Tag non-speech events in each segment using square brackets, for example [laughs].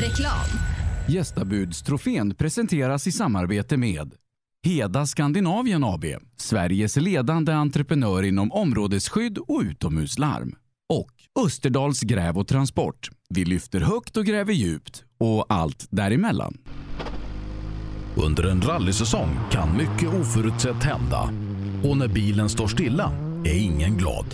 Reklam. Gästabudstrofén presenteras i samarbete med Heda Skandinavien AB, Sveriges ledande entreprenör inom områdesskydd och utomhuslarm. Och Österdals gräv och transport. Vi lyfter högt och gräver djupt och allt däremellan. Under en rallysäsong kan mycket oförutsett hända och när bilen står stilla är ingen glad.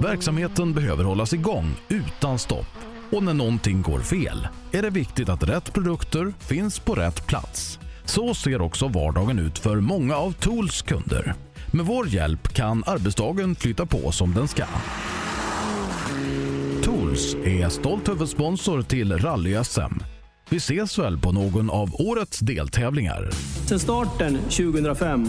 Verksamheten behöver hållas igång utan stopp och när någonting går fel är det viktigt att rätt produkter finns på rätt plats. Så ser också vardagen ut för många av Tools kunder. Med vår hjälp kan arbetsdagen flytta på som den ska. Tools är stolt huvudsponsor till Rally-SM. Vi ses väl på någon av årets deltävlingar. Sedan starten 2005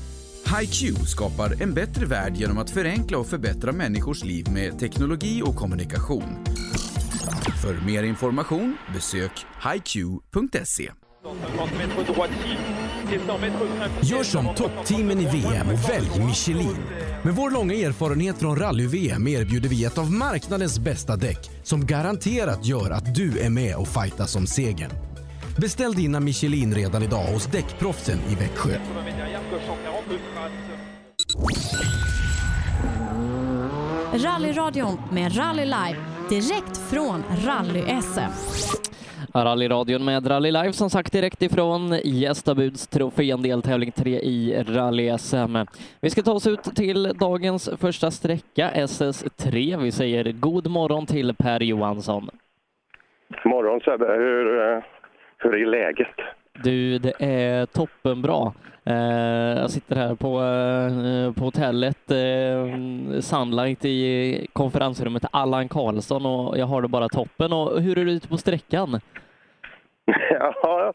HiQ skapar en bättre värld genom att förenkla och förbättra människors liv med teknologi och kommunikation. För mer information besök hiq.se. Gör som toppteamen i VM och välj Michelin. Med vår långa erfarenhet från rally-VM erbjuder vi ett av marknadens bästa däck som garanterat gör att du är med och fightar om segern. Beställ dina Michelin redan idag hos Däckproffsen i Växjö. Rallyradion med Rally Live direkt från Rally-SM. Rallyradion med Rally Live som sagt direkt ifrån Gästabuds trofén deltävling 3 i Rally-SM. Vi ska ta oss ut till dagens första sträcka, SS3. Vi säger god morgon till Per Johansson. Morgon Sebbe, hur, eh, hur är läget? Du, det är toppenbra. Eh, jag sitter här på, eh, på hotellet eh, Sunlight i konferensrummet Allan Karlsson och jag har det bara toppen. Och hur är det ute på sträckan? [laughs] Ja,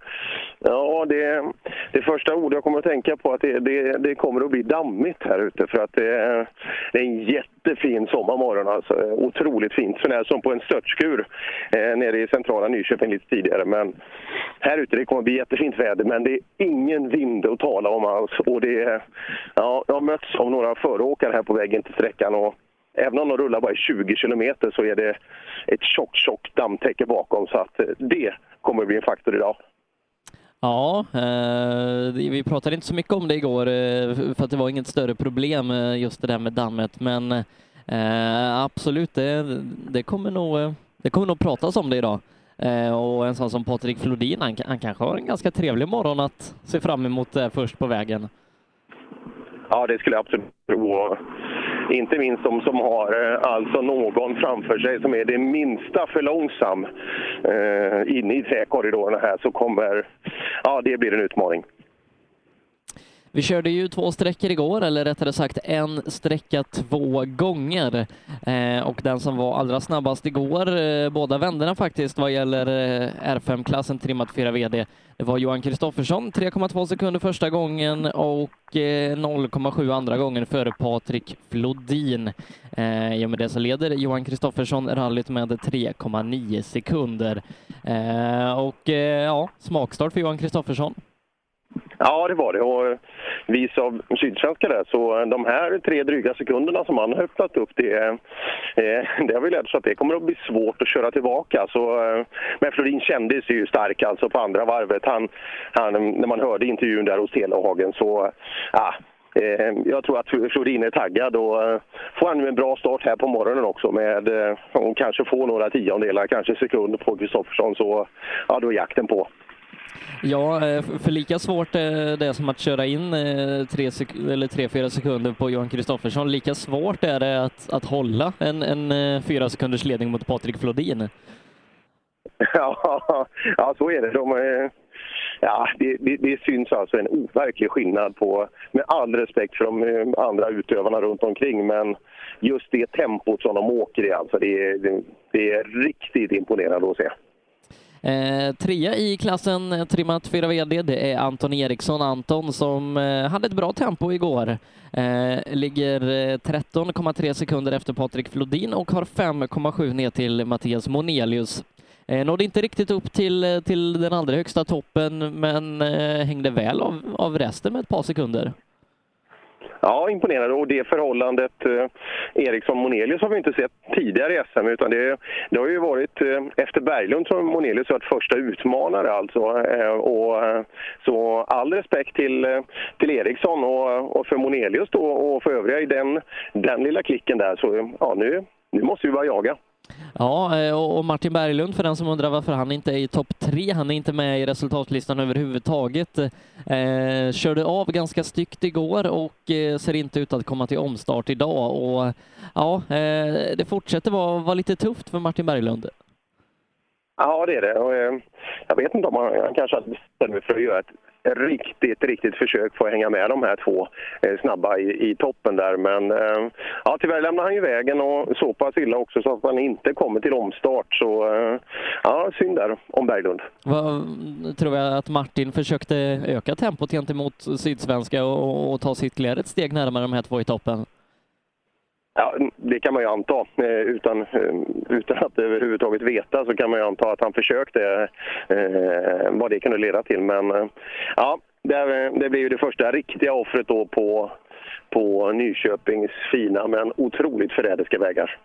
ja det, det första ordet jag kommer att tänka på att det, det, det kommer att bli dammigt här ute för att det, är- det är en jättefin sommarmorgon alltså. Otroligt fint, sånär som på en störtskur eh, nere i centrala Nyköping lite tidigare. Men här ute det kommer att bli jättefint väder men det är ingen vind att tala om alls. Och det, ja, jag har mötts av några föråkare här på vägen till sträckan och Även om de rullar bara i 20 kilometer så är det ett tjockt, tjockt dammtäcke bakom. Så att eh, det kommer att bli en faktor idag. Ja, eh, vi pratade inte så mycket om det igår eh, för att det var inget större problem eh, just det där med dammet. Men eh, absolut, det, det, kommer nog, eh, det kommer nog pratas om det idag. Eh, och en sån som Patrik Flodin, han, han kanske har en ganska trevlig morgon att se fram emot eh, först på vägen. Ja, det skulle jag absolut tro. Inte minst de som har eh, alltså någon framför sig som är det minsta för långsam eh, inne i träkorridorerna här så kommer... Ja, det blir en utmaning. Vi körde ju två sträckor igår, eller rättare sagt en sträcka två gånger. Eh, och den som var allra snabbast igår, eh, båda vänderna faktiskt, vad gäller eh, R5-klassen trimmat 4 VD, det var Johan Kristoffersson, 3,2 sekunder första gången och eh, 0,7 andra gången före Patrik Flodin. Eh, I och med det så leder Johan Kristoffersson rallyt med 3,9 sekunder. Eh, och eh, ja, smakstart för Johan Kristoffersson. Ja, det var det. Och vis av Sydsvenska där, så de här tre dryga sekunderna som han har öppnat upp, det, eh, det har vi lärt oss att det kommer att bli svårt att köra tillbaka. Så, eh, men Florin kändes ju stark alltså på andra varvet. Han, han, när man hörde intervjun där hos Telehagen så, ja, eh, jag tror att Florin är taggad och får han nu en bra start här på morgonen också med, och kanske få några tiondelar, kanske sekunder på Kristoffersson så, ja då är jakten på. Ja, eh, för lika svårt är det som att köra in eh, tre, sek- eller tre fyra sekunder på Johan Kristoffersson. Lika svårt är det att, att hålla en, en eh, fyra sekunders ledning mot Patrik Flodin. [laughs] Ja, ja så är det. De, är- ja, det, det, det syns alltså en overklig skillnad på, med all respekt för de andra utövarna runt omkring, men just det tempot som de åker i, alltså, det, det, det är riktigt imponerande att se. Eh, trea i klassen trimat trimmat 4 VD, det är Anton Eriksson. Anton som eh, hade ett bra tempo igår. Eh, ligger eh, 13,3 sekunder efter Patrik Flodin och har 5,7 ner till Mattias Monelius. Eh, nådde inte riktigt upp till, eh, till den allra högsta toppen, men eh, hängde väl av, av resten med ett par sekunder. Ja, imponerande. Och det förhållandet eh, Eriksson-Monelius har vi inte sett tidigare i SM, utan det, det har ju varit eh, efter Berglund som Monelius varit första utmanare alltså. Eh, och, eh, så all respekt till, eh, till Eriksson och, och för Monelius då och för övriga i den, den lilla klicken där. Så ja, nu, nu måste vi börja jaga. Ja, eh, och Martin Berglund, för den som undrar varför han inte är i topp tre, han är inte med i resultatlistan överhuvudtaget. Eh, körde av ganska styggt igår och eh, ser inte ut att komma till omstart idag. Och ja, eh, det fortsätter vara, vara lite tufft för Martin Berglund. Ja, det är det. Och, eh, jag vet inte om han, han kanske hade bestämt sig för att göra ett riktigt, riktigt försök för att hänga med de här två eh, snabba i, i toppen där. Men eh, ja, tyvärr lämnar han ju vägen och så pass illa också så att han inte kommer till omstart. Så eh, ja, synd där om Berglund. Va, tror jag att Martin försökte öka tempot gentemot Sydsvenska och, och ta sitt ytterligare ett steg närmare de här två i toppen? Ja, det kan man ju anta. Eh, Utan, eh, utan att överhuvudtaget veta så kan man ju anta att han försökte eh, vad det kunde leda till. Men eh, ja, det, det blir ju det första riktiga offret då på, på Nyköpings fina men otroligt förrädiska vägar.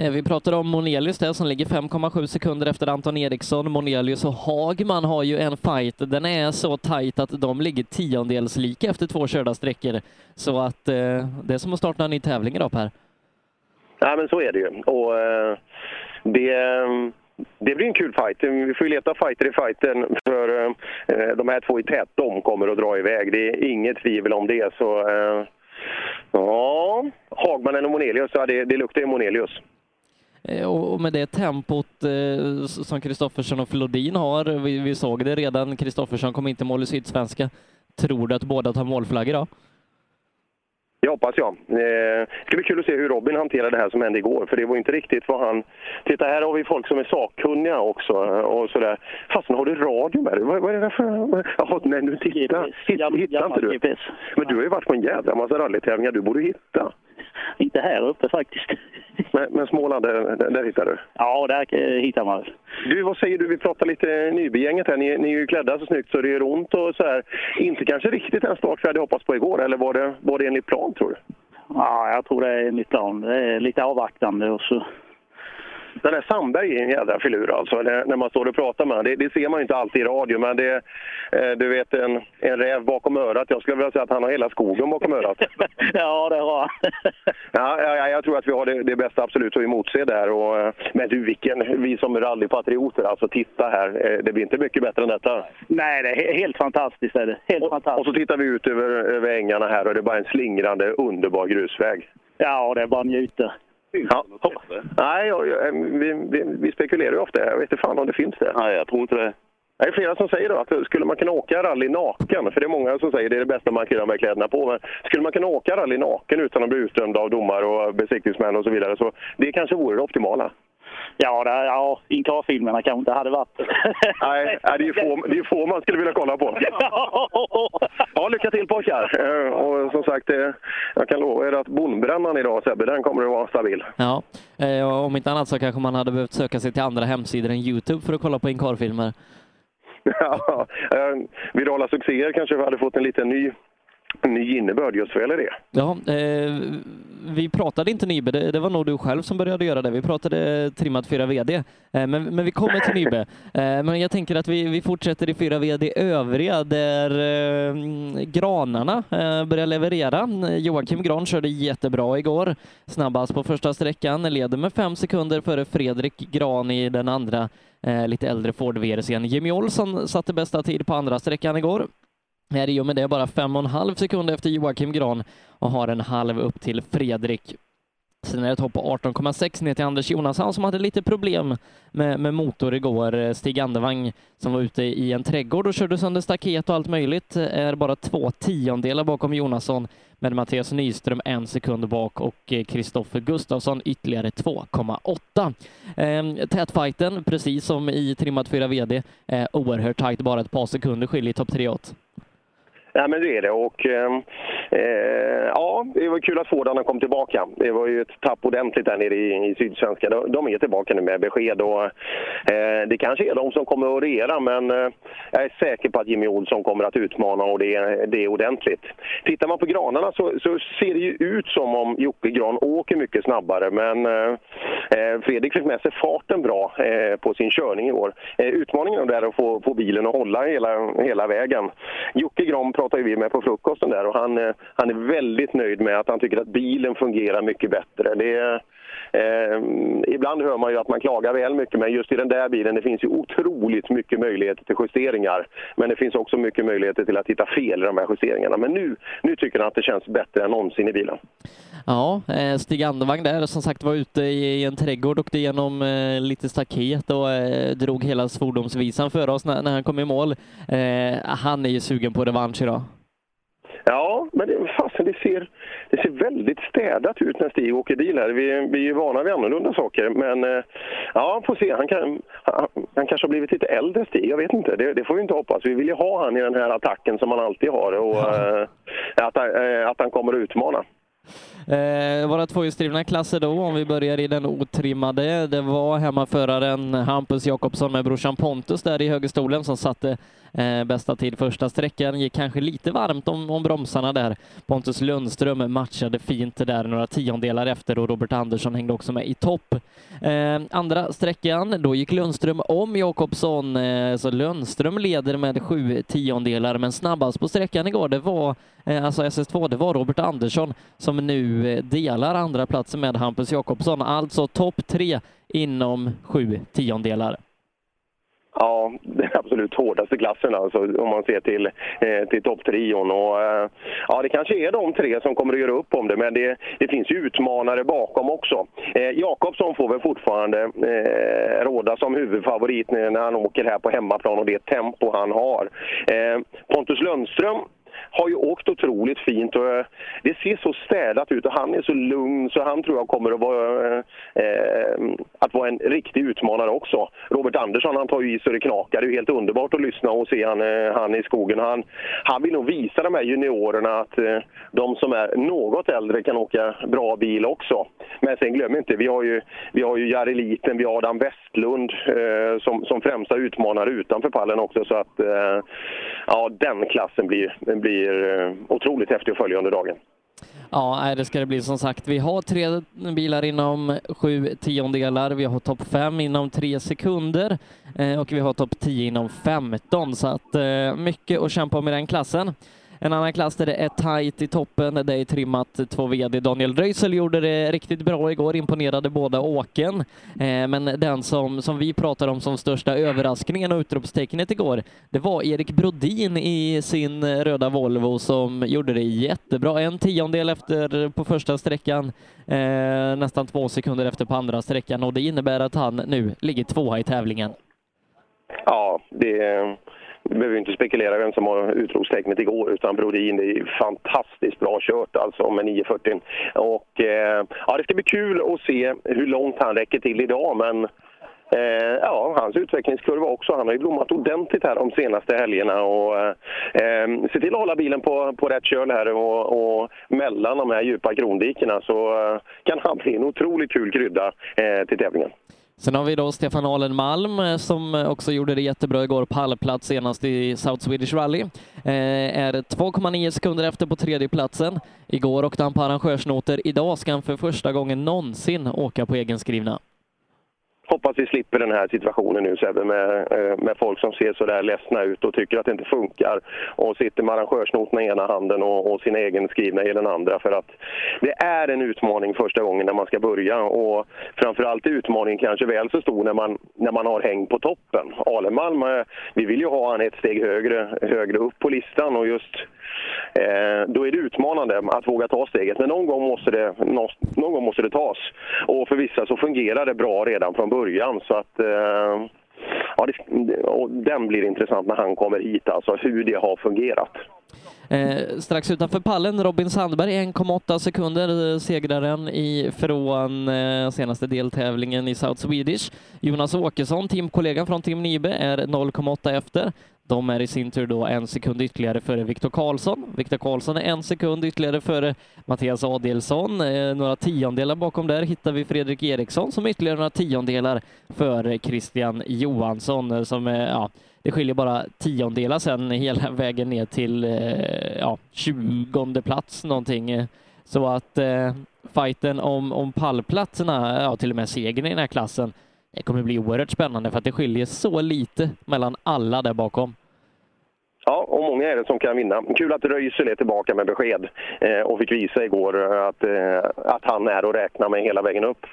Eh, vi pratade om Monelius där som ligger 5,7 sekunder efter Anton Eriksson. Monelius och Hagman har ju en fight. Den är så tajt att de ligger tiondels lika efter två körda sträckor. Så att eh, det är som att starta en ny tävling idag Per. Ja, men så är det ju. Och eh, det, eh, det blir en kul fight. Vi får ju leta fighter i fighten för eh, de här två i tät, de kommer att dra iväg. Det är inget tvivel om det. Så eh, ja, Hagman eller Monelius, ja, det, det luktar ju Monelius. Eh, Och med det tempot eh, som Kristoffersson och Flodin har, vi, vi såg det redan, Kristoffersson kom inte mål i Sydsvenska. Tror du att båda tar målflagg idag? Det hoppas jag. Eh, Det ska bli kul att se hur Robin hanterar det här som hände igår, för det var inte riktigt vad han... Titta, här har vi folk som är sakkunniga också och sådär. Fastän har du radio med dig? Vad, vad är det där för... Jaha, nej, nu titta. Hitt, hittar inte du? Men du har ju varit på en jävla massa rallytävlingar. Du borde hitta. Inte här uppe faktiskt. [laughs] Men, men Småland, där, där, hittar du? Ja, där hittar man. Du, vad säger du? Vi pratar lite Nybygänget här. Ni, ni är ju klädda så snyggt så det gör ont och så här. Inte kanske riktigt den start vi hade hoppats på igår, eller var det, var det enligt plan tror du? Ja, jag tror det är mitt plan. Det är lite avvaktande och så. Den där Sandberg är en jädra filur alltså, när man står och pratar med honom. Det, det ser man inte alltid i radio, men det eh, du vet en, en räv bakom örat. Jag skulle vilja säga att han har hela skogen bakom örat. [laughs] ja, det har han. [laughs] ja, ja, ja, jag tror att vi har det, det bästa absolut att emotse där. Och, eh, men du, vilken, vi som rallypatrioter, alltså titta här. Eh, Det blir inte mycket bättre än detta. Nej, det är he- helt fantastiskt. Är det. Helt fantastiskt. Och så tittar vi ut över, över ängarna här och det är bara en slingrande, underbar grusväg. Ja, det är bara att njuta. Ja. Nej, jag, jag, vi, vi, vi spekulerar ju ofta. Jag vet inte fan om det finns det. Nej, jag tror inte det. Det är flera som säger då att skulle man kunna åka rally naken, för det är många som säger det är det bästa man kan göra med kläderna på, men skulle man kunna åka rally naken utan att bli utdömd av domare och besiktningsmän och så vidare, så det kanske vore det optimala. Ja, det, ja Incar-filmerna kanske inte hade varit. [laughs] Nej, det är få, det är få man skulle vilja kolla på. Ja, lycka till pojkar! Eh, Och som sagt, eh, jag kan lova er att bondbrännan idag Sebbe, den kommer att vara stabil. Ja, eh, och om inte annat så kanske man hade behövt söka sig till andra hemsidor än Youtube för att kolla på inkarfilmer. [laughs] Ja, virala succéer kanske vi hade fått en liten ny, ny innebörd just vad gäller det. Ja, eh, vi pratade inte Nybe, det, det var nog du själv som började göra det. Vi pratade trimmat 4 VD, eh, men, men vi kommer till Nybe. Eh, men jag tänker att vi, vi fortsätter i 4 VD övriga där eh, granarna eh, börjar leverera. Joakim Gran körde jättebra igår, snabbast på första sträckan, leder med fem sekunder före Fredrik Gran i den andra eh, lite äldre Ford-VRCn. Jimmy Olsson satte bästa tid på andra sträckan igår. Är i och med det bara fem och en halv sekund efter Joakim Gran och har en halv upp till Fredrik. Sen är det ett hopp på 18,6 ner till Anders Jonasson som hade lite problem med, med motor igår. Stig Andevang som var ute i en trädgård och körde sönder staket och allt möjligt är bara två tiondelar bakom Jonasson med Mattias Nyström en sekund bak och eh, Kristoffer Gustafsson ytterligare 2,8. Tätfajten ehm, tätfighten, precis som i trimmat 4 VD, är oerhört tajt, bara ett par sekunder skiljer topp 3 åt. Ja, men det är det. Och, ehm, eh, ja, det var kul att Fordarna kom tillbaka. Det var ju ett tapp ordentligt där nere i, i Sydsvenska. De, de är tillbaka nu med besked. Och, eh, det kanske är de som kommer att regera, men eh, jag är säker på att Jimmy Olsson kommer att utmana och det, det är ordentligt. Tittar man på granarna så, så ser det ju ut som om Jocke Gran åker mycket snabbare, men eh, eh Fredrik fick med sig farten bra eh, på sin körning i år. Eh, utmaningen är att få, få bilen att hålla hela, hela vägen. Jocke Gran pratar pratade vi med på frukosten där och han, eh, han är väldigt nöjd med att han tycker att bilen fungerar mycket bättre. Det är, eh, ibland hör man ju att man klagar väl mycket, men just i den där bilen det finns ju otroligt mycket möjligheter till justeringar. Men det finns också mycket möjligheter till att hitta fel i de här justeringarna. Men nu, nu tycker han att det känns bättre än någonsin i bilen. Ja, eh, Stig Andevang där som sagt var ute i en trädgård, åkte igenom eh, lite staket och eh, drog hela svordomsvisan för oss när, han kom i mål. Han är ju sugen på revansch idag. Ja, men det, fasen, det, ser, det ser väldigt städat ut när Stig åker bil här. Vi, vi är ju vana vid annorlunda saker. Men eh, ja, får se. Han, kan, han, han kanske har blivit lite äldre Stig, jag vet inte. Det, det får vi inte hoppas. Vi vill ju ha han i den här attacken som han alltid har och eh, att, han- eh, att han kommer att utmana. Eh, våra tvåhjulsdrivna klasser då, om vi börjar i den otrimmade. Det var hemmaföraren Hampus Jakobsson med brorsan Pontus där i högerstolen som satte Eh, bästa tid första sträckan gick kanske lite varmt om, om bromsarna där. Pontus Lundström matchade fint där några tiondelar efter och Robert Andersson hängde också med i topp. Eh, andra sträckan, då gick Lundström om Jakobsson, eh, så Lundström leder med sju tiondelar, men snabbast på sträckan igår, det var eh, alltså SS2, det var Robert Andersson som nu eh, delar andra platsen med Hampus Jakobsson, alltså topp tre inom sju tiondelar. Ja, den absolut hårdaste klassen alltså, om man ser till, eh, till topptrion. Och, eh, ja, det kanske är de tre som kommer att göra upp om det, men det, det finns ju utmanare bakom också. Eh, Jakobsson får väl fortfarande eh, råda som huvudfavorit när han åker här på hemmaplan och det tempo han har. Eh, Pontus Lundström har ju åkt otroligt fint och eh, det ser så städat ut och han är så lugn så han tror jag kommer att vara, eh, att vara en riktig utmanare också. Robert Andersson han tar ju i så det knakar. Det är ju helt underbart att lyssna och se han, eh, han i skogen. Han, han vill nog visa de här juniorerna att eh, de som är något äldre kan åka bra bil också. Men sen glöm inte, vi har ju, vi har ju Jari Liten, vi har Adam Westlund eh, som, som främsta utmanare utanför pallen också. Så att eh, ja, den klassen blir, blir blir eh, otroligt häftig att följa under dagen. Ja, det ska det bli som sagt. Vi har tre bilar inom sju tiondelar. Vi har topp fem inom tre sekunder eh, och vi har topp tio inom 15 så att eh, mycket att kämpa om i den klassen. En annan klass där det är tajt i toppen, det är trimmat två VD. Daniel Röisel gjorde det riktigt bra igår, imponerade båda åken. Eh, men den som, som vi pratar om som största överraskningen och utropstecknet igår, det var Erik Brodin i sin röda Volvo som gjorde det jättebra. En tiondel efter på första sträckan, eh, nästan två sekunder efter på andra sträckan och det innebär att han nu ligger tvåa i tävlingen. Ja, det vi behöver inte spekulera vem som har utropstecknet igår, utan Brodin, det är fantastiskt bra kört alltså med 940. Och eh, ja, det ska bli kul att se hur långt han räcker till idag, men eh, ja, hans utvecklingskurva också. Han har ju blommat ordentligt här de senaste helgerna och eh, eh se till att hålla bilen på, på rätt köl här och, och mellan de här djupa krondikena så eh, kan han bli en otroligt kul krydda eh, till tävlingen. Sen har vi då Stefan Alen Malm eh, som också gjorde det jättebra igår, pallplats senast i South Swedish Rally. Eh, är 2,9 sekunder efter på tredjeplatsen. Igår åkte han på arrangörsnoter. Idag ska han för första gången någonsin åka på egenskrivna hoppas vi slipper den här situationen nu Sebbe med, eh, med folk som ser så där ledsna ut och tycker att det inte funkar och sitter med arrangörsnoterna i ena handen och, och sina egenskrivna i den andra. För att det är en utmaning första gången när man ska börja och framförallt är utmaningen kanske väl så stor när man, när man har häng på toppen. Alemalm, eh, vi vill ju ha han ett steg högre, högre upp på listan och just eh, då är det utmanande att våga ta steget. Men någon gång måste det, någon gång måste det tas. Och för vissa så fungerar det bra redan från början. Så att, eh, ja, det, och den blir intressant när han kommer hit, alltså hur det har fungerat. Eh, strax utanför pallen, Robin Sandberg, 1,8 sekunder, eh, segraren i, från eh, senaste deltävlingen i South Swedish. Jonas Åkesson, teamkollegan från Team Nibe, är 0,8 efter. De är i sin tur då en sekund ytterligare före Viktor Karlsson. Viktor Karlsson är en sekund ytterligare före Mattias Adelsson. Eh, några tiondelar bakom där hittar vi Fredrik Eriksson som är ytterligare några tiondelar före Christian Johansson eh, som är, ja, det skiljer bara tiondelar sen hela [laughs] vägen ner till eh, ja, 20 plats någonting. Så att eh, fighten om, om pallplatserna, ja till och med segern i den här klassen, det kommer bli oerhört spännande för att det skiljer så lite mellan alla där bakom. Ja, och många är det som kan vinna. Kul att Röisel är tillbaka med besked eh, och fick visa igår eh, att, eh, att han är att räkna med hela vägen upp.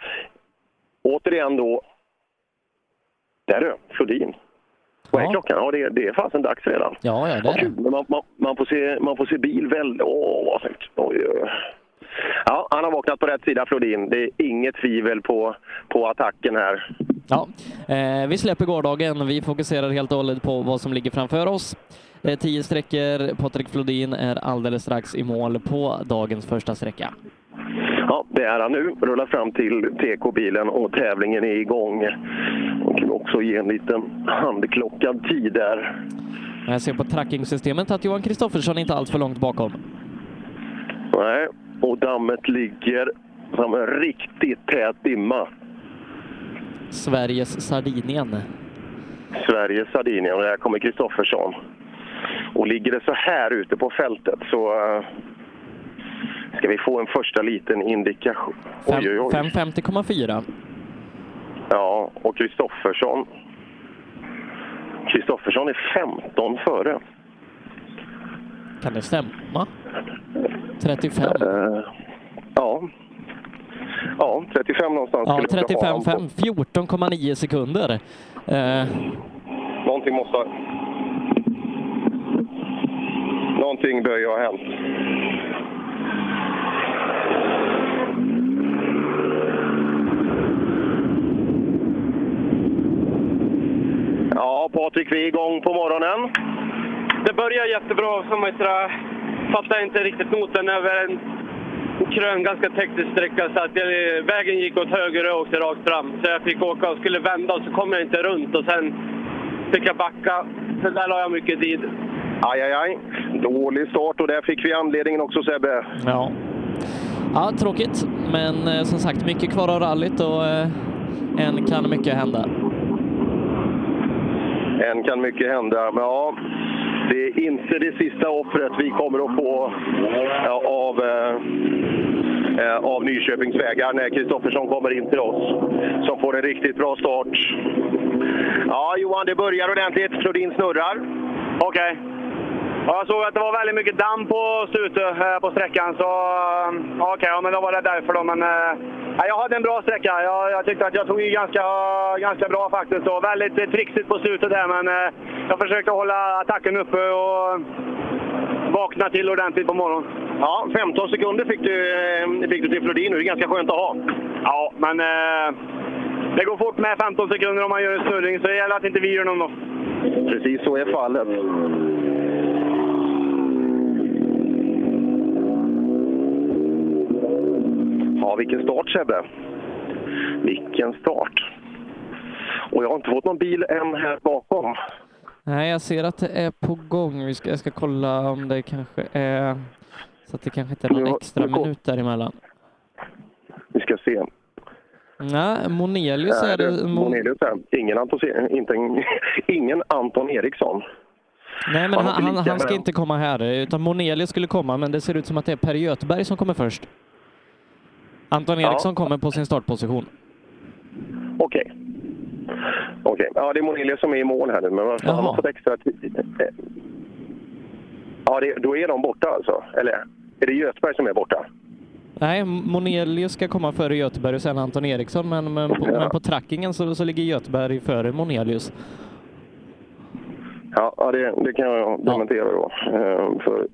Återigen då, där du, Flodin. Vad är klockan? Ja, det, det är fasen dags redan. Ja, ja det är det. Man, man, man, får se, man får se bil väldigt... Åh, vad snyggt. Oj, oj. Ja, han har vaknat på rätt sida, Flodin. Det är inget tvivel på, på attacken här. Ja, eh, vi släpper gårdagen. Vi fokuserar helt och hållet på vad som ligger framför oss. Är tio sträckor. Patrik Flodin är alldeles strax i mål på dagens första sträcka. Ja, det är han nu. Rullar fram till TK-bilen och tävlingen är igång. Och kan också ge en liten handklockad tid där. Jag ser på trackingsystemet att Johan Kristoffersson inte alls för långt bakom. Nej, och dammet ligger som en riktigt tät dimma. Sveriges Sardinien. Sverige, Sardinien och där kommer Kristoffersson. Och ligger det så här ute på fältet så eh, ska vi få en första liten indikation. Fem- Oj, oj, oj. 550,4. Ja, och Kristoffersson. Kristoffersson är 15 före. Kan det stämma? 35? Eh, ja. Ja, 35 någonstans. Ja, skulle jag ha 35,5. 14,9 sekunder. Eh, Någonting måste ha... Någonting bör ju ha hänt. Ja, Patrik, vi är igång på morgonen. Det börjar jättebra. Som jag fattade inte riktigt noten över en krön, ganska teknisk sträcka. Så att jag, vägen gick åt höger och jag åkte rakt fram. Så jag fick åka och skulle vända och så kom jag inte runt. Och sen fick jag backa. Så där la jag mycket tid. Aj, aj, aj. Dålig start och där fick vi anledningen också Sebbe. ja. ja, tråkigt. Men eh, som sagt, mycket kvar av rallyt och eh, än kan mycket hända. Än kan mycket hända, men ja, det är inte det sista offret vi kommer att få ja, av, eh, eh, av Nyköpings vägar när Kristoffersson kommer in till oss. Som får en riktigt bra start. Ja, Johan, det börjar ordentligt. Flodin snurrar. Okej. Okay jag såg att det var väldigt mycket damm på slutet eh, på sträckan. Så eh, okej, ja, men då var det därför då. Men eh, ja, jag hade en bra sträcka. Jag, jag tyckte att jag tog i ganska, ganska bra faktiskt. Och väldigt trixigt på slutet där, men jag försökte hålla attacken uppe och vakna till ordentligt på morgonen. Ja, 15 sekunder fick du, fick du till Flodin nu. Det är ganska skönt att ha. Ja, men det går fort med 15 sekunder om man gör en snurring, så det gäller att inte vi gör någon då. Precis så är fallet. Ja, vilken start Sebbe. Vilken start. Och jag har inte fått någon bil än här bakom. Nej, jag ser att det är på gång. Vi ska, jag ska kolla om det kanske är så att det kanske inte är någon extra minut däremellan. Vi ska se. Nej, Monelius är det. Mon- Monelius är. Ingen Anton, inte, ingen Anton Eriksson. Nej, men han, han, han ska inte komma här, utan Monelius skulle komma, men det ser ut som att det är Per Göteberg som kommer först. Anton Ja. Eriksson kommer på sin startposition. Okej. Okej. Ja, det är Monelius som är i mål här nu, men varför han har Jaha. fått extra tid? Ja, det, då är de borta alltså? Eller är det Göteberg som är borta? Nej, Monelius ska komma före Göteberg och sen Anton Eriksson, men, men, på, Ja. men på trackingen så, så ligger Göteberg före Monelius. Ja, ja det, det kan jag dementera då. Eh, För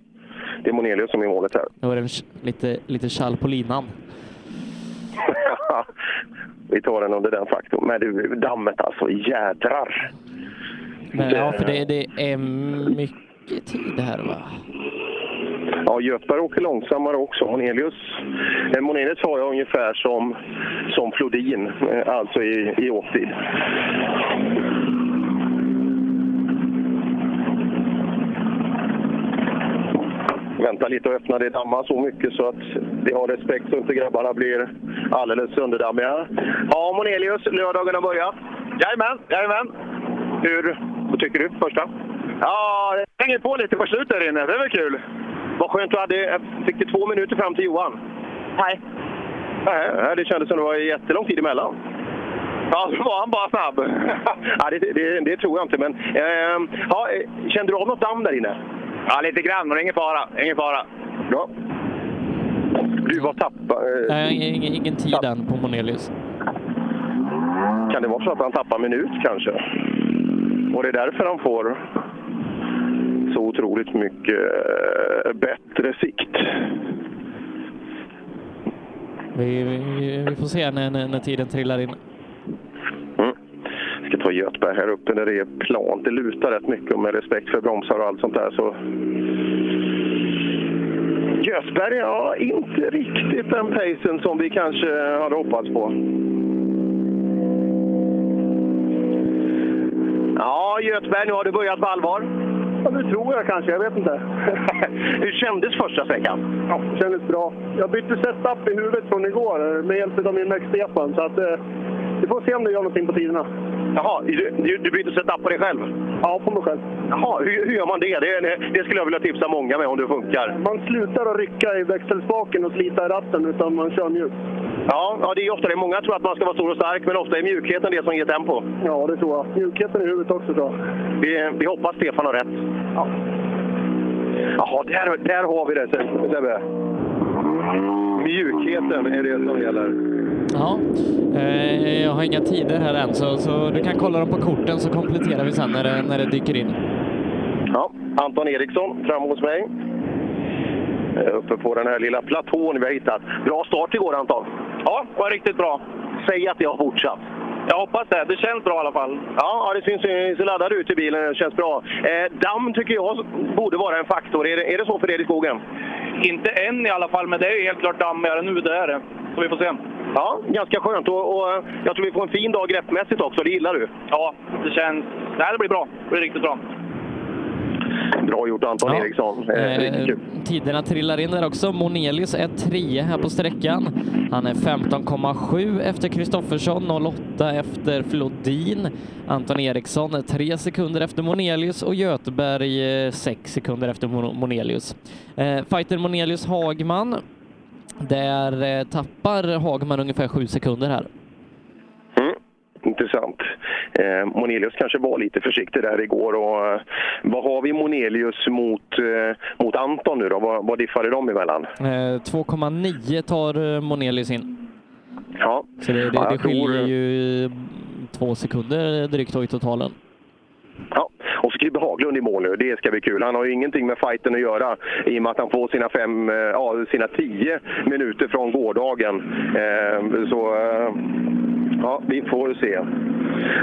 det är Monelius som är målet här. Det en ch- lite, lite kall på linan. Vi tar den under den faktorn. Men du, dammet alltså, jädrar! Men, ja, för det, det är mycket tid här va? Ja, Göteborg åker långsammare också. Monelius, eh, Monelius har jag ungefär som, som Flodin, eh, alltså i, i åktid. Vänta lite och öppna det dammar så mycket så att vi har respekt så inte grabbarna blir alldeles sönderdammiga. Ja, Monelius, lördagen har börjat. Jajamän, jajamän. Hur vad tycker du, första? Ja, det hänger på lite på slutet där inne. Det är väl kul. Vad skönt du hade. Fick du två minuter fram till Johan? Nej. Nej, det kändes som det var jättelång tid emellan. Ja, då var han bara snabb. [laughs] ja, det, det, det tror jag inte, men... Eh, ja, eh, kände du av något damm där inne? Ja, lite grann, men ingen fara. Ingen fara. Bra. Du var tappad. Eh, Nej, ingen, ingen tid än på Monelius. Kan det vara så att han tappar minut kanske? Och det är därför han får så otroligt mycket eh, bättre sikt. Vi, vi, vi får se när, när, när tiden trillar in. Ska ta Göteborg här uppe där det är plant. Det lutar rätt mycket och med respekt för bromsar och allt sånt där så... Göteborg, ja, inte riktigt den pacen som vi kanske hade hoppats på. Ja, Göteborg, nu har du börjat på allvar. Ja, det tror jag kanske. Jag vet inte. [laughs] Hur kändes första sträckan? Ja, det kändes bra. Jag bytte setup i huvudet från igår med hjälp av min Max Stefan. Så att, eh, vi får se om det gör någonting på tiderna. Jaha, du, du, du byter setup på dig själv? Ja, på mig själv. Jaha, hur, hur gör man det? det? Det skulle jag vilja tipsa många med om det funkar. Man slutar att rycka i växelspaken och slita i ratten, utan man kör mjukt. Ja, ja, det är ofta det. Många tror att man ska vara stor och stark, men ofta är mjukheten det som ger tempo. Ja, det tror jag. Mjukheten i huvudet också, tror jag. Vi, vi hoppas Stefan har rätt. Ja. Jaha, där, där har vi det Sebbe. Mjukheten är det som gäller. Ja, eh, jag har inga tider här än, så, så du kan kolla dem på korten så kompletterar vi sen när det, när det dyker in. Ja, Anton Eriksson fram hos mig. Eh, Uppe på den här lilla platån vi har hittat. Bra start igår Anton. Ja, var riktigt bra. Säg att det har fortsatt. Jag hoppas det. Det känns bra i alla fall. Ja, det syns, ser laddad ut i bilen. Det känns bra. Eh, damm tycker jag borde vara en faktor. Är det, är det så för er i skogen? Inte än i alla fall, men det är helt klart dammigare nu. Det är det. Så vi får se. Ja, ganska skönt. Och, och jag tror vi får en fin dag greppmässigt också. Det gillar du? Ja, det känns... Nej, det blir bra. Det blir riktigt bra. Bra gjort Anton Ja. Eriksson. Eh, kul. Tiderna trillar in där också. Monelius är trea här på sträckan. Han är 15,7 efter Kristoffersson, 08 efter Flodin. Anton Eriksson är 3 sekunder efter Monelius och Göteberg 6 sekunder efter Mon- Monelius. Eh, fighter Monelius Hagman. Där eh, tappar Hagman ungefär 7 sekunder här. Mm, intressant. Eh, Monelius kanske var lite försiktig där igår. Och, eh, vad har vi Monelius mot, eh, mot Anton nu då? Vad, vad diffade de emellan? Eh, 2,9 tar eh, Monelius in. Ja, Så det, det, Ja, det jag tror- skiljer ju två sekunder drygt i totalen. Ja, och så Kribbe Haglund i mål nu. Det ska bli kul. Han har ju ingenting med fighten att göra i och med att han får sina, fem, eh, ja, sina tio minuter från gårdagen. Eh, så ja, vi får se.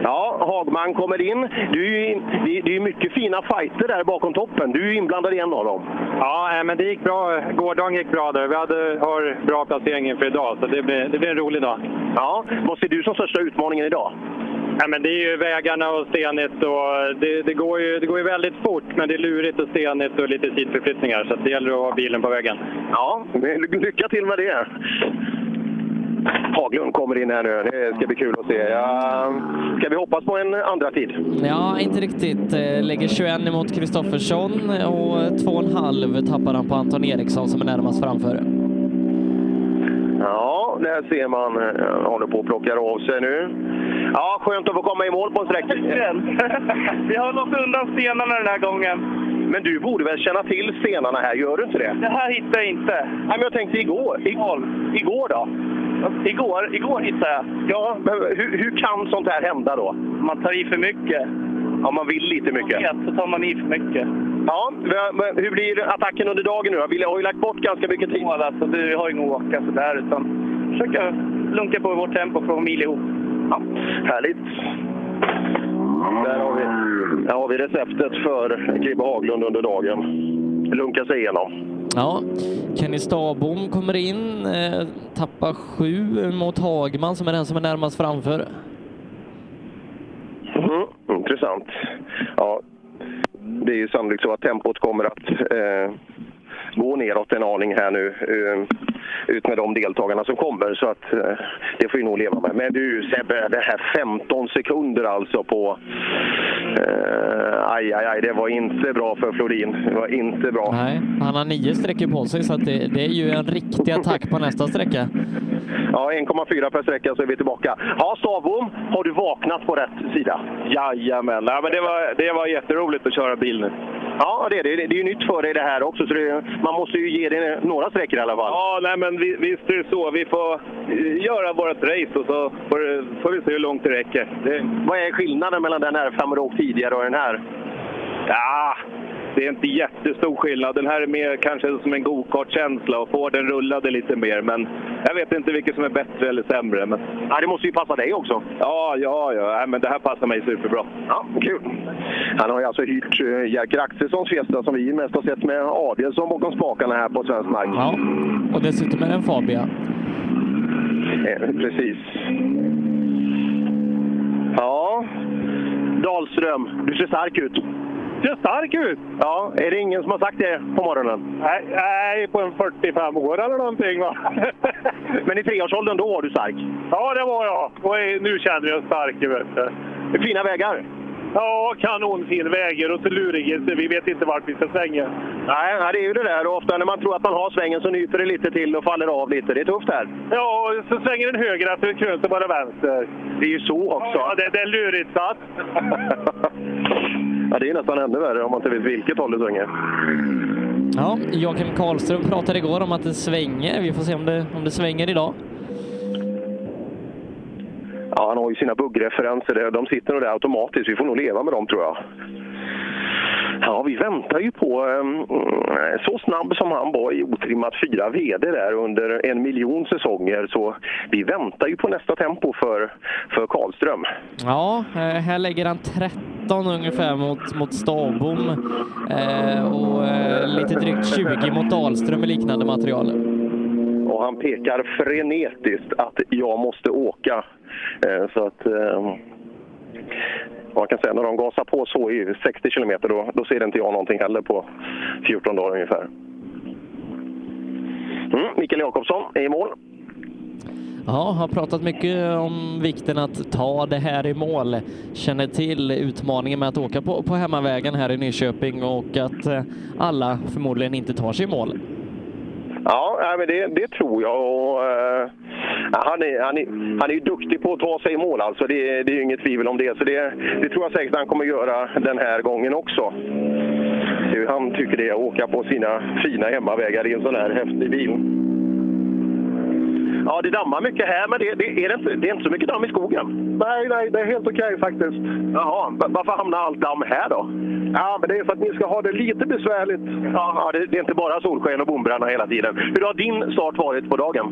Ja, Hagman kommer in. Du det det är mycket fina fighter där bakom toppen. Du är inblandad i en av dem. Ja, men det gick bra. Gårdagen gick bra där. Vi hade, har bra placering inför idag, så det blir, det blir en rolig dag. Ja, vad ser du som största utmaningen idag? Ja, men det är ju vägarna och stenigt. Och det, det, går ju, det går ju väldigt fort, men det är lurigt och stenigt och lite sidförflyttningar. Så det gäller att ha bilen på vägen. Ja, lycka till med det. Haglund kommer in här nu. Det ska bli kul att se. Ja, ska vi hoppas på en andra tid? Ja, inte riktigt. Eh, Lägger 21 emot Kristoffersson och 2,5 tappar han på Anton Eriksson som är närmast framför. Ja, där ser man. Han håller på att plocka av sig nu. Ja, skönt att få komma i mål på en sträcka. Vi har nått undan stenarna den här gången. Men du borde väl känna till stenarna här, gör du inte det? Det här hittade jag inte. Nej, men jag tänkte igår. Igår, igår då? Igår, igår hittade jag. Ja, men hur, hur kan sånt här hända då? Man tar i för mycket. Ja, man vill lite mycket. Vet, så tar man i för mycket. Ja, men- hur blir attacken under dagen nu då? Vi har ju lagt bort ganska mycket tid. Ja, alltså, vi har inget att åka sådär, utan försöka lunka på i vårt tempo för att få mil ihop. Ja, härligt. Där har vi, där har vi receptet för Kribbe Haglund under dagen. Lunka sig igenom. Ja, Kenny Stabom kommer in, eh, tappar 7 mot Hagman som är den som är närmast framför. Mm, intressant. Ja, det är ju sannolikt så att tempot kommer att eh, gå neråt en aning här nu eh, ut med de deltagarna som kommer. Så att eh, det får vi nog leva med. Men du Sebbe, det här 15 sekunder alltså på... Eh, aj, aj, aj, det var inte bra för Florin. Det var inte bra. Nej, han har nio sträckor på sig så att det, det är ju en riktig attack på nästa sträcka. Ja, 1,4 per sträcka så är vi tillbaka. Ja, Stavbom, har du vaknat på rätt sida? Jajamän, ja, men det, var, det var jätteroligt att köra bil nu. Ja, det är det. Det är ju nytt för dig det här också, så det, man måste ju ge det några sträckor i alla fall. Ja, nej, men vi, visst är det så. Vi får eh, göra vårt race och så får, får vi se hur långt det räcker. Det, Vad är skillnaden mellan den här fem år tidigare och den här? ja, det är inte jättestor skillnad. Den här är mer kanske som en go-kart-känsla och får den rullade lite mer. Men jag vet inte vilket som är bättre eller sämre. Men... Ja, det måste ju passa dig också. Ja, ja, ja. Men det här passar mig superbra. Ja, kul. Han har ju alltså hyrt uh, Jerker Axelssons Fiesta som vi mest har sett med Adielsson bakom spakarna här på svensk mark. Ja, och dessutom är det en Fabia. Eh, precis. Ja, Dahlström, du ser stark ut. Ser stark ut? Ja, är det ingen som har sagt det på morgonen? Nej, nej på en 45 år eller någonting va? [laughs] Men i treårsåldern, då var du stark? Ja, det var jag. Och nu känner jag stark vet du. Fina vägar? Ja, kanonfin väg och så lurigt. Vi vet inte vart vi ska svänga. Nej, det är ju det där. Och ofta när man tror att man har svängen så nyper det lite till och faller av lite. Det är tufft här. Ja, och så svänger den höger efter kön så bara vänster. Det är ju så också. Ja, det, det är lurigt satt. [laughs] ja, det är nästan ännu värre om man inte vet vilket håll det svänger. Ja, Joakim Karlström pratade igår om att det svänger. Vi får se om det, om det svänger idag. Ja, han har ju sina buggreferenser. De sitter nog där automatiskt. Vi får nog leva med dem, tror jag. Ja, vi väntar ju på... Um, så snabb som han var i otrimmat 4 VD där under en miljon säsonger, så vi väntar ju på nästa tempo för, för Karlström. Ja, eh, här lägger han 13 ungefär mot, mot Stavbom eh, och eh, lite drygt 20 mot Dahlström i liknande material. Och han pekar frenetiskt att jag måste åka. Så att... Man kan säga när de gasar på så i 60 kilometer, då, då ser inte jag någonting heller på 14 dagar ungefär. Mm, Mikael Jakobsson är i mål. Ja, har pratat mycket om vikten att ta det här i mål. Känner till utmaningen med att åka på, på hemmavägen här i Nyköping och att eh, alla förmodligen inte tar sig i mål. Ja, men det, det tror jag. Och, uh, han, är, han, är, han är ju duktig på att ta sig i mål, alltså. det, det är ju inget tvivel om det. Så det, det tror jag säkert han kommer göra den här gången också. Hur han tycker det är att åka på sina fina hemmavägar i en sån här häftig bil. Ja, det dammar mycket här, men det, det, är, det, inte, det är inte så mycket damm i skogen. Nej, nej, det är helt okej faktiskt. Jaha, va- varför hamnar allt damm här då? Ja, men det är för att ni ska ha det lite besvärligt. Ja, det, det är inte bara solsken och bombrarna hela tiden. Hur har din start varit på dagen?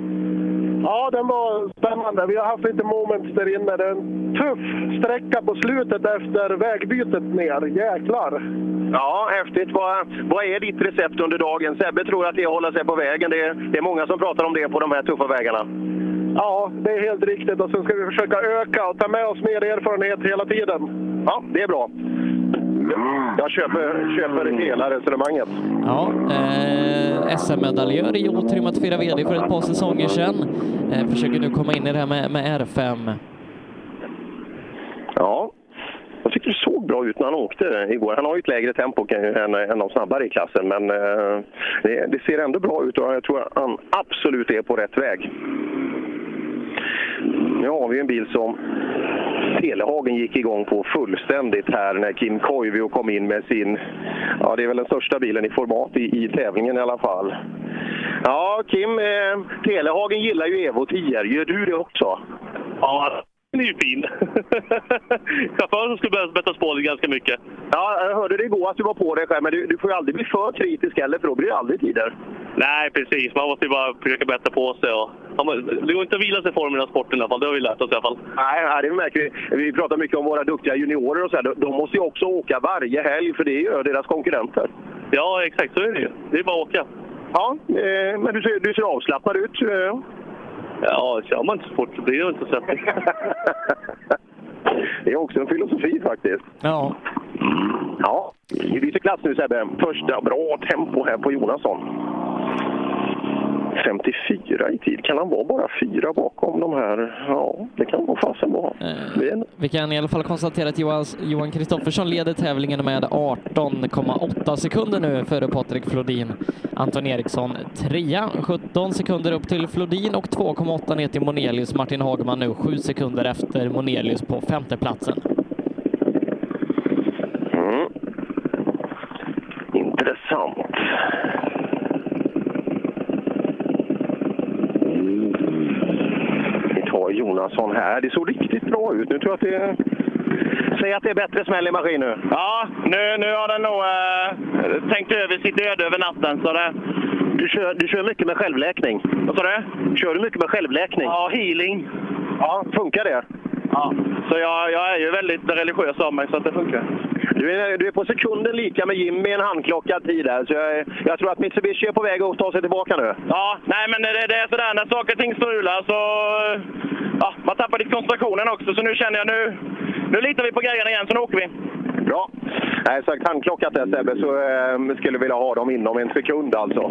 Ja, den var spännande. Vi har haft lite moments där inne. Det är en tuff sträcka på slutet efter vägbytet ner. Jäklar! Ja, häftigt. Vad, vad är ditt recept under dagen? Sebbe tror att det är att hålla sig på vägen. Det är, det är många som pratar om det på de här tuffa vägarna. Ja, det är helt riktigt. Och sen ska vi försöka öka och ta med oss mer erfarenhet hela tiden. Ja, det är bra. Jag köper, köper hela resonemanget. Ja, eh, SM-medaljör i otrimmat 4 VD för ett par säsonger sedan. Eh, försöker nu komma in i det här med, med R5. Ja, jag tycker det såg bra ut när han åkte igår. Han har ju ett lägre tempo än, än de snabbare i klassen, men eh, det, det ser ändå bra ut och jag tror att han absolut är på rätt väg. Nu har vi en bil som Telehagen gick igång på fullständigt här när Kim Koivio kom in med sin, ja det är väl den största bilen i format i, i tävlingen i alla fall. Ja, Kim, eh, Telehagen gillar ju Evo 10. Gör du det också? Ja, den är ju fin. [laughs] Chauffören skulle behöva bättra på det ganska mycket. Ja, jag hörde det igår att du var på dig själv, men du, du får ju aldrig bli för kritisk heller, för då blir det aldrig tider. Nej, precis. Man måste ju bara försöka bättra på sig. Och, det går inte att vila sig i formen av sporten i alla fall. Det har vi lärt oss i alla fall. Nej, det märker vi. Vi pratar mycket om våra duktiga juniorer och så här. De, måste ju också åka varje helg, för det gör deras konkurrenter. Ja, exakt. Så är det ju. Det är bara att åka. Ja, eh, men du ser, du ser avslappnad ut. Ja, kör man inte så fort så blir det inte så. [laughs] Det är också en filosofi faktiskt. Ja. Ja, vi byter klass nu Sebbe. Första bra tempo här på Jonasson. 54 i tid. Kan han vara bara fyra bakom de här? Ja, det kan nog fasen vara. Är- Vi kan i alla fall konstatera att Johan- Johan Kristoffersson leder tävlingen med 18,8 sekunder nu före Patrik Flodin. Anton Eriksson trea, 17 sekunder upp till Flodin och 2,8 ner till Monelius. Martin Hagman nu 7 sekunder efter Monelius på femteplatsen. Mm. Intressant. Vi tar Jonasson här. Det såg riktigt bra ut. Nu tror jag att det är... Säg att det är bättre smäll i maskin nu. Ja, nu, nu har den nog eh, tänkt över sitt öde över natten. Så det... Du kör, du kör mycket med självläkning. Vad sa du? Kör du mycket med självläkning? Ja, healing. Ja, funkar det? Ja, så jag, jag är ju väldigt religiös av mig, så att det funkar. Du är, du är på sekunden lika med Jimmy en handklockad tid där. Så jag, jag tror att Mitsubishi är på väg att ta sig tillbaka nu. Ja, nej men det, det är sådär när saker och ting strular så... Ja, man tappar lite koncentrationen också, så nu känner jag nu... Nu litar vi på grejerna igen, så nu åker vi. Bra. Nej, sagt handklockat där Sebbe, så eh, skulle vilja ha dem inom en sekund alltså.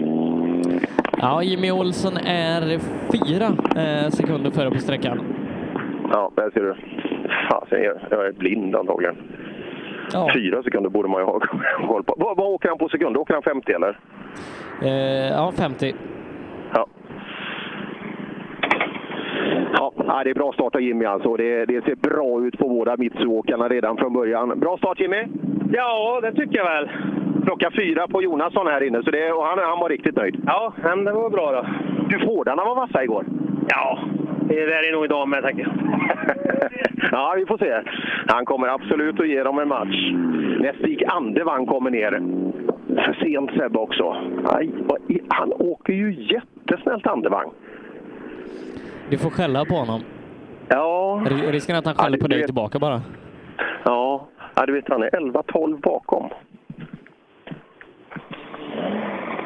Ja, Jimmy Olsson är fyra eh, sekunder före på sträckan. Ja, där ser du. Fasen, jag, jag är blind antagligen. Fyra sekunder borde man ju ha [laughs] koll på. Vad, vad åker han på sekund? Åker han 50 eller? Eh, ja, 50. Ja. Ja, det är bra start av Jimmy alltså. Det, det ser bra ut på båda Mitsuåkarna redan från början. Bra start Jimmy! Ja, det tycker jag väl. Plocka fyra på Jonasson här inne, så det, och han, han var riktigt nöjd. Ja, det var bra då. Du, Fordarna var vassa igår. Ja, det är nog idag med tänker jag. [laughs] Ja, vi får se. Han kommer absolut att ge dem en match. När Stig Andevang kommer ner. För sent Sebbe också. Aj, han åker ju jättesnällt Andevang. Du får skälla på honom. Ja. Risken är att han skäller på du dig vet- tillbaka bara. Ja, ja du vet han är 11-12 bakom.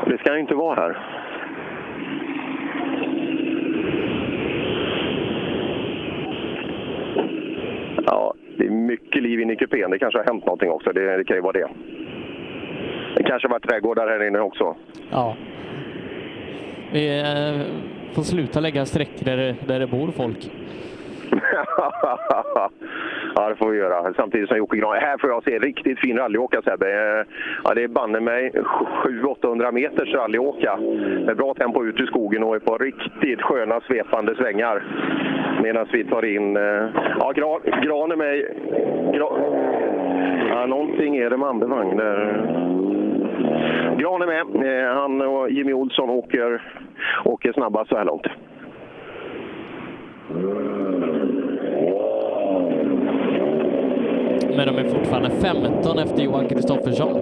Det ska han inte vara här. Ja, det är mycket liv inne i kupén. Det kanske har hänt någonting också. Det, det kan ju vara det. Det kanske har varit trädgårdar här inne också. Ja. Vi eh, får sluta lägga sträckor där, det- där det bor folk. [laughs] ja, det får vi göra. Samtidigt som Jocke Gran. Här får jag se riktigt fin rallyåka Sebbe. Eh, Ja, det är banne mig 700-800 meters rallyåka. Med bra tempo ut ur skogen och på riktigt sköna svepande svängar. Medan vi tar in... eh, Ja, Gran, Gran är med. Gran, ja, någonting är det med Andevang där. Gran är med. Eh, Han och Jimmy Olsson åker, åker snabbast så här långt. Men de är fortfarande 15 efter Johan Kristoffersson.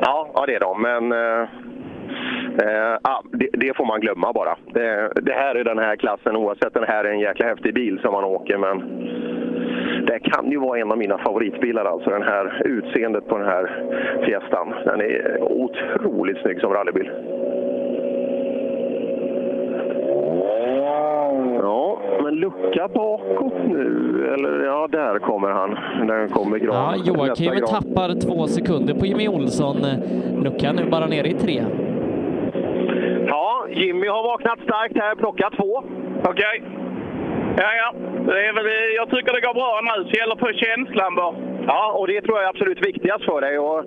Ja, ja det är de, men eh, ja, det, det får man glömma bara. Det, det här är den här klassen, oavsett den här är en jäkla häftig bil som man åker, men det kan ju vara en av mina favoritbilar, alltså den här utseendet på den här Fiestan. Den är otroligt snygg som rallybil. Ja, men lucka bakåt nu, eller ja, där kommer han. Där kommer Gran. Ja, Joakim tappar två sekunder på Jimmy Olsson. Luckan nu bara nere i tre. Ja, Jimmy har vaknat starkt här, plockat två. Okej. Ja, ja. Det är väl, jag tycker det går bra nu, så det gäller på känslan bara. Ja, och det tror jag är absolut viktigast för dig. Och,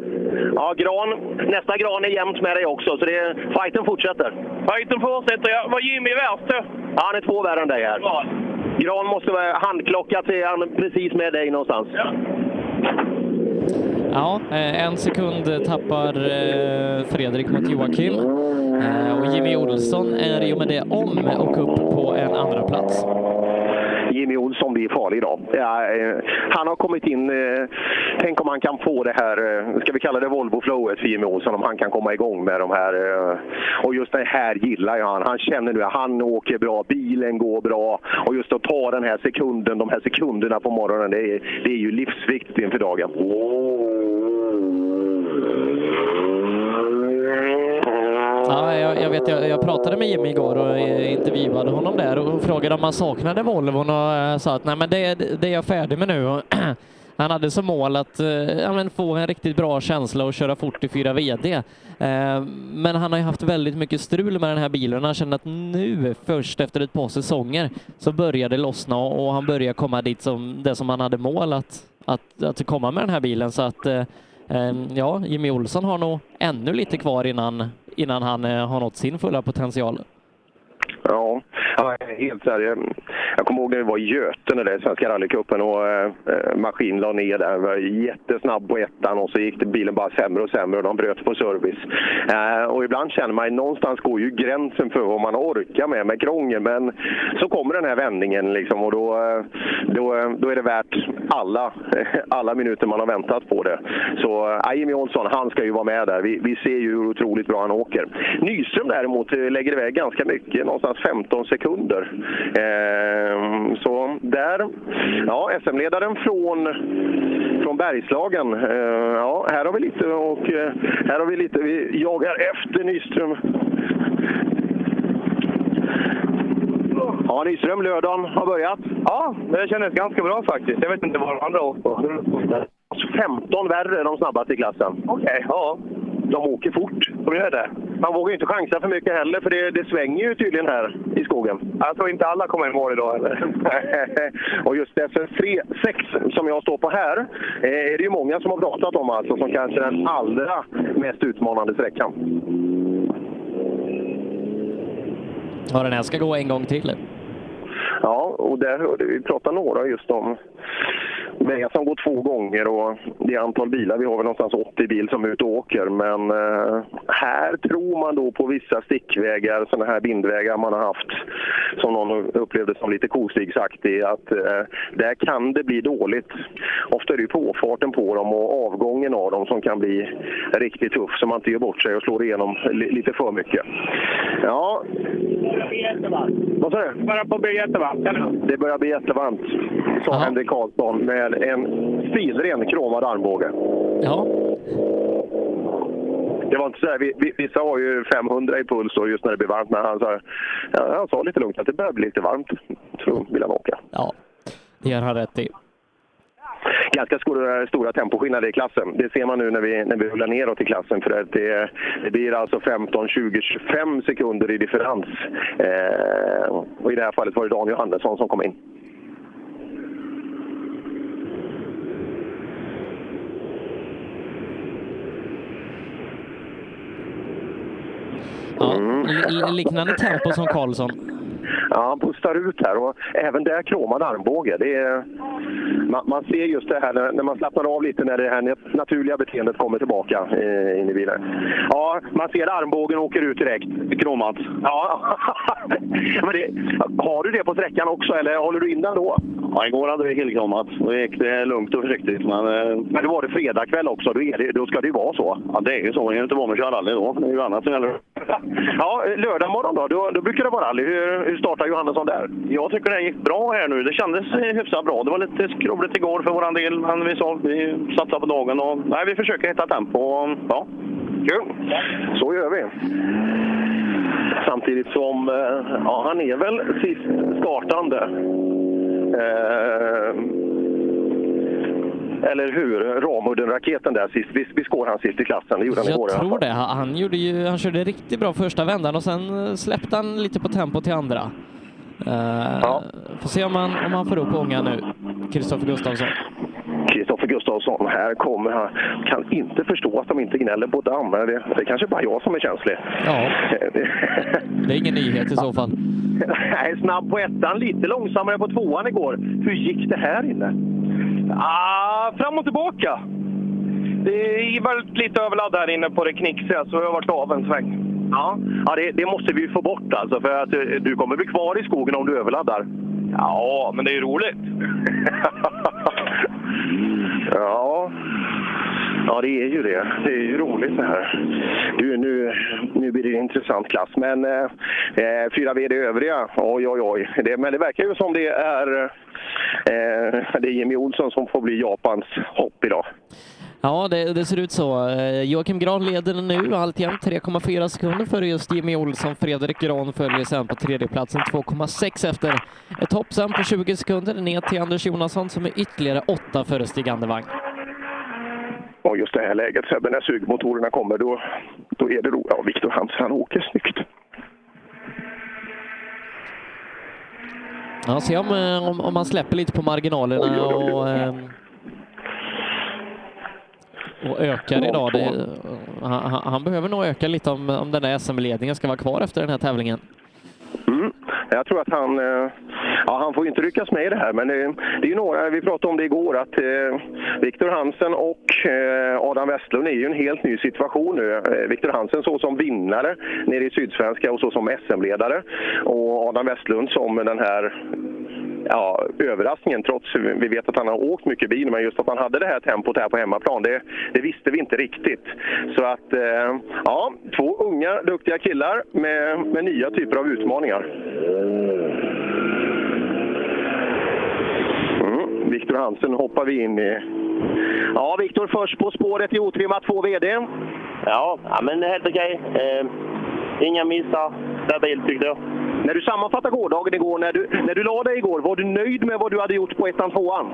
ja, gran, nästa gran är jämnt med dig också, så det, fighten fortsätter. Fighten fortsätter, ja. Var Jimmy värst då? Ja, han är två värre än dig här. Gran måste vara handklockat, han precis med dig någonstans. Ja, eh, en sekund tappar eh, Fredrik mot Joakim. Eh, Och Jimmy Olsson är i och med det om och upp på en andra plats. Jimmy Olsson blir farlig idag. Ja, eh, han har kommit in... Eh, tänk om han kan få det här, ska vi kalla det Volvo-flowet för Jimmy Olsson, om han kan komma igång med de här. Och just det här gillar jag han. Han känner nu att han åker bra, bilen går bra. Och just att ta den här sekunden, de här sekunderna på morgonen, det är, det är ju livsviktigt inför dagen. Ja, jag, jag vet, jag, jag pratade med Jimmy igår och eh, intervjuade honom där och frågade om han saknade Volvon och eh, sa att nej, men det, det är jag färdig med nu. [clears throat] Han hade som mål att eh, ja, men få en riktigt bra känsla och köra fort i 4 VD. Eh, Men han har ju haft väldigt mycket strul med den här bilen. Han kände att nu, först efter ett par säsonger, så börjar det lossna och och han börjar komma dit som det som han hade mål att, att, att komma med den här bilen. Så att eh, ja, Jimmy Olsson har nog ännu lite kvar innan, innan han eh, har nått sin fulla potential. Ja, ja helt så här, jag- Jag kommer ihåg när vi var i Götene där Svenska rallycupen och eh, maskin la ner där. Var jättesnabb på ettan och så gick det, bilen bara sämre och sämre och de bröt på service. Eh, och ibland känner man någonstans går ju gränsen för vad man orkar med med krångel. Men så kommer den här vändningen liksom och då, eh, då, eh, då är det värt alla, [laughs] alla minuter man har väntat på det. Så eh, Jimmy Olsson, han ska ju vara med där. Vi, vi ser ju hur otroligt bra han åker. Nyström däremot eh, lägger iväg ganska mycket, någonstans 15 sekunder. Eh, så där, ja, SM-ledaren från, från Bergslagen. Eh, ja, här har vi lite och eh, här har vi lite, vi jagar efter Nyström. Ja, Nyström, lördagen har börjat. Ja, det kändes ganska bra faktiskt. Jag vet inte vad de andra åkt på. 15 värre de snabbaste i klassen. Okej, ja. De åker fort. De gör det? man vågar ju inte chansa för mycket heller, för det, det svänger ju tydligen här i skogen. Jag tror inte alla kommer i mål idag eller? [laughs] och just SF3 6 som jag står på här eh, är det ju många som har pratat om alltså, som kanske den allra mest utmanande sträckan. Ja, den här ska gå en gång till. Ja, och där hörde vi prata några just om vägar som går två gånger och det antal bilar. Vi har väl någonstans 80 bil som är ute och åker. Men eh, här tror man då på vissa stickvägar, sådana här bindvägar man har haft, som någon upplevde som lite kostigsaktig, att eh, där kan det bli dåligt. Ofta är det ju påfarten på dem och avgången av dem som kan bli riktigt tuff så man inte gör bort sig och slår igenom li lite för mycket. Ja. Vad sa du? På att bli jättevarmt, Det börjar bli jättevarmt, sa Henrik Karlsson med en stilren kromad armbåge. Ja. Det var inte så här, vi- vi- vissa har ju 500 i puls då just när det blir varmt, men han sa, ja, han sa lite lugnt att det börjar bli lite varmt. Så vill han åka. Ja, det gör han rätt i. Ganska stora, stora temposkillnader i klassen. Det ser man nu när vi, när vi rullar neråt i klassen. För att det, det blir alltså 15, 20, 25 sekunder i differens. Eh, och I det här fallet var det Dan Johannesson som kom in. Ja, li- liknande tempo som Karlsson. Ja, han pustar ut här och även där kromad armbåge. Det är, man, man ser just det här när, när man slappnar av lite när det här nat- naturliga beteendet kommer tillbaka eh, in i bilen. Ja, man ser armbågen åker ut direkt. Kromat. Ja, [laughs] men det, har du det på sträckan också eller håller du in den då? Ja, igår hade vi killkromat. Då gick det lugnt och försiktigt. Men, eh, Men då var det fredagkväll också, då, är det, då ska det ju vara så. ja, det är ju så. I Göteborg man kör rally då. Det är ju annat som gäller. [laughs] Ja, lördag morgon då, då, då brukar det vara rally. Hur, hur startar Johannesson där? Jag tycker det gick bra här nu. Det kändes eh, hyfsat bra. Det var lite skrovligt igår för vår del, men vi sa vi satsar på dagen och nej, vi försöker hitta tempo. och, Ja. Kul! Så gör vi. Samtidigt som, eh, ja han är väl sist startande. Eh, eller hur? Ramudden-raketen där sist. Visst, visst går han sist i klassen? Det gjorde han igår Jag tror det. Han, gjorde ju, han körde riktigt bra första vändan och sen eh, släppte han lite på tempo till andra. Uh, Får se om han, om han får upp ångan nu, Kristoffer Gustafsson. Kristoffer Gustafsson, här kommer han. Kan inte förstå att de inte gnäller på damm. Det, det är kanske bara jag som är känslig. Ja, [laughs] det är ingen nyhet i så fall. Nej, snabb på ettan, lite långsammare på tvåan igår. Hur gick det här inne? Ah, fram och tillbaka. Det var lite överladd här inne på det knixiga, så jag har varit av en sväng. Ja, ja det, det måste vi få bort alltså, för att eh, du kommer bli kvar i skogen om du överladdar. Ja, men det är ju roligt. [laughs] Ja. Ja, det är ju det. Det är ju roligt det här. Du, nu, nu blir det en intressant klass. Men eh, eh fyra VD övriga, oj oj oj. Det, men det verkar ju som det är, eh, det är Jimmy Olsson som får bli Japans hopp idag. Ja, det, det ser ut så. Eh, Joakim Gran leder nu alltjämt 3,4 sekunder före just Jimmy Olsson. Fredrik Gran följer sen på tredjeplatsen 2,6 efter ett hopp sen på 20 sekunder ner till Anders Jonasson som är ytterligare 8 före Stig Andevang. Och just det här läget, Sebbe, när sugmotorerna kommer, då, då är det roligt. Ja, Viktor Hansen, han åker snyggt. Ja, se om, eh, om, om man släpper lite på marginalerna och, eh, och ökar idag. Det, han, han- han behöver nog öka lite om, om den där SM-ledningen ska vara kvar efter den här tävlingen. Jag tror att han, eh, ja han får ju inte ryckas med i det här, men eh, det är ju några, vi pratade om det igår, att eh, Viktor Hansen och eh, Adam Westlund är ju en helt ny situation nu. Eh, Viktor Hansen så som vinnare nere i Sydsvenska och så som SM-ledare och Adam Westlund som den här ja, överraskningen trots vi vet att han har åkt mycket bil, men just att han hade det här tempot här på hemmaplan, det, det visste vi inte riktigt. Så att, eh, ja, två unga duktiga killar med, med nya typer av utmaningar. Mm, Viktor Hansen hoppar vi in i. Ja, Viktor först på spåret i otrimmat 2 VD. Ja, ja men helt okej. Eh, inga missar. Stabilt tyckte jag. När du sammanfattar gårdagen igår, när du, när du la dig igår, var du nöjd med vad du hade gjort på ettan, tvåan?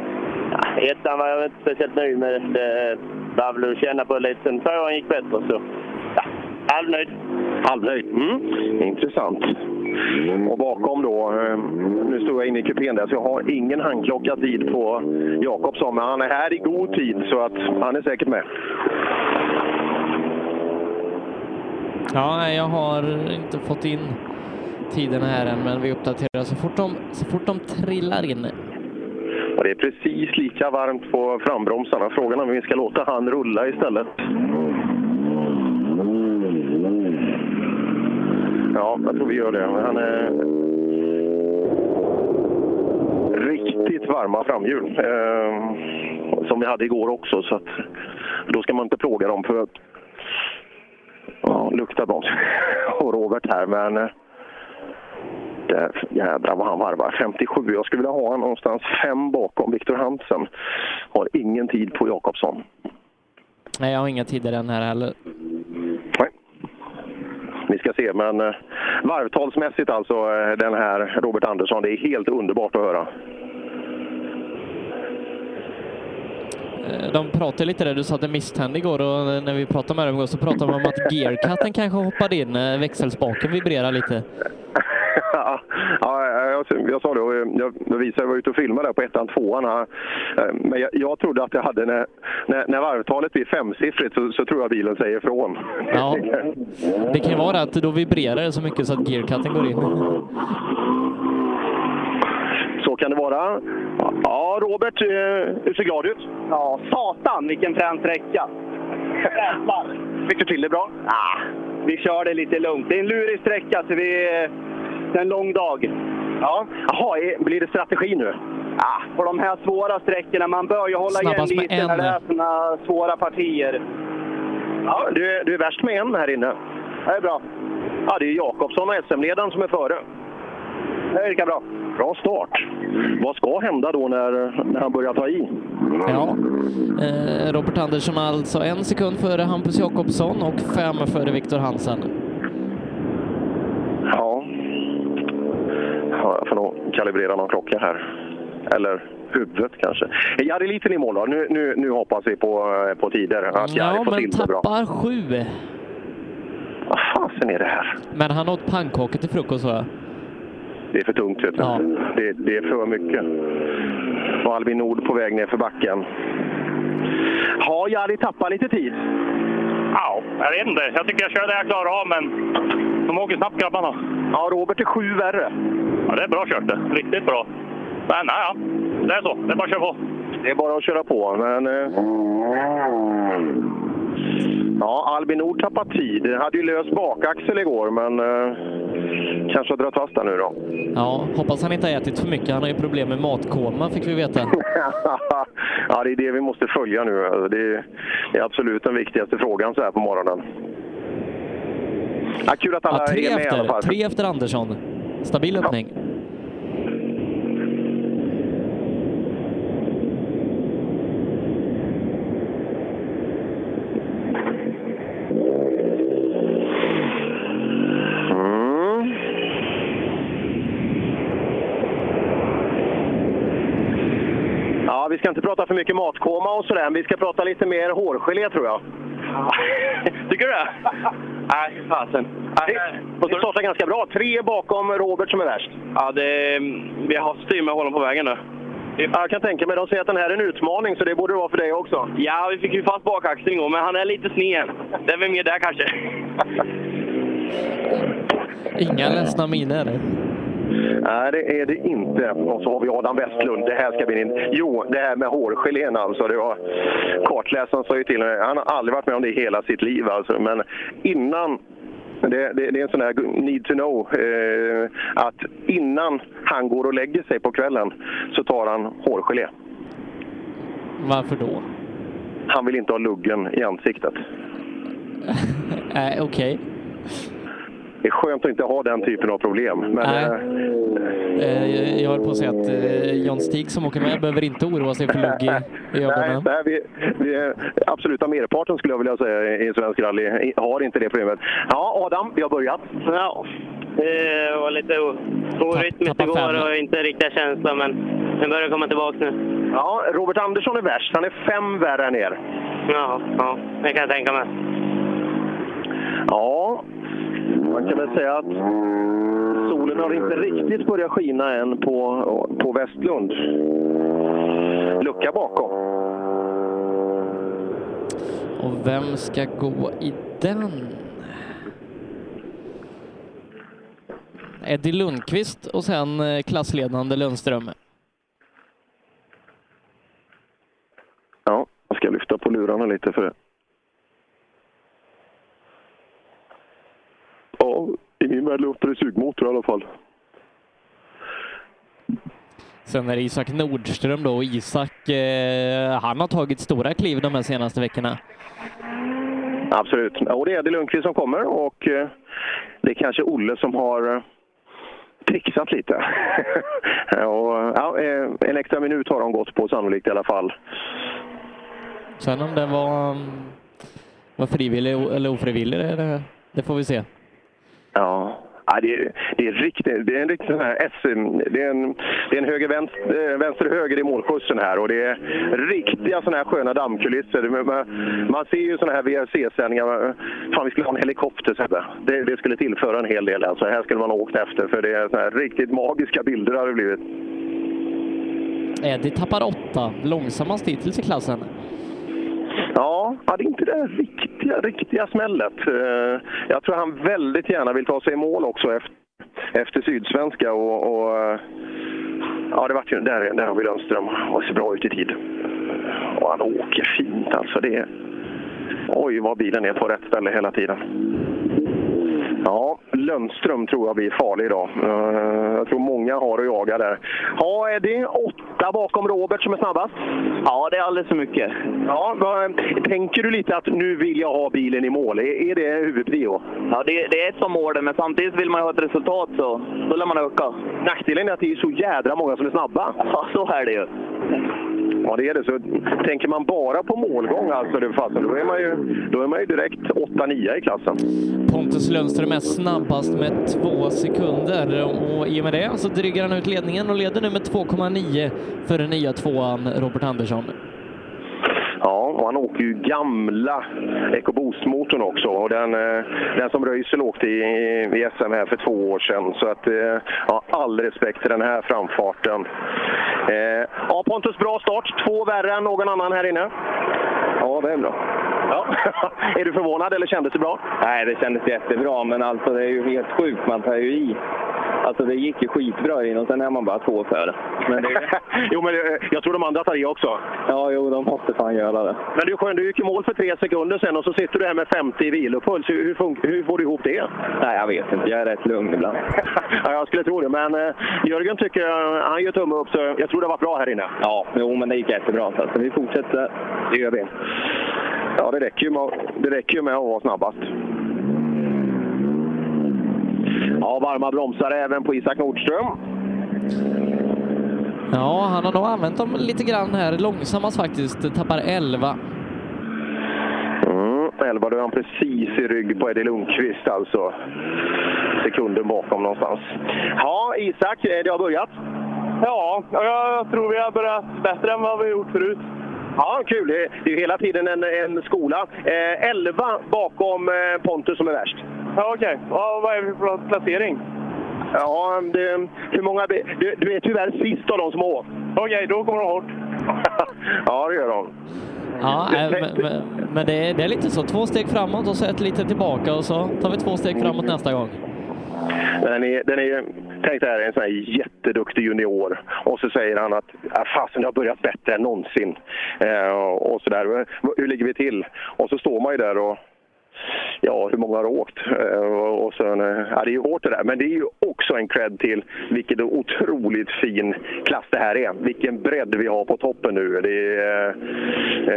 Ja, ettan var jag inte speciellt nöjd med. Det var väl att känna på lite. Sen tvåan gick bättre så ja, halvnöjd. Halvnöjd. Mm. Intressant. Och bakom då, eh, nu står jag inne i kupén där, så jag har ingen handklocka tid på Jakobsson, men han är här i god tid så att han är säkert med. Ja, nej, jag har inte fått in tiderna här än, men vi uppdaterar så fort de, så fort de trillar in. Och det är precis lika varmt på frambromsarna. Frågan är om vi ska låta han rulla istället. Ja, jag tror vi gör det. Han är riktigt varma framhjul. Eh, som vi hade igår också. Så att, då ska man inte plåga dem för att ja, lukta broms. [laughs] Och Robert här, men eh, där, jädrar vad han varvar. 57. Jag skulle vilja ha honom någonstans fem bakom Viktor Hansen. Har ingen tid på Jakobsson. Nej, jag har inga tider än här heller. Nej. Vi ska se, men eh, varvtalsmässigt alltså eh, den här Robert Andersson, det är helt underbart att höra. Eh, De pratade lite där, du sa att det misstände igår och när vi pratade med dem igår så pratade de om att gearcutten kanske hoppade in, eh, växelspaken vibrerar lite. [laughs] ja, jag, jag sa det och jag, jag visade, jag var ute och filmade där på ettan, tvåan. här. Eh, Men jag, jag trodde att jag hade, när, när, när varvtalet blir femsiffrigt så, så tror jag bilen säger ifrån. Ja, det kan ju vara att då vibrerar det så mycket så att gearcutten går in. Så kan det vara. Ja, Robert, eh, du ser glad ut. Ja, satan vilken frän sträcka! Jävlar! Fick du till det bra? Ah, vi kör det lite lugnt. Det är en lurig sträcka, så vi, det är en lång dag. Ja, Jaha, blir det strategi nu? Ah, på de här svåra sträckorna, man bör ju hålla Snabbast igen lite när det är såna svåra partier. Ja, du, är- du är värst med en här inne. Det är bra. Ja, det är Jakobsson och SM-ledaren som är före. Det är lika bra. Bra start. Vad ska hända då när, när han börjar ta i? Ja. Eh, Robert Andersson alltså en sekund före Hampus Jakobsson och fem före Viktor Hansen. Ja. ja jag får nog kalibrera någon klocka här. Eller huvudet kanske. Är Jari liten i mål då? Nu, nu, nu hoppas vi på, på tider. Att Jari Ja, får men till det bra. tappar sju. Vad fasen är det här? Men han åt pannkakor till frukost va? Det är för tungt. Vet. Ja. Det, det är för mycket. Och Albin Nord på väg ner för backen. Har Jari tappat lite tid? Ja, jag vet inte. Jag tycker jag kör det jag klarar av, men de åker snabbt grabbarna. Ja, Robert är sju värre. Ja, det är bra kört det. Riktigt bra. Men ja, ja. det är så. Det är bara att köra på. Det är bara att köra på, men... eh, Ja, Albin Nord tappar tid. Hade ju lös bakaxel igår, men eh, kanske har dragit fast där nu då. Ja, hoppas han inte har ätit för mycket. Han har ju problem med matkoma fick vi veta. [laughs] ja, det är det vi måste följa nu. Alltså, Det är, det är absolut den viktigaste frågan så här på morgonen. Ja, kul att alla Ja, tre, är med i alla efter, fall. tre efter Andersson. Stabil öppning. Mm. Ja, vi ska inte prata för mycket matkoma och sådär, vi ska prata lite mer hårgelé tror jag. [laughs] Tycker du det? Nej, fasen. Och du startar ganska bra. Tre bakom Robert som är värst. Ja, det, vi har styr med honom på vägen nu. Ja, Jag kan tänka mig, de säger att den här är en utmaning, så det borde det vara för dig också. Ja, vi fick ju fast bakaxeln igår, men han är lite sned. Det är väl mer där kanske. Inga ledsna miner. Nej, det är det inte. Och så har vi Adam Westlund. Det här ska bli in. Jo, det här med hårgelén alltså. Det var... Kartläsaren sa ju till mig, han har aldrig varit med om det i hela sitt liv alltså. Men innan det, det, det är en sån här need to know. Eh, att innan han går och lägger sig på kvällen så tar han hårgelé. Varför då? Han vill inte ha luggen i ansiktet. [laughs] Nej, okej. Det är skönt att inte ha den typen av problem. Men, Nej. Eh, Jag höll på att säga att eh, John Stig som åker med behöver inte oroa sig för lugg [laughs] i, i Nej, ögonen. nej vi, vi, är- absoluta merparten skulle jag vilja säga i svensk rally har inte det problemet. Ja, Adam, vi har börjat. Ja, det var lite orytmiskt igår och inte riktiga känsla, men den börjar komma tillbaka nu. Ja, Robert Andersson är värst. Han är fem värre ner. Ja, ja, det kan jag tänka mig. Ja, man kan väl säga att solen har inte riktigt börjat skina än på, på Västlund. Lucka bakom. Och vem ska gå i den? Eddie Lundqvist och sen eh, klassledande Lundström. Ja, jag ska lyfta på lurarna lite för det. Ja, i min värld låter det sugmotor i alla fall. Sen är det Isak Nordström då och Isak, eh, han har tagit stora kliv de här senaste veckorna. Absolut. Och det är Eddie Lundqvist som kommer och eh, det är kanske Olle som har eh, trixat lite. [laughs] och, ja, eh, en extra minut har de gått på sannolikt i alla fall. Sen om det var, var frivillig eller ofrivillig, det, det får vi se. Ja, Ja, det, är, det, är riktigt, det är en riktig sån här SM, det är en, det är en höger, vänster, eh, vänster höger i målskjutsen här och det är riktiga såna här sköna dammkulisser. Man, man ser ju såna här VRC-sändningar. Fan, vi skulle ha en helikopter Sebbe. Det, det skulle tillföra en hel del. Alltså, här skulle man ha åkt efter för det är såna här riktigt magiska bilder har det blivit. Eh, Eddie tappar åtta, långsammast hittills i klassen. Ja, det är inte det riktiga, riktiga smället. Eh, jag tror han väldigt gärna vill ta sig i mål också efter, efter Sydsvenska. Och, och, eh, ja, det vart ju, där, där har vi Lundström. Och ser bra ut i tid. Och han åker fint alltså. Det är, oj, vad bilen är på rätt ställe hela tiden. Ja, Lundström tror jag blir farlig idag. Eh, Jag tror många har att jaga där. Ja, är det åtta bakom Robert som är snabbast? Ja, det är alldeles för mycket. Ja, vad, tänker du lite att nu vill jag ha bilen i mål? Är, är det huvudprio? Ja, det, det är ett som mål, men samtidigt vill man ju ha ett resultat så då lär man öka. Nackdelen är att det är så jädra många som är snabba. Ja, så är det ju. Ja, det är det. Så tänker man bara på målgång, alltså, du fasen, då, är man ju, då är man ju direkt 8-9 i klassen. Pontus Lundström är snabbast med två sekunder och i och med det så drygar han ut ledningen och leder nu med 2,9 för den nya tvåan Robert Andersson. Och han åker ju gamla EcoBoost-motorn också. Och den, eh, den som Röisel åkte i, i SM här för två år sedan. Så att, eh, ja, all respekt till den här framfarten. Eh, ja, Pontus, bra start. Två värre än någon annan här inne. Ja, det är bra. Ja. [laughs] är du förvånad eller kändes det bra? Nej, det kändes jättebra, men alltså det är ju helt sjukt. Man tar ju i. Alltså det gick ju skitbra in och sen är man bara två före. Men det... [laughs] jo, men eh, jag tror de andra tar i också. Ja, jo, de måste fan göra det. Men du, Sjön, du gick i mål för tre sekunder sen och så sitter du här med 50 i vilopuls. Hur, hur, hur får du ihop det? Nej, jag vet inte. Jag är rätt lugn ibland. [laughs] ja, jag skulle tro det. Men eh, Jörgen tycker, han gör tumme upp, så jag tror det var bra här inne. Ja, jo, men det gick jättebra. Så alltså, vi fortsätter. Det gör vi. Ja, det räcker ju med, det räcker ju med att vara snabbast. Ja, varma bromsar även på Isak Nordström. Ja, han har nog använt dem lite grann här. Långsammast faktiskt, tappar 11. Mm, 11, då är han precis i rygg på Eddie Lundqvist alltså. Sekunden bakom någonstans. Ja, Isak, det har börjat. Ja, jag tror vi har börjat bättre än vad vi gjort förut. Ja, kul. Det är, det är ju hela tiden en, en skola. Eh, 11 bakom eh, Pontus som är värst. Ja, okej. Ja, vad är vi för placering? Ja, det, hur många... Du, du är tyvärr sist av de som har åkt. Okej, då kommer de hårt. [laughs] ja, det gör de. Ja, äh, men, men, det, är, det är lite så. Två steg framåt och så ett litet tillbaka och så tar vi två steg framåt nästa gång. Den är, den är, tänk dig här, en sån här jätteduktig junior. Och så säger han att fasen, det har börjat bättre än någonsin. Eh, och så där. Hur ligger vi till? Och så står man ju där och Ja, hur många har åkt? Eh, och sen, eh, ja, det är ju hårt det där, men det är ju också en cred till vilken otroligt fin klass det här är. Vilken bredd vi har på toppen nu. Det är, eh,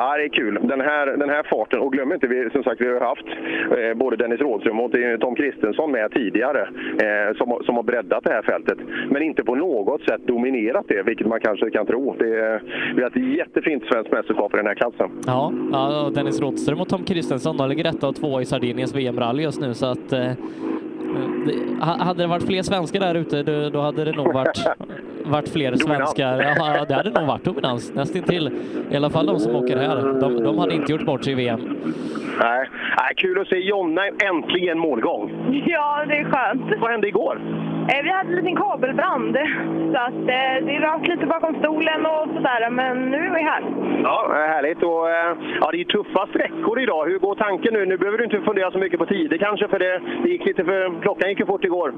ja, det är kul. Den här, den här farten, och glöm inte, vi, som sagt, vi har haft både Dennis Rådström och Tom Kristensson med tidigare som, har- som har breddat det här fältet. Men inte på något sätt dominerat det, vilket man kanske kan tro. Det är, vi har ett jättefint svenskt mästerskap i den här klassen. Ja, ja Dennis Rådström och Tom Kristensson, då ligger etta och tvåa i Sardiniens VM-rally just nu så att eh, det, ha- hade det varit fler svenskar där ute då, hade det nog varit, [laughs] varit fler svenskar. Ja, det hade nog varit dominans nästintill. I alla fall de som åker här. De, de hade inte gjort bort sig i VM. Nej. Nej, kul att se Jonna äntligen målgång. Ja, det är skönt. Vad hände igår? Eh, Vi hade en liten kabelbrand, så att eh, det rök lite bakom stolen och sådär, men nu är vi här. Ja, eh, härligt. Och, eh, ja, det är tuffa sträckor idag. Hur går tanken nu? Nu behöver du inte fundera så mycket på tider kanske, för det, det gick lite för... Klockan gick ju fort igår.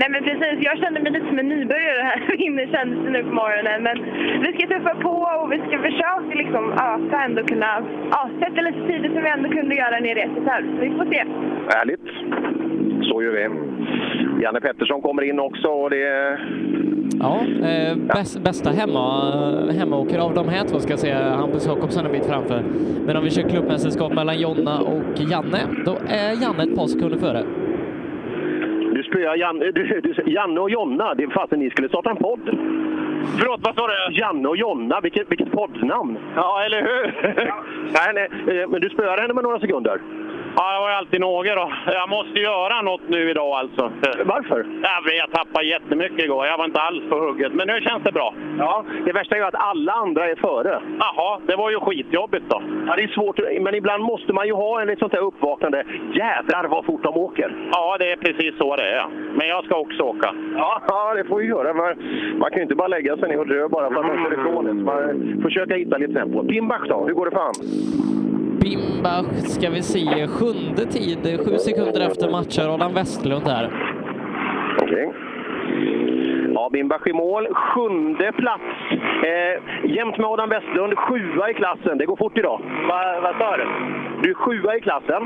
Nej men precis, jag kände mig lite som en nybörjare här [laughs] inne kändes det nu på morgonen. Men vi ska tuffa på och vi ska försöka liksom öka ändå kunna, ja, sätta lite tider som vi ändå kunde göra nere i SSR. Så vi får se. Härligt. Så gör vi. Janne Pettersson kommer in också och det... Ja, eh, bäst, bästa hemma, hemmaåkare av de här två ska jag säga, Hampus Jakobsson en bit framför. Men om vi kör klubbmästerskap mellan Jonna och Janne, då är Janne ett par sekunder före. Du spöar Janne, du, du, Janne och Jonna. Det är fasen ni skulle starta en podd. Förlåt, vad sa du? Janne och Jonna, vilket, vilket poddnamn! Ja, eller hur? [laughs] nej, nej, eh, men du spöar henne med några sekunder. Ja, jag var ju alltid några då. Jag måste göra något nu idag alltså. Varför? Jag, tappade jättemycket igår. Jag var inte alls på hugget, men nu känns det bra. Ja, det värsta är ju att alla andra är före. Jaha, det var ju skitjobbigt då. Ja, det är svårt, men ibland måste man ju ha en ett sånt där uppvaknande. Jädrar vad fort de åker! Ja, det är precis så det är. Men jag ska också åka. Ja, ja det får vi göra. Man, man kan ju inte bara lägga sig ner och dö bara för att man kör ifrån det. Man får försöka hitta lite tempo. Bimbach då, hur går det för han? Bimbach ska vi se, sjunde tid, sju sekunder efter matchar Adam Westlund här. Okej. Ja, Bimbach i mål. Sjunde plats. Eh, jämnt med Adam Westlund. Sjua i klassen. Det går fort idag. Va, vad sa du? Du är sjua i klassen.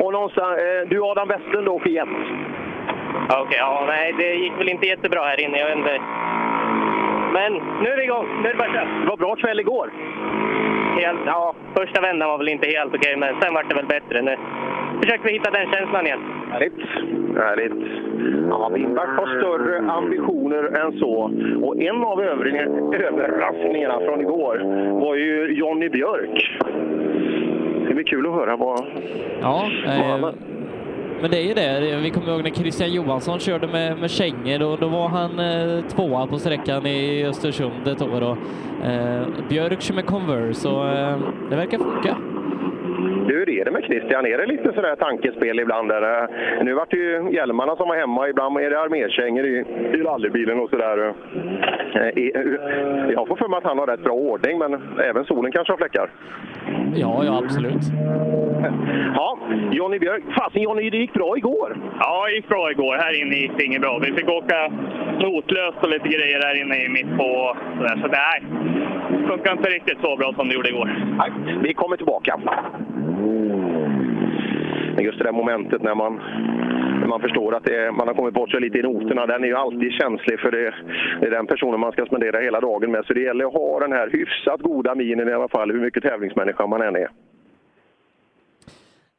Och någonstans, eh, du Adam Westlund åker jämnt. Ja, Okej, ja, nej, det gick väl inte jättebra här inne. Jag vet inte. Men nu är vi igång. Nu är det bara kört. Det var bra kväll igår. Helt, ja, första vändan var väl inte helt okej, men sen var det väl bättre. Nu försöker vi hitta den känslan igen. Härligt. Härligt. Ja, Bimbach har större ambitioner än så. Och en av överraskningarna från igår var ju Jonny Björk. Det blir kul att höra vad... Ja, eh, men det är ju det. Vi kommer ihåg när Christian Johansson körde med, med kängor. och då var han eh, tvåa på sträckan i Östersund ett år. Och, eh, Björk kör med Converse och eh, det verkar funka. Hur är det med Christian? Är det lite sådär tankespel ibland? Där? Nu vart det ju hjälmarna som var hemma. Ibland är det armékängor i, i rallybilen och sådär. Eh, Jag får för mig att han har rätt bra ordning, men även solen kanske har fläckar. Ja, ja absolut. [laughs] Ja, Jonny Björk. Fasen Jonny, det gick bra igår. Ja, det gick bra igår. Här inne gick det inget bra. Vi fick åka notlöst och lite grejer här inne i mitt på. Sådär. Så nej, funkar inte riktigt så bra som det gjorde igår. Nej, vi kommer tillbaka. Men Just det där momentet när man, när man förstår att det är, man har kommit bort sig lite i noterna, den är ju alltid känslig för det, det är den personen man ska spendera hela dagen med. Så det gäller att ha den här hyfsat goda minen i alla fall, hur mycket tävlingsmänniska man än är.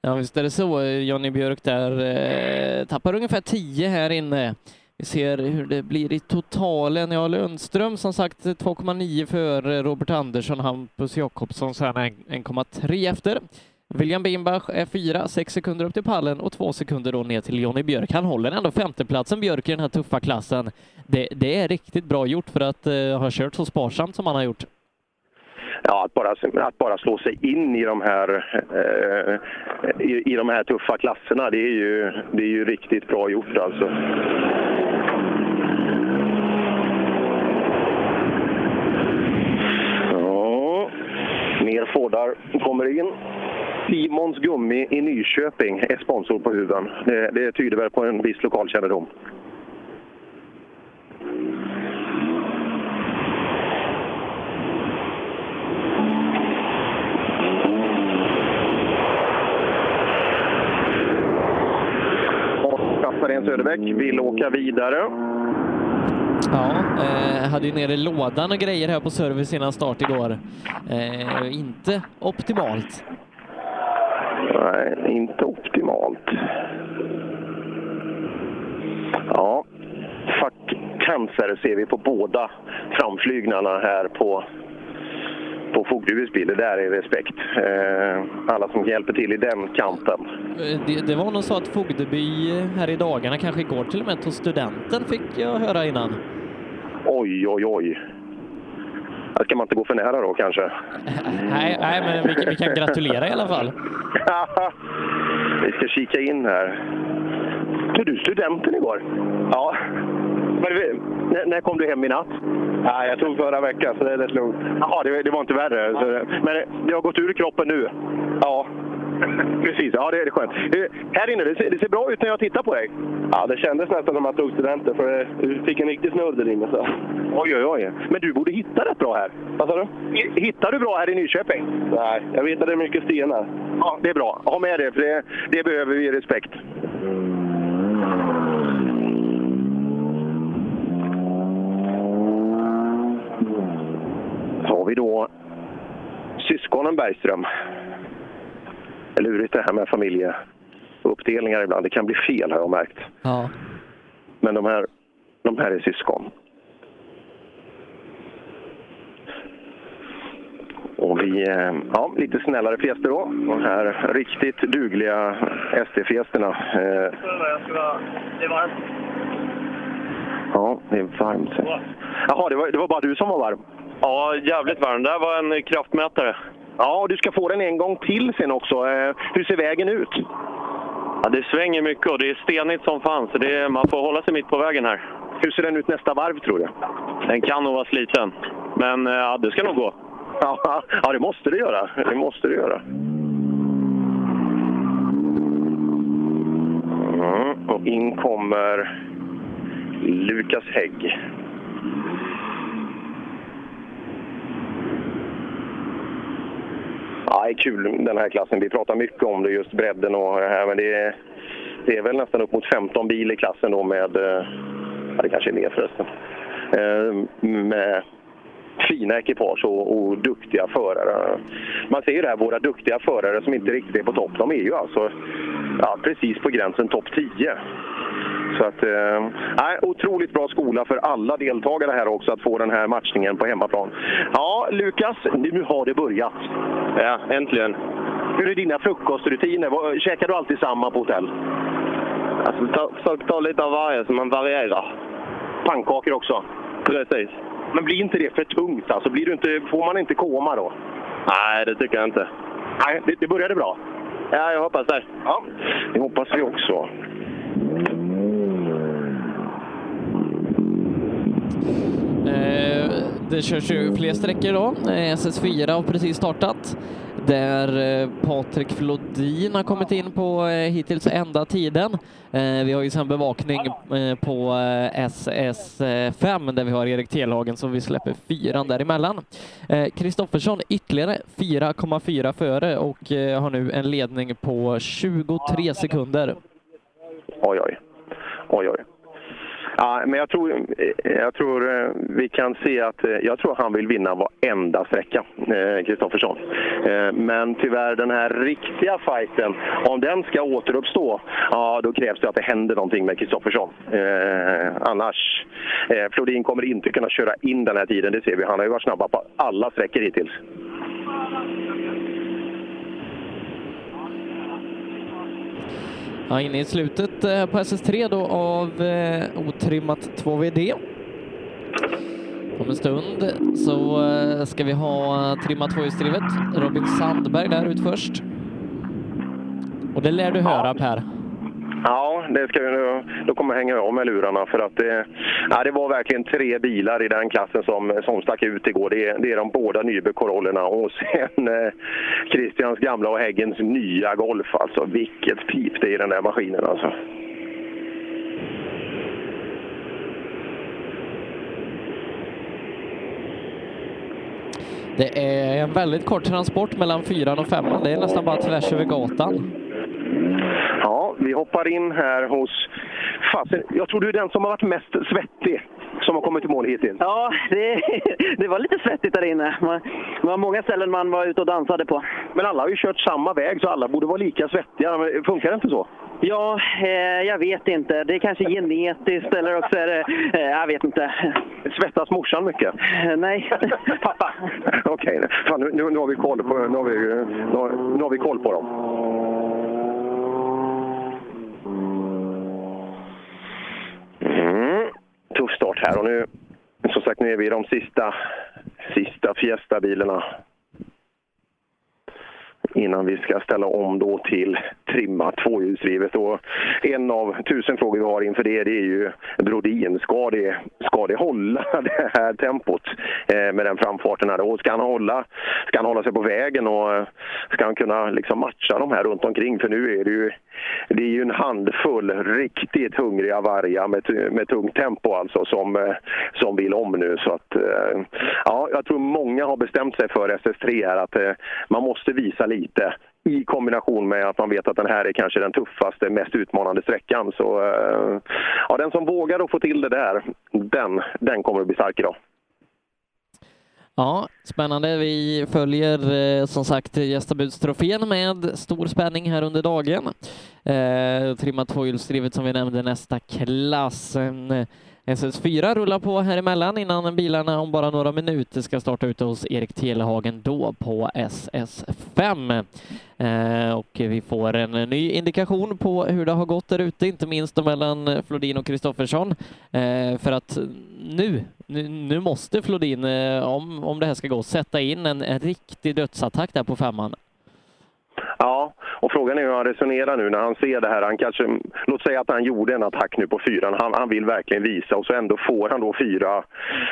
Ja, visst är det så. Jonny Björk där eh, tappar ungefär 10 här inne. Vi ser hur det blir i totalen. Ja, Lundström som sagt 2,9 för Robert Andersson, Hampus Jakobsson sen 1,3 efter. William Bimbach är fyra, sex sekunder upp till pallen och två sekunder då ner till Jonny Björk. Han håller ändå femteplatsen Björk i den här tuffa klassen. Det, det är riktigt bra gjort för att uh, ha kört så sparsamt som han har gjort. Ja, att bara, att bara slå sig in i de här, eh, i, i de här tuffa klasserna, det är ju, det är ju riktigt bra gjort alltså. Ja, mer Fordar kommer in. Simons Gummi i Nyköping är sponsor på huven. Det, det tyder väl på en viss lokalkännedom. Katarén Söderbäck vill åka vidare. Ja, eh, hade ju nere lådan och grejer här på service innan start igår. Eh, inte optimalt. Nej, inte optimalt. Ja, fackcancer ser vi på båda framflyglarna här på, på Fogdehuvudets bil. Det där är respekt. Eh, alla som hjälper till i den kampen. Eh, Det, det var nog så att Fogdeby här i dagarna, kanske igår till och med, tog studenten fick jag höra innan. Oj, oj, oj. Här ska man inte gå för nära då kanske? [laughs] Nej, nej men vi, vi kan gratulera i alla fall. [laughs] Vi ska kika in här. Tog du studenten igår? Ja. Men, när kom du hem i natt? Nej, jag tog förra veckan så det är rätt lugnt. Jaha, det, det var inte värre. Så, det- men det har gått ur kroppen nu? Ja. Precis, ja det är skönt. Eh, Här inne, det ser, det ser bra ut när jag tittar på dig. Ja, det kändes nästan som att jag tog studenten för du fick en riktig snurr där inne. Så. Oj, oj, oj. Men du borde hitta rätt bra här. Vad sa du? Hittar du bra här i Nyköping? Nej, jag vet att det är mycket stenar. Ja, det är bra. Ha med det, för det, det behöver vi respekt. Så har vi då syskonen Bergström. Det är lurigt det här med familjeuppdelningar ibland. Det kan bli fel har jag märkt. Ja. Men de här, de här är syskon. Och vi, eh, ja, lite snällare fiester då. De här riktigt dugliga SD-fiesterna. Eh, Det var ja, det är varmt. Jaha, det var, det var bara du som var varm? Ja, jävligt varm. Det här var en kraftmätare. Ja, och du ska få den en gång till sen också. Eh, hur ser vägen ut? Ja, det svänger mycket och det är stenigt som fan, så är, man får hålla sig mitt på vägen här. Hur ser den ut nästa varv tror du? Den kan nog vara sliten, men eh, ja, det ska nog gå. Ja, [laughs] ja, det måste det göra. Det måste det göra. Mm, och in kommer Lukas Hägg. Ja, det är kul den här klassen. Vi pratar mycket om det, just bredden och det här. Men det är, det är väl nästan upp mot 15 bil i klassen då med, eh, ja det kanske är mer förresten, eh, med fina ekipage och, och duktiga förare. Man ser ju det här, våra duktiga förare som inte riktigt är på topp, de är ju alltså ja, precis på gränsen topp 10. Så att, eh, otroligt bra skola för alla deltagare här också att få den här matchningen på hemmaplan. Ja, Lukas, nu har det börjat. Ja, äntligen. Hur är dina frukostrutiner? Käkar du alltid samma på hotell? Alltså, ta, försök ta lite av varje så man varierar. Pannkakor också? Precis. Men blir inte det för tungt? Alltså, blir du inte, får man inte koma då? Nej, det tycker jag inte. Nej, det, det började bra. Ja, jag hoppas det. Ja, det hoppas vi också. Eh, det körs ju fler sträckor idag. Eh, SS4 har precis startat där eh, Patrik Flodin har kommit in på eh, hittills enda tiden. Eh, vi har ju sen bevakning på SS5 där vi har Erik Telhagen som vi släpper fyran däremellan. Kristoffersson ytterligare 4,4 före och har nu en ledning på 23 sekunder. Oj, oj. Oj, oj. Ja, men jag tror, eh, jag tror eh, vi kan se att eh, jag tror han vill vinna varenda sträcka, Kristoffersson. Men tyvärr den här riktiga fighten, om den ska återuppstå, ja då krävs det att det händer någonting med Kristoffersson. Annars, Flodin kommer inte kunna köra in den här tiden, det ser vi. Han har ju varit snabba på alla sträckor hittills. Ja, inne i slutet eh, på SS3 då av eh, otrimmat 2VD. Om en stund så eh, ska vi ha trimmat tvåhjulsdrivet. Robin Sandberg där ut först. Och det lär du höra Per. Ja, det ska vi nu. Då kommer jag hänga av med lurarna för att det, ja, det var verkligen tre bilar i den klassen som, som stack ut igår. Det är, det är de båda Nybe-korollerna och sen eh, Christians gamla och Häggens nya Golf. Alltså vilket pip det är i den där maskinen alltså. Det är en väldigt kort transport mellan fyran och femman. Det är nästan bara tvärs över gatan. Ja, vi hoppar in här hos... Fasen, jag tror du är den som har varit mest svettig som har kommit till mål hittills. Ja, det, det var lite svettigt där inne. Man- Det var många ställen man var ute och dansade på. Men alla har ju kört samma väg så alla borde vara lika svettiga. Men Funkar det inte så? Ja, eh, jag vet inte. Det är kanske genetiskt eller också är det... Eh, jag vet inte. Svettas morsan mycket? Eh, nej, [laughs] pappa. Okej, Fan, nu, nu, nu har vi koll på, nu har vi, nu har, nu har vi koll på dem. Mm. Tuff start här och nu, som sagt, nu är vi i de sista, sista Fiesta-bilarna. innan vi ska ställa om då till trimma tvåhjulsdrivet. Och en av tusen frågor vi har inför det, det är ju Brodin. Ska det, ska det hålla [laughs] det här tempot eh, med den framfarten? Här? Och ska han, hålla, ska han hålla sig på vägen och eh, ska han kunna liksom matcha de här runt omkring? För nu är det ju, det är ju en handfull riktigt hungriga vargar med, med tungt tempo alltså som, eh, som vill om nu. Så att, eh, ja, jag tror många har bestämt sig för SS3 här att eh, man måste visa lite i kombination med att man vet att den här är kanske den tuffaste, mest utmanande sträckan. Så ja, den som vågar att få till det där, den, den kommer att bli stark idag. Ja, spännande. Vi följer eh, som sagt gästabudstrofén med stor spänning här under dagen. Eh, trimmat tvåhjulsdrivet som vi nämnde nästa klass. En, SS4 rullar på här emellan innan bilarna om bara några minuter ska starta ute hos Erik Telehagen då på SS5. Eh, och vi får en ny indikation på hur det har gått där ute, inte minst mellan Flodin och Kristoffersson. Eh, för att nu, nu, nu måste Flodin, eh, om, om det här ska gå, sätta in en, en riktig dödsattack där på femman. Ja, och frågan är hur han resonerar nu när han ser det här. Han kanske, låt säga att han gjorde en attack nu på fyran. Han, han vill verkligen visa och så ändå får han då fyra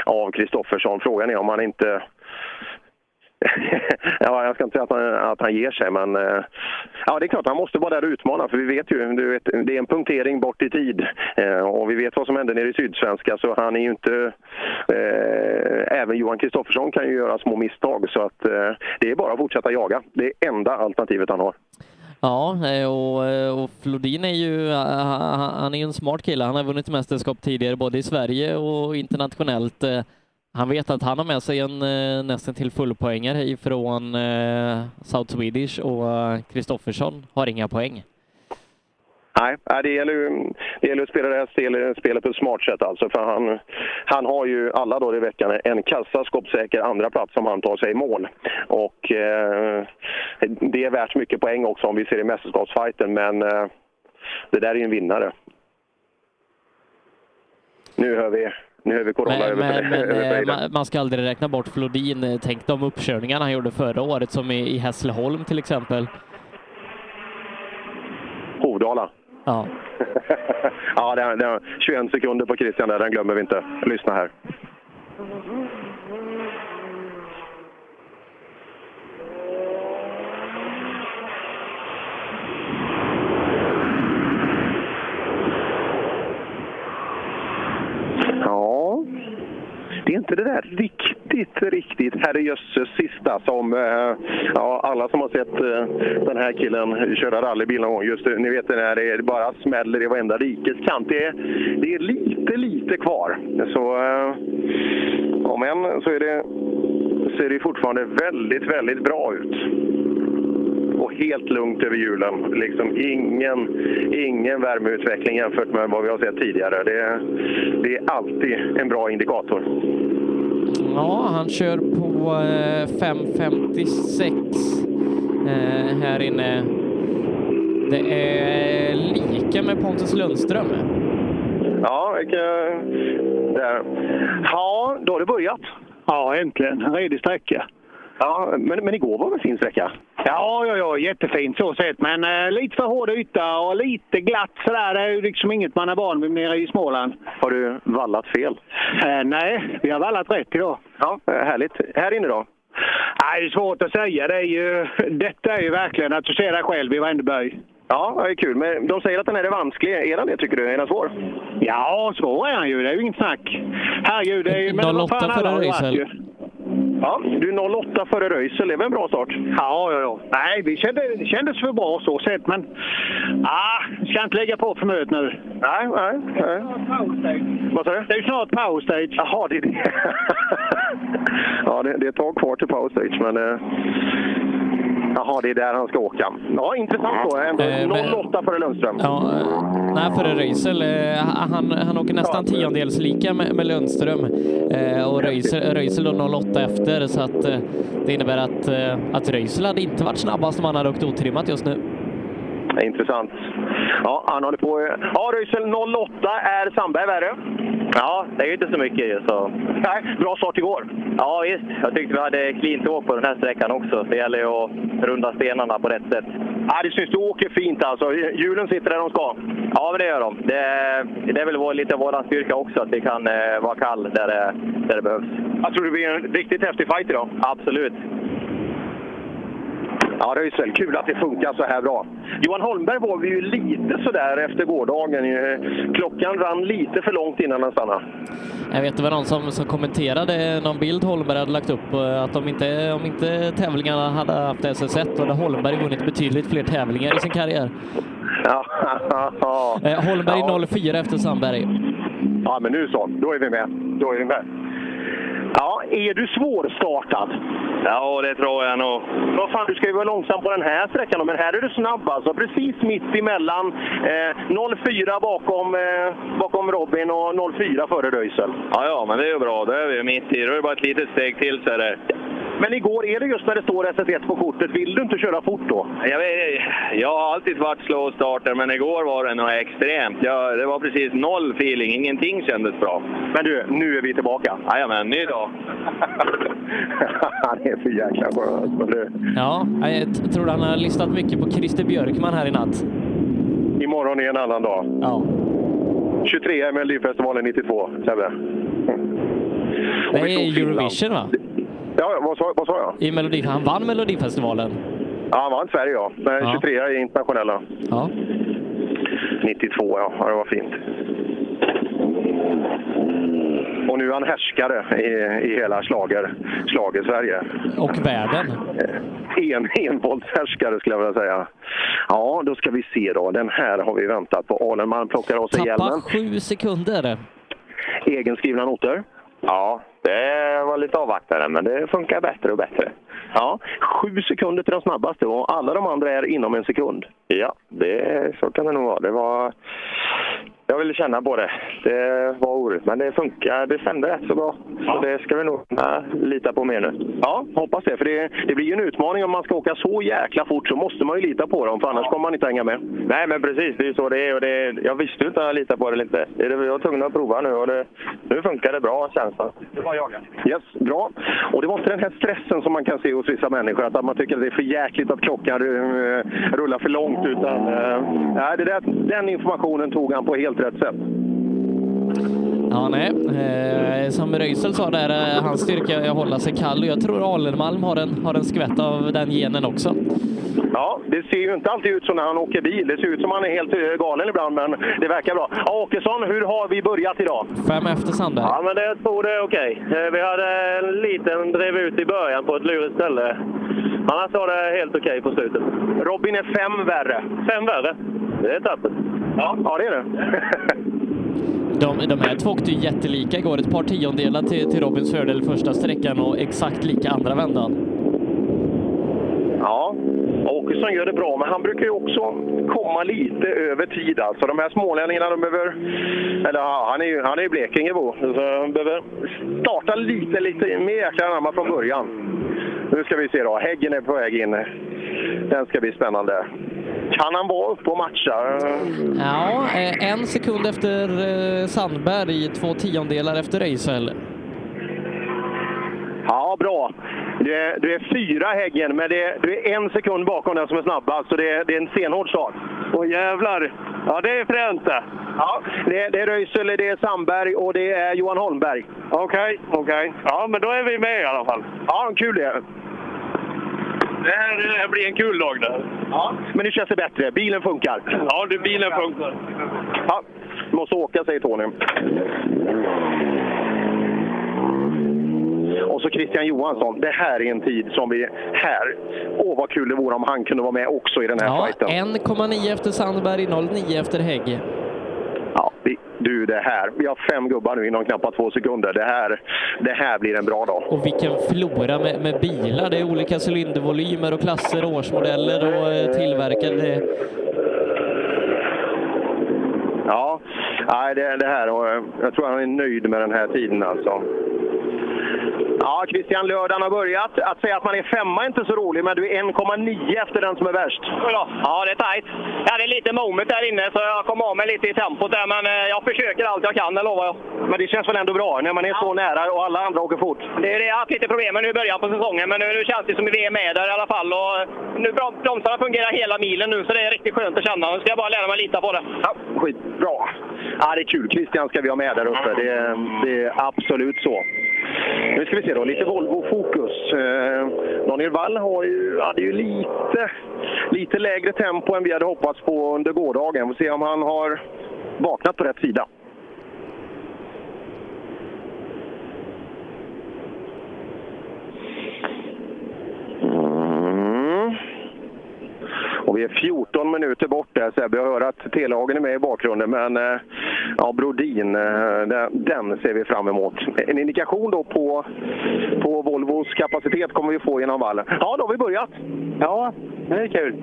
av Kristoffersson. Frågan är om han inte [laughs] ja, jag ska inte säga att han, att han ger sig, men eh, ja, det är klart han måste vara där och utmana. För vi vet ju, du vet, det är en punktering bort i tid. Eh, och vi vet vad som hände nere i Sydsvenska, så han är ju inte... Eh, även Johan Kristoffersson kan ju göra små misstag, så att eh, det är bara att fortsätta jaga. Det är enda alternativet han har. Ja, eh, och, eh, och Flodin är ju, eh, han är ju en smart kille. Han har vunnit mästerskap tidigare både i Sverige och internationellt. Han vet att han har med sig en nästan till fullpoängare ifrån South Swedish och Kristoffersson har inga poäng. Nej, det gäller, ju, det gäller att spela det här spelet på ett smart sätt. Alltså, för han, han har ju alla dagar i veckan en kassaskåpssäker andra plats som han tar sig i mål. Och eh, det är värt mycket poäng också om vi ser i mästerskapsfighten, men eh, det där är ju en vinnare. Nu hör vi nu är vi Corolla men, över, men, men, över man, man ska aldrig räkna bort Flodin. Tänk de uppkörningarna han gjorde förra året, som i, i Hässleholm till exempel. Hovdala. Ja. [laughs] ja, det är, det är 21 sekunder på Christian där, den glömmer vi inte. Lyssna här. Ja, det är inte det där riktigt, riktigt herrejösses sista som eh, ja, alla som har sett eh, den här killen köra rallybil någon gång, just ni vet det när det bara smäller i varenda rikets kant. Det är, det är lite, lite kvar. Så eh, om än så är det, ser det fortfarande väldigt, väldigt bra ut helt lugnt över hjulen. Liksom ingen, ingen värmeutveckling jämfört med vad vi har sett tidigare. Det, det är alltid en bra indikator. Ja, han kör på 5.56 eh, här inne. Det är lika med Pontus Lundström. Ja, där. ja, då har det börjat. Ja, äntligen. En redig sträcka. Ja, men, men igår var det en fin sträcka? Ja, ja, ja, jättefint så sett. Men eh, lite för hård yta och lite glatt sådär. Det är ju liksom inget man är van vid nere i Småland. Har du vallat fel? Eh, nej, vi har vallat rätt idag. Ja, härligt. Här inne då? Nej, det är svårt att säga. Det är ju, detta är ju verkligen att du ser dig själv i varenda böj. Ja, det är kul. Men de säger att den här är vansklig. Är den det, tycker du? Är den svår? Ja, svår är han ju. Det är ju inget snack. Herregud, det är ju... Men 08 förra racet. Ja, du är 08 före Röisel, det är väl en bra start? Ja, ja, ja. Nej, vi kände, det kändes för bra så sett, men ah, ska inte lägga på för mycket nu. Nej, nej. nej. Vad sa du? Det är snart powerstage. Jaha, det är det. [laughs] ja, det, det är ett tag kvar till powerstage, men... Eh... Jaha, det är där han ska åka. Ja, intressant då. Ändå Eh, 08 före Lundström. Ja, eh, nej, före Röisel. Eh, han, han åker nästan tiondels lika med, med Lundström eh, och Röisel, Röisel då 08 efter, så att det innebär att, att Röisel hade inte varit snabbast om han hade åkt otrimmat just nu. Intressant. Ja, han håller på. Ja, Röisel 08 är Sandberg värre. Ja, det är ju inte så mycket ju. Så. Nej, bra start igår. Ja, visst. Jag tyckte vi hade clean åk på den här sträckan också. Det gäller ju att runda stenarna på rätt sätt. Ja, det syns du åker fint alltså. Hjulen sitter där de ska. Ja, men det gör de. Det, det är väl vår, lite vår styrka också, att vi kan eh, vara kall där det, där det behövs. Jag tror det blir en riktigt häftig fight idag. Absolut. Ja, Röisel, kul att det funkar så här bra. Johan Holmberg var vi ju lite sådär efter gårdagen. Eh, Klockan rann lite för långt innan han stannade. Jag vet det var någon som, som kommenterade någon bild Holmberg hade lagt upp eh, att om inte, om inte tävlingarna hade haft SS1 då hade Holmberg vunnit betydligt fler tävlingar i sin karriär. Ja, Eh, Holmberg Ja. 04 efter Sandberg. Ja, men nu så. Då är vi med. Då är vi med. Ja, är du svårstartad? Ja, det tror jag nog. Vad fan, du ska ju vara långsam på den här sträckan men här är du snabb alltså. Precis mitt emellan. Eh, 04 bakom, eh, bakom Robin och 04 före Röisel. Ja, ja, men det är ju bra. Då är vi mitt i. Då är det bara ett litet steg till så är det. Men igår, är det just när det står SS1 på kortet, vill du inte köra fort då? Jag, vet, jag har alltid varit slow starter, men igår var det nog extremt. Jag, det var precis noll feeling. Ingenting kändes bra. Men du, nu är vi tillbaka. Jajamän, ny dag. [laughs] Han är så jäkla skön alltså. Ja, jag tror han har listat mycket på Christer Björkman här i natt. Imorgon är en annan dag. Ja. 23 i Melodifestivalen 92, Sebbe. Det Och vi tog är. Eurovision va? Ja, vad sa, vad sa jag? I Melodi, han vann Melodifestivalen. Ja, han vann Sverige ja. Men Ja. 23 i internationella. Ja. 92 ja, det var fint. Och nu är han härskare i, i hela slager, slager Sverige. Och världen. En envåldshärskare skulle jag vilja säga. Ja, då ska vi se då. Den här har vi väntat på. Alenman plockar av sig hjälmen. sju sekunder. Egenskrivna noter. Ja, det var lite avvaktande, men det funkar bättre och bättre. Ja, sju sekunder till den snabbaste och alla de andra är inom en sekund. Ja, det, så kan det nog vara. Det var... Jag ville känna på det. Det var oroligt, men det funkar. Det stämde rätt så bra. Så det ska vi nog lita på mer nu. Ja, hoppas det. För det, det blir ju en utmaning om man ska åka så jäkla fort så måste man ju lita på dem för annars kommer man inte hänga med. Nej, men precis. Det är ju så det är. Och det, jag visste ju inte om jag litade på det eller inte. Det- Jag var tvungen att prova nu och det, nu funkar det bra känns det. Det var jaga. Yes, bra. Och det var inte den här stressen som man kan se hos vissa människor, att man tycker att det är för jäkligt att klockan eh, rullar för långt. Utan, eh, nej, det där, den informationen tog han på helt rätt sätt. Ja, nej. Eh, som Röisel sa där, eh, hans styrka är att hålla sig kall och jag tror Alenmalm har en, har en skvätt av den genen också. Ja, det ser ju inte alltid ut så när han åker bil. Det ser ut som han är helt eh, galen ibland, men det verkar bra. Ja, Åkesson, hur har vi börjat idag? Fem efter Sandberg. Ja, men det, tror det är okej. Vi hade en liten drev ut i början på ett lurigt ställe. Annars var det helt okej på slutet. Robin är fem värre. Fem värre? Det är tappert. Ja, ja det är det. [laughs] De, de här två åkte ju jättelika igår, ett par tiondelar till, till Robins fördel första sträckan och exakt lika andra vändan. Ja, Åkesson gör det bra, men han brukar ju också komma lite över tid. Alltså. De här smålänningarna, de behöver... Eller ja, han är ju, han är Blekingebo, så de behöver starta lite, lite mer jäkla anamma från början. Nu ska vi se då. Häggen är på väg in. Den ska bli spännande. Kan han vara uppe och matcha? Ja, eh, en sekund efter eh, Sandberg, två tiondelar efter Röisel. Ja, bra. Du är, du är fyra Häggen, men det du är en sekund bakom den som är snabbast, så det är, det är en stenhård start. Åh jävlar! Ja, det är fränt det. Ja, det, det är Röisel, det är Sandberg och det är Johan Holmberg. Okej, okej. Ja, men då är vi med i alla fall. Ja, kul det. Det här, det här blir en kul dag det. Ja, men nu känns det bättre. Bilen funkar. Ja, du, bilen funkar. Ja, måste åka, säger Tony. Och så Christian Johansson. Det här är en tid som vi... Här! Åh, vad kul det vore om han kunde vara med också i den här Ja, fighten. 1,9 efter Sandberg, 0,9 efter Hägg. Ja, vi, du, det här. Vi har fem gubbar nu inom knappt två sekunder. Det här, det här blir en bra dag. Och vilken flora med, med bilar. Det är olika cylindervolymer och klasser, årsmodeller och eh, tillverkare. Ja, nej, det, det här. eh, Jag tror han är nöjd med den här tiden alltså. Ja, Christian, lördagen har börjat. Att säga att man är femma är inte så roligt, men du är 1,9 efter den som är värst. Ja, det är tajt. Jag hade lite moment där inne så jag kom av mig lite i tempot där, men eh, jag försöker allt jag kan, det lovar jag. Men det känns väl ändå bra när man är så nära och alla andra åker fort? Det är det jag har haft lite problem med nu i början på säsongen, men nu, nu känns det som att vi är med där i alla fall. Och nu brom- bromsarna fungerar hela milen nu, så det är riktigt skönt att känna. Nu ska jag bara lära mig lita på det. Ja, skitbra. Ja, det är kul. Christian ska vi ha med där uppe. Det, det är absolut så. Nu ska vi se då, lite Volvo-fokus. Eh, Daniel Wall har ju, hade ju lite, lite lägre tempo än vi hade hoppats på under gårdagen. Vi får se om han har vaknat på rätt sida. Mm. Och vi är 14 minuter bort där Sebbe. Jag hör att Telehagen är med i bakgrunden, men eh, ja, Brodin, eh, den, ser vi fram emot. En indikation då på, på Volvos kapacitet kommer vi få genom vallen. Ja, då har vi börjat. Ja, det är kul.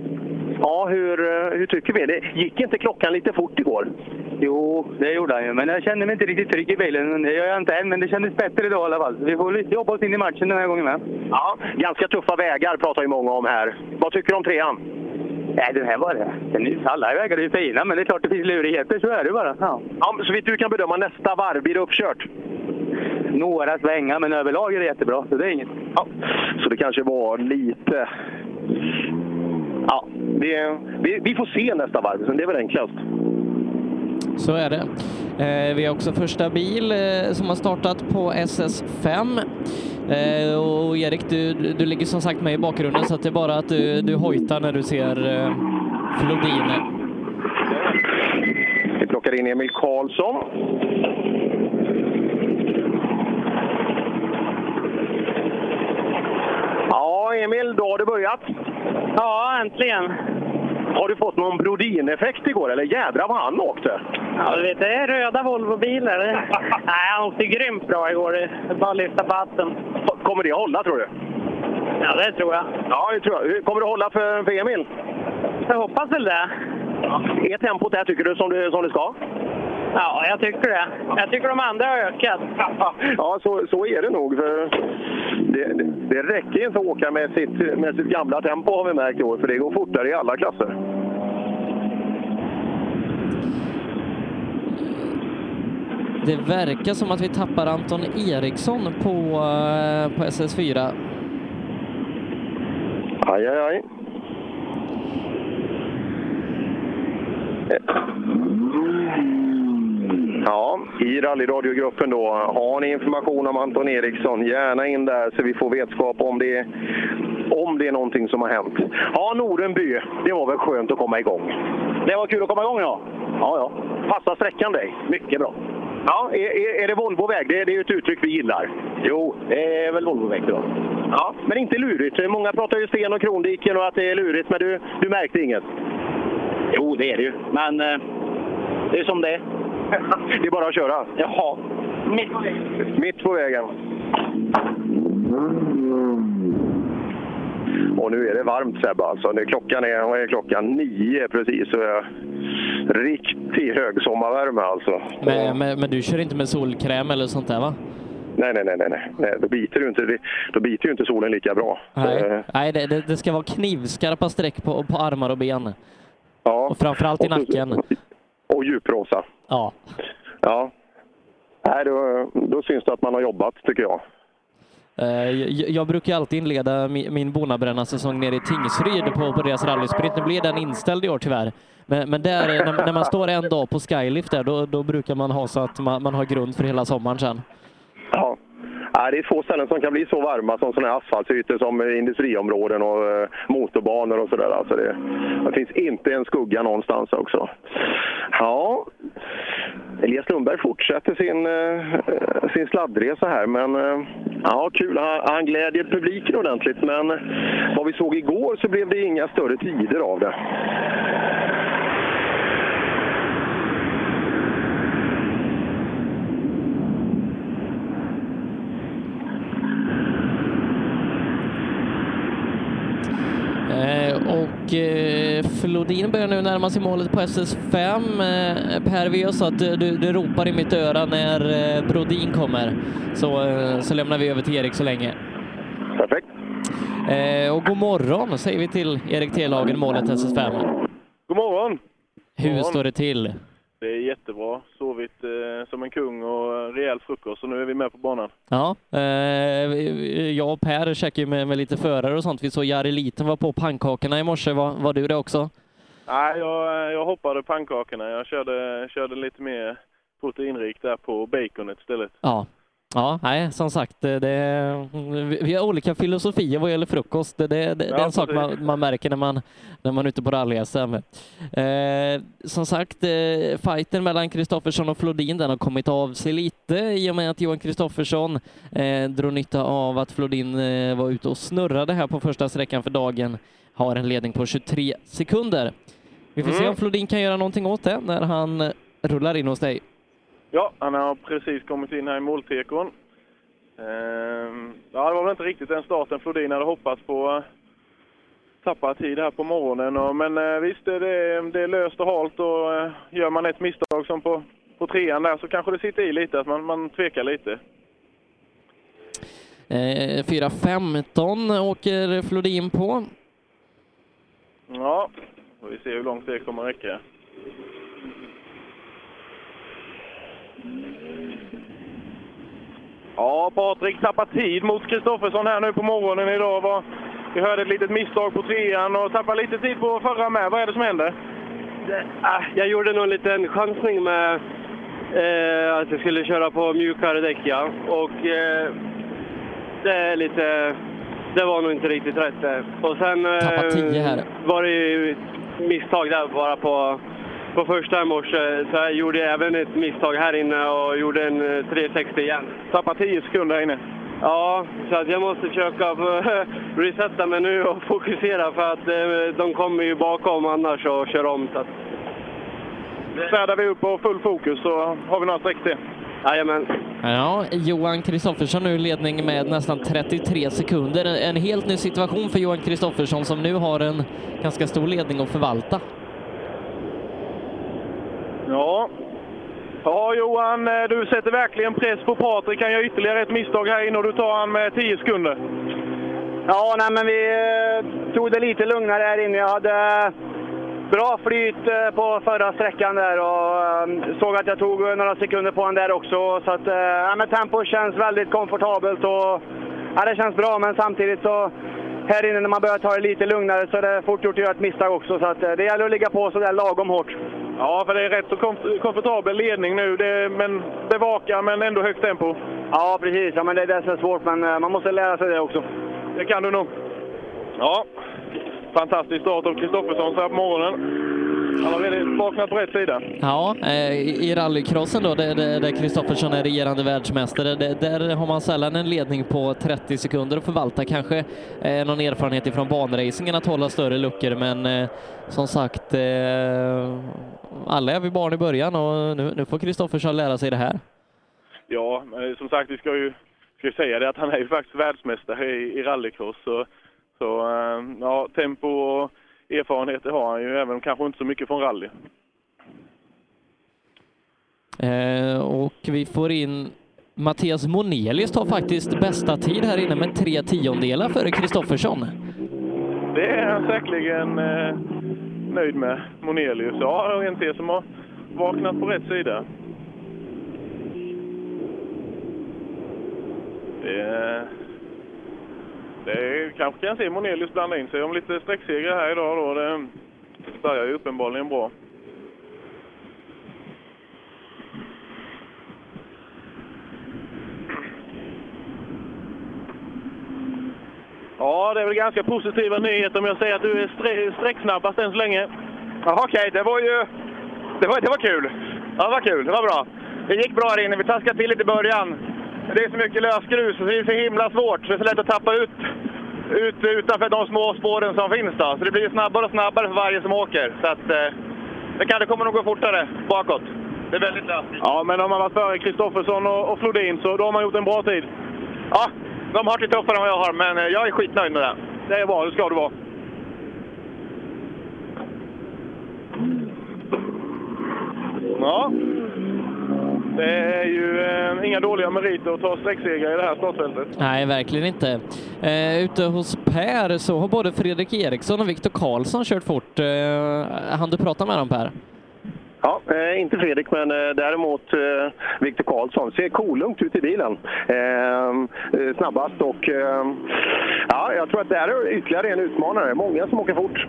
Ja, hur, eh, hur tycker vi? Det gick inte klockan lite fort igår? Jo, det gjorde han ju. Men jag kände mig inte riktigt trygg i bilen. Det gör jag inte än, men det kändes bättre idag i alla fall. Vi får jobba oss in i matchen den här gången med. Ja, ganska tuffa vägar pratar ju många om här. Vad tycker du om trean? Nej, den här var det. Den är, alla vägar är ju fina, men det är klart det finns lurigheter. Så är det bara. Ja. Ja, så vitt du kan bedöma nästa varv, blir det uppkört? Några svängar, men överlag är det jättebra. Så det är inget. Ja, så det kanske var lite... Ja, det, vi, vi får se nästa varv, så det är väl enklast. Så är det. Eh, vi har också första bil eh, som har startat på SS5. Eh, och Erik, du, du ligger som sagt med i bakgrunden så att det är bara att du, du hojtar när du ser eh, Flodin. Vi plockar in Emil Karlsson. Ja, Emil, då har det börjat. Ja, äntligen. Har du fått någon Brodin-effekt igår, eller jädrar vad han åkte? Ja, du vet, det är röda Volvobilar. Nej, han åkte grymt bra igår. Det är bara att lyfta på hatten. Kommer det hålla, tror du? Ja, det tror jag. Ja, det tror jag. Kommer det hålla för, för Emil? Jag hoppas väl det. Är tempot där, tycker du, som det, som det ska? Ja, jag tycker det. Jag tycker de andra har ökat. Ja, så, så är det nog. För det, det, det räcker inte att åka med sitt, med sitt gamla tempo har vi märkt i år, för det går fortare i alla klasser. Det verkar som att vi tappar Anton Eriksson på, eh, på SS4. Aj, aj, aj. Ja, i rallyradiogruppen då. Har ni information om Anton Eriksson, gärna in där så vi får vetskap om det, om det är någonting som har hänt. Ja, Norenby, det var väl skönt att komma igång? Det var kul att komma igång, ja. Ja, ja. Passar sträckan dig? Mycket bra. Ja, är, är, är det Volvoväg? Det, det är ju ett uttryck vi gillar. Jo, det är väl Volvoväg då. Ja, men inte lurigt. Många pratar ju sten och krondiken och att det är lurigt, men du, du märkte inget? Jo, det är det ju. Men eh, det är som det är. Det är bara att köra? Jaha. Mitt på vägen. Mitt på vägen. Och nu är det varmt Sebbe alltså. Det, klockan är, vad är klockan? Nio precis. Så är riktig högsommarvärme alltså. Men, men, men du kör inte med solkräm eller sånt där va? Nej, nej, nej, nej, nej. Då, biter inte, då biter ju inte solen lika bra. Nej, Eh, Nej det, det, det ska vara knivskarpa streck på, på armar och ben. Ja. Och framförallt i Och så- nacken. Och djuprosa. Ja. Ja. Nej, då, då syns det att man har jobbat, tycker jag. Eh, Jag, brukar alltid inleda min, Bonabrännarsäsong nere i Tingsryd på, på deras rallysprint. Nu blir den inställd i år tyvärr. Men, men där, när, när man står en dag på Skylift där, då, då brukar man ha så att man, man har grund för hela sommaren sen. Ja. Nej, det är få ställen som kan bli så varma som sådana här asfaltsytor som industriområden och eh, motorbanor och sådär. Alltså det, det finns inte en skugga någonstans också. Ja, Elias Lundberg fortsätter sin, eh, sin sladdresa här, men eh, ja, kul. Han, han glädjer publiken ordentligt, men vad vi såg igår så blev det inga större tider av det. Och eh, Flodin börjar nu närma sig målet på SS5. Eh, Per, vi gör så att du, du ropar i mitt öra när eh, Brodin kommer, så, eh, så lämnar vi över till Erik så länge. Perfekt. Eh, och god morgon säger vi till Erik T-Lagen, målet SS5. God morgon! Hur står det till? Det är jättebra. Sovit eh, som en kung och rejäl frukost, så nu är vi med på banan. Ja, eh, jag och Per käkade med, med lite förare och sånt. Vi såg Jari Liten var på pannkakorna i morse. Var, var du det också? Nej, jag, jag hoppade pannkakorna. Jag körde, körde lite mer proteinrikt där på baconet istället. Ja. Ja, nej, som sagt, det, vi har olika filosofier vad gäller frukost. Det, det, det, det är en sak man, man märker när man, när man är ute på rally-SM. Eh, som sagt, eh, fighten mellan Kristoffersson och Flodin den har kommit av sig lite i och med att Johan Kristoffersson eh, drog nytta av att Flodin eh, var ute och snurrade här på första sträckan för dagen. Har en ledning på 23 sekunder. Vi får se Mm. om Flodin kan göra någonting åt det när han eh, rullar in hos dig. Ja, han har precis kommit in här i måltekon. Ehm, ja, det var väl inte riktigt den starten Flodin hade hoppats på. Tappa tid här på morgonen, och, men eh, visst, det är, det är löst och halt och eh, gör man ett misstag som på, på trean där så kanske det sitter i lite, att man, man tvekar lite. Eh, 4.15 åker Flodin på. Ja, får vi se hur långt det kommer räcka. Ja, Patrik tappar tid mot Kristoffersson här nu på morgonen idag. Var, vi hörde ett litet misstag på trean och tappar lite tid på förra med. Vad är det som händer? Ah, Jag gjorde nog en liten chansning med eh, att jag skulle köra på mjukare däck, ja. Och eh, det är lite... Det var nog inte riktigt rätt där. Och sen eh, Tappat 10 här. var det ju misstag där bara på, på första i morse. Så jag gjorde även ett misstag här inne och gjorde en eh, 360 igen. Tappar 10 sekunder här inne? Ja, så att jag måste försöka [laughs] resetta mig nu och fokusera för att eh, de kommer ju bakom annars och kör om. Så att... Färdar vi upp och full fokus så har vi några streck till. Jajamän. Ja, Johan Kristoffersson nu i ledning med nästan 33 sekunder. En helt ny situation för Johan Kristoffersson som nu har en ganska stor ledning att förvalta. Ja. Ja, Johan, eh, du sätter verkligen press på Patrik. Han gör ytterligare ett misstag här inne och du tar han med 10 sekunder. Ja, nej, men vi eh, tog det lite lugnare här inne. Jag hade eh, bra flyt på förra sträckan där och såg att jag tog några sekunder på honom där också. Så att, ja, men tempo känns väldigt komfortabelt och ja, det känns bra. Men samtidigt så här inne när man börjar ta det lite lugnare så är det fort gjort att göra ett misstag också. Så att, det gäller att ligga på sådär lagom hårt. Ja, för det är rätt så kom- komfortabel ledning nu. Det, men det vakar, men ändå högt tempo. Ja, precis. Ja, men det är det som är svårt, men eh, man måste lära sig det också. Det kan du nog. Ja, fantastisk start av Kristoffersson så här på morgonen. Han har redan vaknat på rätt sida. Ja, eh, i rallycrossen då, där- Kristoffersson är regerande världsmästare, där, har man sällan en ledning på 30 sekunder att förvalta. Kanske eh, någon erfarenhet ifrån banracingen att hålla större luckor, men som sagt, alla är vi barn i början och nu, nu får Kristoffersson lära sig det här. Ja, men som sagt, vi ska ju, ska ju säga det att han är ju faktiskt världsmästare i, i rallycross. Så, så eh, ja, tempo och erfarenheter har han ju, även kanske inte så mycket från rally. Eh, och vi får in Mattias Monelius tar faktiskt bästa tid här inne med tre tiondelar före Kristoffersson. Det är han säkerligen eh, nöjd med, Monelius. Ja, och en till som har vaknat på rätt sida. Det, det kanske kan se Monelius blanda in sig om lite sträcksegrar här idag. Då. Det börjar ju uppenbarligen bra. Ja, det är väl ganska positiva nyheter om jag säger att du är stre- sträcksnabbast än så länge. Jaha, okej. Det var ju... Det var, det var kul. Ja, det var kul. Det var bra. Det gick bra här inne. Vi taskade till lite i början. Det är så mycket lösgrus så det är så himla svårt. Så det är så lätt att tappa ut, ut utanför de små spåren som finns. Då. Så det blir snabbare och snabbare för varje som åker. Så att, eh, det, kan, det kommer nog gå fortare bakåt. Det är väldigt löst. Ja, men om man varit före Kristoffersson och, och Flodin så då har man gjort en bra tid. Ja, de har det tuffare än vad jag har, men eh, jag är skitnöjd med det. Det är bra, det ska du vara. Ja. Det är ju eh, inga dåliga meriter att ta sträcksegrar i det här startfältet. Nej, verkligen inte. Eh, ute hos Per så har både Fredrik Eriksson och Viktor Karlsson kört fort. Eh, hann du prata med dem Per? Ja, eh, inte Fredrik, men eh, däremot eh, Viktor Karlsson. Ser kolugnt ut i bilen. Eh, eh, snabbast och eh, ja, jag tror att det här är ytterligare en utmanare. Många som åker fort.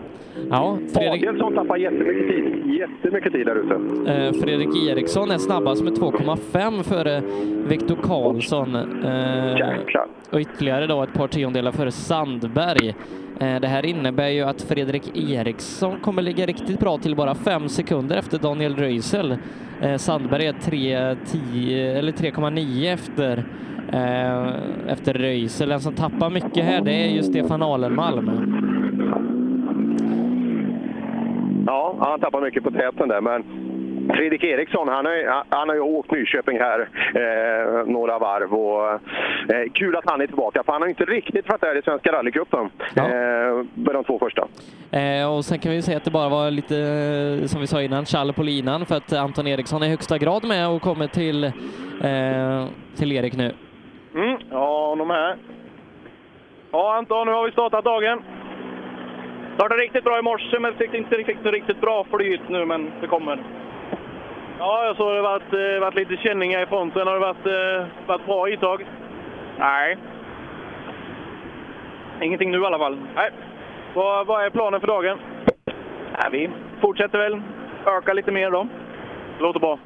Ja, Fredrik... Adelsson tappar jättemycket tid. Jättemycket tid där ute. Eh, Fredrik Eriksson är snabbast med 2,5 före Viktor Karlsson. Eh, och ytterligare då ett par tiondelar före Sandberg. Eh, det här innebär ju att Fredrik Eriksson kommer ligga riktigt bra till bara fem sekunder efter Daniel Röisel. Eh, Sandberg är 3,9 efter eh, efter Röisel. Den som tappar mycket här, det är ju Stefan Alenmalm. Ja, han tappar mycket på täten där, men Fredrik Eriksson, han, är, han har ju åkt Nyköping här eh, några varv och eh, kul att han är tillbaka, för han har inte riktigt varit där i Svenska rallycupen eh, med de två första. Eh, och sen kan vi säga att det bara var lite, eh, som vi sa innan, tjall på linan för att Anton Eriksson är i högsta grad med och kommer till, eh, till Erik nu. Mm, ja, de här. Ja, Anton, nu har vi startat dagen. Startade riktigt bra i morse, men fick inte riktigt, riktigt bra flyt nu, men det kommer. Ja, jag såg det varit, eh, varit lite känningar i fronten. Har det varit, eh, varit bra intag? Nej. Ingenting nu i alla fall. Nej. Vad, vad är planen för dagen? Nej, vi fortsätter väl öka lite mer då. Det låter bra.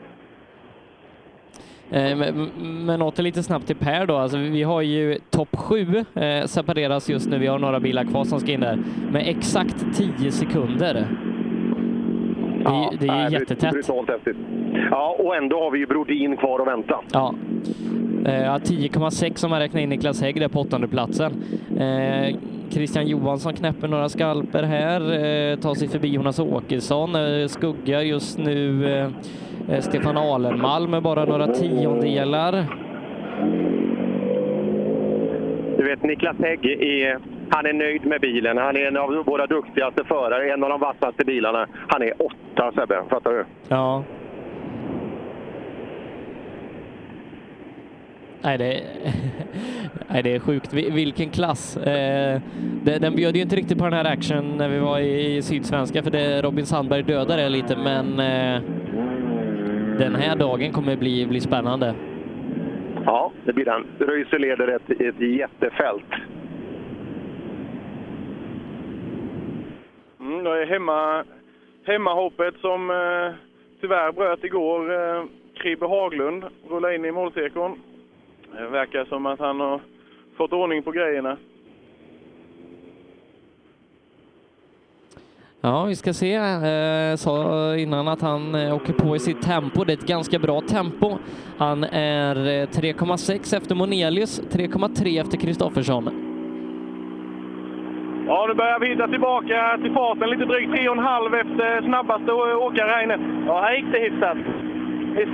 Eh, Men, men åter lite snabbt till Per då. Alltså, vi har ju topp sju eh, separeras just nu. Vi har några bilar kvar som ska in där med exakt 10 sekunder. Det är, ju- det är nej, jättetätt. Brutalt häftigt. Ja, och ändå har vi ju Brodin kvar att vänta. Ja. Eh, ja, 10,6 om man räknar in Niklas Hägg där på åttonde platsen. Eh, Christian Johansson knäpper några skalper här, eh, tar sig förbi Jonas Åkesson, eh, skuggar just nu eh, eh, Stefan Alenmalm med bara några tiondelar. Du vet, Niklas Hägg är, han är nöjd med bilen. Han är en av våra duktigaste förare, en av de vassaste bilarna. Han är åtta, Sebbe. Fattar du? Ja. Nej, det, [laughs] nej, det är sjukt. Vi- Vilken klass. Eh, den bjöd ju inte riktigt på den här action när vi var i Sydsvenska, för det, Robin Sandberg dödade det lite, men eh, den här dagen kommer bli, bli spännande. Ja, det blir den. Röise leder ett, ett jättefält. Mm, det är hemma, hemmahoppet som eh, tyvärr bröt igår. Eh, Kribbe Haglund rullade in i målcirkeln. Det verkar som att han har fått ordning på grejerna. Ja, vi ska se. Eh, sa innan att han eh, åker på i sitt tempo. Det är ett ganska bra tempo. Han är eh, 3,6 efter Monelius, 3,3 efter Kristoffersson. Ja, nu börjar vi hitta tillbaka till farten. Lite drygt 3,5 efter snabbaste åkare här inne. Ja, här gick det hyfsat. Vi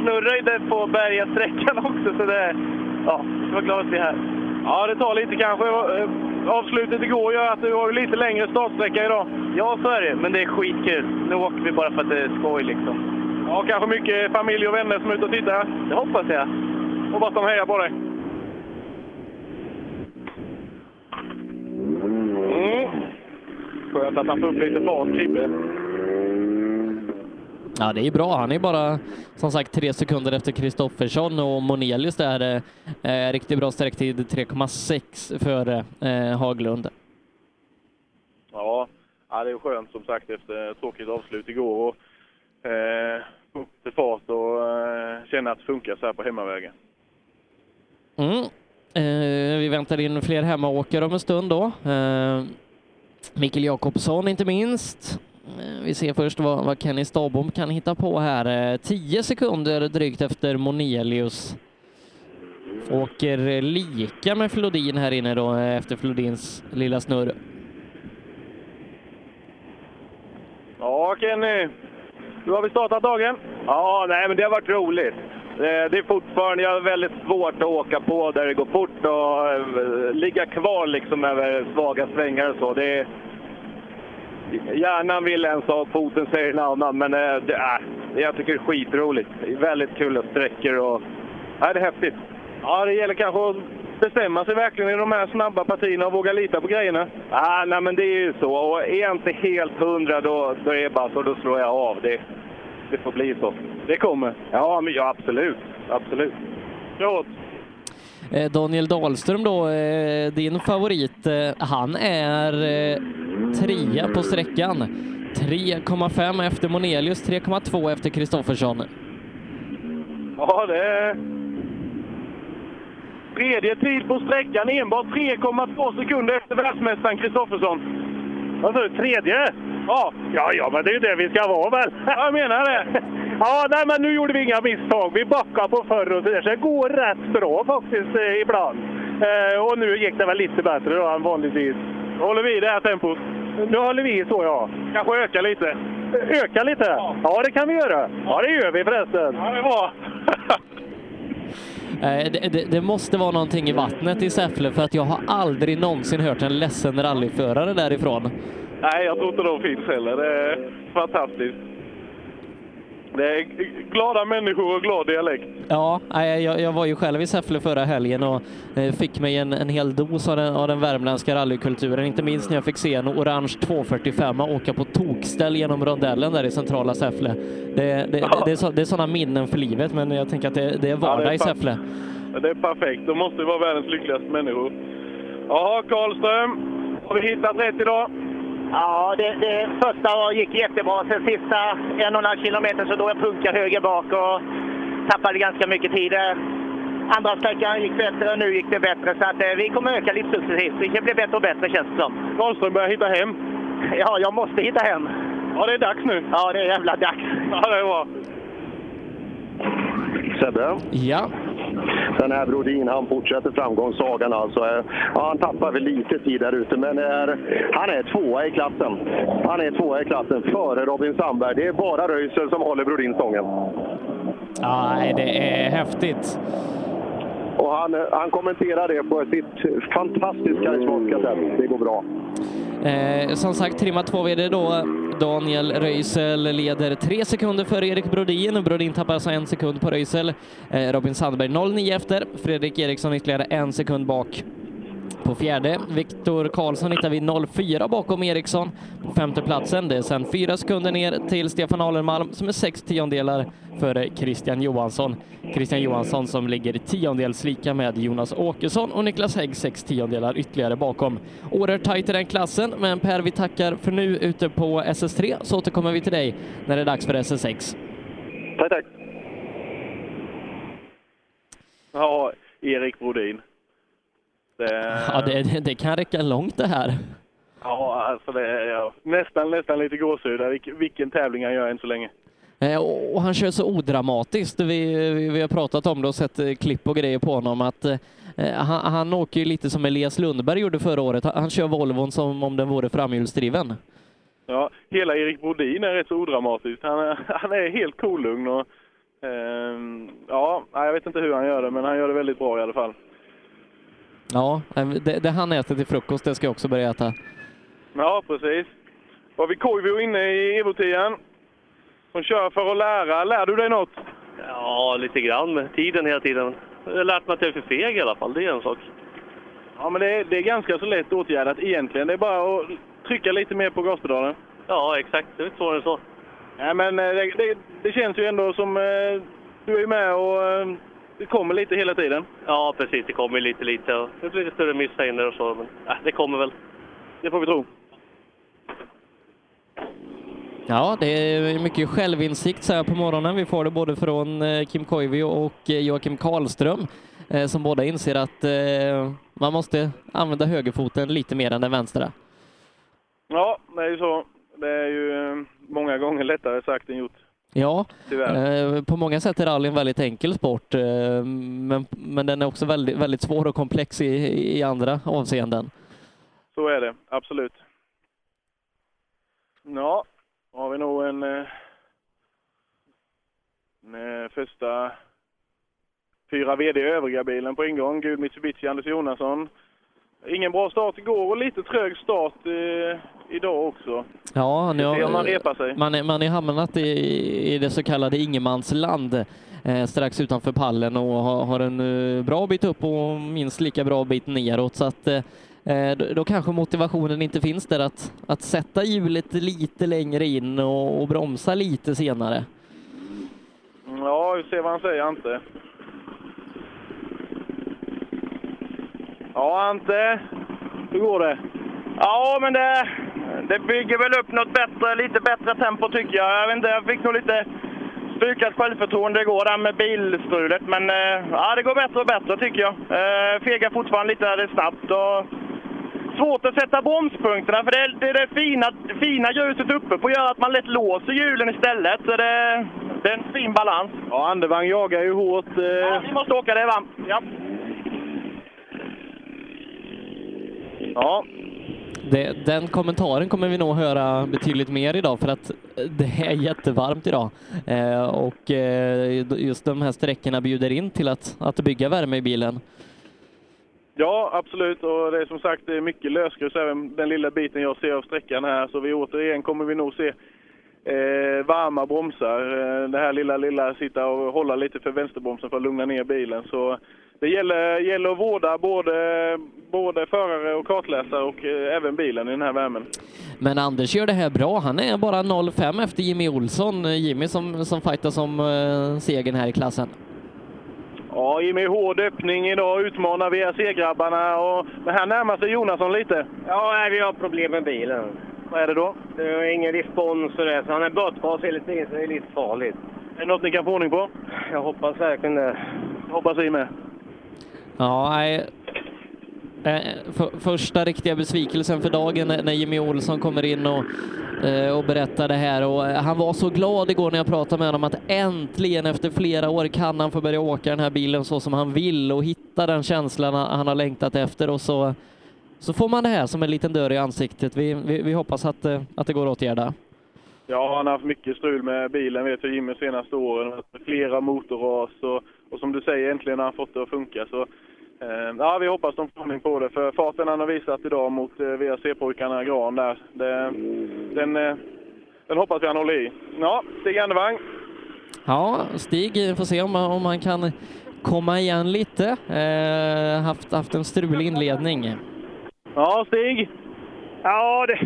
där på bergasträckan också, så det... Ja, vi var glada att vi är här. Ja, det tar lite kanske. Eh, Avslutet igår gör att du har lite längre startsträcka idag. Ja, så är det. Men det är skitkul. Nu åker vi bara för att det är skoj liksom. Ja, kanske mycket familj och vänner som är ute och tittar. Det hoppas jag. Hoppas de hejar på dig. Mm. Skönt att han får upp lite fart, Kribbe. Ja, det är bra. Han är bara som sagt tre sekunder efter Kristoffersson och Monelius där är eh, riktigt bra sträcktid 3,6 före eh, Haglund. Ja, ja, det är skönt som sagt efter tråkigt avslut igår. Och, eh, upp till fart och eh, känna att det funkar så här på hemmavägen. Mm. Eh, vi väntar in fler hemmaåkare om en stund då. Eh, Mikael Jakobsson inte minst. Eh, vi ser först vad, vad Kenny Stabom kan hitta på här. Eh, 10 sekunder drygt efter Monelius. Åker lika med Flodin här inne då efter Flodins lilla snurr. Ja, Kenny. Hur har vi startat dagen? Ja, nej, men det har varit roligt. Det det är fortfarande, jag har väldigt svårt att åka på där det går fort och eh, ligga kvar liksom över svaga svängar och så. Det är, Hjärnan vill en sak, foten säger en annan. Men eh, det är, jag tycker det är skitroligt. Det är väldigt kul sträckor och... Ja, det är häftigt. Ja, det gäller kanske att bestämma sig verkligen i de här snabba partierna och våga lita på grejerna. Ah, nej, men det är ju så. Och är jag inte helt hundra, då, då är det bara så. Då slår jag av. Det, det får bli så. Det kommer? Ja, men, ja absolut. Absolut. Klart. Eh, Daniel Dahlström då, eh, din favorit, eh, han är trea på sträckan. 3,5 efter Monelius, 3,2 efter Kristoffersson. Ja, det är... Tredje tid på sträckan, enbart 3,2 sekunder efter världsmästaren Kristoffersson. Vad sa du? Tredje? Ja. Ja, ja, men det är ju det vi ska vara väl? Ja, jag menar det. [laughs] Ja, nej, men nu gjorde vi inga misstag. Vi backade på förr och så där, så det går rätt bra faktiskt eh, ibland. Eh, och nu gick det väl lite bättre då än vanligtvis. Håller vi i det här tempot? Nu håller vi i så, ja. Kanske öka lite? Öka lite? Ja. ja, det kan vi göra. Ja, det gör vi förresten. Ja, det är bra. [laughs] Eh, det, det, det måste vara någonting i vattnet i Säffle för att jag har aldrig någonsin hört en ledsen rallyförare därifrån. Nej, jag tror inte de finns heller. Det är fantastiskt. Det är glada människor och glad dialekt. Ja, jag, jag var ju själv i Säffle förra helgen och eh, fick mig en, en hel dos av den, av den värmländska rallykulturen. Inte minst när jag fick se en orange 245 åka på tokställ genom rondellen där i centrala Säffle. Det, det, det, det, är, så, det är sådana minnen för livet, men jag tänker att det, är vardag Ja, är i Säffle. Det är perfekt. De måste vara världens lyckligaste människor. Jaha, Karlström. Har vi hittat rätt idag? Ja, det, det första gick jättebra. Sen sista en och en halv kilometer så då jag punkade höger bak och tappade ganska mycket tid. Andra sträckan gick bättre och nu gick det bättre. Så att, eh, vi kommer öka lite successivt. Det blir bättre och bättre känns det som. Karlström börjar hitta hem. Ja, jag måste hitta hem. Ja, det är dags nu. Ja, det är jävla dags. Ja, det är bra. Sebbe? Ja? Den här Brodin, han fortsätter framgångssagan alltså. Eh, ja, han tappar väl lite tid där ute, men är, han är tvåa i klassen. Han är tvåa i klassen före Robin Sandberg. Det är bara Röisel som håller Brodin stången. Ja, det är häftigt. Och han, han kommenterar det på sitt fantastiskt karismatiska sätt. Det går bra. Eh, som sagt, trimma två VD då. Daniel Röisel leder tre sekunder före Erik Brodin. Brodin tappar alltså en sekund på Röisel. Eh, Robin Sandberg 0,9 efter. Fredrik Eriksson ytterligare en sekund bak. På fjärde, Viktor Karlsson hittar vi 0,4 bakom Eriksson på femte platsen. Det är sen fyra sekunder ner till Stefan Alenmalm som är sex tiondelar före Christian Johansson. Christian Johansson som ligger tiondels lika med Jonas Åkesson och Niklas Hägg sex tiondelar ytterligare bakom. Oerhört tajt i den klassen, men Per, vi tackar för nu ute på SS3 så återkommer vi till dig när det är dags för SS6. Tack, tack. Ja, Erik Brodin. Det, Ja, det, det, kan räcka långt det här. ja, alltså det är ja, nästan, nästan lite gåshud. Vilken, vilken tävling han gör än så länge. Eh, Och han kör så odramatiskt. Vi, vi, vi har pratat om det och sett eh, klipp och grejer på honom. Att, eh, han, han åker ju lite som Elias Lundberg gjorde förra året. Han, han kör Volvon som om den vore framhjulsdriven. Ja, hela Erik Brodin är rätt så odramatisk. Han är, [laughs] han är helt kolugn och ehm, ja, jag vet inte hur han gör det, men han gör det väldigt bra i alla fall. Ja, det, det han äter till frukost, det ska jag också börja äta. Ja, precis. Var vi Koivu inne i Evo 10 Som kör för att lära. Lär du dig något? Ja, lite grann med tiden hela tiden. Jag har lärt mig att jag är för feg i alla fall, det är en sak. Ja, men det är, det är ganska så lätt åtgärdat egentligen. Det är bara att trycka lite mer på gaspedalen. Ja, exakt. Det är inte svårare än så. Nej, men eh, det, det, det känns ju ändå som eh, du är med och eh, det kommer lite hela tiden. Ja, precis. Det kommer lite, lite. och Det blir lite större missar och så, men äh, det kommer väl. Det får vi tro. Ja, det är mycket självinsikt så här på morgonen. Vi får det både från eh, Kim Koivu och eh, Joakim Karlström eh, som båda inser att man måste använda högerfoten lite mer än den vänstra. Ja, det är ju så. Det är ju många gånger lättare sagt än gjort. Ja, eh, på många sätt är rally en väldigt enkel sport, eh, men, men den är också väldigt, väldigt svår och komplex i, i andra avseenden. Så är det, absolut. Ja, har vi nog en, eh, en eh, första fyra VD övriga bilen på ingång. Gul Mitsubishi Anders Jonasson. Ingen bra start igår och lite trög start eh, idag också. Ja, nu om man har, repar sig. man, är- man är hamnat i, i det så kallade ingenmansland eh, strax utanför pallen och har, har en eh, bra bit upp och minst lika bra bit neråt. Så att, eh, eh, då, då kanske motivationen inte finns där att, att sätta hjulet lite längre in och, och bromsa lite senare. Ja, vi ser vad han säger, Ante. Ja, Ante. Hur går det? Ja, men det, det bygger väl upp något bättre, lite bättre tempo tycker jag. Jag vet inte, jag fick nog lite stukat självförtroende igår där med bilstrulet. Men eh, ja, det går bättre och bättre tycker jag. Eh, fegar fortfarande lite där det är snabbt. Och svårt att sätta bromspunkterna för det, är- det, det fina, fina ljuset uppe på gör att man lätt låser hjulen istället. Så det, det är en fin balans. Ja, Andevang jagar ju hårt. Eh... Ja, vi måste åka det va? Ja. Ja, Det, den kommentaren kommer vi nog höra betydligt mer idag för att det är jättevarmt idag. Eh, och eh, just de här sträckorna bjuder in till att, att bygga värme i bilen. Ja, absolut. Och det är som sagt det är mycket lösgrus även den lilla biten jag ser av sträckan här. Så vi återigen kommer vi nog se eh, varma bromsar. Eh, det här lilla, lilla sitta och hålla lite för vänsterbromsen för att lugna ner bilen. Så det gäller, gäller att vårda både, både förare och kartläsare och eh, även bilen i den här värmen. Men Anders gör det här bra. Han är bara 0,5 efter Jimmy Olsson. Jimmy som, som fightas om eh, segern här i klassen. Ja, Jimmy, hård öppning idag. Utmanar VRC-grabbarna. Och, men här närmar sig Jonasson lite. Ja, nej, vi har problem med bilen. Vad är det då? Det är ingen respons och det, så han är bötgas hela tiden, så det är lite farligt. Är det något ni kan få ordning på? Jag hoppas verkligen det. hoppas vi med. Ja, nej. Eh, för, första riktiga besvikelsen för dagen när Jimmy Olsson kommer in och, eh, och berättar det här. Och eh, han var så glad igår när jag pratade med honom att äntligen efter flera år kan han få börja åka den här bilen så som han vill och hitta den känslan han har längtat efter. Och så, så får man det här som en liten dörr i ansiktet. Vi, vi, vi hoppas att, att det går att åtgärda. Ja, han har haft mycket strul med bilen vet jag Jimmy de senaste åren. Flera motorras och, och som du säger, äntligen har han fått det att funka. Så, ja, vi hoppas de får ordning på det. För farten han har visat idag mot eh, VRC-pojkarna Gran där, det, den, eh, den hoppas vi han håller i. Ja, Stig Andevang. Ja, Stig får se om, om han kan komma igen lite. Eh, haft, haft en strulig inledning. Ja, Stig. Ja, det...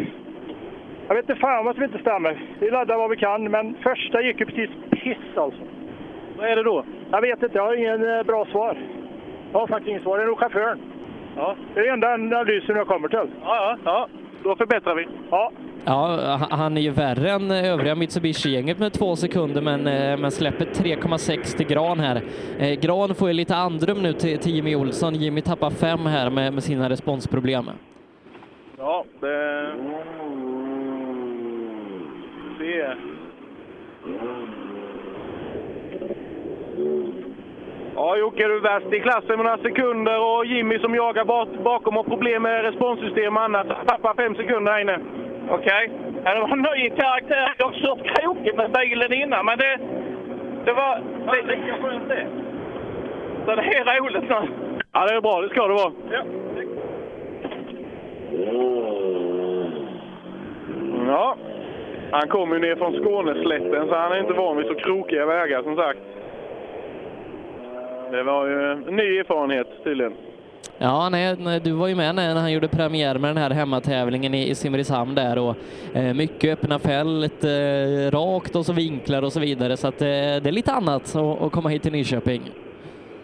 Jag vet inte fan vad som inte stämmer. Vi laddar vad vi kan, men första gick ju precis piss alltså. Vad är det då? Jag vet inte, jag har ingen eh, bra svar. Det är nog chauffören. Ja. Det är den enda analysen jag kommer till. Ja, ja, ja. Då förbättrar vi. Ja. Ja, ha- han är ju värre än övriga Mitsubishi-gänget med två sekunder, men, eh, men släpper 3,6 till Gran här. Eh, Gran får ju lite andrum nu till, till Jimmy Olsson. Jimmy tappar fem här med, med sina responsproblem. Ja, det... Se. Ja, Jocke, du är värst i klassen med några sekunder och Jimmy som jagar bak, bakom har problem med responssystem och annat. Tappar fem sekunder här inne. Okej. Ja, det var en ny karaktär. Jag har kört krokigt med bilen innan, men det, det var... Det, det, skönt det. Så det är roligt nu. Ja, det är bra. Det ska det vara. Ja. Ja, han kommer ju ner från Skåneslätten så han är inte van vid så krokiga vägar som sagt. Det var ju en ny erfarenhet tydligen. Ja, nej, du var ju med när han gjorde premiär med den här hemmatävlingen i, i Simrishamn där och eh, mycket öppna fält, eh, rakt och så vinklar och så vidare. Så att, eh, det är lite annat att, komma hit till Nyköping.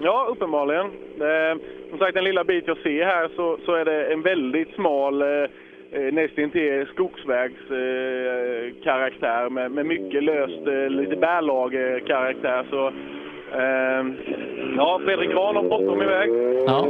Ja, uppenbarligen. Eh, som sagt, den lilla bit jag ser här så, så är det en väldigt smal, eh, nästintill skogsvägskaraktär eh, karaktär med, med mycket löst, eh, lite bärlagerkaraktär. Så, eh, ja, Fredrik Grahn har bråttom iväg. Ja.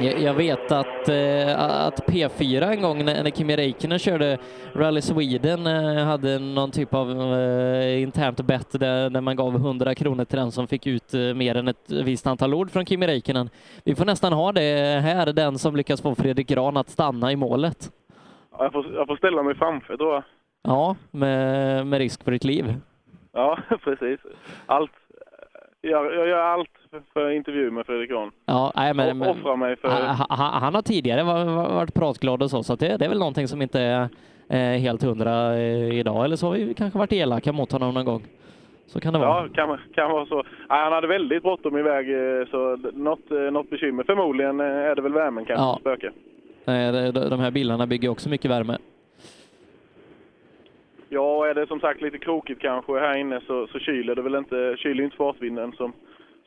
Jag, vet att, eh, att P4 en gång när, när Kimi Räikkönen körde Rally Sweden eh, hade någon typ av eh, internt bett där, där man gav 100 kronor till den som fick ut mer än ett visst antal ord från Kimi Räikkönen. Vi får nästan ha det här, den som lyckas få Fredrik Grahn att stanna i målet. Ja, jag, får, jag får ställa mig framför jag. Ja, med, med risk för ditt liv. Ja, [laughs] precis. Allt. Jag, jag gör allt för, intervju med Fredrik Grahn. Ja, nej, men, men Offra mig för... han, han, han har tidigare va- va- varit pratglad och så, så det, det är väl någonting som inte är eh, helt hundra eh, idag. Eller så har vi kanske varit elaka mot honom någon gång. Så kan det vara. Ja, kan, kan vara så. Nej, han hade väldigt bråttom iväg, eh, så något, eh, något bekymmer. Förmodligen är det väl värmen kanske Ja. de- De här bilarna bygger också mycket värme. Ja, är det som sagt lite krokigt kanske här inne så, så kyler det väl inte, kyler inte fartvinden som,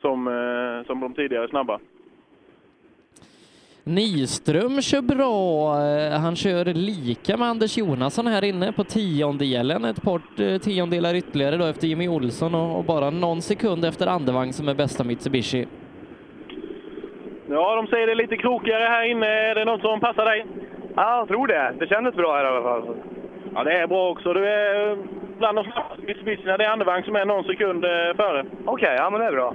som, eh, som de tidigare snabba. Nyström kör bra. Eh, Han kör lika med Anders Jonasson här inne på tiondelen. Ett par eh, tiondelar ytterligare då efter Jimmy Olsson och och bara någon sekund efter Andevang som är bästa Mitsubishi. Ja, de säger det är lite krokigare här inne. Är det något som passar dig? Ja, jag tror det. Det kändes bra här i alla fall. Ja, det är bra också. Du är eh, bland de snabbaste Mitsubishierna. Det är Andevang som är någon sekund eh, före. Okej, ja men det är bra.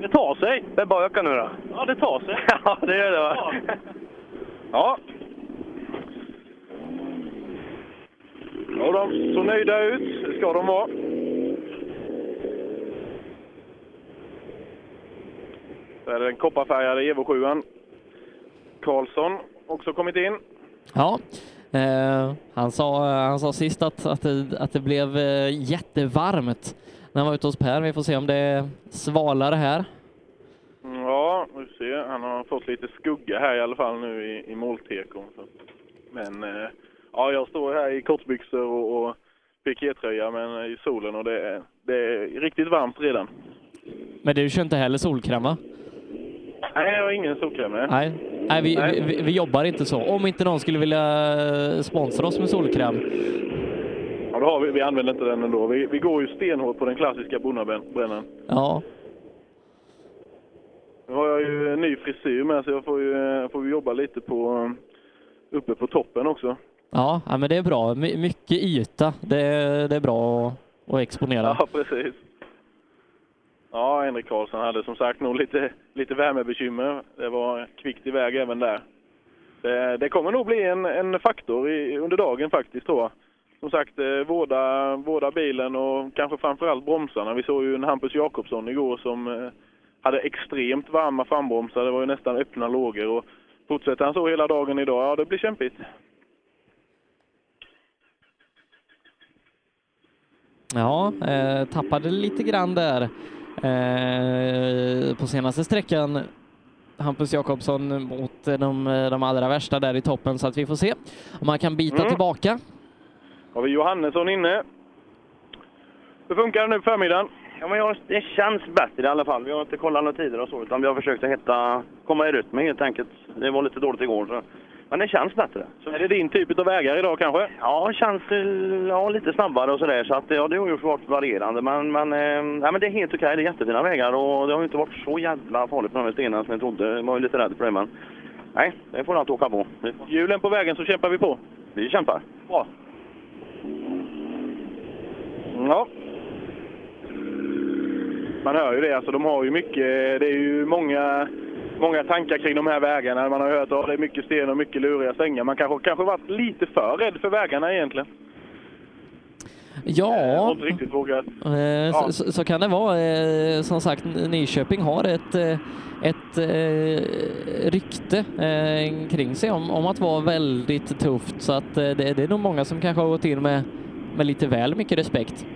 Det tar sig. Det är bara att öka nu då. Ja, det tar sig. [laughs] Ja, det gör det va? Ja. Ja, de så nöjda ut. Det ska de vara. Så är den kopparfärgade Evo 7 Karlsson också kommit in. Ja, eh, han, sa, han sa sist att, att, det, att det blev eh, jättevarmt när han var ute hos Per. Vi får se om det är svalare här. Ja, vi ser. Han har fått lite skugga här i alla fall nu i, i måltekon. Men eh, ja, jag står här i kortbyxor och, och pikétröja men i solen och det är, det är riktigt varmt redan. Men du kör inte heller solkräm va? Nej, jag har ingen solkräm. Nej, Nej, vi, Nej. Vi, vi jobbar inte så. Om inte någon skulle vilja eh, sponsra oss med solkräm. Ja, då har vi, vi använder inte den ändå. Vi, vi går ju stenhårt på den klassiska bonnabrännaren. Ja, Nu har jag ju en ny frisyr med så jag får ju, jag får jobba lite på uppe på toppen också. ja, ja men det är bra. My, mycket yta. Det, det är bra att, att exponera. Ja, precis. Ja, Henrik Karlsson hade som sagt nog lite, lite värmebekymmer. Det var kvickt iväg även där. Det, det kommer nog bli en, en faktor i, under dagen faktiskt tror jag. Som sagt, eh, vårda, vårda bilen och kanske framförallt bromsarna. Vi såg ju en Hampus Jakobsson igår som eh, hade extremt varma frambromsar. Det var ju nästan öppna lågor. Och fortsätter han så hela dagen idag, ja det blir kämpigt. Ja, eh, tappade lite grann där på senaste sträckan. Hampus Jakobsson mot de, de allra värsta där i toppen, så att vi får se om han kan bita Mm. tillbaka. Har vi Johannesson inne. Hur funkar det nu på förmiddagen? Ja, men jag, det känns bättre i alla fall. Vi har inte kollat några tider och så, utan vi har försökt att hitta, komma i rytm helt enkelt. Det var lite dåligt igår. Så. Men det känns bättre. Så är det din typ av vägar idag kanske? Ja, känns ja, lite snabbare och sådär. Så att, ja, det har ju varit varierande. Men, men, eh, ja, men det är helt okej. Det är jättefina vägar och det har ju inte varit så jävla farligt på de här stenarna som jag trodde. Jag var ju lite rädd för det, men nej, det får allt åka på. Hjulen på vägen så kämpar vi på. Vi kämpar. Bra. Ja. Man hör ju det, alltså de har ju mycket, det är ju många, många tankar kring de här vägarna. Man har hört att det är mycket sten och mycket luriga svängar. Man kanske, kanske varit lite för rädd för vägarna egentligen. Ja, inte riktigt vågat. Eh, Ja. så, så, kan det vara. Eh, som sagt, Nyköping har ett, eh, ett eh, rykte eh, kring sig om, om att vara väldigt tufft. Så att eh, det, det är nog många som kanske har gått in med, med lite väl mycket respekt.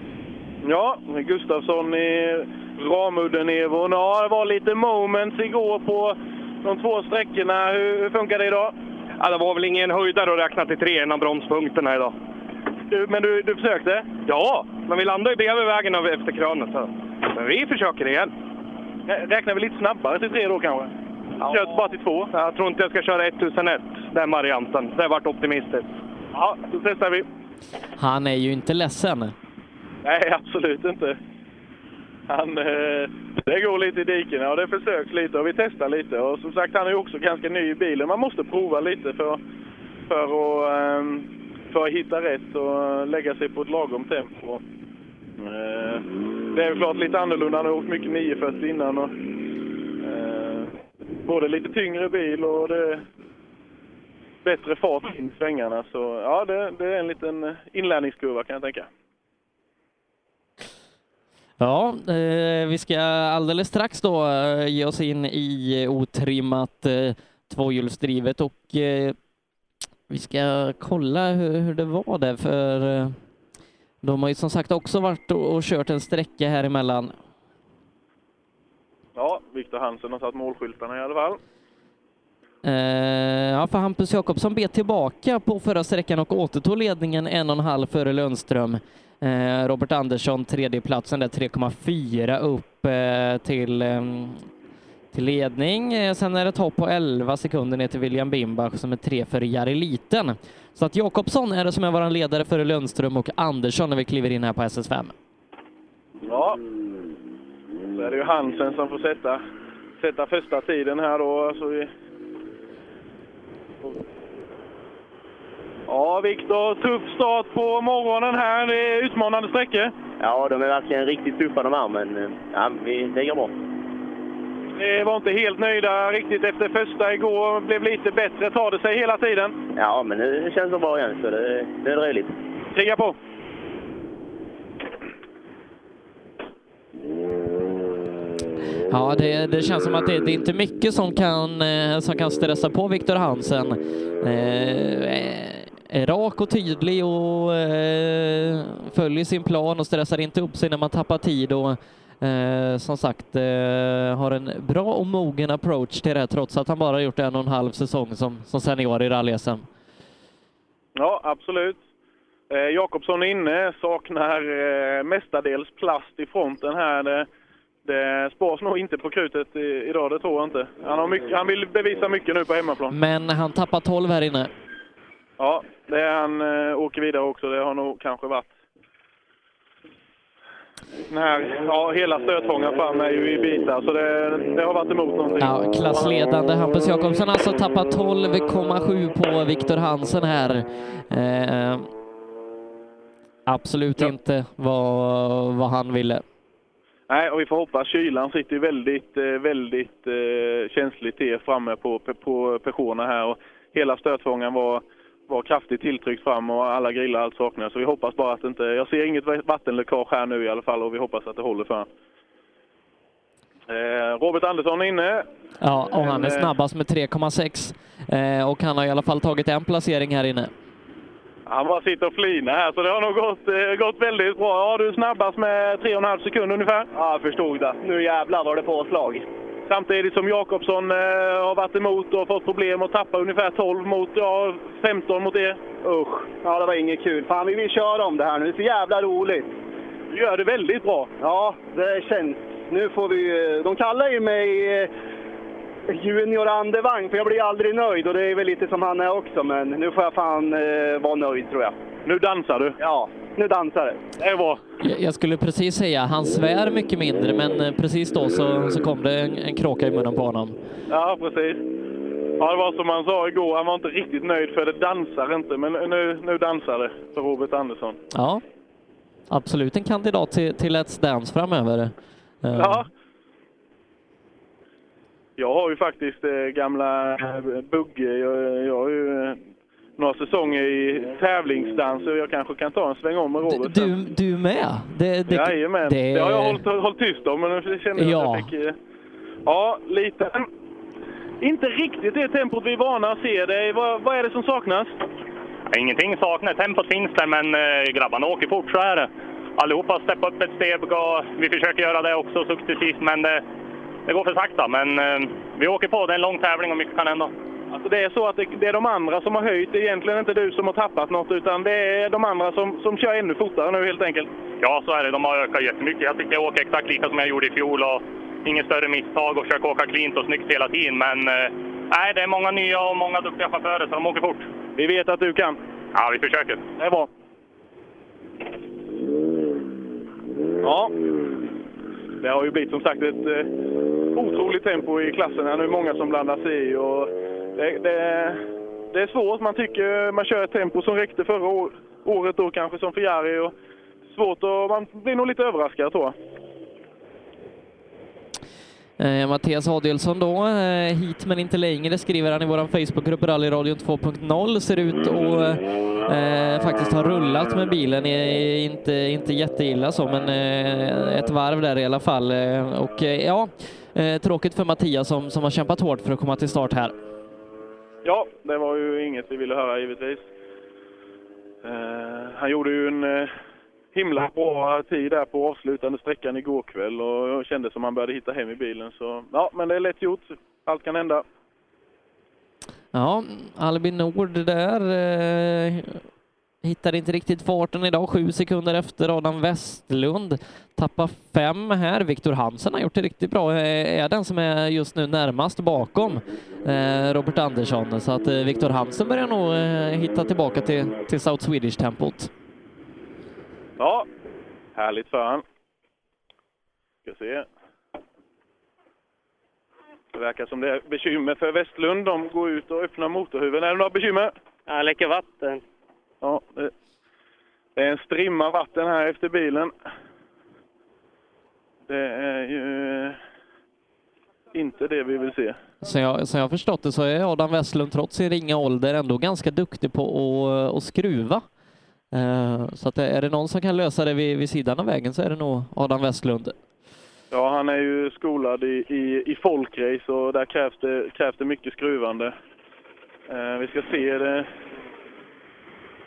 Ja, Gustafsson i Ramudden-Evon. Ja, det var lite moments igår på de två sträckorna. Hur, hur funkar det idag? Ja, det var väl ingen höjdare att räkna till tre innan bromspunkterna idag. Du, men du, du försökte? Ja, men vi landade ju bredvid vägen av- efter krönet. Så. Men vi försöker igen. Räknar vi lite snabbare till tre då kanske? Kört bara till två? Jag tror inte jag ska köra 1001, den varianten. Det har varit optimistiskt. Ja, då testar vi. Han är ju inte ledsen. Nej, absolut inte. Han, eh, det går lite i dikena och det försöks lite och vi testar lite. Och som sagt, han är ju också ganska ny i bilen. Man måste prova lite för, för, att, ehm, för att hitta rätt och lägga sig på ett lagom tempo. Eh, det är ju klart lite annorlunda. Han har åkt mycket 940 innan. Och, eh, både lite tyngre bil och det, bättre fart in i svängarna. Så ja, det, det är en liten eh, inlärningskurva kan jag tänka. Ja, eh, vi ska alldeles strax då eh, ge oss in i otrimmat eh, tvåhjulsdrivet och eh, vi ska kolla hur, hur det var där för eh, de har ju som sagt också varit och, och kört en sträcka här emellan. Ja, Viktor Hansen har satt målskyltarna i alla fall. Ja, för Hampus Jakobsson bet tillbaka på förra sträckan och återtog ledningen en och en halv före Lundström. Eh, Robert Andersson tredjeplatsen där 3,4 upp eh, till, ehm, till ledning. Eh, sen är det ett hopp på 11 sekunder ner till William Bimbach som är tre för Jari Liten. Så att Jakobsson är det som är vår ledare före Lundström och Andersson när vi kliver in här på SS5. Ja, så är det ju Hansen som får sätta, sätta första tiden här då. Så vi... Ja, Viktor, tuff start på morgonen här. Det är utmanande sträckor. Ja, de är verkligen riktigt tuffa de här, men eh, ja, vi, det går bra. Ni var inte helt nöjda riktigt efter första igår. Blev lite bättre. Tar det sig hela tiden? Ja, men nu känns det bra igen, så det, det är trevligt. Kriga på! Ja, det, det känns som att det, det är inte mycket som kan, eh, som kan stressa på Viktor Hansen. Eh, är rak och tydlig och eh, följer sin plan och stressar inte upp sig när man tappar tid och eh, som sagt eh, har en bra och mogen approach till det trots att han bara gjort en och en halv säsong som, som senior i rally-SM. Ja, absolut. Eh, Jakobsson är inne, saknar eh, mestadels plast i fronten här. Det, det spars nog inte på krutet i, idag, det tror jag inte. Han, har mycket, han vill bevisa mycket nu på hemmaplan. Men han tappar 12 här inne. Ja, det är han eh, åker vidare också. Det har nog kanske varit... Den här, ja, hela stötfångaren fram är ju i bitar, så det, det har varit emot någonting. Ja, klassledande Hampus Jakobsson alltså tappat 12,7 på Viktor Hansen här. Eh, absolut inte vad, vad han ville. Nej, och vi får hoppas. Kylan sitter ju väldigt, eh, väldigt eh, känsligt till framme på, på Peugeoterna här och hela stötfångaren var, var kraftigt tilltryckt fram och alla grillar allt saknas. Så vi hoppas bara att inte... Jag ser inget vattenläckage här nu i alla fall och vi hoppas att det håller för eh, Robert Andersson är inne. Ja, och han är eh, snabbast med 3,6 eh, och han har i alla fall tagit en placering här inne. Han bara sitter och flinar här, så det har nog gått, gått väldigt bra. Ja, du är snabbast med 3,5 sekunder ungefär. Ja, jag förstod det. Nu jävlar var det påslag. Samtidigt som Jakobsson eh, har varit emot och fått problem och tappa ungefär 12 mot, ja, 15 mot er. Usch, ja det var inget kul. Fan, vi vill köra om det här nu. Det är så jävla roligt. Du gör det väldigt bra. Ja, det känns. Nu får vi... De kallar ju mig eh, Junior Andevang, för jag blir aldrig nöjd och det är väl lite som han är också. Men nu får jag fan eh, vara nöjd tror jag. Nu dansar du? Ja, nu dansar det. Det är bra. Jag skulle precis säga, han svär mycket mindre, men eh, precis då så, så kom det en, en kråka i munnen på honom. Ja, precis. Ja, det var som han sa igår, han var inte riktigt nöjd för det dansar inte. Men nu, nu dansar det för Robert Andersson. Ja, absolut en kandidat till, till Let's Dance framöver. Eh, Ja. Jag har ju faktiskt eh, gamla Bugge. Jag, jag har ju några säsonger i tävlingsdans och jag kanske kan ta en sväng om med Robert. Du, du med? Det, det, Jajamän, det... det- har jag hållit, hållit tyst om, men nu kände jag Ja. att jag fick... eh, Ja, lite. Inte riktigt det tempot vi är vana att se. Det är, vad, vad är det som saknas? Ingenting saknas. Tempot finns där, men eh, grabbarna åker fort, så är det. Allihopa har steppat upp ett steg och vi försöker göra det också successivt, men det, det går för sakta. Men eh, vi åker på. Det är en lång tävling och mycket kan hända. Alltså det är så att det, det är de andra som har höjt. Det är egentligen inte du som har tappat något, utan det är de andra som, som kör ännu fortare nu helt enkelt. Ja, så är det. De har ökat jättemycket. Jag tycker jag åker exakt lika som jag gjorde i fjol. Och inget större misstag och försöker åka cleant och snyggt hela tiden. Men eh, nej, det är många nya och många duktiga chaufförer, så de åker fort. Vi vet att du kan. Ja, vi försöker. Det är bra. Ja. Det har ju blivit som sagt ett eh, otroligt tempo i klassen här nu. Många som blandar sig i. Och det, det, det är svårt. Man tycker man kör ett tempo som räckte förra år, året då kanske som för Jari. Och svårt och man blir nog lite överraskad tror jag. Eh, Mattias Adielsson då, eh, hit men inte längre, skriver han i vår Facebookgrupp Rallyradion 2.0. Ser ut att eh, faktiskt ha rullat med bilen, är inte, inte jätteilla så, men eh, ett varv där i alla fall. Eh, och eh, ja, eh, tråkigt för Mattias som, som har kämpat hårt för att komma till start här. Ja, det var ju inget vi ville höra givetvis. Eh, han gjorde ju en eh, himla bra tid där på avslutande sträckan igår kväll och kände som han började hitta hem i bilen. Så ja, men det är lätt gjort. Allt kan hända. Ja, Albin Nord där eh, hittar inte riktigt farten idag, sju sekunder efter Adam Westlund. Tappar fem här. Viktor Hansen har gjort det riktigt bra, är den som är just nu närmast bakom eh, Robert Andersson. Så att eh, Viktor Hansen börjar nog eh, hitta tillbaka till, till South Swedish-tempot. Ja, härligt för han. Ska se. Det verkar som det är bekymmer för Westlund. De går ut och öppnar motorhuven. Är det några bekymmer? Ja, läcker vatten. Ja, det, det är en strimma vatten här efter bilen. Det är ju inte det vi vill se. Som jag, som jag förstått det så är Adam Westlund trots sin ringa ålder ändå ganska duktig på att, att skruva. Eh, Så att är det någon som kan lösa det vid, vid sidan av vägen så är det nog Adam Westlund. Ja, han är ju skolad i, i, i folkrace och där krävs det, krävs det mycket skruvande. Eh, vi ska se det.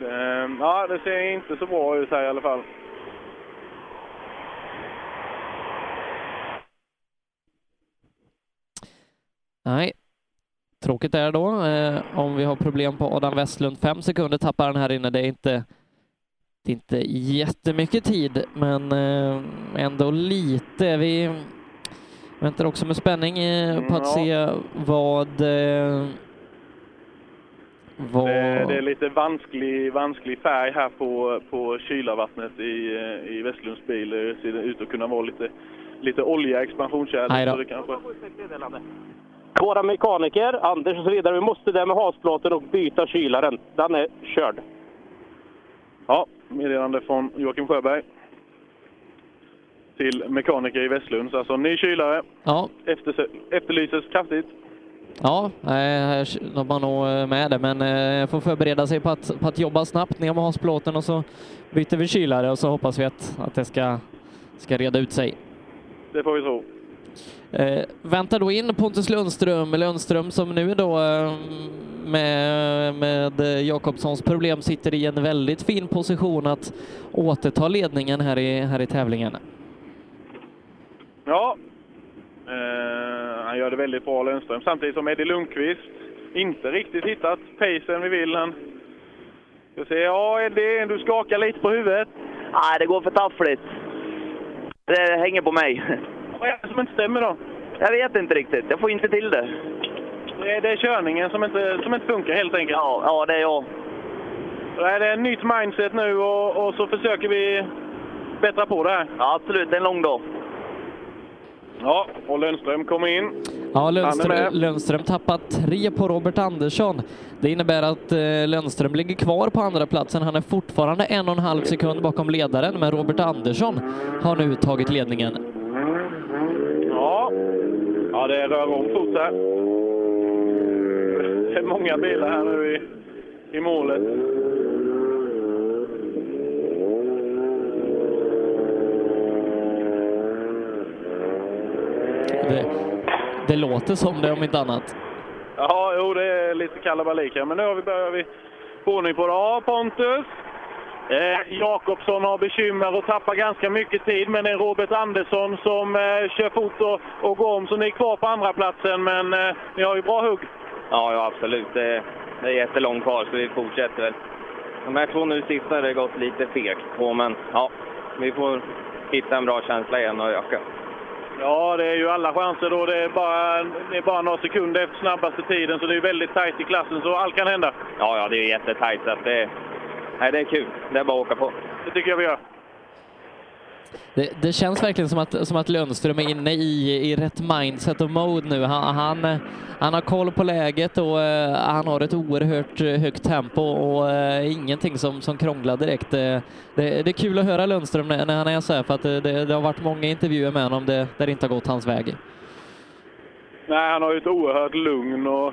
Eh, ja, det ser inte så bra ut här i alla fall. Nej, tråkigt är det då. Eh, om vi har problem på Adam Westlund, fem sekunder tappar han här inne. Det är inte, det är inte jättemycket tid, men eh, ändå lite. Vi väntar också med spänning eh, på att Ja. se vad... Vad... Det, det är lite vansklig, vansklig färg här på, på kylarvattnet i, i Westlunds bil. Det ser ut att kunna vara lite, lite olja i det kanske... Våra mekaniker, Anders och så vidare, vi måste där med hasplåten och byta kylaren. Den är körd. Ja, meddelande från Joakim Sjöberg. Till mekaniker i Westlunds. Alltså ny kylare. Ja. Efter, efterlyses kraftigt. Ja, här de har nog eh, med det, men eh, får förbereda sig på att, på att jobba snabbt ner med hasplåten och så byter vi kylare och så hoppas vi att, att det ska, ska reda ut sig. Det får vi tro. Eh, väntar då in Pontus Lundström, Lundström som nu då eh, med, med Jakobssons problem sitter i en väldigt fin position att återta ledningen här i, här i tävlingen. Ja, eh, han gör det väldigt bra Lundström. Samtidigt som Eddie Lundqvist inte riktigt hittat pacen vi vill. Han ska se, ja Eddie, du skakar lite på huvudet. Nej, det går för taffligt. Det hänger på mig. Vad är det som inte stämmer då? Jag vet inte riktigt. Jag får inte till det. Det är, det körningen som inte, som inte funkar helt enkelt. Ja, ja det är jag. Så är det ett nytt mindset nu och, och så försöker vi bättra på det här. Ja, absolut. Det är en lång dag. Ja, och Lundström kommer in. Ja, Lundström. Lundström tappar tre på Robert Andersson. Det innebär att eh, Lundström ligger kvar på andra platsen. Han är fortfarande en och en halv sekund bakom ledaren, men Robert Andersson har nu tagit ledningen. Ja, ja det rör om fort här. Det är många bilar här nu i, i målet. Det, det låter som det om inte annat. Ja, jo, det är lite kalabalik här, men nu har vi börjar vi få ordning på det. Ja, Pontus. Eh, Jakobsson har bekymmer och tappar ganska mycket tid, men det är Robert Andersson som eh, kör fort och, och går om, så ni är kvar på andra platsen men eh, ni har ju bra hugg. Ja, ja absolut. Det, det är jättelångt kvar så vi fortsätter väl. De här två nu sista har det gått lite fegt på, men ja, vi får hitta en bra känsla igen och öka. Ja, det är ju alla chanser då. Det är bara, det är bara några sekunder efter snabbaste tiden, så det är väldigt tajt i klassen, så allt kan hända. Ja, ja, det är jättetajt så att det, nej, det är kul. Det är bara att åka på. Det tycker jag vi gör. Det, det känns verkligen som att, som att Lundström är inne i, i rätt mindset och mode nu. Han, han, han har koll på läget och eh, han har ett oerhört högt tempo och eh, ingenting som, som krånglar direkt. Eh, det, det är kul att höra Lundström när, när han är så här för att det, det, det har varit många intervjuer med honom det, där det inte har gått hans väg. Nej, han har ju ett oerhört lugn och,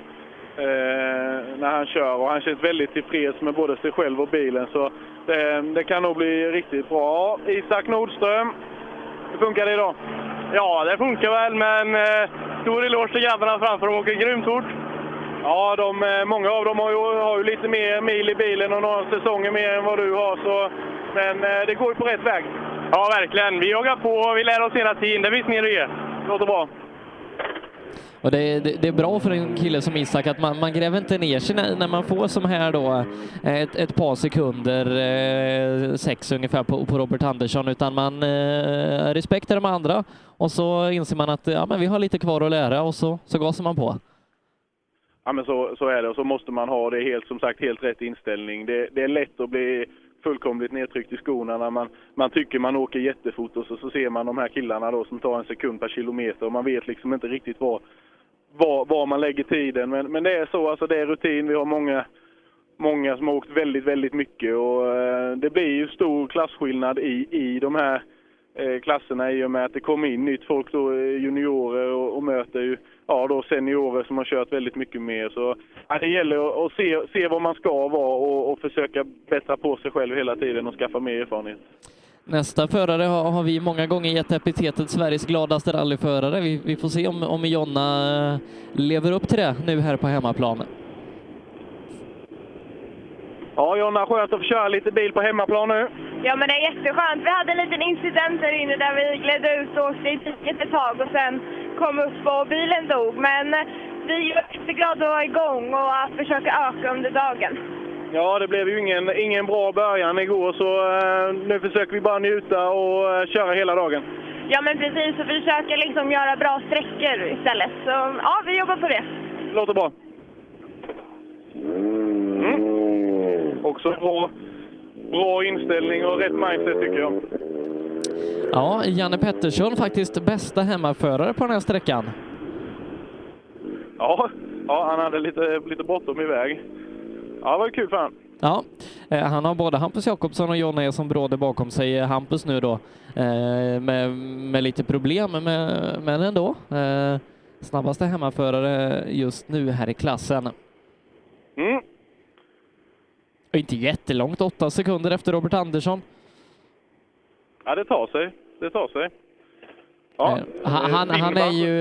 eh, när han kör och han känns väldigt tillfreds med både sig själv och bilen. Så det, det kan nog bli riktigt bra. Isak Nordström, hur funkar det idag? Ja, det funkar väl, men eh, stor eloge till grabbarna framför. De åker grymt fort. Ja, de, eh, många av dem har ju, har ju lite mer mil i bilen och några säsonger mer än vad du har. Så, men eh, det går ju på rätt väg. Ja, verkligen. Vi jagar på och vi lär oss hela tiden. Det finns mer att ge. Låter bra. Och det, det, det, är bra för en kille som Isak att man, man gräver inte ner sig när, när man får som här då eh, ett, ett par sekunder, eh, sex ungefär på, på Robert Andersson, utan man eh, respekterar de andra och så inser man att ja, men vi har lite kvar att lära och så, så gasar man på. Ja, men så, så är det och så måste man ha det helt, som sagt, helt rätt inställning. Det, det är lätt att bli fullkomligt nedtryckt i skorna när man, man tycker man åker jättefort och så, så ser man de här killarna då som tar en sekund per kilometer och man vet liksom inte riktigt vad, var, var man lägger tiden. Men, men det är så, alltså det är rutin. Vi har många, många som har åkt väldigt, väldigt mycket och eh, det blir ju stor klasskillnad i, i de här eh, klasserna i och med att det kommer in nytt folk då, eh, juniorer och, och möter ju ja, då seniorer som har kört väldigt mycket mer. Så ja, det gäller att, att se, se var man ska vara och, och försöka bättra på sig själv hela tiden och skaffa mer erfarenhet. Nästa förare har, har vi många gånger gett epitetet Sveriges gladaste rallyförare. Vi, vi får se om, om Jonna eh, lever upp till det nu här på hemmaplan. Ja, Jonna, skönt att få köra lite bil på hemmaplan nu. Ja, men det är jätteskönt. Vi hade en liten incident där inne där vi gled ut och åkte i diket ett tag och sen kom upp och bilen dog. Men vi är jätteglada att vara igång och att försöka öka under dagen. Ja, det blev ju ingen, ingen bra början igår så eh, nu försöker vi bara njuta och eh, köra hela dagen. Ja, men precis. Och försöka liksom göra bra sträckor istället. Så ja, vi jobbar på det. Låter bra. Mm. Också bra, bra inställning och rätt mindset tycker jag. Ja, Janne Pettersson faktiskt bästa hemmaförare på den här sträckan. Ja, ja han hade lite, lite bråttom iväg. Ja, det var kul för honom. Ja, eh, han har både Hampus Jakobsson och John Eson Bråde bakom sig. Hampus nu då eh, med, med lite problem, med, men ändå. Eh, snabbaste hemmaförare just nu här i klassen. Mm. Och inte jättelångt, åtta sekunder efter Robert Andersson. Ja, det tar sig. Det tar sig. Ja, han, han, han är ju,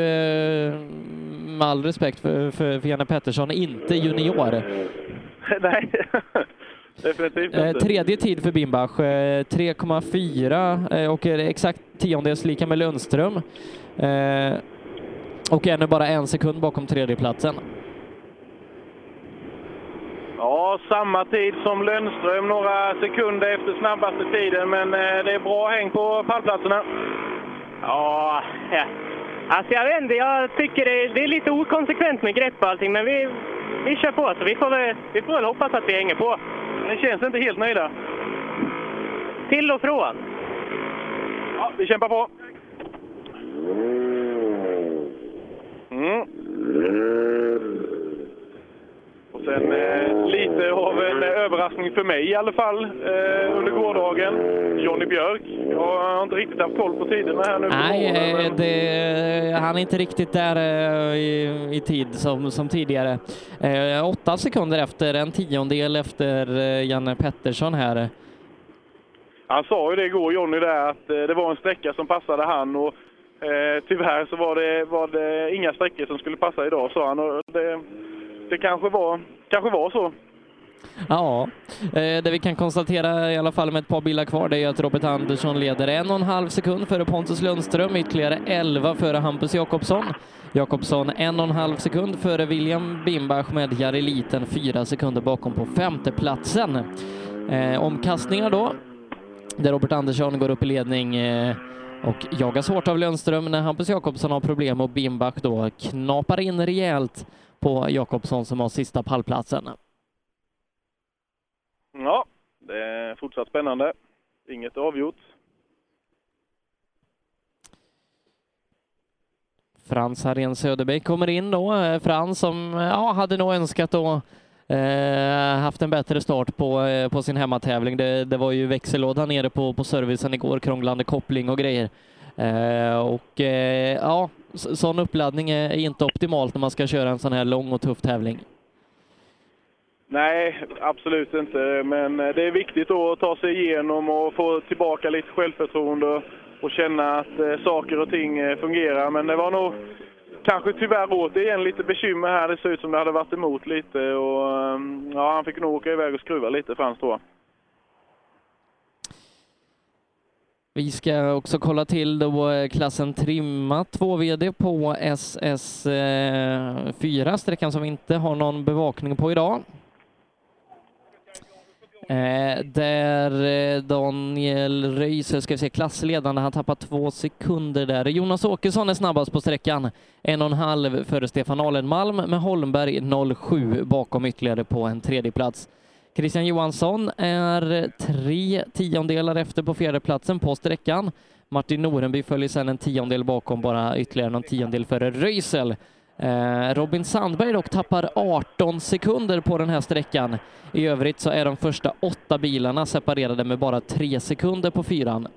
med all respekt för, för, för Janne Pettersson, inte junior. [laughs] Nej, definitivt Eh, inte. tredje tid för Bimbach, eh, 3,4 eh, och är exakt tiondels lika med Lundström. Eh, och är nu bara en sekund bakom tredjeplatsen. Ja, samma tid som Lundström, några sekunder efter snabbaste tiden, men eh, det är bra häng på pallplatserna. Ja, ja. Alltså jag vet inte, jag tycker det, det är lite okonsekvent med grepp och allting, men vi, vi kör på. Så vi får, väl, vi får väl hoppas att vi hänger på. Ni känns inte helt nöjda? Till och från. Ja, vi kämpar på. Mm. Sen eh, lite av en överraskning för mig i alla fall eh, under gårdagen. Jonny Björk. Jag har inte riktigt haft koll på tiderna här nu. Nej, morgonen, eh, det, han är inte riktigt där eh, i, i tid som, som tidigare. Eh, åtta sekunder efter, en tiondel efter eh, Janne Pettersson här. Han sa ju det igår, Jonny, där, att eh, det var en sträcka som passade han. Och, eh, tyvärr så var det, var det inga sträckor som skulle passa idag, sa han. Och det, det kanske, var, kanske var så. Ja, eh, det vi kan konstatera i alla fall med ett par bilar kvar det är att Robert Andersson leder en och en halv sekund före Pontus Lundström, ytterligare 11 före Hampus Jakobsson. Jakobsson en och en halv sekund före William Bimbach med Jari Liten fyra sekunder bakom på femteplatsen. Eh, omkastningar då, där Robert Andersson går upp i ledning eh, och jagas hårt av Lundström när Hampus Jakobsson har problem och Bimbach då knapar in rejält på Jakobsson som har sista pallplatsen. Ja, det är fortsatt spännande. Inget avgjort. Frans Harén Söderbäck kommer in då. Eh, Frans som ja, hade nog önskat då eh, haft en bättre start på, eh, på sin hemmatävling. Det, det var ju växellåda nere på, på servicen igår, krånglande koppling och grejer. Eh, och eh, ja, sån uppladdning är inte optimalt när man ska köra en sån här lång och tuff tävling. Nej, absolut inte. Men eh, det är viktigt då att ta sig igenom och få tillbaka lite självförtroende och känna att saker och ting fungerar. Men det var nog kanske tyvärr återigen lite bekymmer här. Det ser ut som det hade varit emot lite och ja, han fick nog åka iväg och skruva lite Frans tror jag. Vi ska också kolla till då eh, klassen trimma 2 VD på SS4, eh, sträckan som vi inte har någon bevakning på idag. Eh, där eh, Daniel Röiser, ska vi se, klassledande, han tappar två sekunder där. Jonas Åkesson är snabbast på sträckan, en och en halv före Stefan Alenmalm med Holmberg 07 bakom ytterligare på en tredje plats. Christian Johansson är tre tiondelar efter på fjärdeplatsen på sträckan. Martin Norenby följer sedan en tiondel bakom, bara ytterligare någon tiondel före Röisel. Eh, Robin Sandberg dock tappar 18 sekunder på den här sträckan. I övrigt så är de första åtta bilarna separerade med bara tre sekunder på fyran.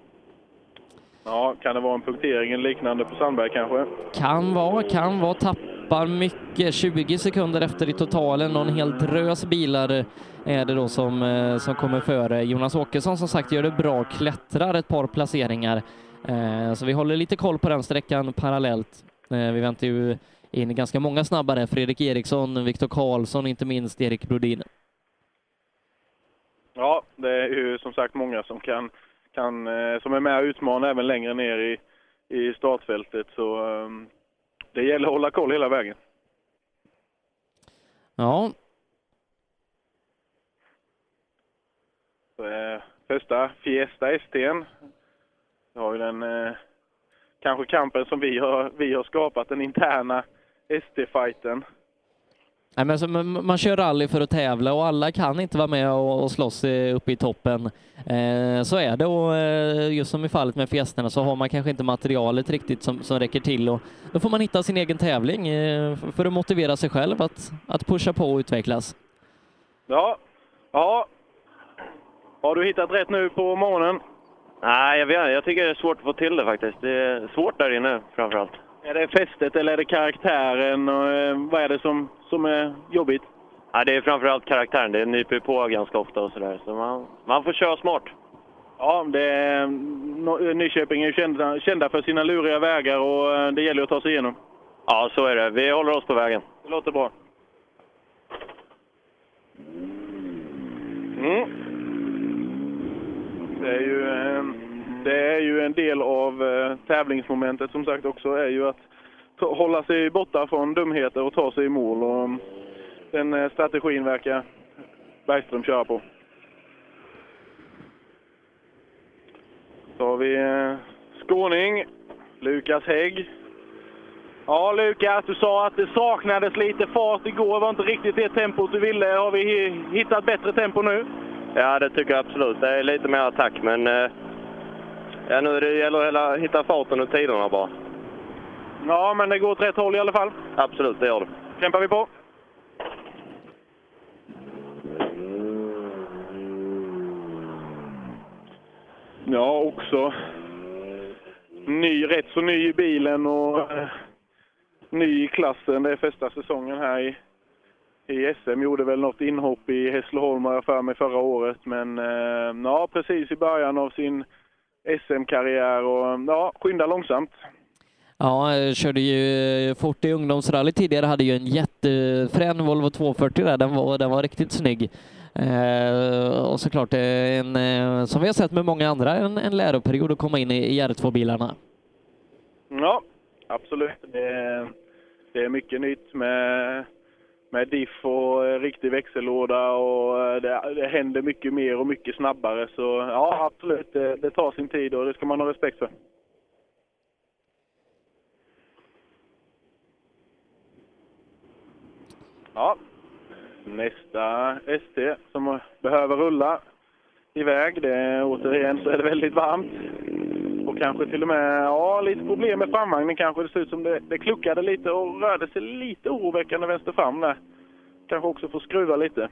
Ja, kan det vara en punktering liknande på Sandberg kanske? Kan vara, kan vara, tappar mycket, 20 sekunder efter i totalen en hel drös bilar är det då som, eh, som kommer före. Jonas Åkesson som sagt gör det bra, klättrar ett par placeringar. Eh, Så vi håller lite koll på den sträckan parallellt. Eh, Vi väntar ju in ganska många snabbare, Fredrik Eriksson, Viktor Karlsson, inte minst Erik Brodin. Ja, det är ju som sagt många som kan, kan eh, som är med och utmanar även längre ner i, i startfältet. Så ehm, det gäller att hålla koll hela vägen. Ja, Så, eh, första Fiesta ST'n. Vi har ju den eh, kanske kampen som vi har, vi har skapat, den interna ST-fighten. Nej, men så, man man kör rally för att tävla och alla kan inte vara med och, och slåss uppe i toppen. Eh, så är det och eh, just som i fallet med Fiesterna så har man kanske inte materialet riktigt som, som räcker till och då får man hitta sin egen tävling eh, för- att motivera sig själv att, att pusha på och utvecklas. Ja, ja. Har du hittat rätt nu på morgonen? Nej, jag, vet, inte. jag tycker det är svårt att få till det faktiskt. Det är svårt där inne framförallt. Är det fästet eller är det karaktären? Och, eh, vad är det som, som är jobbigt? Nej, det är framförallt karaktären. Det nyper på ganska ofta och sådär. Så man, man får köra smart. Ja, det är, Nå- Nyköping är ju kända, kända för sina luriga vägar och eh, det gäller att ta sig igenom. Ja, så är det. Vi håller oss på vägen. Det låter bra. Mm. Det är ju, eh, det är ju en del av eh, tävlingsmomentet som sagt också, är ju att hålla sig borta från dumheter och ta sig i mål. Och mm, den eh, strategin verkar Bergström köra på. Så har vi eh, skåning, Lukas Hägg. Ja, Lukas, du sa att det saknades lite fart igår. Det var inte riktigt det tempot du ville. Har vi hittat bättre tempo nu? Ja, det tycker jag absolut. Det är lite mer attack, men... Eh, ja, nu det gäller det att hitta farten och tiderna bara. Ja, men det går åt rätt håll i alla fall. Absolut, det gör det. Kämpar vi på. Ja, också ny, rätt så ny i bilen och eh, ny i klassen. Det är första säsongen här i, i SM. Gjorde väl något inhopp i Hässleholm har jag för mig förra året. Men eh, ja, precis i början av sin SM-karriär och ja, skynda långsamt. Ja, jag körde ju fort i ungdomsrally tidigare, hade ju en jättefrän Volvo 240 där, den var, den var riktigt snygg. Eh, och såklart, en, eh, som vi har sett med många andra, en, en läroperiod att komma in i, i R2-bilarna. Ja, absolut. Det är, det är mycket nytt med, med diff och riktig växellåda och eh, det, det händer mycket mer och mycket snabbare. Så ja, absolut, det, det tar sin tid och det ska man ha respekt för. Ja, nästa ST som behöver rulla iväg. Det är, återigen så är det väldigt varmt. Och kanske till och med ja, lite problem med framvagnen kanske. Det ser ut som det, det kluckade lite och rörde sig lite oroväckande vänster fram där. Kanske också får skruva lite.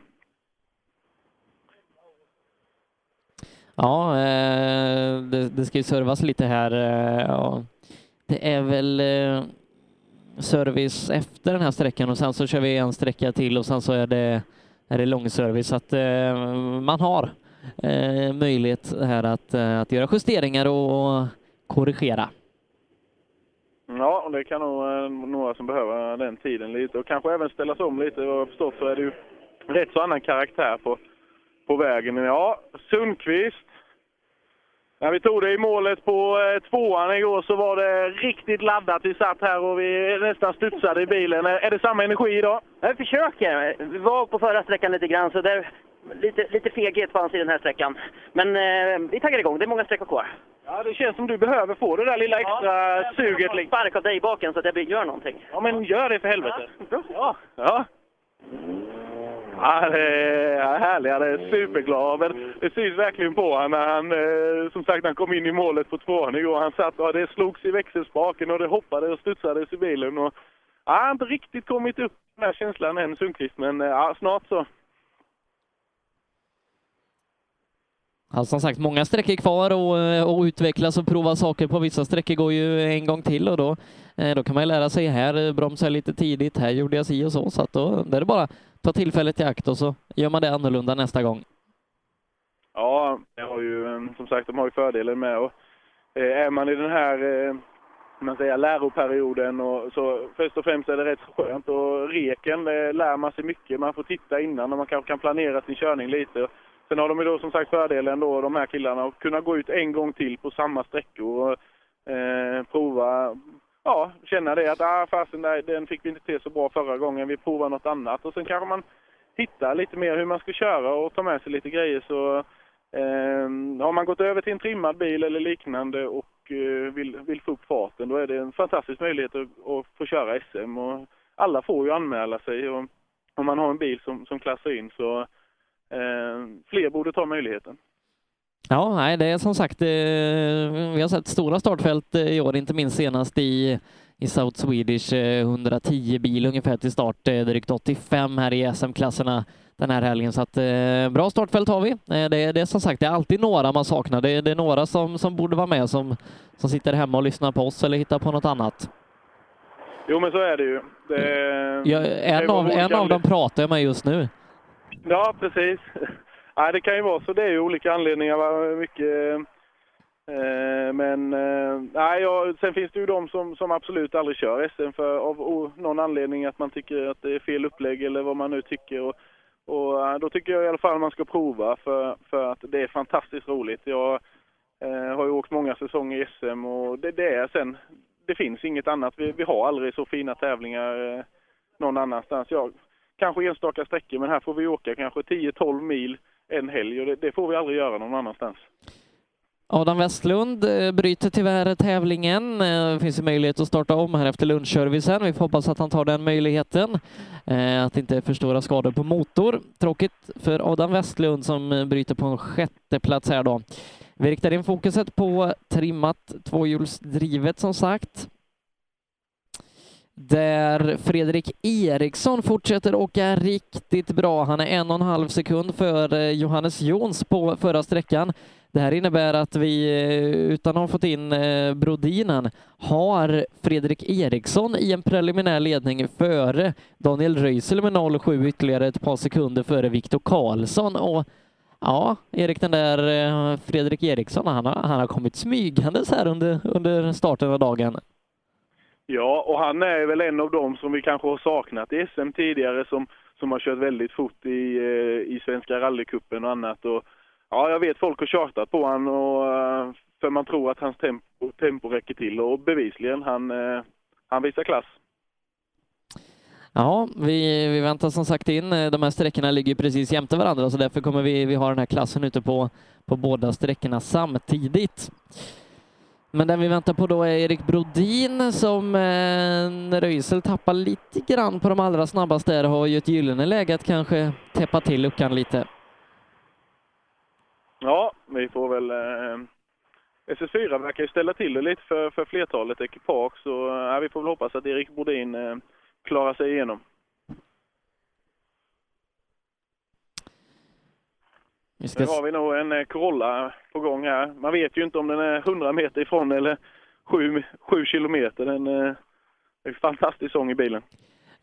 Ja, eh, det, det ska ju servas lite här. Eh, det är väl eh, service efter den här sträckan och sen så kör vi en sträcka till och sen så är det, är det långservice. Så att eh, man har eh, möjlighet här att, eh, att göra justeringar och korrigera. Ja, det kan nog eh, några som behöver den tiden lite och kanske även ställas om lite. Vad jag förstått så är det ju rätt så annan karaktär på, på vägen. Men ja, Sundqvist. När vi tog det i målet på eh, tvåan igår så var det riktigt laddat. Vi satt här och vi nästan studsade i bilen. Är, det samma energi idag? Jag försöker. Vi var på förra sträckan lite grann, så det är lite, lite feghet fanns i den här sträckan. Men eh, vi taggar igång. Det är många sträckor kvar. Ja, det känns som du behöver få det där lilla extra suget. liksom. Spark av dig i baken så att jag gör någonting. Ja, men gör det för helvete. Ja. ja. Ja, det är härligt. Han är superglad. Men det syns verkligen på honom när han, eh, som sagt, han kom in i målet på tvåan igår. Han satt och det slogs i växelspaken och det hoppade och studsades i bilen. Och, ja, han har inte riktigt kommit upp den här känslan än, Sundqvist, men eh, ja, snart så. Ja, som sagt, många sträckor kvar och, eh, och utvecklas och prova saker på. Vissa sträckor går ju en gång till och då, då kan man ju lära sig här, eh, bromsa lite tidigt, här gjorde jag si och så. Så att då, det är det bara ta tillfället i akt och så gör man det annorlunda nästa gång. Ja, det har ju, eh, som sagt, de har ju fördelen med och eh, är man i den här eh, man säger, läroperioden och så först och främst är det rätt skönt och reken lär man sig mycket. Man får titta innan och man kanske kan planera sin körning lite. Sen har de ju då som sagt fördelen då, de här killarna, att kunna gå ut en gång till på samma sträckor och eh, prova, ja, känna det att ah, fasen, nej, den fick vi inte till så bra förra gången, vi provar något annat. Och sen kanske man hittar lite mer hur man ska köra och ta med sig lite grejer så eh, har man gått över till en trimmad bil eller liknande och eh, vill, vill få upp farten, då är det en fantastisk möjlighet att, att få köra SM. Och alla får ju anmäla sig och om man har en bil som, som klassar in så eh, fler borde ta möjligheten. Ja, nej, det är som sagt, eh, vi har sett stora startfält eh, i år, inte minst senast i, i South Swedish, eh, 110 bil ungefär till start, eh, drygt 85 här i SM-klasserna den här helgen. Så att, eh, bra startfält har vi. Eh, det, det är som sagt, det är alltid några man saknar. Det, det är några som, som borde vara med som, som sitter hemma och lyssnar på oss eller hittar på något annat. Jo, men så är det ju. Det, Ja, en, av, en av dem pratar jag med just nu. Ja, precis. Nej, det kan ju vara så. Det är ju olika anledningar. Mycket, eh, men eh, nej, ja, sen finns det ju de som, som absolut aldrig kör SM för, av o, någon anledning att man tycker att det är fel upplägg eller vad man nu tycker. Och, och då tycker jag i alla fall man ska prova för, för att det är fantastiskt roligt. Jag eh, har ju åkt många säsonger i SM och det, det är sen, det finns inget annat. Vi, vi har aldrig så fina tävlingar eh, någon annanstans. Ja, kanske enstaka sträckor, men här får vi åka kanske 10-12 mil en helg och det, det får vi aldrig göra någon annanstans. Adam Westlund eh, bryter tyvärr tävlingen. Det finns ju möjlighet att starta om här efter lunchservicen. Vi får hoppas att han tar den möjligheten. Eh, att det inte är för stora skador på motor. Tråkigt för Adam Westlund som bryter på en sjätte plats här då. Vi riktar in fokuset på trimmat tvåhjulsdrivet som sagt. Där Fredrik Eriksson fortsätter åka riktigt bra. Han är en och en halv sekund för eh, Johannes Jons på förra sträckan. Det här innebär att vi, eh, utan att ha fått in eh, Brodinen, har Fredrik Eriksson i en preliminär ledning före Daniel Röisel med 0,7 ytterligare ett par sekunder före Viktor Karlsson. Och ja, Erik, den där Fredrik Eriksson, han har, han har kommit smygandes här under, under starten av dagen. Ja, och han är väl en av dem som vi kanske har saknat i SM tidigare som, som har kört väldigt fort i, eh, i Svenska rallycupen och annat. Och, ja, jag vet folk har tjatat på honom, och eh, för man tror att hans tempo, tempo räcker till och bevisligen, han, eh, han visar klass. Ja, vi, vi väntar som sagt in. De här sträckorna ligger precis jämte varandra så därför kommer vi, vi ha den här klassen ute på, på båda sträckorna samtidigt. Men den vi väntar på då är Erik Brodin som eh, Röisel tappar lite grann på de allra snabbaste där har ju ett gyllene läge att kanske täppa till luckan lite. Ja, vi får väl... Eh, SS4 verkar ju ställa till det lite för, för flertalet ekipage så eh, vi får väl hoppas att Erik Brodin eh, klarar sig igenom. Ska Nu har vi nog en eh, Corolla på gång här. Man vet ju inte om den är 100 meter ifrån eller 7, 7 kilometer. Den eh, är en fantastisk sång i bilen.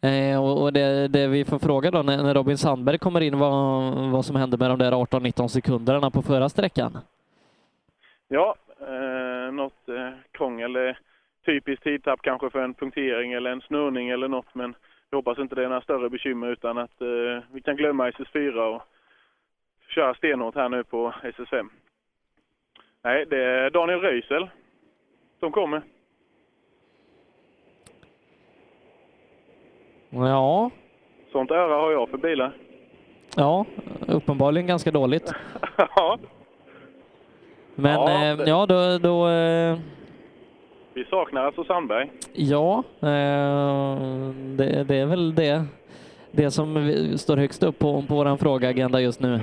Eh, och och det, det vi får fråga då när, när Robin Sandberg kommer in vad, vad som hände med de där 18-19 sekunderna på förra sträckan. Ja, eh, något eh, krångel. Typiskt tidtapp kanske för en punktering eller en snurrning eller något. Men jag hoppas inte det är några större bekymmer utan att eh, vi kan glömma SS4 och köra stenhårt här nu på SS5. Nej, det är Daniel Röisel som kommer. Ja, Sånt öra har jag för bilar. ja, uppenbarligen ganska dåligt. [laughs] ja, Men Ja, det- ja då, då eh, vi saknar alltså Sandberg. ja, eh, det, det är väl det, det som vi- står högst upp på, på vår frågeagenda just nu.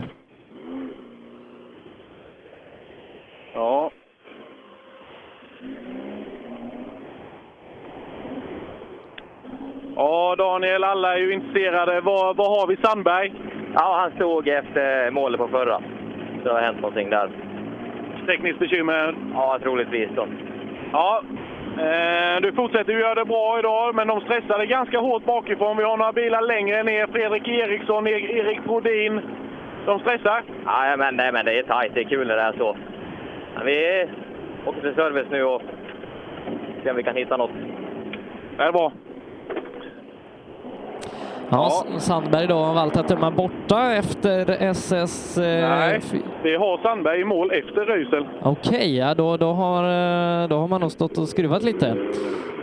Ja. Daniel, alla är ju intresserade. Vad, vad har vi Sandberg? Ja, han stod efter målet på förra. Så det har hänt någonting där. Tekniskt bekymmer? Ja, troligtvis då. Ja, eh, du fortsätter ju göra det bra idag, men de stressade ganska hårt bakifrån. Vi har några bilar längre ner. Fredrik Eriksson, E- Erik Brodin. De stressar? Ja, men, nej, men det är tajt. Det är kul när det är så. Vi åker till service nu och ser om vi kan hitta något. Det är bra. Ja, S- Sandberg då av allt att döma borta efter SS... Eh, Nej, vi har Sandberg i mål efter Röisel. Okej, ja, då, då, har, eh, då har man nog stått och skruvat lite.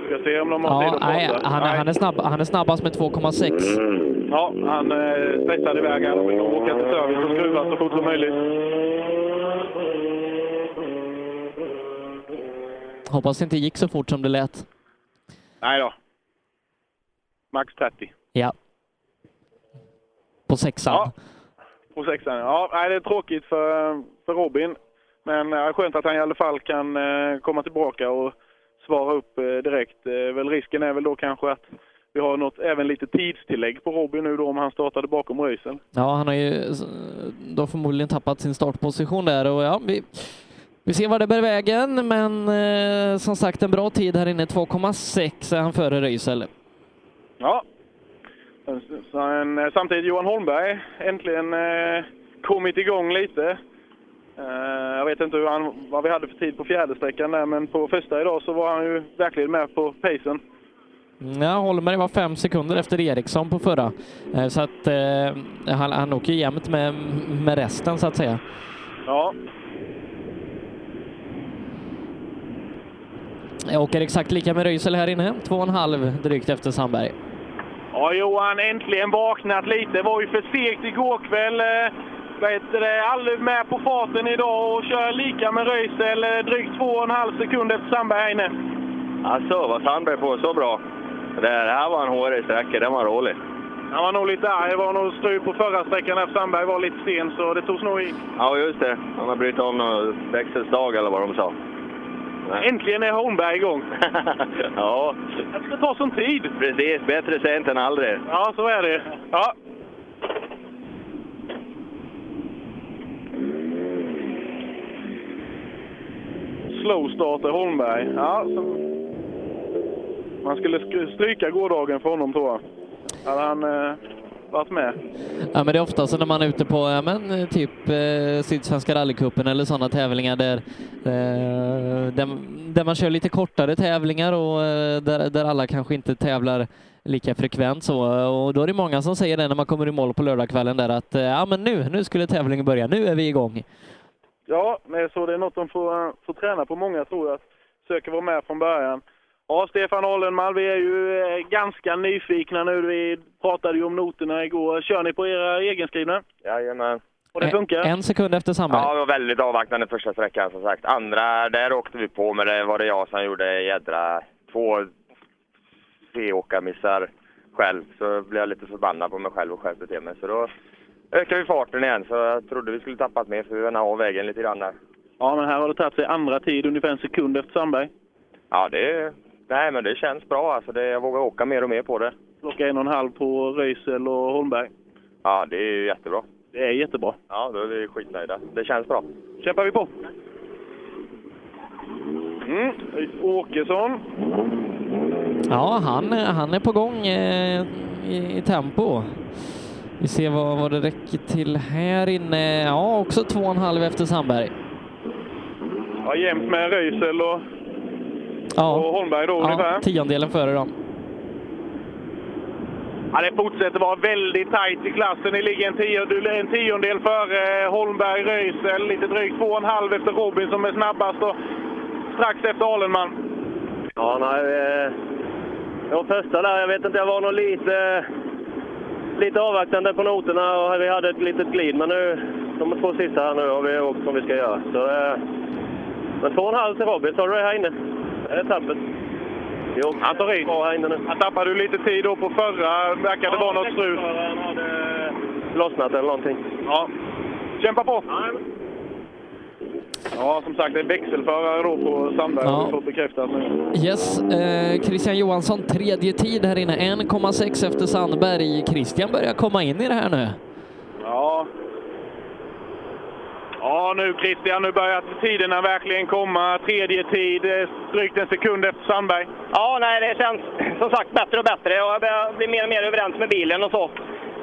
Ska se om de har Ja, nej, han, är- han, är snabb, han är snabbast med 2,6. Ja, han eh, stressade iväg här. Får åka till service och skruva så fort som möjligt. Hoppas det inte gick så fort som det lät. Nej då. Max 30. Ja. På sexan. Ja. På sexan, ja. Nej, det är tråkigt för, för Robin. Men eh, skönt att han i alla fall kan eh, komma tillbaka och svara upp eh, direkt. Eh, väl risken är väl då kanske att vi har något, även lite tidstillägg på Robin nu då om han startade bakom Röisel. Ja, han har ju då förmodligen tappat sin startposition där och ja, vi, vi ser vad det bär vägen, men eh, som sagt en bra tid här inne, 2,6 är han före Röisel. Ja. Sen, eh, samtidigt Johan Holmberg äntligen eh, kommit igång lite. Eh, jag vet inte hur han, vad vi hade för tid på fjärde sträckan där, men på första idag så var han ju verkligen med på pacen. Ja, Holmberg var fem sekunder efter Eriksson på förra, Eh, så att eh, han, han åker jämnt med, med resten så att säga. Ja, Jag åker exakt lika med Röisel här inne, två och en halv drygt efter Sandberg. Ja, Johan, äntligen vaknat lite. Var ju för segt igår kväll. Eh, vad heter det? Aldrig med på farten idag och kör lika med Röisel. eh, Drygt två och en halv sekund efter Sandberg här inne. Alltså, var Sandberg på så bra? Det här var en hårig sträcka, den var rolig. Han var nog lite arg. Det var nog strul på förra sträckan där Sandberg var lite sen, så det togs nog i. Ja, just det. Han har brutit om någon växelslag eller vad de sa. Äntligen är Holmberg igång. [laughs] ja, Det ska ta sån tid. precis. Bättre sent än aldrig. Ja, så är det. Ja. Slow starter Holmberg. Ja. Man skulle sk- stryka gårdagen för honom tror jag. Hade han eh, varit med. Ja, men det är ofta så när man är ute på ja, men, typ eh, Sydsvenska rallycupen eller sådana tävlingar där, eh, där, där man kör lite kortare tävlingar och eh, där, där alla kanske inte tävlar lika frekvent så. Och då är det många som säger det när man kommer i mål på lördagskvällen där att eh, ja, men nu, nu skulle tävlingen börja, nu är vi igång. Ja, men så det är något de får, eh, får träna på många tror jag. Att försöka vara med från början. Ja, Stefan Ollenmall, vi är ju eh, ganska nyfikna nu. Vi pratade ju om noterna igår. Kör ni på era egenskrivna? Jajamän. Och det funkar? En sekund efter Sandberg. Ja, det var väldigt avvaktande första sträckan som sagt. Andra, där åkte vi på, men det var det jag som gjorde jädra två C-åkarmissar själv. Så blev jag lite förbannad på mig själv och skärpte till mig. Så då ökade vi farten igen, så jag trodde vi skulle tappat mer, för vi var av vägen lite grann där. Ja, men här har det tagit sig andra tid, ungefär en sekund efter Sandberg. Ja, det, nej, men det känns bra alltså. Det, jag vågar åka mer och mer på det. Plocka en och en halv på Röisel och Holmberg. Ja, det är ju jättebra. Det är jättebra. Ja, då är vi skitnöjda. Det känns bra. Kämpar vi på! Mm. Åkesson. Ja, han, han är på gång eh, i, i tempo. Vi ser vad, vad det räcker till här inne. Ja, också två och en halv efter Sandberg. Ja, jämnt med Röisel och, Ja, och Holmberg då ungefär. ja tiondelen före dem. Ja, det fortsätter vara väldigt tajt i klassen. Det ligger en, tio, en tiondel före Holmberg, Röisel, lite drygt två och en halv efter Robin som är snabbast och strax efter Alenman. Ja, nej. eh, Det var första där. Jag vet inte, jag var nog lite, lite avvaktande på noterna och vi hade ett litet glid. Men nu, de två sista här nu har vi åkt som vi ska göra. Så, eh, men två och en halv till Robin, sa du det här inne? Det tappet? Jo, han tar i. Bra här inne nu. Han tappade du lite tid då på förra. Verkar det vara något strul. Han hade lossnat eller någonting. Ja. Kämpa på! Ja, som sagt, det är växelförare då på Sandberg. Ja. vi fått bekräftat nu. Yes, eh, Christian Johansson tredje tid här inne, 1,6 efter Sandberg. Christian börjar komma in i det här nu. Ja. Ja, nu Christian, nu börjar tiderna verkligen komma. Tredje tid, eh, drygt en sekund efter Sandberg. Ja, nej, det känns som sagt bättre och bättre och jag börjar bli mer och mer överens med bilen och så.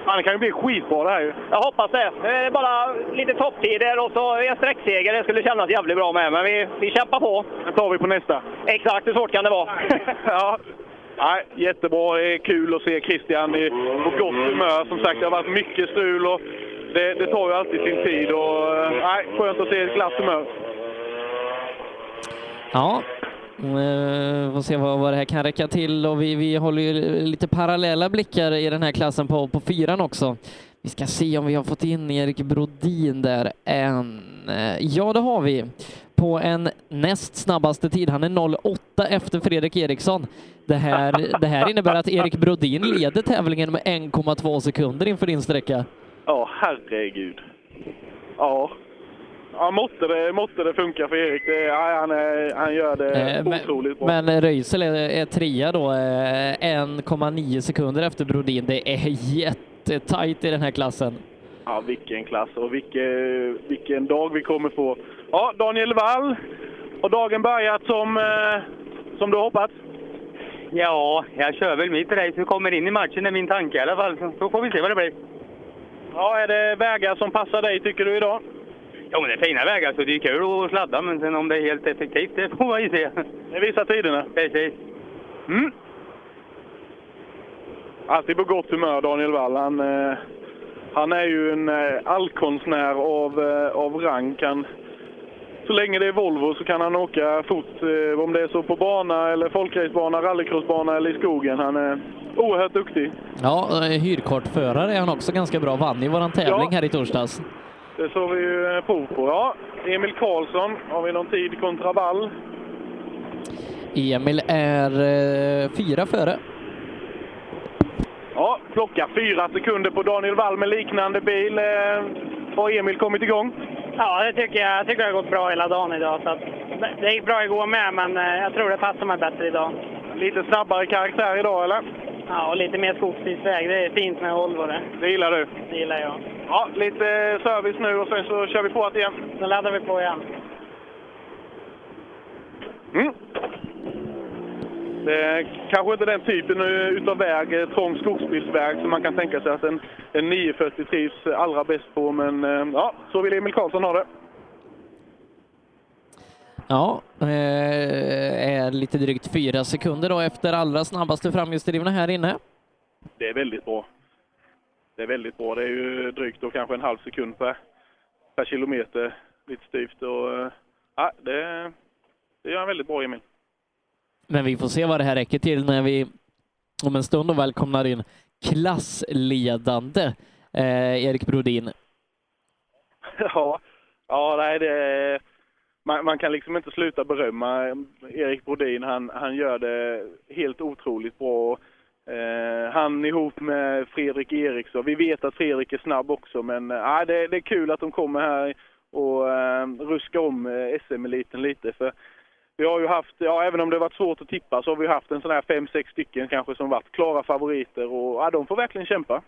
Ja, det kan ju bli skitbra det här ju. Jag hoppas det. Det är bara lite topptider och så en sträckseger. Det skulle kännas jävligt bra med, men vi, vi kämpar på. Det tar vi på nästa. Exakt, hur svårt kan det vara? [laughs] ja. Nej, jättebra. Det är kul att se Christian på gott humör. Som sagt, det har varit mycket strul och det, det tar ju alltid sin tid. Och, eh, nej, skönt att se ett glatt humör. Ja, vi får se vad, vad det här kan räcka till och vi, vi håller ju lite parallella blickar i den här klassen på, på fyran också. Vi ska se om vi har fått in Erik Brodin där än. Eh, ja, det har vi. På en näst snabbaste tid. Han är 0,8 efter Fredrik Eriksson. Det här, det här innebär att Erik Brodin leder tävlingen med 1,2 sekunder inför din sträcka. Ja, herregud. Ja. Ja, måtte det, måtte det funka för Erik. Det, ja, han, är, han gör det Eh, men- otroligt bra. Men Röisel är, är trea då, eh, 1,9 sekunder efter Brodin. Det är jättetajt i den här klassen. Ja, vilken klass och vilken, vilken dag vi kommer få. Ja, Daniel Wall. Har dagen börjat som, eh, som du hoppats? Ja, jag kör väl mitt race och kommer in i matchen är min tanke i alla fall. Så får vi se vad det blir. Ja, är det vägar som passar dig tycker du idag? Ja, men det är fina vägar så det är kul att sladda, men sen om det är helt effektivt, det får man ju se. Det visar tiderna. Precis. Mm. Alltid på gott humör, Daniel Wall. Han, eh, han är ju en eh, allkonstnär av, eh, av rang. Kan, så länge det är Volvo så kan han åka fort, eh, om det är så på bana, eller folkracebana, rallycrossbana eller i skogen. Han är oerhört duktig. Ja, eh, hyrkortförare är han också ganska bra. Vann i våran tävling Ja. här i torsdags. Det såg vi ju eh, prov på. Ja, Emil Karlsson, har vi någon tid kontra Wall? Emil är eh, fyra före. Ja, plocka fyra sekunder på Daniel Wall med liknande bil. Eh, Har Emil kommit igång? Ja, det tycker jag. Jag tycker det har gått bra hela dagen idag. Så det- gick bra igår med, men eh, jag tror det passar mig bättre idag. Lite snabbare karaktär idag, eller? Ja, och lite mer skogsbilsväg. Det är fint med Volvo det. Det gillar du? Det gillar jag. Ja, lite service nu och sen så kör vi på igen. Då laddar vi på igen. Mm. Det är kanske inte den typen utav väg, eh, trång skogsbilsväg, som man kan tänka sig att en, en 940 trivs allra bäst på. Men eh, ja, så vill Emil Karlsson ha det. Ja, eh, är lite drygt fyra sekunder då efter allra snabbaste framhjulsdrivna här inne. Det är väldigt bra. Det är väldigt bra. Det är ju drygt då kanske en halv sekund per, per kilometer, lite styvt. Och, eh, ja, det, det gör han väldigt bra, Emil. Men vi får se vad det här räcker till när vi om en stund välkomnar in klassledande eh, Erik Brodin. Ja, ja nej, det, man, man kan liksom inte sluta berömma Erik Brodin. Han, han gör det helt otroligt bra. Eh, han ihop med Fredrik Eriksson. Vi vet att Fredrik är snabb också, men eh, det, det är kul att de kommer här och eh, ruskar om eh, SM-eliten lite. För vi har ju haft, ja, även om det varit svårt att tippa, så har vi haft en sån här fem, sex stycken kanske som varit klara favoriter och ja, de får verkligen kämpa.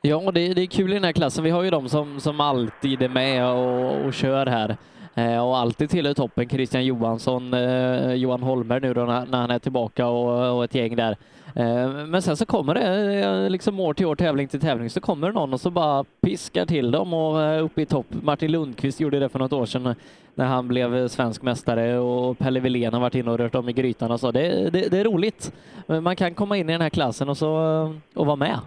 Ja, det, det är kul i den här klassen. Vi har ju de som, som alltid är med och, och kör här Eh, och alltid tillhör toppen. Christian Johansson, eh, Johan Holmer nu då när, när han är tillbaka och, och ett gäng där. Eh, men sen så kommer det eh, liksom år till år, tävling till tävling, så kommer det någon och så bara piskar till dem och eh, uppe i topp. Martin Lundqvist gjorde det för något år sedan eh, när han blev svensk mästare och Pelle Wilén har varit inne och rört om i grytan och så. Det, det, det är roligt. Man kan komma in i den här klassen och, så, och vara med.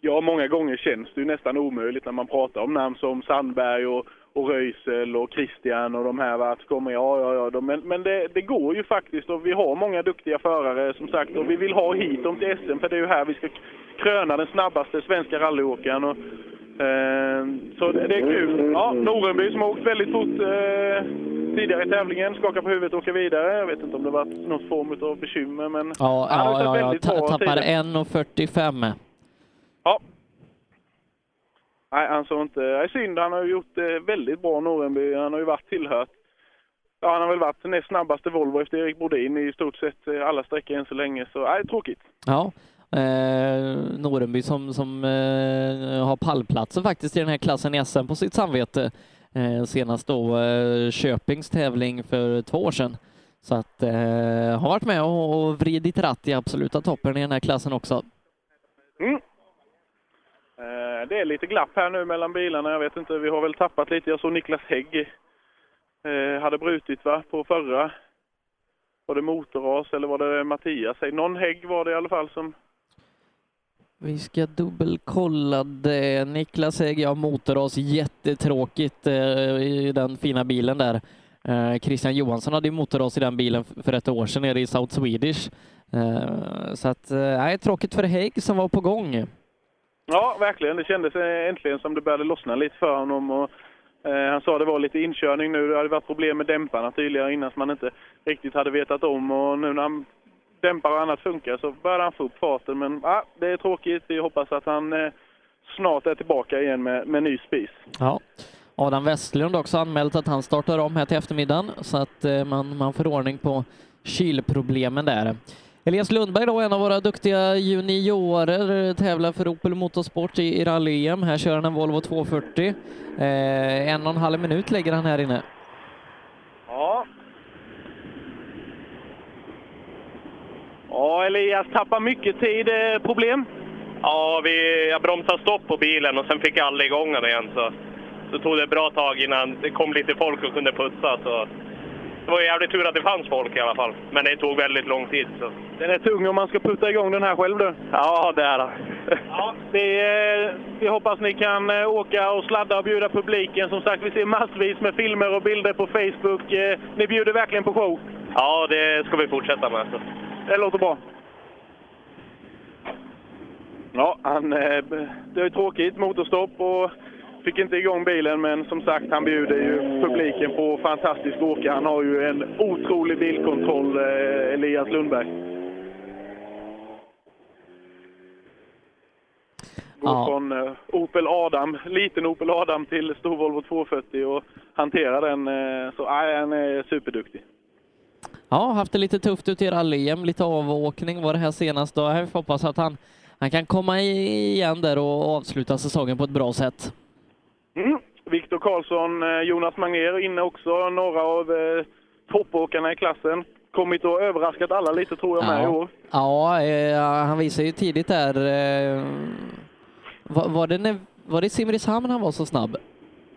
Ja, många gånger känns det ju nästan omöjligt när man pratar om namn som Sandberg och, och Röisel och Christian och de här. Att kommer, ja, ja, ja. De, men men det, det går ju faktiskt och vi har många duktiga förare som sagt och vi vill ha hit dem till SM för det är ju här vi ska kröna den snabbaste svenska rallyåkaren. Och, eh, så det, det är kul. Ja, Norenby som har åkt väldigt fort eh, tidigare i tävlingen, skakar på huvudet och åker vidare. Jag vet inte om det varit någon form av bekymmer men Ja, ja, ja, ja. väldigt Ta- bra tappar tider. 1.45. Ja. Nej, han såg inte... Det är synd. Han har ju gjort det väldigt bra, Norenby. Han har ju varit tillhört... Ja, han har väl varit näst snabbaste Volvo efter Erik Brodin i stort sett eh, alla sträckor än så länge. Så, nej, tråkigt. Ja, eh, Norenby som, som eh, har pallplatsen faktiskt i den här klassen i SM på sitt samvete. Eh, senast då eh, Köpings tävling för två år sedan. Så att eh, har varit med och, och vridit ratt i absoluta toppen i den här klassen också. Mm. Eh, det är lite glapp här nu mellan bilarna. Jag vet inte, vi har väl tappat lite. Jag såg Niklas Hägg eh, hade brutit va, på förra. Var det motorras eller var det Mattias? Eh, någon Hägg var det i alla fall som... Vi ska dubbelkolla det. Niklas Hägg, ja motorras, jättetråkigt i den fina bilen där. Christian Johansson hade ju motorras i den bilen för ett år sedan nere i South Swedish. Så att, nej, tråkigt för Hägg som var på gång. Ja, verkligen. Det kändes eh, äntligen som det började lossna lite för honom. Och, eh, han sa det var lite inkörning nu. Det hade varit problem med dämparna tydligare innan som man inte riktigt hade vetat om. Och nu när han dämpar och annat funkar så började han få upp farten. Men ah, det är tråkigt. Vi hoppas att han eh, snart är tillbaka igen med, med ny spis. Ja. Adam Westlund har också anmält att han startar om här till eftermiddagen så att eh, man, man får ordning på kylproblemen där. Elias Lundberg då, en av våra duktiga juniorer, tävlar för Opel Motorsport i, i rally-EM. Här kör han en Volvo 240. Eh, en och en halv minut lägger han här inne. Ja. Ja, Elias tappar mycket tid. Eh, Problem? Ja, vi, jag bromsade stopp på bilen och sen fick jag aldrig igång den igen. Så, så tog det ett bra tag innan det kom lite folk och kunde putsa. Så det var jävligt tur att det fanns folk i alla fall. Men det tog väldigt lång tid. Så. Den är tung om man ska putta igång den här själv du. Ja, det är det. Ja, det är, vi hoppas ni kan eh, åka och sladda och bjuda publiken. Som sagt, vi ser massvis med filmer och bilder på Facebook. Eh, Ni bjuder verkligen på show. Ja, det ska vi fortsätta med. Så. Det låter bra. Ja, han, eh, det är tråkigt. Motorstopp och fick inte igång bilen. Men som sagt, han bjuder ju publiken på fantastisk åka. Han har ju en otrolig bilkontroll, eh, Elias Lundberg. Går Ja. från eh, Opel Adam, liten Opel Adam till stor Volvo 240 och hanterar den. Eh, så nej, han är superduktig. Ja, haft det lite tufft ute i rally-EM, lite avåkning var det här senast. Då får hoppas att han, han kan komma igen där och avsluta säsongen på ett bra sätt. Mm. Viktor Karlsson, eh, Jonas Manger inne också, några av eh, toppåkarna i klassen. Kommit och överraskat alla lite tror jag med i år. Ja, eh, han visade ju tidigt där. Eh, var, var, det när, var det Simrishamn han var så snabb?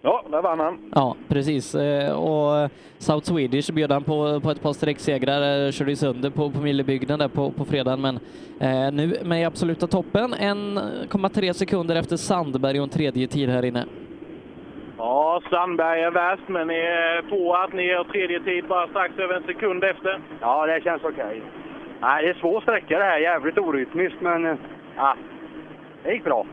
Ja, där vann han. Ja, precis. Eh, Och South Swedish bjöd han på, på ett par sträcksegrar, eh, körde sönder på, på Millebygden där på, på fredagen, men eh, nu med i absoluta toppen. 1,3 sekunder efter Sandberg och en tredje tid här inne. Ja, Sandberg är värst, men ni är på att ni är tredje tid bara strax över en sekund efter. Ja, det känns okej. Nej, det är svår sträcka det här. Jävligt orytmiskt, men eh, ja, det gick bra.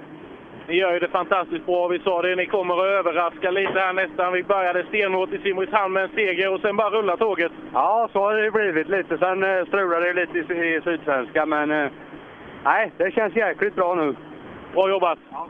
Ni gör ju det fantastiskt bra. Vi sa det, ni kommer att överraska lite här nästan. Vi började stenhårt i Simrishamn med en seger och sen bara rullar tåget. Ja, så har det blivit lite. Sen eh, strulade det lite i, i Sydsvenska, men eh, nej, det känns jäkligt bra nu. Bra jobbat! Ja,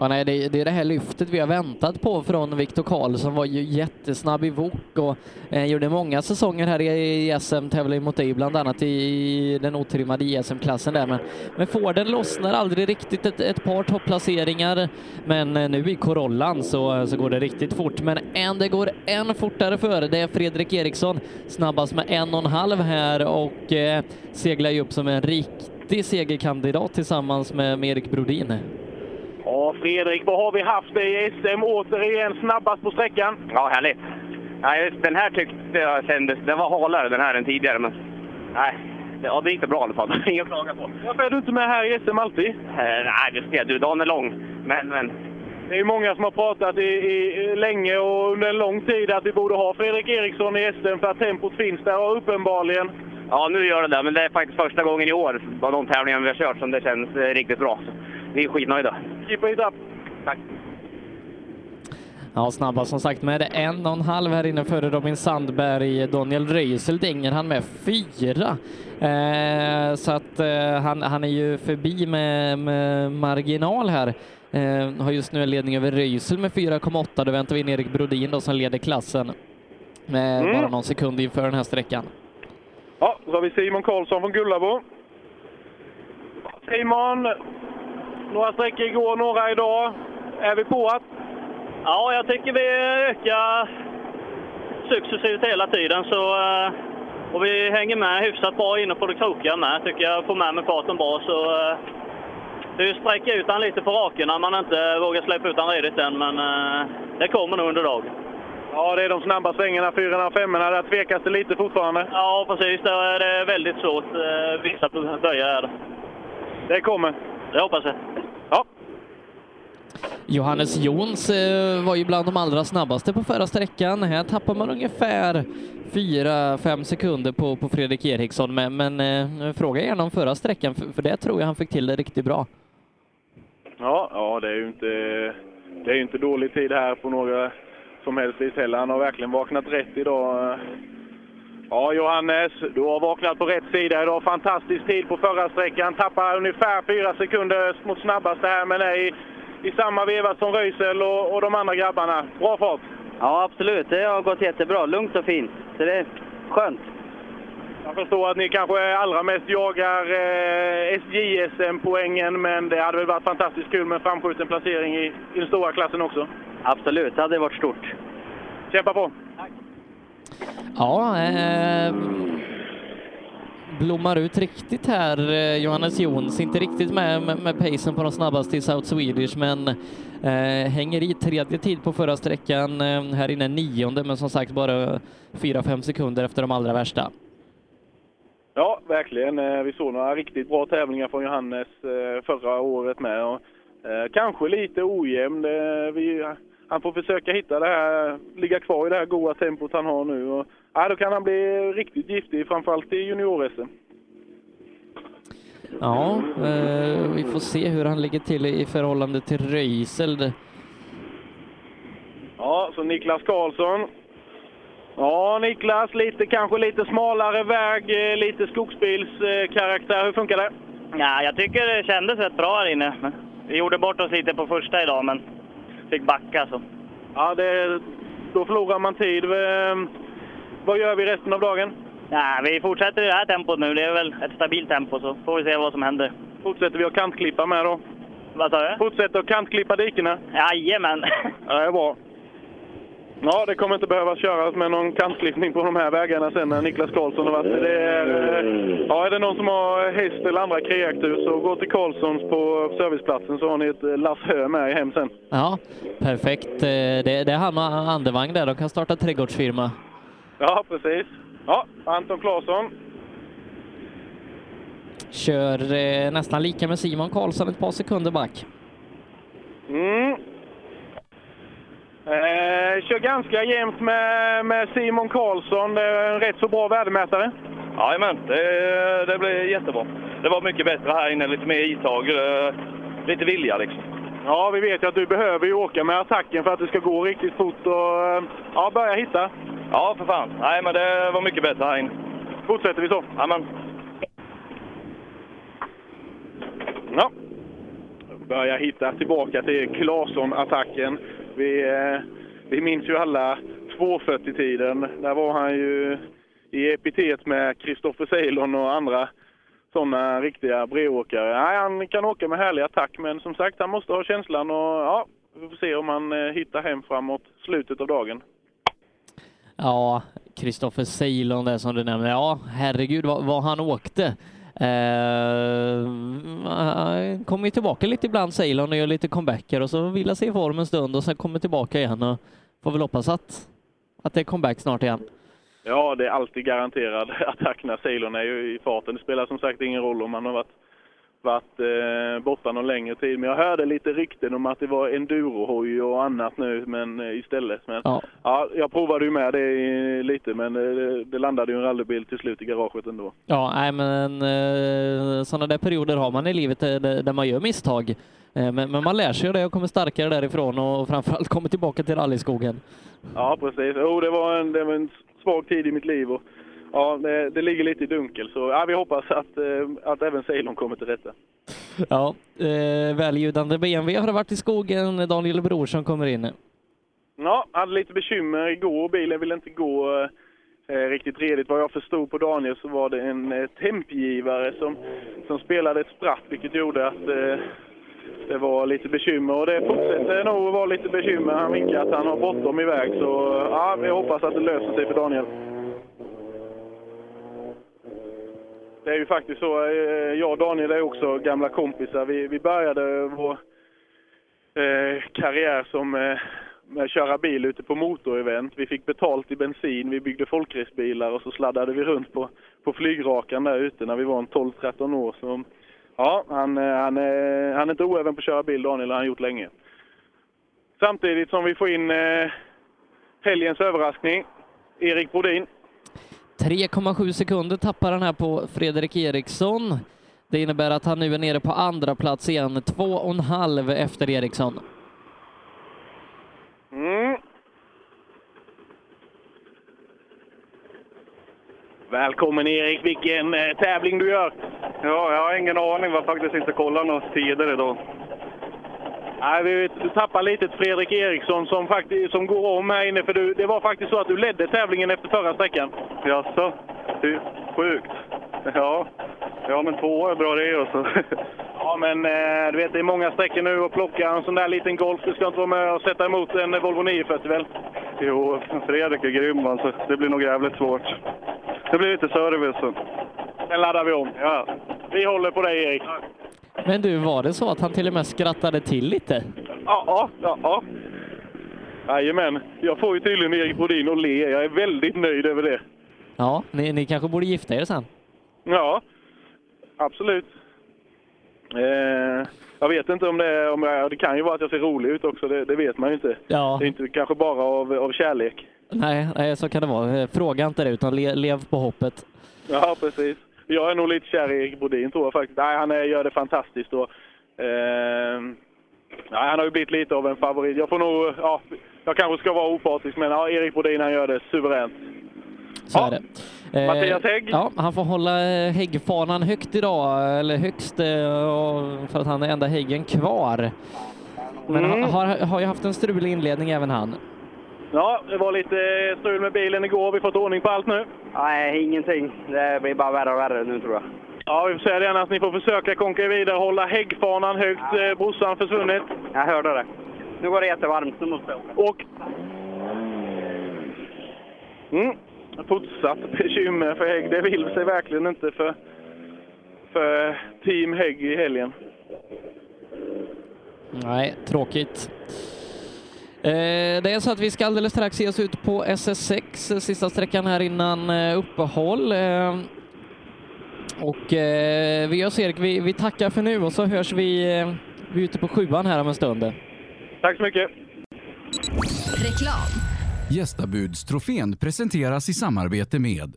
nej, det, det är det här lyftet vi har väntat på från Viktor Karlsson. var ju jättesnabb i vok och eh, gjorde många säsonger här i, i SM, tävling mot dig, bland annat i den otrimmade ISM-klassen. där. Men, men Forden lossnar aldrig riktigt ett, ett par topplaceringar. Men eh, nu i Corollan så, så går det riktigt fort. Men en, det går en fortare före. Det är Fredrik Eriksson snabbast med en och en halv här och eh, seglar ju upp som en riktig segerkandidat tillsammans med, med Erik Brodin. Ja, Fredrik, vad har vi haft i SM? Återigen snabbast på sträckan. Ja, härligt. Nej, den här tyckte jag kändes... Den var halare den här än tidigare, men... Nej, ja, det gick bra i alla fall. [laughs] Inget att klaga på. Varför är du inte med här i SM alltid? Eh, nej, det ser du. Dagen är lång. Men, men... Det är många som har pratat i, i, länge och under en lång tid att vi borde ha Fredrik Eriksson i SM för att tempot finns där och uppenbarligen. Ja, nu gör det det. Men det är faktiskt första gången i år av de tävlingar vi har kört som det känns eh, riktigt bra. Vi är skitnöjda. Keep it up! Tack! Ja, snabbast som sagt med en och en halv här inne före Robin Sandberg. Daniel Röisel dänger han med fyra. Eh, så att eh, han, han är ju förbi med, med marginal här. Eh, har just nu en ledning över Röisel med 4,8. Då väntar vi in Erik Brodin då som leder klassen med Mm. bara någon sekund inför den här sträckan. Ja, så har vi Simon Karlsson från Gullabo. Simon, några sträckor igår, några idag. Är vi på att? Ja, jag tycker vi ökar successivt hela tiden. Så, eh, och vi hänger med hyfsat bra inne på det krokiga med, tycker jag. Får med mig farten bra. Så, eh, det är ju sträcka ut han lite på rakerna man inte vågar släppa ut han redigt än, men eh, det kommer nog under dagen. Ja, det är de snabba svängarna, fyrorna och femmorna. Där tvekas det lite fortfarande. Ja, precis. Det är väldigt svårt. eh, Vissa böjar är det. Det kommer. Det hoppas jag. Ja. Johannes Jons eh, var ju bland de allra snabbaste på förra sträckan. Här tappar man ungefär 4-5 sekunder på, på Fredrik Eriksson, men, men eh, fråga gärna om förra sträckan, för, för det tror jag han fick till det riktigt bra. Ja, ja det är ju inte, det är inte dålig tid här på några som helst vis heller. Han har verkligen vaknat rätt idag. Ja, Johannes, du har vaknat på rätt sida idag. Fantastisk tid på förra sträckan. Tappar ungefär fyra sekunder mot snabbaste här, men är i, i samma veva som Röisel och, och de andra grabbarna. Bra fart! Ja, absolut. Det har gått jättebra. Lugnt och fint. Så det är skönt. Jag förstår att ni kanske allra mest jagar eh, SJSM-poängen, men det hade väl varit fantastiskt kul med en framskjuten placering i, i den stora klassen också. Absolut, det hade varit stort. Kämpa på! Ja, eh, blommar ut riktigt här, eh, Johannes Jons. Inte riktigt med, med, med pacen på de snabbaste i South Swedish, men eh, hänger i tredje tid på förra sträckan. Eh, här inne nionde, men som sagt bara 4-5 sekunder efter de allra värsta. Ja, verkligen. Eh, vi såg några riktigt bra tävlingar från Johannes eh, förra året med. Och, eh, kanske lite ojämn. Vi, han får försöka hitta det här, ligga kvar i det här goda tempot han har nu. Och, ja, då kan han bli riktigt giftig, framförallt i junior-SM. Ja, eh, vi får se hur han ligger till i förhållande till Röisel. Ja, så Niklas Karlsson. Ja, Niklas, lite, kanske lite smalare väg, eh, lite skogsbilskaraktär. Hur funkar det? Ja, jag tycker det kändes rätt bra här inne. Vi gjorde bort oss lite på första idag, men fick backa. Så. Ja, det, då förlorar man tid. Eh, Vad gör vi resten av dagen? Ja, vi fortsätter i det här tempot nu. Det är väl ett stabilt tempo, så får vi se vad som händer. Fortsätter vi att kantklippa med då? Vad sa du? Fortsätter att kantklippa dikena? Jajamän! Ja, det är bra. Ja, det kommer inte behöva köras med någon kantklippning på de här vägarna sen när Niklas Karlsson har varit. Det är, eh, ja, är det någon som har häst eller andra kreatur så gå till Karlssons på serviceplatsen så har ni ett eh, lass hö med er hem sen. Ja, perfekt. Eh, Det, det är han och Andevang där. De kan starta trädgårdsfirma. Ja, precis. Ja, Anton Claesson. Kör eh, nästan lika med Simon Karlsson, ett par sekunder back. Mm. Eh, kör ganska jämnt med, med Simon Karlsson. Det är en rätt så bra värdemätare. Jajamän, det, det blir jättebra. Det var mycket bättre här inne, lite mer intag, eh, lite vilja liksom. Ja, vi vet ju att du behöver ju åka med attacken för att det ska gå riktigt fort och eh, ja, börja hitta. Ja, för fan. Nej, men det var mycket bättre här inne. Fortsätter vi så? Jajamän. Ja. börjar hitta tillbaka till Claesson-attacken. Vi, eh, vi minns ju alla 2.40-tiden. Där var han ju i epitet med Kristoffer Ceylon och andra sådana riktiga bredåkare. Nej, han kan åka med härlig attack, men som sagt, han måste ha känslan och ja, vi får se om han eh, hittar hem framåt slutet av dagen. Ja, Kristoffer Ceylon där som du nämnde. Ja, herregud vad, vad han åkte. Eh, han kommer ju tillbaka lite ibland Ceylon och gör lite comebacker och så vill sig i form en stund och sen kommer tillbaka igen och får väl hoppas att, att det är comeback snart igen. Ja, det är alltid garanterad [laughs] attack när Ceylon är ju i farten. Det spelar som sagt ingen roll om man har varit, varit eh, borta någon längre tid. Men jag hörde lite rykten om att det var endurohoj och annat nu men, eh, istället. Men, ja. ja. jag provade ju med det i, lite men det, det landade ju en rallybil till slut i garaget ändå. Ja, nej men eh, sådana där perioder har man i livet där, där man gör misstag. Eh, men, men, man lär sig det och kommer starkare därifrån och framförallt kommer tillbaka till rallyskogen. Ja, precis. Oh, det, var en, det var en svag tid i mitt liv och ja, det, det ligger lite i dunkel. Så ja, vi hoppas att, eh, att även Ceylon kommer till rätta. Ja, eh, väljudande BMW har det varit i skogen. Daniel Brorsson kommer in. Ja, hade lite bekymmer igår. Bilen ville inte gå eh, riktigt redigt. Vad jag förstod på Daniel så var det en eh, tempgivare som, som spelade ett spratt, vilket gjorde att eh, det var lite bekymmer och det fortsätter nog att vara lite bekymmer. Han vinkar att han har bråttom iväg så ja, vi hoppas att det löser sig för Daniel. Det är ju faktiskt så, eh, jag och Daniel är också gamla kompisar. Vi, vi började vår eh, karriär som eh, med att köra bil ute på motorevent. Vi fick betalt i bensin, vi byggde folkracebilar och så sladdade vi runt på, på flygrakan där ute när vi var 12-13 år. Så Ja, han, eh, han, är, han är inte oäven på att köra bil, Daniel, det har han gjort länge. Samtidigt som vi får in eh, helgens överraskning, Erik Brodin. 3,7 sekunder tappar han här på Fredrik Eriksson. Det innebär att han nu är nere på andra plats igen, två och en halv efter Eriksson. Mm. Välkommen Erik, vilken eh, tävling du gör! Ja, jag har ingen aning, var faktiskt inte kollat några tider idag. Nej, vi tappar lite Fredrik Eriksson som, faktiskt, som går om här inne, för du, det var faktiskt så att du ledde tävlingen efter förra sträckan. Jaså? Det är sjukt. Ja, ja men två är bra det också. [laughs] ja, men eh, du vet, det är många sträckor nu och plocka en sån där liten Golf, du ska inte vara med och sätta emot en Volvo 940 väl? Jo, Fredrik är grym alltså. Det blir nog jävligt svårt. Det blir lite service. Sen laddar vi om. Ja. Vi håller på dig Erik. Men du, var det så att han till och med skrattade till lite? Ja, ja, ja. Jajamän. Jag får ju tydligen Erik Brodin att le. Jag är väldigt nöjd över det. Ja, ni, ni kanske borde gifta er sen? Ja, absolut. Eh, jag vet inte om det är, om jag, det kan ju vara att jag ser rolig ut också, det, det vet man ju inte. Ja. Det är inte kanske bara av, av kärlek. Nej, nej, så kan det vara. Fråga inte det, utan le, lev på hoppet. Ja, precis. Jag är nog lite kär i Erik Bodin tror jag faktiskt. Nej, han är, gör det fantastiskt. Och, eh, nej, han har ju blivit lite av en favorit. Jag får nog, ja, jag kanske ska vara opartisk, men ja, Erik Bodin han gör det suveränt. Så ja. är det. Eh, Mattias Hägg? Ja, han får hålla eh, häggfanan högt idag, eller högst, eh, för att han är enda häggen kvar. Men Mm. har, har ju haft en strulig inledning även han. Ja, det var lite strul med bilen igår. Har vi fått ordning på allt nu? Nej, ingenting. Det blir bara värre och värre nu tror jag. Ja, vi får säga det annars. Ni får försöka konka vidare, hålla häggfanan högt. Ja. Brorsan försvunnit. Jag hörde det. Nu går det jättevarmt, nu måste jag åka. Och... Mm. Fortsatt bekymmer för Hägg. Det vill sig verkligen inte för, för Team Hägg i helgen. Nej, tråkigt. Eh, Det är så att vi ska alldeles strax ge oss ut på SS6, eh, sista sträckan här innan eh, uppehåll. Eh, Och vi gör så Erik, vi, vi tackar för nu och så hörs vi, vi är ute på sjuan här om en stund. Tack så mycket. Reklam. Gästabudstrofén presenteras i samarbete med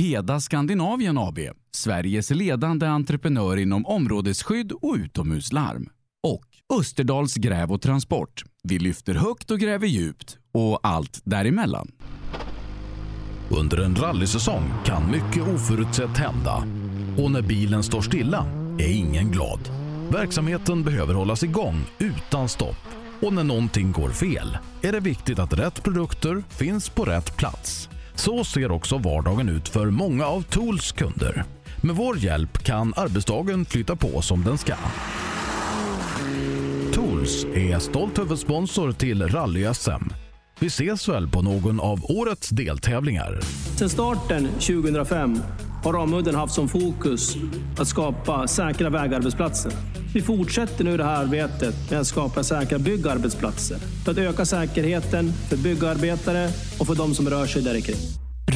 Heda Skandinavien AB, Sveriges ledande entreprenör inom områdesskydd och utomhuslarm. Och Österdals gräv och transport. Vi lyfter högt och gräver djupt och allt däremellan. Under en rallysäsong kan mycket oförutsett hända och när bilen står stilla är ingen glad. Verksamheten behöver hållas igång utan stopp och när någonting går fel är det viktigt att rätt produkter finns på rätt plats. Så ser också vardagen ut för många av Tools kunder. Med vår hjälp kan arbetsdagen flytta på som den ska. Tools är stolt huvudsponsor till Rally-SM. Vi ses väl på någon av årets deltävlingar. Sedan starten 2005 har Ramudden haft som fokus att skapa säkra vägarbetsplatser. Vi fortsätter nu det här arbetet med att skapa säkra byggarbetsplatser för att öka säkerheten för byggarbetare och för de som rör sig där kring.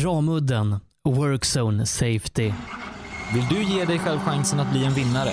Ramudden Workzone Safety. Vill du ge dig själv chansen att bli en vinnare?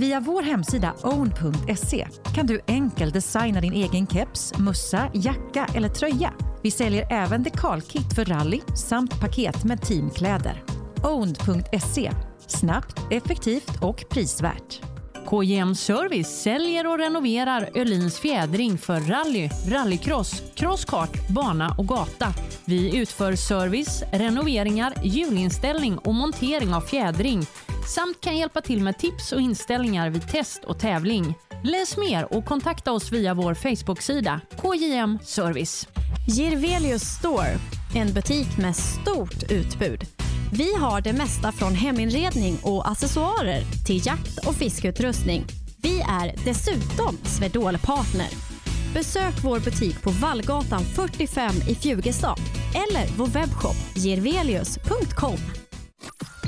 Via vår hemsida own.se kan du enkelt designa din egen keps, mössa, jacka eller tröja. Vi säljer även dekalkit för rally samt paket med teamkläder. Own.se snabbt, effektivt och prisvärt. KJM Service säljer och renoverar Öhlins fjädring för rally, rallycross, crosskart, bana och gata. Vi utför service, renoveringar, hjulinställning och montering av fjädring samt kan hjälpa till med tips och inställningar vid test och tävling. Läs mer och kontakta oss via vår Facebook-sida KJM Service. Girvelius Store, en butik med stort utbud. Vi har det mesta från heminredning och accessoarer till jakt och fiskeutrustning. Vi är dessutom Swedol-partner. Besök vår butik på Vallgatan 45 i Fjugestad eller vår webbshop jirvelius.com.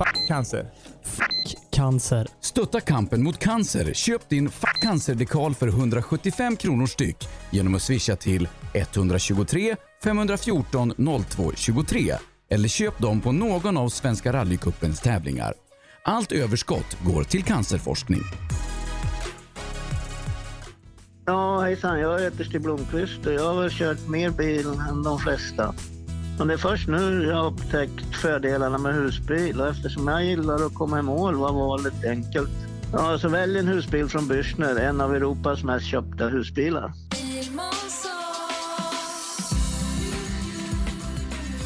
Fuck cancer. Cancer. Stötta kampen mot cancer. Köp din Fuck cancer-dekal för 175 kronor styck genom att swisha till 123 514 02 23 eller köp dem på någon av Svenska rallycupens tävlingar. Allt överskott går till cancerforskning. Ja, hejsan. Jag heter Stig Blomqvist och jag har väl kört mer bil än de flesta. Men det är först nu jag har upptäckt fördelarna med husbil och eftersom jag gillar att komma i mål var valet enkelt. Ja, så välj en husbil från Bürstner, en av Europas mest köpta husbilar.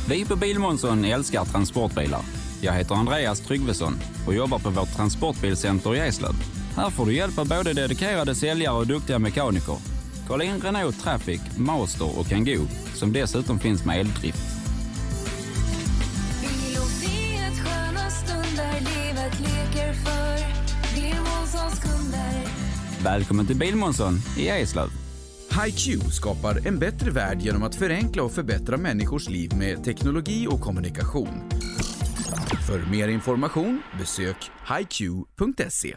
Vi på Bilmånsson älskar transportbilar. Jag heter Andreas Tryggvesson och jobbar på vårt transportbilcenter i Eslöv. Här får du hjälp av både dedikerade säljare och duktiga mekaniker. Kolla in Renault Traffic, Master och Kangoo som dessutom finns med eldrift. Välkommen till Bilmånsson i Eslöv. HiQ skapar en bättre värld genom att förenkla och förbättra människors liv med teknologi och kommunikation. För mer information besök hiq.se.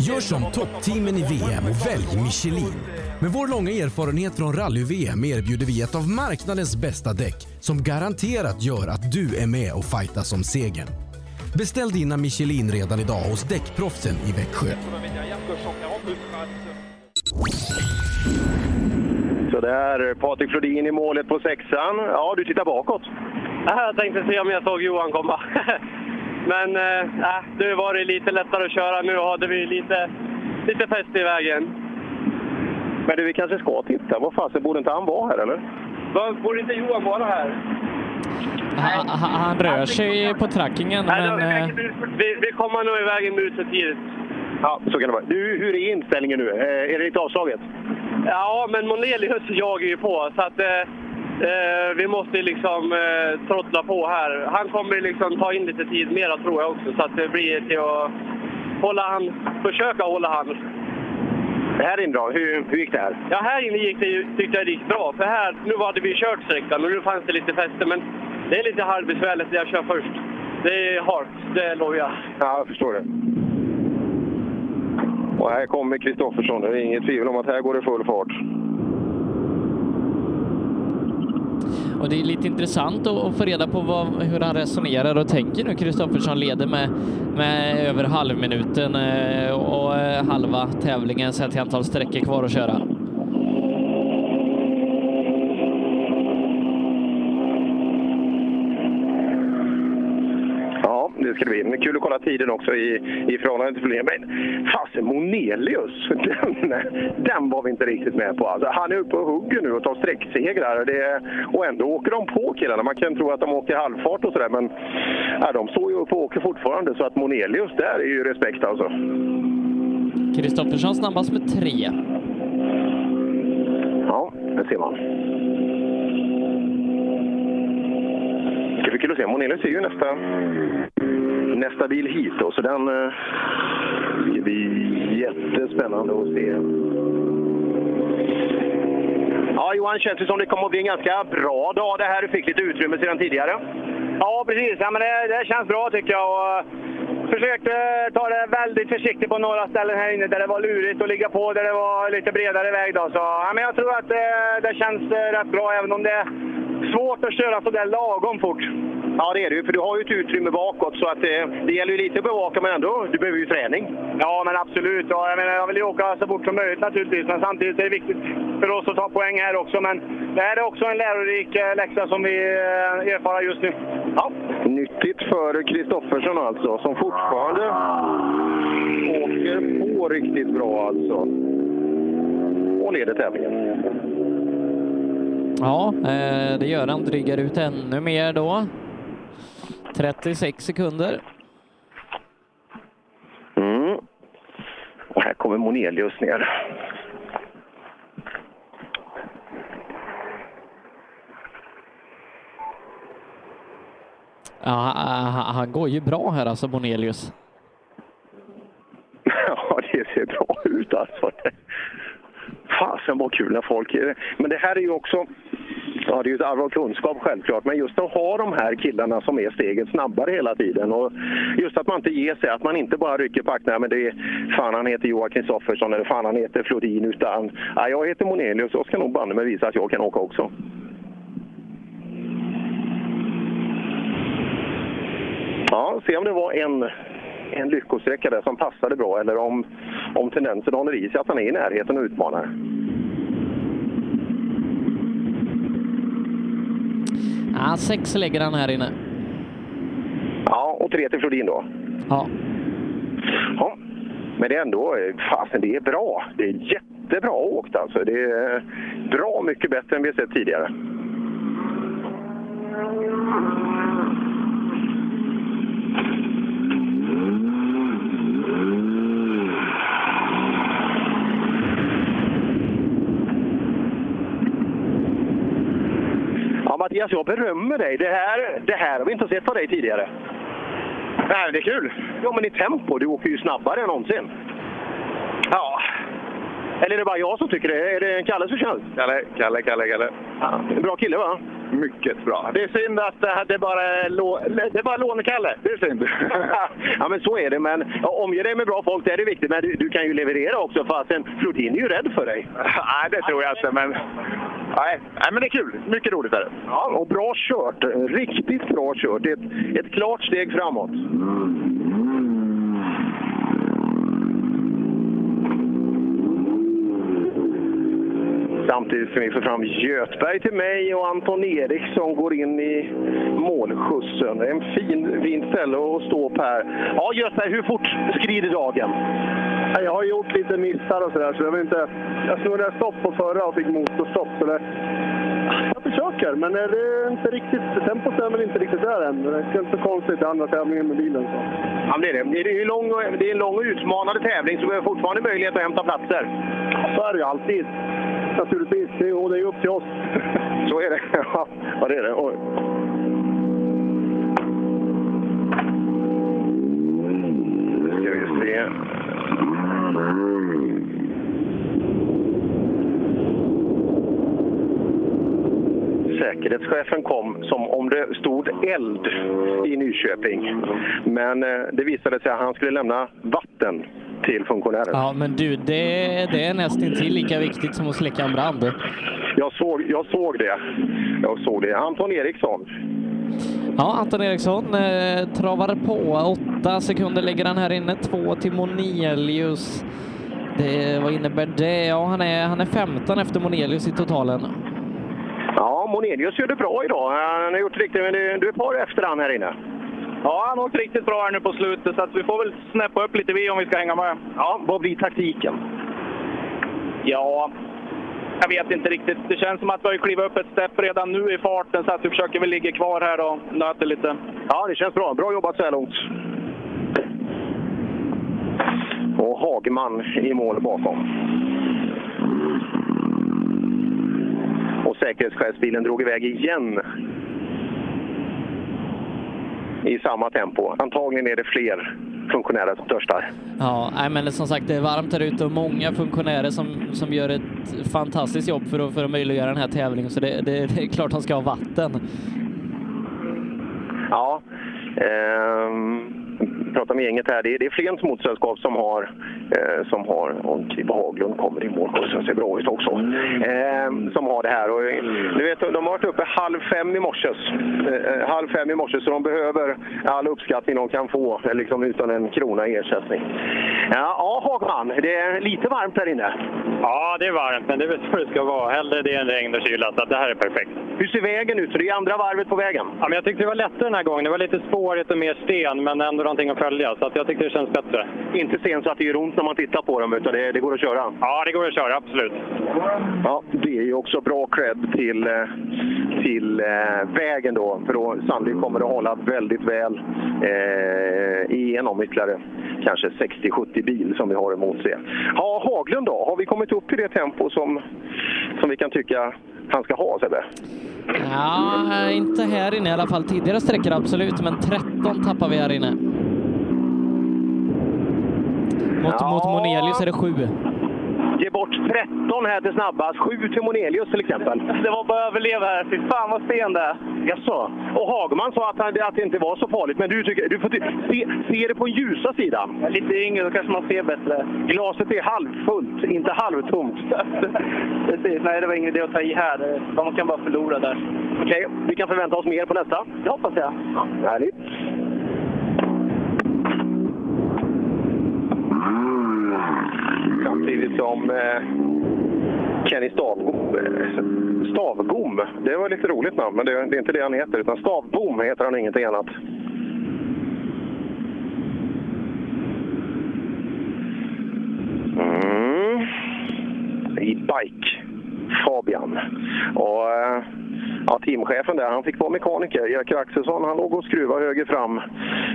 Gör som toppteamen i VM och välj Michelin. Med vår långa erfarenhet från rally-VM erbjuder vi ett av marknadens bästa däck som garanterat gör att du är med och fightas om segern. Beställ dina Michelin redan idag hos Däckproffsen i Växjö. Så där, Patrik Flodin i målet på sexan. Ja, du tittar bakåt. Jag tänkte se om jag såg Johan komma. [laughs] Men äh, det var det lite lättare att köra. Nu hade vi lite, lite fäste i vägen. Men du, vi kanske ska titta. Vad fasen, borde inte han vara här eller? Borde inte Johan vara här? Han, han, han rör sig på trackingen, Nej, men... det- eh, Vi, vi kommer nog iväg en minut för tidigt. Ja, så kan det vara. Du, hur är inställningen nu? Eh, är det lite avslaget? Ja, men Monelius jagar ju på så att eh, eh, vi måste liksom eh, trottla på här. Han kommer liksom ta in lite tid mera tror jag också så att det blir till att hålla han, försöka hålla han. Det här inne då, hur, hur gick det här? Ja, här inne gick det tyckte jag det gick bra. För här, nu hade vi kört sträckan och nu fanns det lite fäste. Men det är lite halvbesvärligt det jag kör först. Det är hårt, det lovar jag. Ja, jag förstår det. Och här kommer Kristoffersson. Det är inget tvivel om att här går det full fart. Och det är lite intressant att, få reda på vad, hur han resonerar och tänker nu. Kristoffersson leder med, med över halvminuten eh, och eh, halva tävlingen sett till antal sträckor kvar att köra. Ja, det ska det bli. Kul att kolla tiden också i, i förhållande till fler. Men fasen, Monelius, [laughs] den, den var vi inte riktigt med på. Alltså, han är uppe och hugger nu och tar sträcksegrar. Det, och ändå åker de på killarna. Man kan tro att de åker i halvfart och sådär, men ja, de står ju upp och åker fortfarande. Så att Monelius, där är ju respekt alltså. Kristoffersson snabbast med tre. Ja, det ser man. Det ska bli kul att se. Monelius är ju nästa, nästa bil hit då, så den eh, ska bli jättespännande att se. Ja, Johan, känns det som det kommer att bli en ganska bra dag det här. Du fick lite utrymme sedan tidigare. Ja, precis. Ja, men det, det känns bra tycker jag. Och försökte ta det väldigt försiktigt på några ställen här inne där det var lurigt att ligga på, där det var lite bredare väg. Då. Så, ja, men jag tror att det, det känns eh, rätt bra, även om det svårt att köra så där lagom fort. Ja, det är det ju, för du har ju ett utrymme bakåt så att det, det gäller ju lite att bevaka, men ändå, du behöver ju träning. Ja, men absolut. Ja, jag, menar, jag vill ju åka så fort som möjligt naturligtvis, men samtidigt är det viktigt för oss att ta poäng här också. Men det här är också en lärorik eh, läxa som vi eh, erfar just nu. Ja. Nyttigt för Kristoffersson alltså, som fortfarande åker på riktigt bra alltså. Och leder tävlingen. Ja, eh, det gör han. Drygar ut ännu mer då. 36 sekunder. Mm. Och här kommer Monelius ner. Ja, han, han går ju bra här alltså, Bonelius. [laughs] Ja, det ser bra ut alltså. Fasen vad kul när folk... Men det här är ju också... Ja, det är ju ett arv av kunskap självklart, men just att ha de här killarna som är steget snabbare hela tiden. Och just att man inte ger sig, att man inte bara rycker på axlarna, men det är fan han heter Johan Kristoffersson eller fan han heter Flodin, utan ja, jag heter Monelius och ska nog banne mig visa att jag kan åka också. Ja, se om det var en, en lyckosträcka där som passade bra eller om, om tendensen håller i sig att han är i närheten och utmanar. Ja, sex lägger han här inne. Ja, och tre till Flodin då. Ja. Ja, men det är ändå, fasen det är bra. Det är jättebra åkt alltså. Det är bra mycket bättre än vi sett tidigare. Ja, Mattias, jag berömmer dig. Det här, det här har vi inte sett av dig tidigare. Nej, det är kul. Ja, men i tempo. Du åker ju snabbare än någonsin. Ja. Eller är det bara jag som tycker det? Är det Kalles förtjänst? Kalle, Kalle, Kalle, Kalle. Ja, en bra kille, va? Mycket bra. Det är synd att det bara är, lå, det är bara lånekalle. Det är synd. [laughs] ja, men så är det. Men omge dig med bra folk, det är det viktigt. Men du, du kan ju leverera också, fastän Flodin är ju rädd för dig. Nej, det tror jag inte, men... Nej, nej men det är kul. Mycket roligt är det. Ja, och bra kört. Riktigt bra kört. Ett, ett klart steg framåt. Samtidigt ska vi få fram Götberg till mig och Anton Eriksson går in i målskjutsen. Det är en fin, fin ställe att stå på här. Ja, Götberg, hur fort skrider dagen? Jag har gjort lite missar och sådär, så jag vill inte... Jag snurrade stopp på förra och fick motorstopp. Så det, Jag försöker, men det är inte riktigt, tempot stämmer inte riktigt där än. Det känns så konstigt i andra tävlingen med bilen. Så. Ja, det är det. Det är, lång, det är en lång och utmanande tävling, så vi har fortfarande möjlighet att hämta platser. Så är det ju alltid. Naturligtvis. Det är, och det är upp till oss. Så är det. [laughs] Ja, det är det. Oj. Ska vi se. Säkerhetschefen kom som om det stod eld i Nyköping. Men eh, det visade sig att han skulle lämna vatten till funktionären. Ja, men du, det, det är nästintill lika viktigt som att släcka en brand. Jag såg, jag såg det. Jag såg det. Anton Eriksson. Ja, Anton Eriksson eh, travar på. Åtta sekunder lägger han här inne. Två till Monelius. Det, vad innebär det? Ja, han är, han är 15 efter Monelius i totalen. Ja, Monelius gör det bra idag. Han har gjort riktigt, men du, är ett par efter han här inne. Ja, han har åkt riktigt bra här nu på slutet, så att vi får väl snäppa upp lite vi om vi ska hänga med. Ja, vad blir taktiken? Ja, jag vet inte riktigt. Det känns som att vi har klivit upp ett stepp redan nu i farten, så att vi försöker väl ligga kvar här och nöta lite. Ja, det känns bra. Bra jobbat så här långt. Och Hagman i mål bakom. Och säkerhetschefsbilen drog iväg igen i samma tempo. Antagligen är det fler funktionärer som törstar. Ja, nej, men som sagt, det är varmt här ute och många funktionärer som, som gör ett fantastiskt jobb för att, för att möjliggöra den här tävlingen, så det, det, det är klart de ska ha vatten. Ja, ehm, pratar med gänget här. Det är, det är Flens motorsällskap som har, eh, som har och Kribbe Haglund kommer i mål, och ser bra ut också, ehm, som har det här. Och, eh, du vet, de har varit uppe halv fem i morse, eh, halv fem i morse, så de behöver all uppskattning de kan få, eh, liksom utan en krona i ersättning. Ja, ja Hagman, det är lite varmt här inne. Ja, det är varmt, men det är väl så det ska vara. Hellre det än regn och kyla, så att det här är perfekt. Hur ser vägen ut? För det är andra varvet på vägen. Ja, men jag tyckte det var lättare den här gången. Det var lite spårigt och mer sten, men ändå någonting att följa. Så att jag tyckte det känns bättre. Inte sten så att det gör ont när man tittar på dem, utan det, det går att köra. Ja, det går att köra, absolut. Ja, det är ju också bra cred till, eh, till eh, vägen då, för då sannolikt kommer det hålla väldigt väl eh, igenom ytterligare kanske 60-70 bil som vi har emot sig. Ja, Haglund då? Har vi kommit upp i det tempo som, som vi kan tycka han ska ha, Sebbe? Ja, inte här inne i alla fall. Tidigare sträckor absolut, men 13 tappar vi här inne. Mot, Ja. mot Monelius är det 7. Ge bort 13 här till snabbast, 7 till Monelius till exempel. Det var bara att överleva här. Fy fan vad sten det är. Jaså? Och Hagman sa att, han, att det inte var så farligt, men du, tycker, du får ty- se, se det på den ljusa sidan. Jag är lite yngre, då kanske man ser bättre. Glaset är halvfullt, inte halvtomt. [laughs] Precis, nej det var ingen idé att ta i här. Man kan bara förlora där. Okej, vi kan förvänta oss mer på nästa. Det hoppas jag. Härligt. Samtidigt som eh, Kenny Stavbom, eh, Stavbom, det var lite roligt namn, men det, det är inte det han heter, utan Stavbom heter han ingenting annat. Mm. I bike, Fabian. Och, eh, ja, teamchefen där, han fick vara mekaniker. Jerker Axelsson, han låg och skruvade höger fram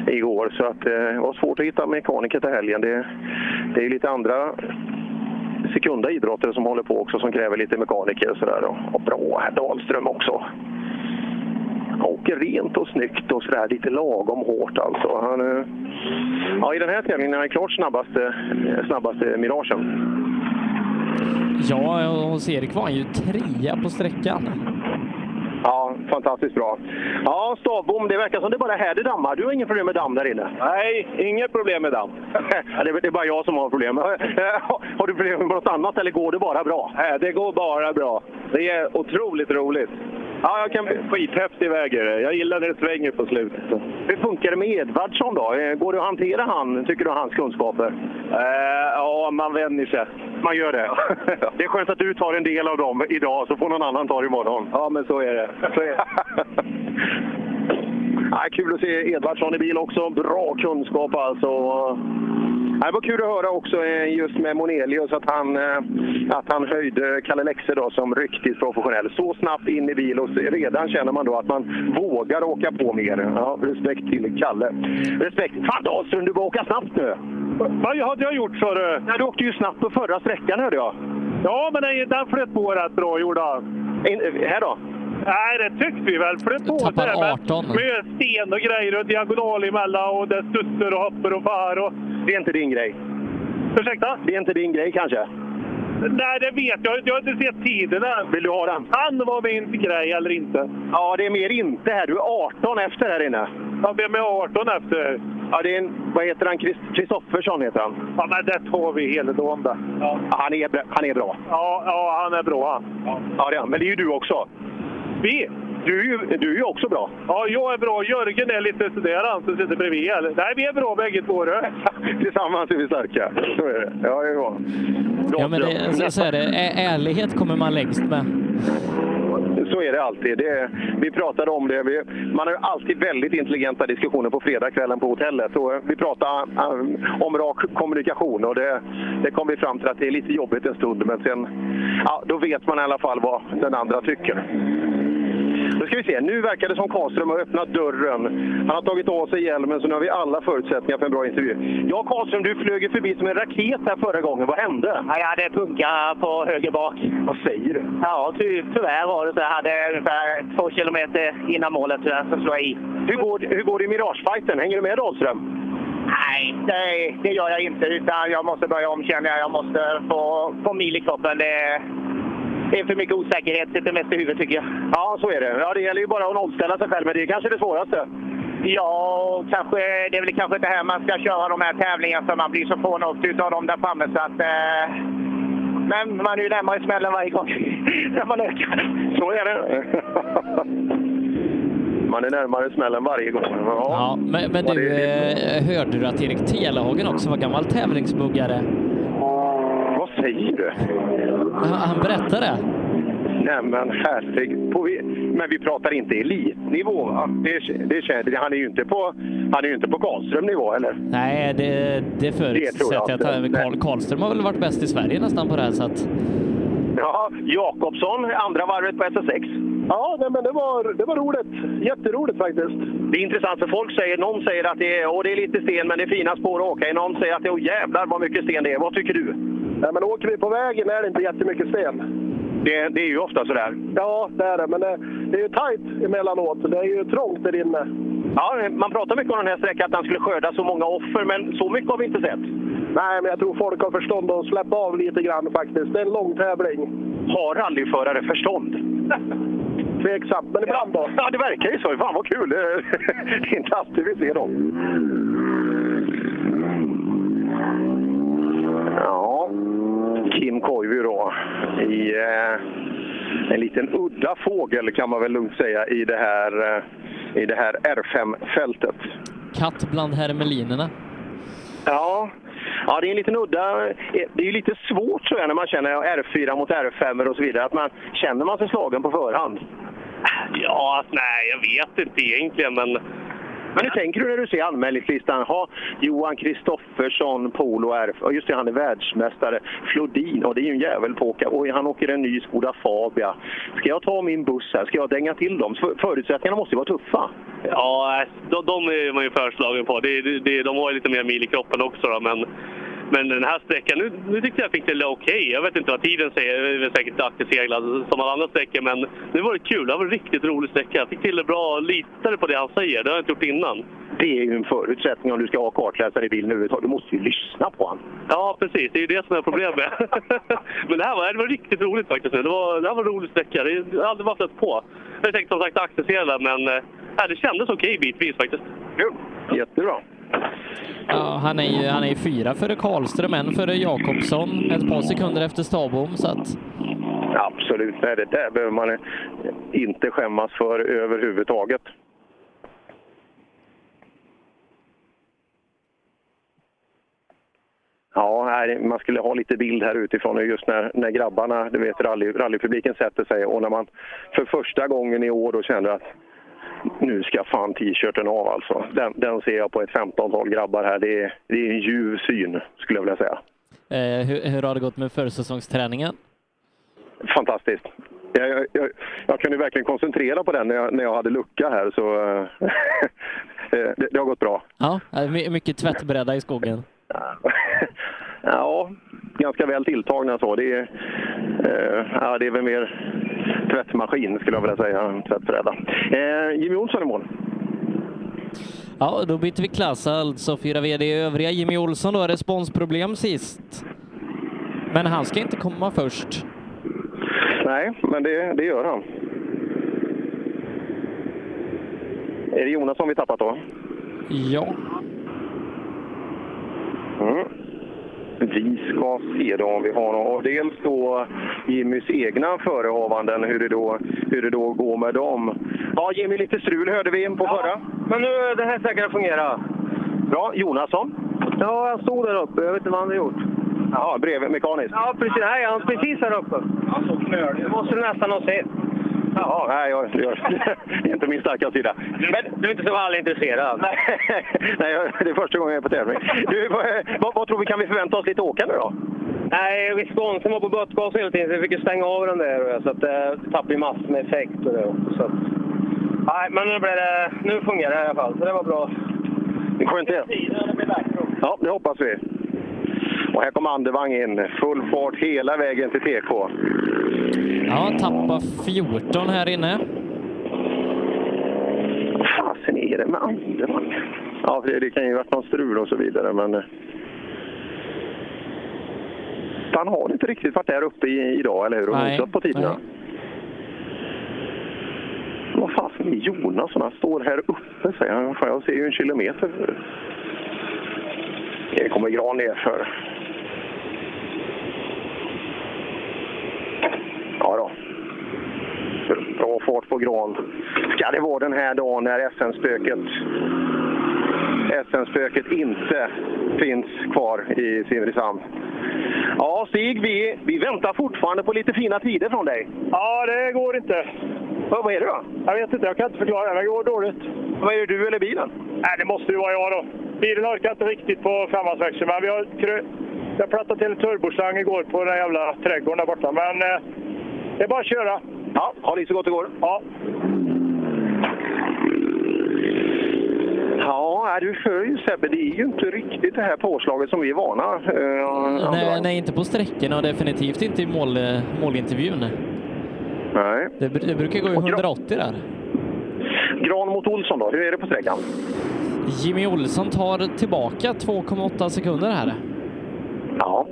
igår. Så att, eh, det var svårt att hitta mekaniker till helgen. Det, det är lite andra sekunda idrottare som håller på också, som kräver lite mekaniker och sådär. Och, bra herr Dahlström också. Han åker rent och snyggt och sådär, lite lagom hårt alltså. Han, eh, ja, I den här tävlingen är han klart snabbaste, snabbaste Miragen. Ja, och hos Erik var han ju trea på sträckan. Ja, fantastiskt bra. Ja, Stavbom, det verkar som det bara är här det dammar. Du har inget problem med damm där inne? Nej, inget problem med damm. [laughs] ja, det, är, det är bara jag som har problem. [laughs] har du problem med något annat eller går det bara bra? Nej, det går bara bra. Det är otroligt roligt. Ja, jag kan... Skithäftig väg är det. Jag gillar när det svänger på slutet. Hur funkar det med Edvardsson då? Eh, Går det att hantera han, tycker du, hans kunskaper? Eh, ja, man vänjer sig. Man gör det? Det är skönt att du tar en del av dem idag, så får någon annan ta det imorgon. Ja, men så är det. Så är det. [laughs] Ja, kul att se Edvardsson i bil också. Bra kunskap alltså. Det var kul att höra också eh, just med Monelius att han, eh, att han höjde Kalle Lexe då som riktigt professionell. Så snabbt in i bil och redan känner man då att man vågar åka på mer. Ja, respekt till Kalle. Respekt. Fan Dahlström, du börjar åka snabbt nu! Vad hade jag gjort sa du? Ja, du åkte ju snabbt på förra sträckan hörde jag. Ja, men den, den flöt på rätt bra gjorde han. In, här då? Nej, det tyckte vi väl. Flöt på sådär med, 18. med sten och grejer och diagonal emellan och det studsar och hoppar och far. Och... Det är inte din grej? Ursäkta? Det är inte din grej kanske? Nej, det vet jag. Jag har inte sett tiden än. Vill du ha den? Han var min grej eller inte. Ja, det är mer inte här. Du är 18 efter här inne. Ja, vem är 18 efter? Ja, det är en, vad heter han? Krist- Kristoffersson heter han. Ja, men det tar vi hela dagen det. Ja. Han, är, bra- han är bra. Ja, ja, han är bra han. Ja, det är han. Men det är ju du också. Vi? Du är ju, du är ju också bra. Ja, jag är bra. Jörgen är lite sådär han som sitter bredvid. eller? Nej, vi är bra bägge två. [laughs] Tillsammans är vi starka. Så är det. Ja, det är bra. bra Ja, men det, så, så är det. Ä- Ärlighet kommer man längst med. Så är det alltid. Det, vi pratade om det. Vi, man har ju alltid väldigt intelligenta diskussioner på fredagskvällen på hotellet. Och vi pratade eh, um, om rak kommunikation och det, det kom vi fram till att det är lite jobbigt en stund. Men sen, ja, då vet man i alla fall vad den andra tycker. Då ska vi se. Nu verkar det som Karlström har öppnat dörren. Han har tagit av sig hjälmen så nu har vi alla förutsättningar för en bra intervju. Ja, Karlström, du flög ju förbi som en raket här förra gången. Vad hände? Ja, jag hade punka på höger bak. Vad säger du? Ja, ty tyvärr var det så. Jag hade ungefär två kilometer innan målet tyvärr, så slog jag i. Hur går, hur går det i Miragefighten? Hänger du med Dahlström? Nej, det, det gör jag inte. Utan jag måste börja om känner jag. Jag måste få, få mil i kroppen. Det, det är för mycket osäkerhet. Sitter mest i huvudet tycker jag. Ja, så är det. Ja, det gäller ju bara att nollställa sig själv, men det är kanske det svåraste. Ja, kanske, det är väl kanske inte här man ska köra de här tävlingarna för man blir så pånåkt utav dem där framme. Så att, eh, men man är ju närmare smällen varje gång [laughs] när man ökar. Så är det. Man är närmare smällen varje gång. Ja, Ja, men, men du, det- eh, hörde du att Erik Telehagen också var gammal tävlingsbuggare? Säger du? Han, han berättade det. Nej men herregud. Men vi pratar inte elitnivå va? Det, det, känner- han är ju inte på, han är ju inte på Karlström-nivå eller? Nej, det, det jag förutsätter jag. inte. att Karl, Karlström har väl varit bäst i Sverige nästan på det här. Så att, Ja, Jakobsson, andra varvet på SS6. Ja, nej, men det var, det var roligt. Jätteroligt faktiskt. Det är intressant för folk säger, någon säger att det är, åh, det är lite sten men det är fina spår att åka i. Någon säger att det är, åh jävlar vad mycket sten det är. Vad tycker du? Nej, men åker vi på vägen är det inte jättemycket sten. Det, det är ju ofta sådär. Ja, det är det. Men det, det är ju tajt emellanåt. Det är ju trångt där inne. Ja, man pratar mycket om den här sträckan att han skulle skörda så många offer, men så mycket har vi inte sett. Nej, men jag tror folk har förstånd att släppa av lite grann faktiskt. Det är en lång tävling. Har rallyförare förstånd? Tveksamt, men ibland då. Ja, det verkar ju så. Fan vad kul! [laughs] Det är inte alltid vi ser dem. Ja, Kim Koivu då. I eh, en liten udda fågel kan man väl lugnt säga i det här, eh, i det här R5-fältet. katt bland hermelinerna. Ja. ja, det är en liten udda... Det är ju lite svårt tror jag när man känner R4 mot R5 och så vidare. Att man, känner man sig slagen på förhand? Ja, nej, jag vet inte egentligen, men... Men hur tänker du när du ser anmälningslistan? Ha, Johan Kristoffersson, Polo R. Just det, han är världsmästare. Flodin, och det är ju en jävel på åka. Och han åker en ny Skoda Fabia. Ska jag ta min buss här? Ska jag dänga till dem? Förutsättningarna måste ju vara tuffa. Ja, de, de är man ju förslagen på. De, de, de har ju lite mer mil i kroppen också. Då, men, men den här sträckan, nu, nu tyckte jag fick det okej. Jag vet inte vad tiden säger. Det är säkert akterseglad som alla andra sträckor. Men nu var det kul. Det var en riktigt rolig sträcka. Jag fick till det bra. Litade på det han säger. Det har jag inte gjort innan. Det är ju en förutsättning om du ska ha kartläsare i bilen överhuvudtaget. Du måste ju lyssna på honom. Ja, precis. Det är ju det som är problemet. [laughs] Men det här var, det var riktigt roligt faktiskt. Det, var, det här var en rolig sträcka. Det jag har aldrig varit stött på. Jag tänkte som sagt akterseglad, men ja, det kändes okej bitvis faktiskt. Kul! Jättebra. Ja, han är ju han är ju fyra före Karlström, en före Jakobsson, ett par sekunder efter Stabom. Så att, Absolut, nej, det där behöver man inte skämmas för överhuvudtaget. Ja, här, man skulle ha lite bild här utifrån just när, när grabbarna, du vet rally, rallypubliken sätter sig och när man för första gången i år då känner att nu ska fan t-shirten av alltså. Den, den ser jag på ett 15-tal grabbar här. Det är, det är en ljuv syn, skulle jag vilja säga. Eh, hur, hur har det gått med försäsongsträningen? Fantastiskt. Jag, jag, jag, jag kunde verkligen koncentrera på den när jag, när jag hade lucka här, så eh, [laughs] det, det har gått bra. Ja, my- mycket tvättbräda i skogen. [laughs] Ja, ganska väl tilltagna så. Det är, eh, ja, det är väl mer tvättmaskin skulle jag vilja säga, än tvättbräda. Eh, Jimmy Olsson i mål. Ja, då byter vi klass alltså. Fyra VD övriga. Jimmy Olsson då, responsproblem sist. Men han ska inte komma först. Nej, men det, det gör han. Är det Jonas som vi tappat då? Ja. Mm. Vi ska se då om vi har något. Dels då Jimmys egna förehavanden, hur det då, hur det då går med dem. Ja, Jimmy, lite strul hörde vi på förra. Men nu är det här säkert att fungera. Bra. Jonasson? Ja, jag stod där uppe. Jag vet inte vad han har gjort. Jaha, bredvid mekaniskt? Ja, precis. Nej, han är precis här uppe. Han så knölig. Det måste du nästan ha sett. Jaha, nej, jag, jag, det [laughs] är inte min starka sida. Men du är inte så allintresserad? Nej, [laughs] nej, det är första gången jag är på tävling. Du, vad, vad, tror vi, kan vi förvänta oss lite åkande då? Nej, Wisconsin var på bötgas hela tiden så vi fick ju stänga av den där. Så att det tappade ju massor med effekt och det också. Nej, men nu, blev det, nu fungerar det i alla fall, så det var bra. Skönt det. Ja, det hoppas vi. Och här kommer Andevang in. Full fart hela vägen till TK. Ja, tappa 14 här inne. Fasen är det med Andevang? Ja, det, kan ju varit någon strul och så vidare, men... eh, Han har inte riktigt varit där uppe i, idag, eller hur? Och Nej, nosat på tiderna. nej. Vad fasen är Jonasson? Han står här uppe, säger han. Jag ser ju en kilometer. Det kommer Gran nerför. Ja då. Bra fart på Gran. Ska det vara den här dagen när SM-spöket SM-spöket inte finns kvar i Simrishamn? Ja, Stig, vi, vi väntar fortfarande på lite fina tider från dig. Ja, det går inte. Vad, vad är det då? Jag vet inte, jag kan inte förklara. Det går dåligt. Vad är det du eller bilen? Nej, det måste ju vara jag då. Bilen orkar inte riktigt på femmansväxeln, men vi har, krö- jag plattade till en turboslang igår på den jävla trädgården där borta. Men eh, det är bara att köra. Ja, ha det så gott det går. Ja. Ja, du för ju Sebbe. Det är ju inte riktigt det här påslaget som vi är vana. eh, Nej, nej, inte på sträckorna och definitivt inte i mål, målintervjun. Nej. Det, det brukar gå i 180 där. Gran mot Olsson då, hur är det på sträckan? Jimmy Olsson tar tillbaka 2,8 sekunder här. Ja.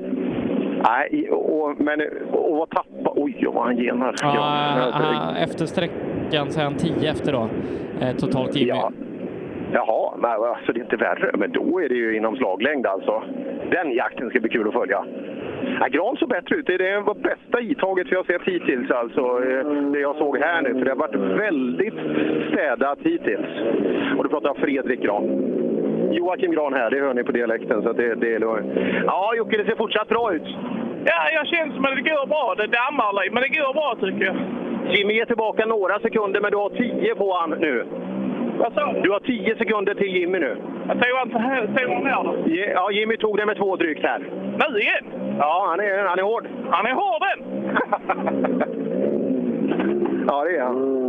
Nej, och, men och vad tappar... Oj, vad han genar. Ja, Ja, han- efter sträckan så är han 10 efter då, eh, totalt Jimmy. Ja. Jaha, men alltså det är inte värre. Men då är det ju inom slaglängd alltså. Den jakten ska bli kul att följa. Ja, Gran såg bättre ut. Det var bästa itaget vi har sett hittills, alltså. eh, Det jag såg här nu. För det har varit väldigt städat hittills. Och då pratar Fredrik Gran. Joakim Gran här, det hör ni på dialekten. Så det, det är lugnt. Ja, Jocke, det ser fortsatt bra ut. Ja, jag känner som att det går bra. Det dammar lite, men det går bra tycker jag. Jimmy är tillbaka några sekunder, men du har 10 på han nu. Vad sa du? Du har 10 sekunder till Jimmy nu. Jag tog han så här, tog han ner då. Ja, Jimmy tog det med två drygt här. Nu igen? Ja, han är, han är hård. Han är hård än! [laughs] Ja, det är han.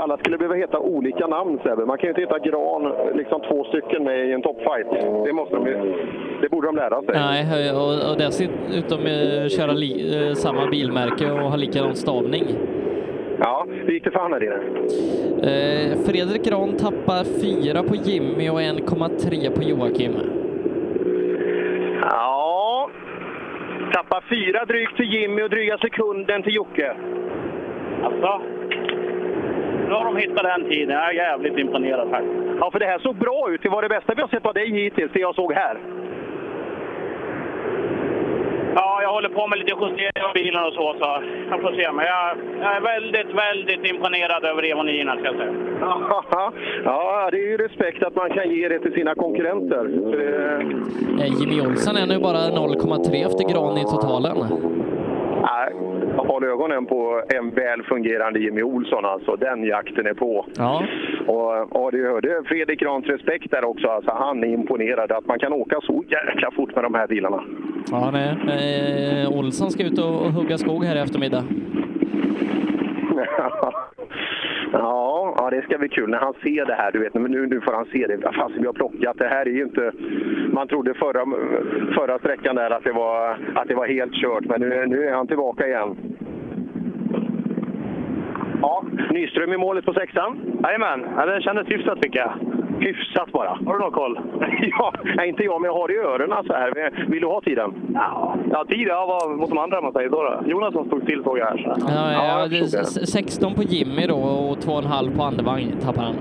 Alla skulle behöva heta olika namn, Sebbe. Man kan ju inte heta Gran, liksom två stycken med i en toppfight. Det, måste de, ju- det borde de lära sig. Nej, och, och dessutom eh, köra li, eh, samma bilmärke och ha likadan stavning. Ja, hur gick det för han här inne? Eh, Fredrik Gran tappar 4 på Jimmy och 1,3 på Joakim. Ja, tappar fyra drygt till Jimmy och dryga sekunden till Jocke. Alltså, nu har de hittat den tiden. Jag är jävligt imponerad faktiskt. Ja, för det här såg bra ut. Det var det bästa vi har sett av dig hittills, det jag såg här. Ja, jag håller på med lite justering av bilen och så, så jag får se. Men jag, jag är väldigt, väldigt imponerad över Evonina, ska jag säga. [laughs] Ja, det är ju respekt att man kan ge det till sina konkurrenter. Jimmy Olsson är nu bara 0,3 efter Gran i totalen. Nej, håll ögonen på en väl fungerande Jimmy Olsson alltså. Den jakten är på. Ja. Och, och du hörde Fredrik Grans respekt där också. Alltså, han är imponerad att man kan åka så jäkla fort med de här bilarna. Ja, nej. Eh, Olsson ska ut och, och hugga skog här i eftermiddag. [laughs] Ja, ja, det ska bli kul när han ser det här. Du vet, men nu, nu får han se det. Vad Fasen, vi har plockat. Det här är ju inte... Man trodde förra, förra sträckan där att det, var, att det var helt kört, men nu, nu är han tillbaka igen. Ja, Nyström i målet på sexan. Jajamän, ja, det kändes hyfsat tycker jag. Hyfsat bara. Har du någon koll? [laughs] ja, nej, inte jag, men jag har det i öronen så här. Vill du ha tiden? Ja, ja tiden jag var mot de andra man säger så då. Jonasson stod still såg jag här. Så. Ja, ja, jag det är förstod det. s- 16 på Jimmy då och 2,5 på andevagn tappar han.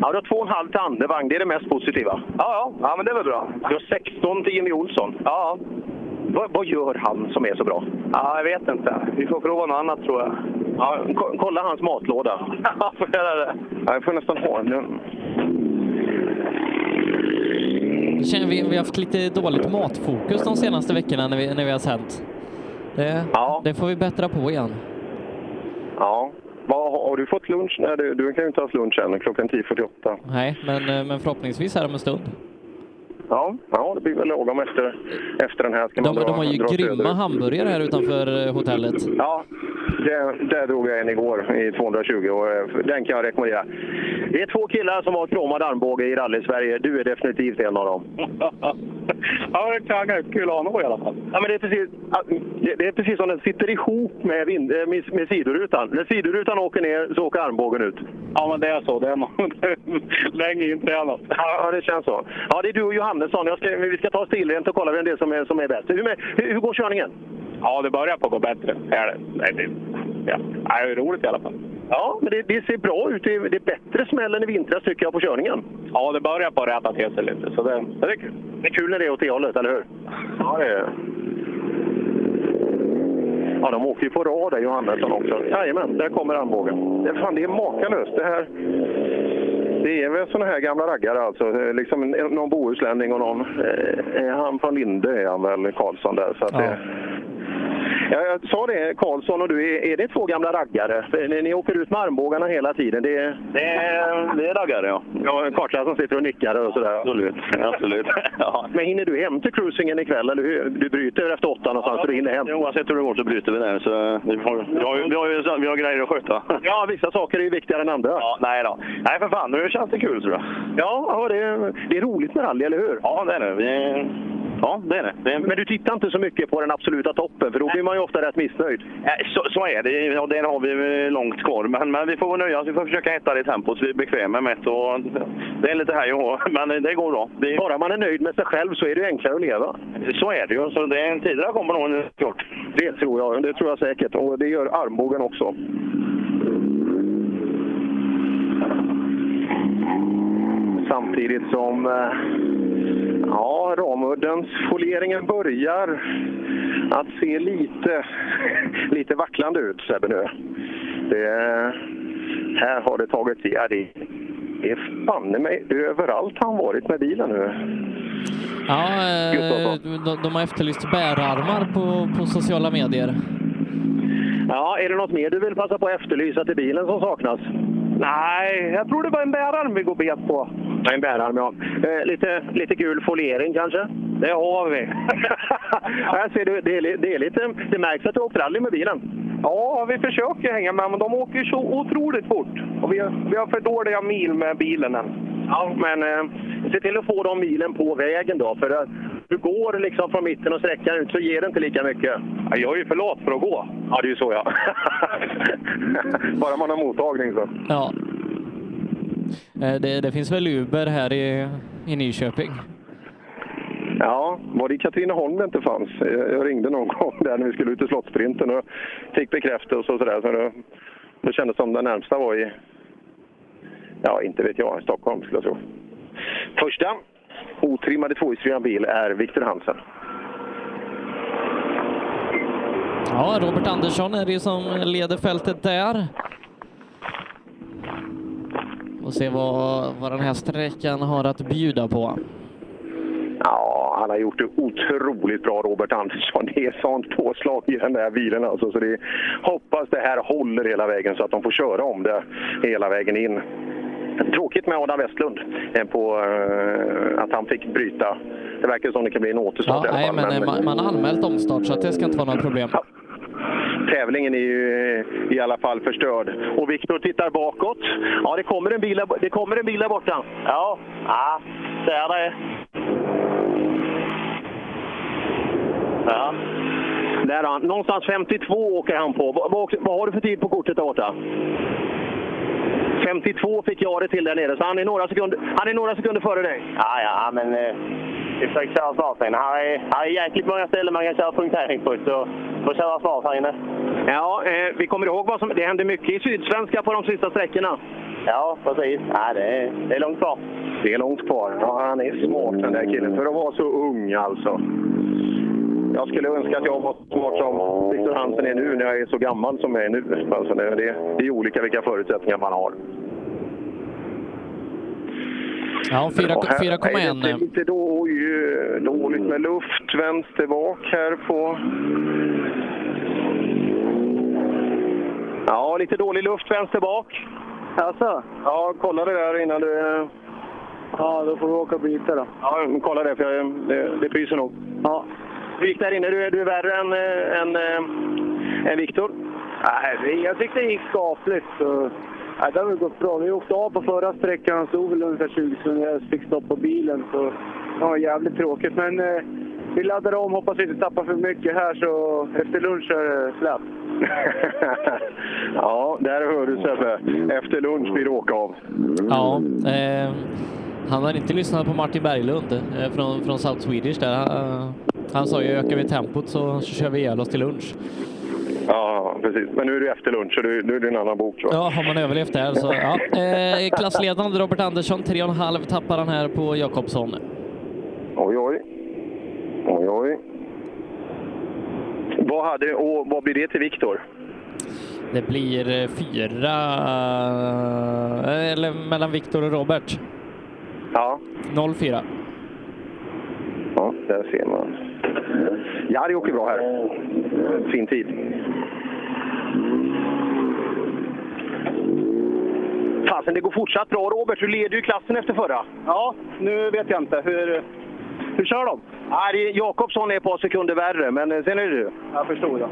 Ja, du har två och en halv till andevagn. Det är det mest positiva. Ja, ja, ja men det är väl bra. Du har 16 till Jimmy Olsson. Ja. Vad, vad gör han som är så bra? Ja, jag vet inte. Vi får prova något annat tror jag. Ja, ko- kolla hans matlåda. [laughs] Ja, får göra det. Ja, jag får nästan ha den. Det känner vi, vi har haft lite dåligt matfokus de senaste veckorna när vi, när vi har sänt. Det, det får vi bättra på igen. Ja. Har har du fått lunch? Nej, du, du kan ju inte ha haft lunch än. Klockan 10.48. Nej, men, eh, men förhoppningsvis här om en stund. Ja, ja, det blir väl lagom efter, efter den här. Ska man De, dra, de har ju grymma söderut. hamburgare här utanför eh, hotellet. Ja, det, där drog jag en igår i 220 och eh, den kan jag rekommendera. Det är två killar som har kromad armbåge i rally-Sverige. Du är definitivt en av dem. [laughs] ja, det kan kul att ha i alla fall. Ja, men det, är precis, det, det är precis som den sitter ihop med, vind, eh, med, med sidorutan. När sidorutan åker ner så åker armbågen ut. Ja, men det är så. Det är man [laughs] länge intränat. Ja, ja, det känns så. Ja, det är du och Johannesson. Jag ska, vi ska ta stilrent och kolla vem det är som är, som är bäst. Hur, hur, hur går körningen? Ja, det börjar på att gå bättre. Är det? Det, ja. Det är roligt i alla fall. Ja, men det, det ser bra ut. Det är, bättre smäll än i vintras tycker jag på körningen. Ja, det börjar på att rätta till sig lite. Så det, det är kul. Det är kul när det är åt det hållet, eller hur? Ja, det är det. Ja, de åker ju på rad där, Johannesson också. Jajamän, där kommer armbågen. Det, fan, det är makalöst. Det här... Det är väl såna här gamla raggare alltså. Eh, Liksom någon bohuslänning och någon... Eh, är han från Linde är han väl, Karlsson där. Så att det, Ja, jag sa det, Karlsson och du, är, det två gamla raggare? Ni, ni åker ut med armbågarna hela tiden. Det är, Det är, det är raggare, ja. ja, Kartla som sitter och nickar och sådär. Absolut. Absolut. [laughs] Ja. Men hinner du hem till cruisingen ikväll, eller hur? Du bryter efter åtta någonstans, så du hinner hem? Oavsett hur det går så bryter vi där. Så vi, har, vi, har, vi, har, ju, vi har grejer att sköta. Ja, vissa saker är ju viktigare än andra. Ja, nej då. Nej, för fan. Nu känns det kul, tror jag. Ja, ja det, är, det är roligt med rally, eller hur? Ja, det är det. Vi, ja, det är det. det är, Men du tittar inte så mycket på den absoluta toppen, för då blir man ju ofta rätt missnöjd. Så, så är det. Ja, där har vi långt kvar. Men, men vi får väl nöja. Vi får försöka hitta det tempot så vi är bekväma med det. Och Det är lite här och men det går bra. Vi, Bara man är nöjd med sig själv så är det ju enklare att leva. så är det ju. Så det är en tid där kommer nog klart. Det tror jag, det tror jag säkert. Och det gör armbågen också. Samtidigt som eh, ja, Ramuddens folieringen börjar att se lite, [laughs] lite vacklande ut, Sebbe, nu. Det, här har det tagit tid. Ja, det är fanne mig överallt han varit med bilen nu. Ja, eh, de, de har efterlyst bärarmar på, på sociala medier. Ja, är det något mer du vill passa på att efterlysa till bilen som saknas? Nej, jag tror det var en bärarm vi går bet på. En bärarm, ja. Eh, lite, lite gul foliering kanske? Det har vi. [laughs] Här ser det, är, li- det, är lite, det märks att du har åkt rally med bilen. Ja, vi försöker hänga med, men de åker så otroligt fort. Och vi, har, vi har för dåliga mil med bilen än. Ja, men eh, se till att få de milen på vägen då. För du går liksom från mitten och sträckan ut så ger det inte lika mycket. Ja, jag är ju för lat för att gå. Ja, det är ju så ja. [laughs] Bara man har mottagning så. Ja. Eh, Det, det finns väl Uber här i, i Nyköping? Ja, var det i Katrineholm det inte fanns? Jag ringde någon gång [laughs] där när vi skulle ut i Slottsprinten och fick bekräftelse och sådär. Så då, då kändes det som den närmsta var i, ja inte vet jag, Stockholm skulle jag tro. Första otrimmade tvåhjulsdrivna bil är Viktor Hansen. Ja, Robert Andersson är det som leder fältet där. Och se vad, vad den här sträckan har att bjuda på. Ja, Han har gjort det otroligt bra, Robert Andersson. Det är sånt påslag i den där bilen alltså. Så det, hoppas det här håller hela vägen så att de får köra om det hela vägen in. Tråkigt med Adam Westlund eh, på eh, att han fick bryta. Det verkar som det kan bli en återstart Ja, i alla nej, fall. men eh, man, man har anmält omstart så att det ska inte vara några problem. [laughs] Tävlingen är ju i alla fall förstörd. Och Viktor tittar bakåt. Ja, det kommer en bil, där- det kommer en bil där borta. Ja, ja ser det. Ja. Där han. Någonstans 52 åker han på. Vad, vad, vad har du för tid på kortet där borta? 52 fick jag det till där nere, så han är några sekunder, han är några sekunder före dig. Ja, ja, men eh, vi försöker köra snart sen. Här är, här är jäkligt många ställen man kan köra punktering på, så får köra snart här inne. Ja, eh, vi kommer ihåg vad som... Det hände mycket i Sydsvenska på de sista sträckorna. Ja, precis. Ja, det, är, det är långt kvar. Det är långt kvar. Ja, han är smart den där killen, för att vara så ung alltså. Jag skulle önska att jag var så smart som Viktor Hansen är nu när jag är så gammal som jag är nu. Alltså det, det, det är olika vilka förutsättningar man har. Ja, fyra- Ja, här 4,1. är det Lite då, oj, dåligt med luft vänster bak här på... Ja, lite dålig luft vänster bak. Alltså? Ja, kolla det där innan du... eh, Ja, då får vi åka och byta då. Ja, men kolla det, för jag, det, det pyser nog. Ja. Hur gick där inne? Du, är- du är värre än, eh, än, äh, än Viktor? Nej, jag tyckte det gick skapligt. Så, nej, det har väl gått bra. Vi åkte av på förra sträckan och stod väl ungefär 20 sekunder. Jag fick stopp på bilen. Så det var jävligt tråkigt. Men eh, vi laddar om. Hoppas vi inte tappar för mycket här. Så efter lunch är det släpp. [laughs] ja, där hör du Sebbe. Efter lunch blir det åka av. Ja, eh, han har inte lyssnat på Martin Berglund eh, från, från South Swedish där. Eh, han sa ju ökar vi tempot så, så kör vi ihjäl oss till lunch. Ja, precis. Men nu är det efter lunch, så nu, nu är det en annan bok. jag. Ja, har man överlevt det här så ja. Eh, klassledande Robert Andersson, 3,5 tappar han här på Jakobsson. Oj, oj. Oj, oj. Vad, hade, och vad blir det till Viktor? Det blir eh, fyra, eh, eller mellan Viktor och Robert. Ja. 0-4. Ja, där ser man. Jari åker bra här. Fin tid. Fasen, det går fortsatt bra. Robert, du leder ju klassen efter förra. Ja, nu vet jag inte. Hur, hur kör de? Ja, det är- Jakobsson är ett par sekunder värre, men eh, sen är det du. Jag förstod det.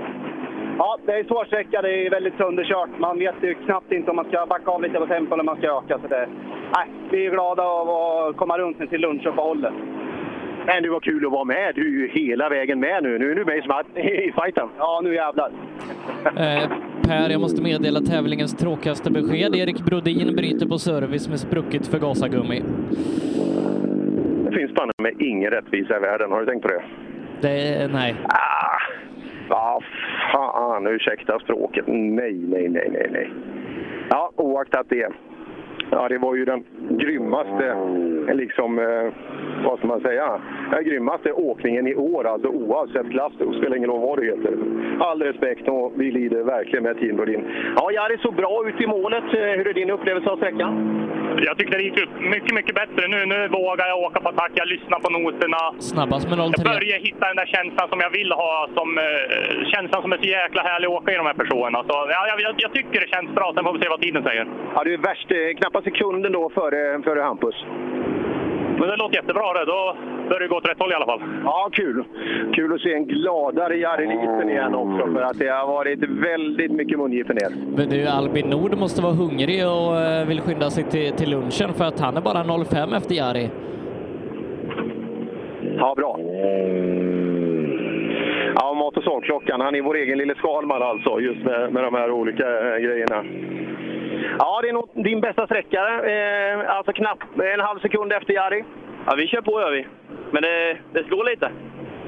Ja, det är svår sträcka. Det är väldigt sönderkört. Man vet ju knappt inte om man ska backa av lite på tempo eller man ska öka. Så det, nej, vi är glada av att komma runt nu till lunchuppehållet. Men du var kul att vara med. Du är ju hela vägen med nu. Nu är du med [laughs] i fighten. Ja, nu jävlar. Eh, per, jag måste meddela tävlingens tråkigaste besked. Erik Brodin bryter på service med sprucket förgasargummi. Det finns banne med ingen rättvisa i världen. Har du tänkt på det? Det, nej. Vad fan, ursäkta språket. Nej, nej, nej, nej, nej. Ja, oaktat det. Ja, det var ju den grymmaste, liksom, eh, vad ska man säga, den grymmaste åkningen i år, alltså oavsett klass. Det spelar ingen roll vad det heter. All respekt och vi lider verkligen med Team Brodin. Ja, Jari såg bra ut i målet. Eh, hur är din upplevelse av sträckan? Jag tyckte det gick upp mycket, mycket bättre nu. Nu vågar jag åka på attack. Jag lyssnar på noterna. Snabbast med Jag 0-3. börjar hitta den där känslan som jag vill ha. Som, eh, känslan som är så jäkla härlig att åka i de här personerna. Så, ja, jag, jag, jag tycker det känns bra. Sen får vi se vad tiden säger. Ja, du är värst, eh, knappa sekunden då före, före Hampus. Men det låter jättebra det. Då börjar det gå åt rätt håll i alla fall. Ja, kul. Kul att se en gladare Jari Liten igen också, för att det har varit väldigt mycket mungipen ner. Men du, Albin Nord måste vara hungrig och eh, vill skynda sig till, till lunchen för att han är bara 0-5 efter Jari. Ja, bra. Ja, mat och salklockan. Han är vår egen lille Skalman alltså, just med, med de här olika eh, grejerna. Ja, det är nog din bästa sträcka. Eh, alltså knappt en halv sekund efter Jari. Ja, vi kör på gör vi. Men det, det slår lite.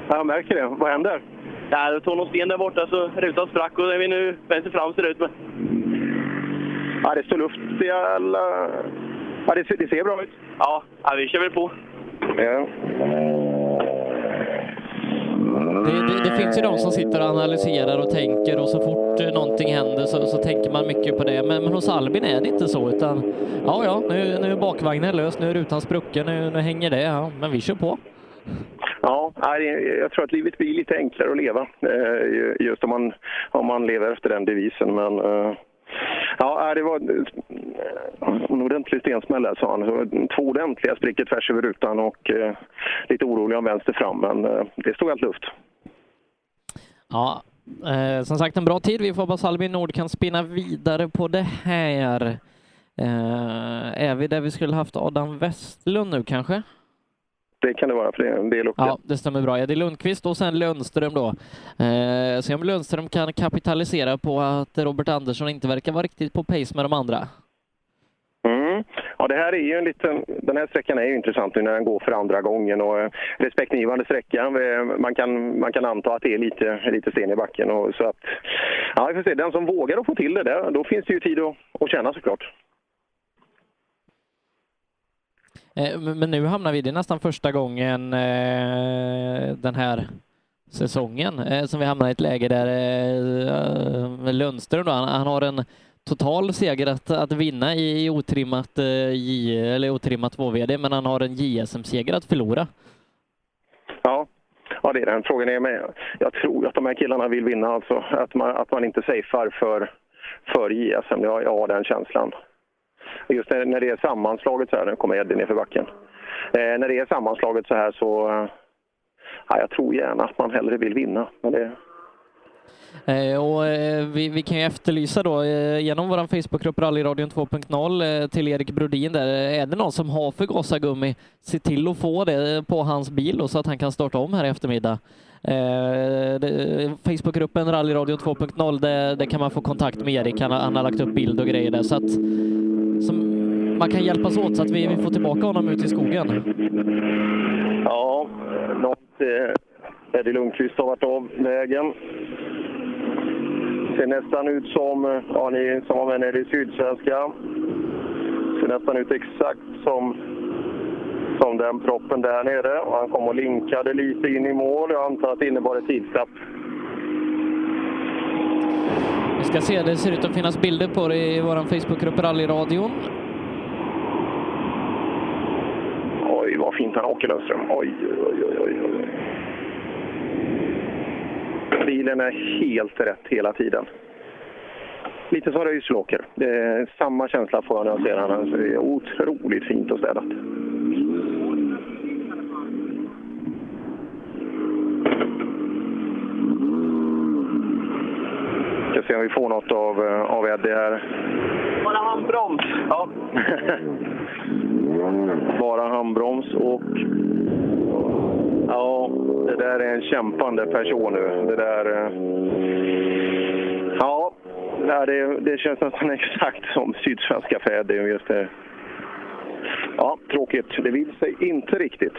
Ja, jag märker det. Vad händer? Ja, det tog någon sten där borta så rutan sprack och är vi nu vänster fram ser ut med. Ja, det står luft i alla... Ja, det, ser- det ser bra ut. Ja, ja vi kör väl på. Ja. Det, det, det finns ju de som sitter och analyserar och tänker och så fort eh, någonting händer så, så tänker man mycket på det. Men, men hos Albin är det inte så utan ja, ja, nu, nu är bakvagnen lös, nu är rutan sprucken, nu, nu hänger det. Ja, men vi kör på. Ja, jag tror att livet blir lite enklare att leva. Eh, just om man, om man lever efter den devisen. Men eh, ja, det var en ordentlig stensmäll där, sa han. Två ordentliga sprickor tvärs över rutan och eh, lite orolig om vänster fram. Men eh, det stod allt luft. Ja, eh, som sagt en bra tid. Vi får hoppas Albin Nord kan spinna vidare på det här. Eh, är vi där vi skulle haft Adam Westlund nu kanske? Det kan det vara, för det är en del. Ja, det stämmer bra. Eddie Lundqvist och sen Lundström då. Eh, se om Lundström kan kapitalisera på att Robert Andersson inte verkar vara riktigt på pace med de andra. Ja, det här är ju en liten, den här sträckan är ju intressant nu när den går för andra gången. Och, eh, respektingivande sträcka. Eh, man kan, man kan anta att det är lite, lite sten i backen. Och, så att, ja, vi får se. Den som vågar att få till det, där, då finns det ju tid att, att tjäna såklart. Eh, men nu hamnar vi, det är nästan första gången den här säsongen som vi hamnar i ett läge där Lundström då, han, han har en total seger att, att vinna i, i otrimmat, eh, J, eller otrimmat 2VD, men han har en JSM-seger att förlora. Ja, ja det är den. Frågan är med. Jag tror att de här killarna vill vinna alltså. Att man, att man inte safear för, för JSM. Jag, jag har den känslan. Just när, när det är sammanslaget så här, nu kommer Eddie ner för backen. Eh, när det är sammanslaget så här så, eh, ja, jag tror gärna att man hellre vill vinna. Men det, Eh, och eh, vi, vi kan ju efterlysa då eh, genom vår Facebookgrupp Rallyradion 2.0 till Erik Brodin där. Är det någon som har förgasargummi, se till att få det på hans bil då, så att han kan starta om här i eftermiddag. Facebookgruppen Rallyradion 2.0, där, det, kan man få kontakt med Erik. Han, har- han har lagt upp bild och grejer där så att som, man kan hjälpas åt så att vi, vi får tillbaka honom ut i skogen. ja, något, eh, Eddie Lundqvist har varit av vägen. Ser nästan ut som, ja ni som var med nere i Sydsvenska, ser nästan ut exakt som, som den proppen där nere. Och han kom och linkade lite in i mål. Jag antar att det innebar ett tidstapp. Vi ska se, det ser ut att finnas bilder på det i vår Facebookgrupp Rallyradion. Oj, vad fint han åker Lundström. Oj, oj, oj, oj, oj. Bilen är helt rätt hela tiden. Lite som Röisel samma känsla får jag när jag ser honom. Det är otroligt fint och städat. Ska se om vi får något av, eh, av Eddie här. Bara handbroms. Ja. [laughs] Bara handbroms och... Ja, det där är en kämpande person nu. Det där... Eh, ja, det, det känns nästan [laughs] exakt som Sydsvenska fäder. Just det. Ja, tråkigt. Det vill sig inte riktigt.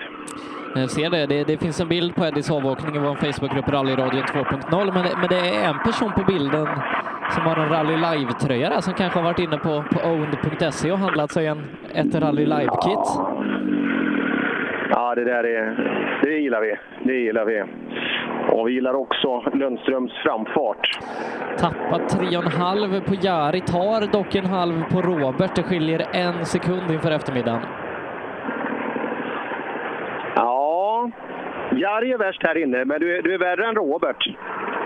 Jag ser det. det. Det finns en bild på Eddies avåkning i vår Facebookgrupp Rallyradion 2.0, men, det- men det är en person på bilden som har en Rally Live-tröja där, som kanske har varit inne på, på owned.se och handlat sig en, ett Rally Live-kit. Ja, det där är, det gillar vi. Det gillar vi. Och vi gillar också Lundströms framfart. Tappat 3,5 på Jari, tar dock en halv på Robert. Det skiljer en sekund inför eftermiddagen. Ja, Jari är värst här inne, men du är, du är värre än Robert.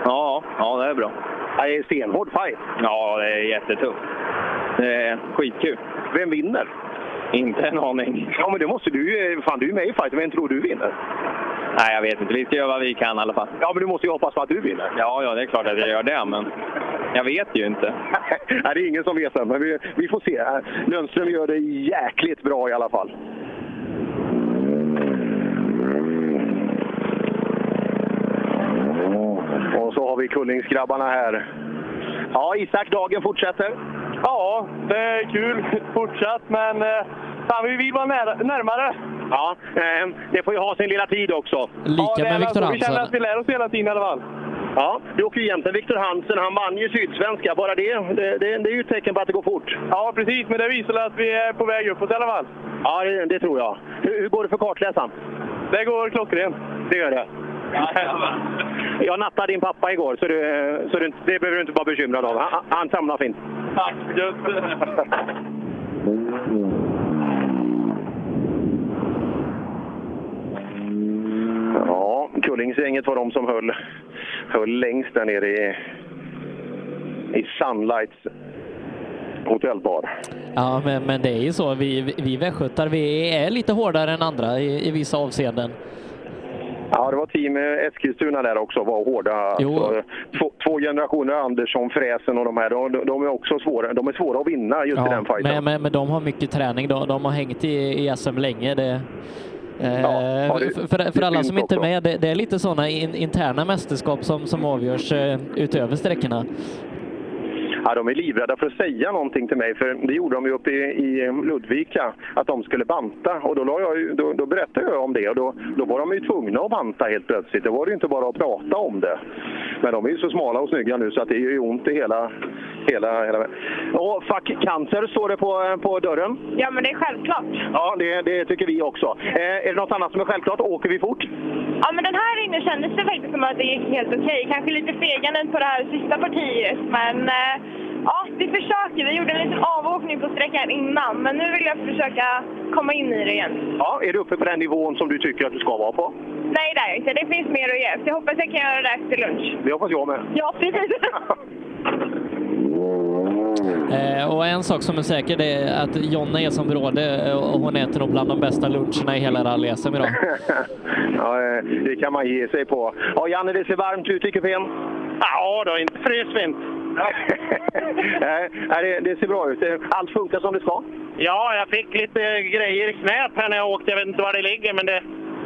Ja, ja det är bra. Det är stenhård fight. Ja, det är jättetufft. Det är skitkul. Vem vinner? Inte en aning. Ja, men det måste du ju. Fan, du är med i fighten. Vem tror du vinner? Nej, jag vet inte. Vi ska göra vad vi kan i alla fall. Ja, men du måste ju hoppas på att du vinner. Ja, ja, det är klart att jag gör det, men jag vet ju inte. [laughs] Nej, det är ingen som vet än, men vi, vi får se. Lundström gör det jäkligt bra i alla fall. Och så har vi Kullingsgrabbarna här. Ja, Isak, dagen fortsätter. Ja, det är kul fortsatt, men eh, fan, vi vill vara nära, närmare. Ja, eh, det får ju ha sin lilla tid också. Lika ja, med Viktor så. Vi känner Hansen. att vi lär oss hela tiden i alla fall. Ja, du åker ju jämte Viktor Hansen. Han vann ju Sydsvenska. Bara det, det, det, det är ju ett tecken på att det går fort. Ja, precis. Men det visar att vi är på väg uppåt i alla fall. Ja, det, det tror jag. Hur, hur går det för kartläsaren? Det går klockrent. Det gör det. [laughs] Jag nattade din pappa igår, så, du, så du, det behöver du inte vara bekymrad av. Han, han samlar fint. Tack! Just Ja, Kullingsgänget var de som höll, höll längst där nere i, i Sunlights hotellbar. Ja, men, men det är ju så. Vi, vi- vi västgötar, vi är lite hårdare än andra i, i vissa avseenden. Ja, det var team Eskilstuna där också, var hårda. Alltså, två, två generationer Andersson, Fräsen och de här, de, de är också svåra. De är svåra att vinna just i den fighten. men, men, men de har mycket träning. De, de har hängt i, i SM länge. Det, eh, ja, det- för, för, alla som inte är med, det, det är lite sådana in, interna mästerskap som, som avgörs eh, utöver sträckorna. Ja, de är livrädda för att säga någonting till mig, för det gjorde de ju uppe i, i Ludvika, att de skulle banta. Och då, la jag, då, då berättade jag om det och då, då var de ju tvungna att banta helt plötsligt. Det var det ju inte bara att prata om det. Men de är ju så smala och snygga nu så att det gör ju ont i hela hela, hela... Och fuck cancer står det på, på dörren. Ja, men det är självklart. Ja, det, det tycker vi också. Eh, är det något annat som är självklart? Åker vi fort? Ja, men den här inne kändes det faktiskt som att det gick helt okej. Kanske lite fegande på det här sista partiet, men eh, ja, vi försöker. Vi gjorde en liten avåkning på sträckan innan, men nu vill jag försöka komma in i det igen. Ja, är du uppe på den nivån som du tycker att du ska vara på? Nej, det är jag inte. Det finns mer att ge. Så jag hoppas jag kan göra det efter lunch. Det hoppas jag med. Ja, precis. [laughs] Eh, och en sak som är säker det är att Jonna är som bråde eh, och hon äter nog bland de bästa luncherna i hela rally-SM idag. [laughs] ja, eh, det kan man ge sig på. Ja, Janne, det ser varmt ut i kupén. Ja, då, inte frysfint. [laughs] Nej, nej, det, ser bra ut. Allt funkar som det ska? Ja, jag fick lite grejer i knät här när jag åkte. Jag vet inte var det ligger, men det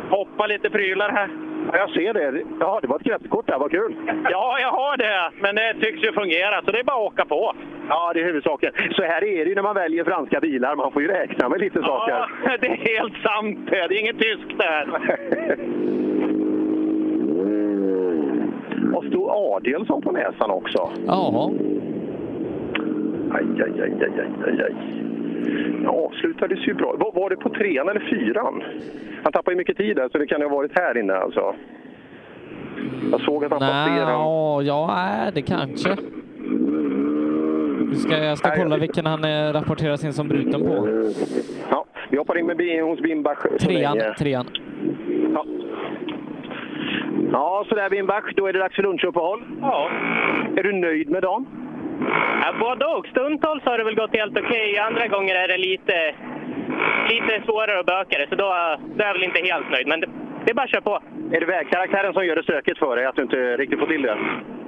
hoppar lite prylar här. Ja, jag ser det. Ja, det var ett kretskort där. Vad kul! Ja, jag har det, men det tycks ju fungera, så det är bara att åka på. Ja, det är huvudsaken. Så här är det ju när man väljer franska bilar. Man får ju räkna med lite saker. Ja, [laughs] det är helt sant det. Är inget tyskt det här. Och stod Adielsson på näsan också. Ja. Aj, aj, aj, aj, aj, aj. Ja, avslutades ju bra. Var, var det på trean eller fyran? Han tappade ju mycket tid där, så det kan ju ha varit här inne alltså. Jag såg att han passerade. Ja, nej, det kanske. Ska, jag ska kolla vilken han eh, rapporteras in som bruten på. Ja, vi hoppar in med hos Bimbach. Trean, trean. Ja. Ja, så där Bimbach, då är det dags för lunchuppehåll. Ja. Är du nöjd med dagen? Ja, både och. Stundtals har det väl gått helt okej. Andra gånger är det lite, lite svårare och bökigare, så då, då är jag väl inte helt nöjd. Men det, det är bara att köra på. Är det vägkaraktären som gör det stökigt för dig, att du inte riktigt får till det?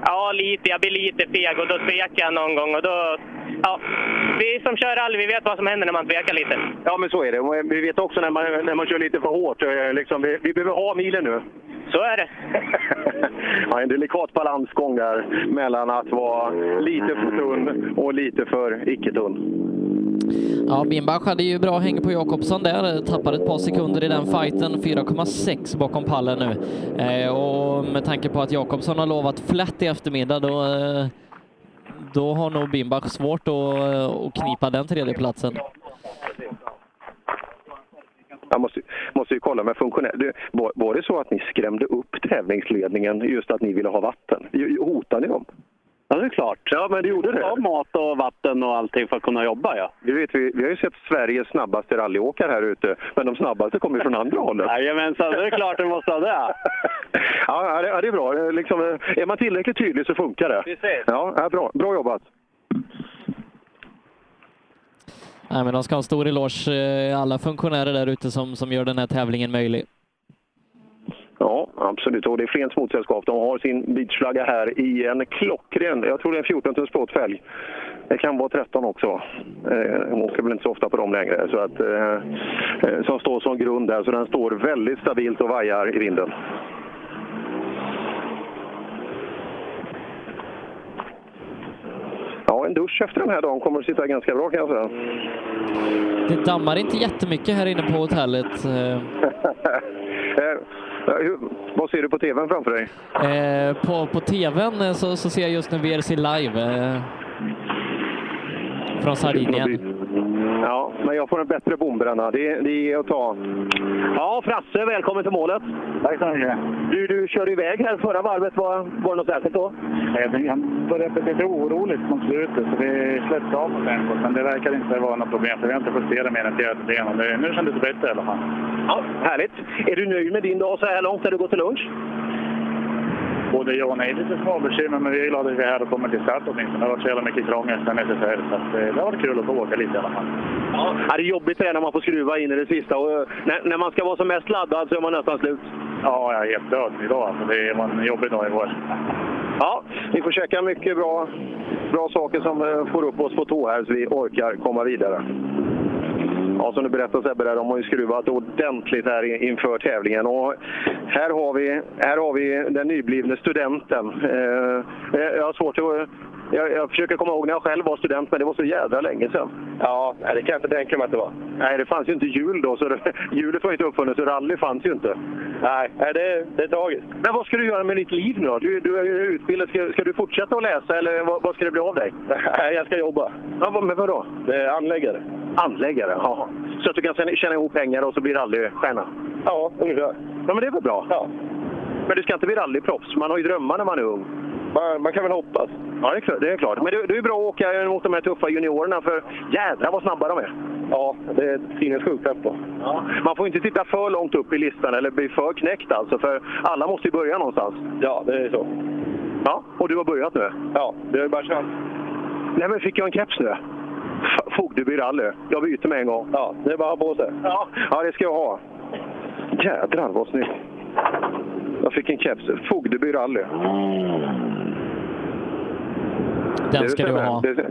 Ja, lite. Jag blir lite feg och då tvekar jag någon gång. Och då, ja, vi som kör rally, vi vet vad som händer när man tvekar lite. Ja, men så är det. Vi vet också när man, när man kör lite för hårt. eh, Liksom, vi, vi behöver ha milen nu. Så är det. [laughs] ja, en delikat balansgång där mellan att vara lite för tunn och lite för icke-tunn. Ja, Bimbach hade ju bra häng på Jakobsson där, tappade ett par sekunder i den fighten, 4,6 bakom pallen nu. Eh, och med tanke på att Jakobsson har lovat flätt i eftermiddag, då, eh, då har nog Bimbach svårt att, eh, att knipa den tredjeplatsen. Jag måste, måste ju kolla med funktionär. Var, var det så att ni skrämde upp tävlingsledningen just att ni ville ha vatten? Hotade ni dem? Ja, det är klart. Ja, men det gjorde det. Ja, mat och vatten och allting för att kunna jobba, ja. Vi, vet, vi, vi har ju sett Sveriges snabbaste rallyåkare här ute, men de snabbaste kommer ju från andra hållet. Jajamensan, det är klart det måste ha det. [laughs] Ja, det, det är bra. Liksom, eh, är man tillräckligt tydlig så funkar det. Precis. Ja, ja, bra. bra jobbat. Nej, men de ska ha en stor eloge, eh, alla funktionärer där ute som, som gör den här tävlingen möjlig. Ja, absolut. Och det är Flens Motorsällskap. De har sin beachflagga här i en klockren, jag tror det är en 14 tums plåtfälg. Det kan vara 13 också. Eh, de åker väl inte så ofta på dem längre. Så att, eh, eh, som står som grund där, så den står väldigt stabilt och vajar i vinden. Ja, en dusch efter den här dagen kommer att sitta ganska bra kan jag säga. Det dammar inte jättemycket här inne på hotellet. [laughs] eh. Vad ser du på tvn framför dig? Eh, på, på tvn eh, så, så ser jag just nu VRC live eh, från Sardinien. Ja, men jag får en bättre bombränna. Det, det är att ta. Ja, Frasse, välkommen till målet. Tack så mycket. Du, du körde iväg här förra varvet. Var, var det något särskilt då? Jag började bli lite oroligt mot slutet, så vi släppte av på tempot. Men det verkar inte vara något problem, för vi har inte justerat mer än och det- Nu kändes det bättre i alla fall. Ja, härligt. Är du nöjd med din dag så här långt när du går till lunch? Både jag och nej lite små bekymmer, men vi är glada att vi är här och kommer till start åtminstone. Det har varit så jävla mycket krångel sen SSR, så att, eh, det har varit kul att få åka lite i alla fall. Ja, det är jobbigt det där när man får skruva in i det sista. Och, eh, när, när man ska vara som mest laddad så är man nästan slut. Ja, jag är helt död idag. Alltså, det var en jobbig dag igår. Ja, vi får käka mycket bra, bra saker som eh, får upp oss på tå här så vi orkar komma vidare. Mm. Ja, som du berättade Sebbe, där, de har ju skruvat ordentligt här inför tävlingen. Och här, har vi, här har vi den nyblivne studenten. Eh, eh jag har svårt att... Jag, jag försöker komma ihåg när jag själv var student, men det var så jädra länge sedan. Ja, det kan jag inte tänka mig att det var. Nej, det fanns ju inte hjul då, så det, [laughs] hjulet var inte uppfunnet, så rally fanns ju inte. Nej, det, det är tragiskt. Men vad ska du göra med ditt liv nu då? Du, du är utbildad. Ska, ska du fortsätta att läsa eller vad, vad ska det bli av dig? Nej, jag ska jobba. Ja, vad- men vadå? Det anläggare. Anläggare? Jaha. Så att du kan tjäna- tjäna ihop pengar och så blir rallystjärna? Ja, ungefär. Ja, men det är väl bra? Ja. Men du ska inte bli rallyproffs? Man har ju drömmar när man är ung. Man, man kan väl hoppas. Ja, det är klart. Det är klart. Men det, det är bra att åka mot de här tuffa juniorerna, för jädrar vad snabba de är. Ja, det är ett sinnessjukt tempo. Ja. Man får inte titta för långt upp i listan eller bli för knäckt alltså, för alla måste ju börja någonstans. Ja, det är så. Ja, och du har börjat nu? Ja, det är bara kört. Nej, men fick jag en keps nu? F- Fogdeby rally. Jag byter med en gång. Ja, det är bara på sig. Ja, ja, det ska jag ha. Jädrar vad snyggt. Jag fick en keps. Fogdeby rally. Den Det ska du ha. Det, det,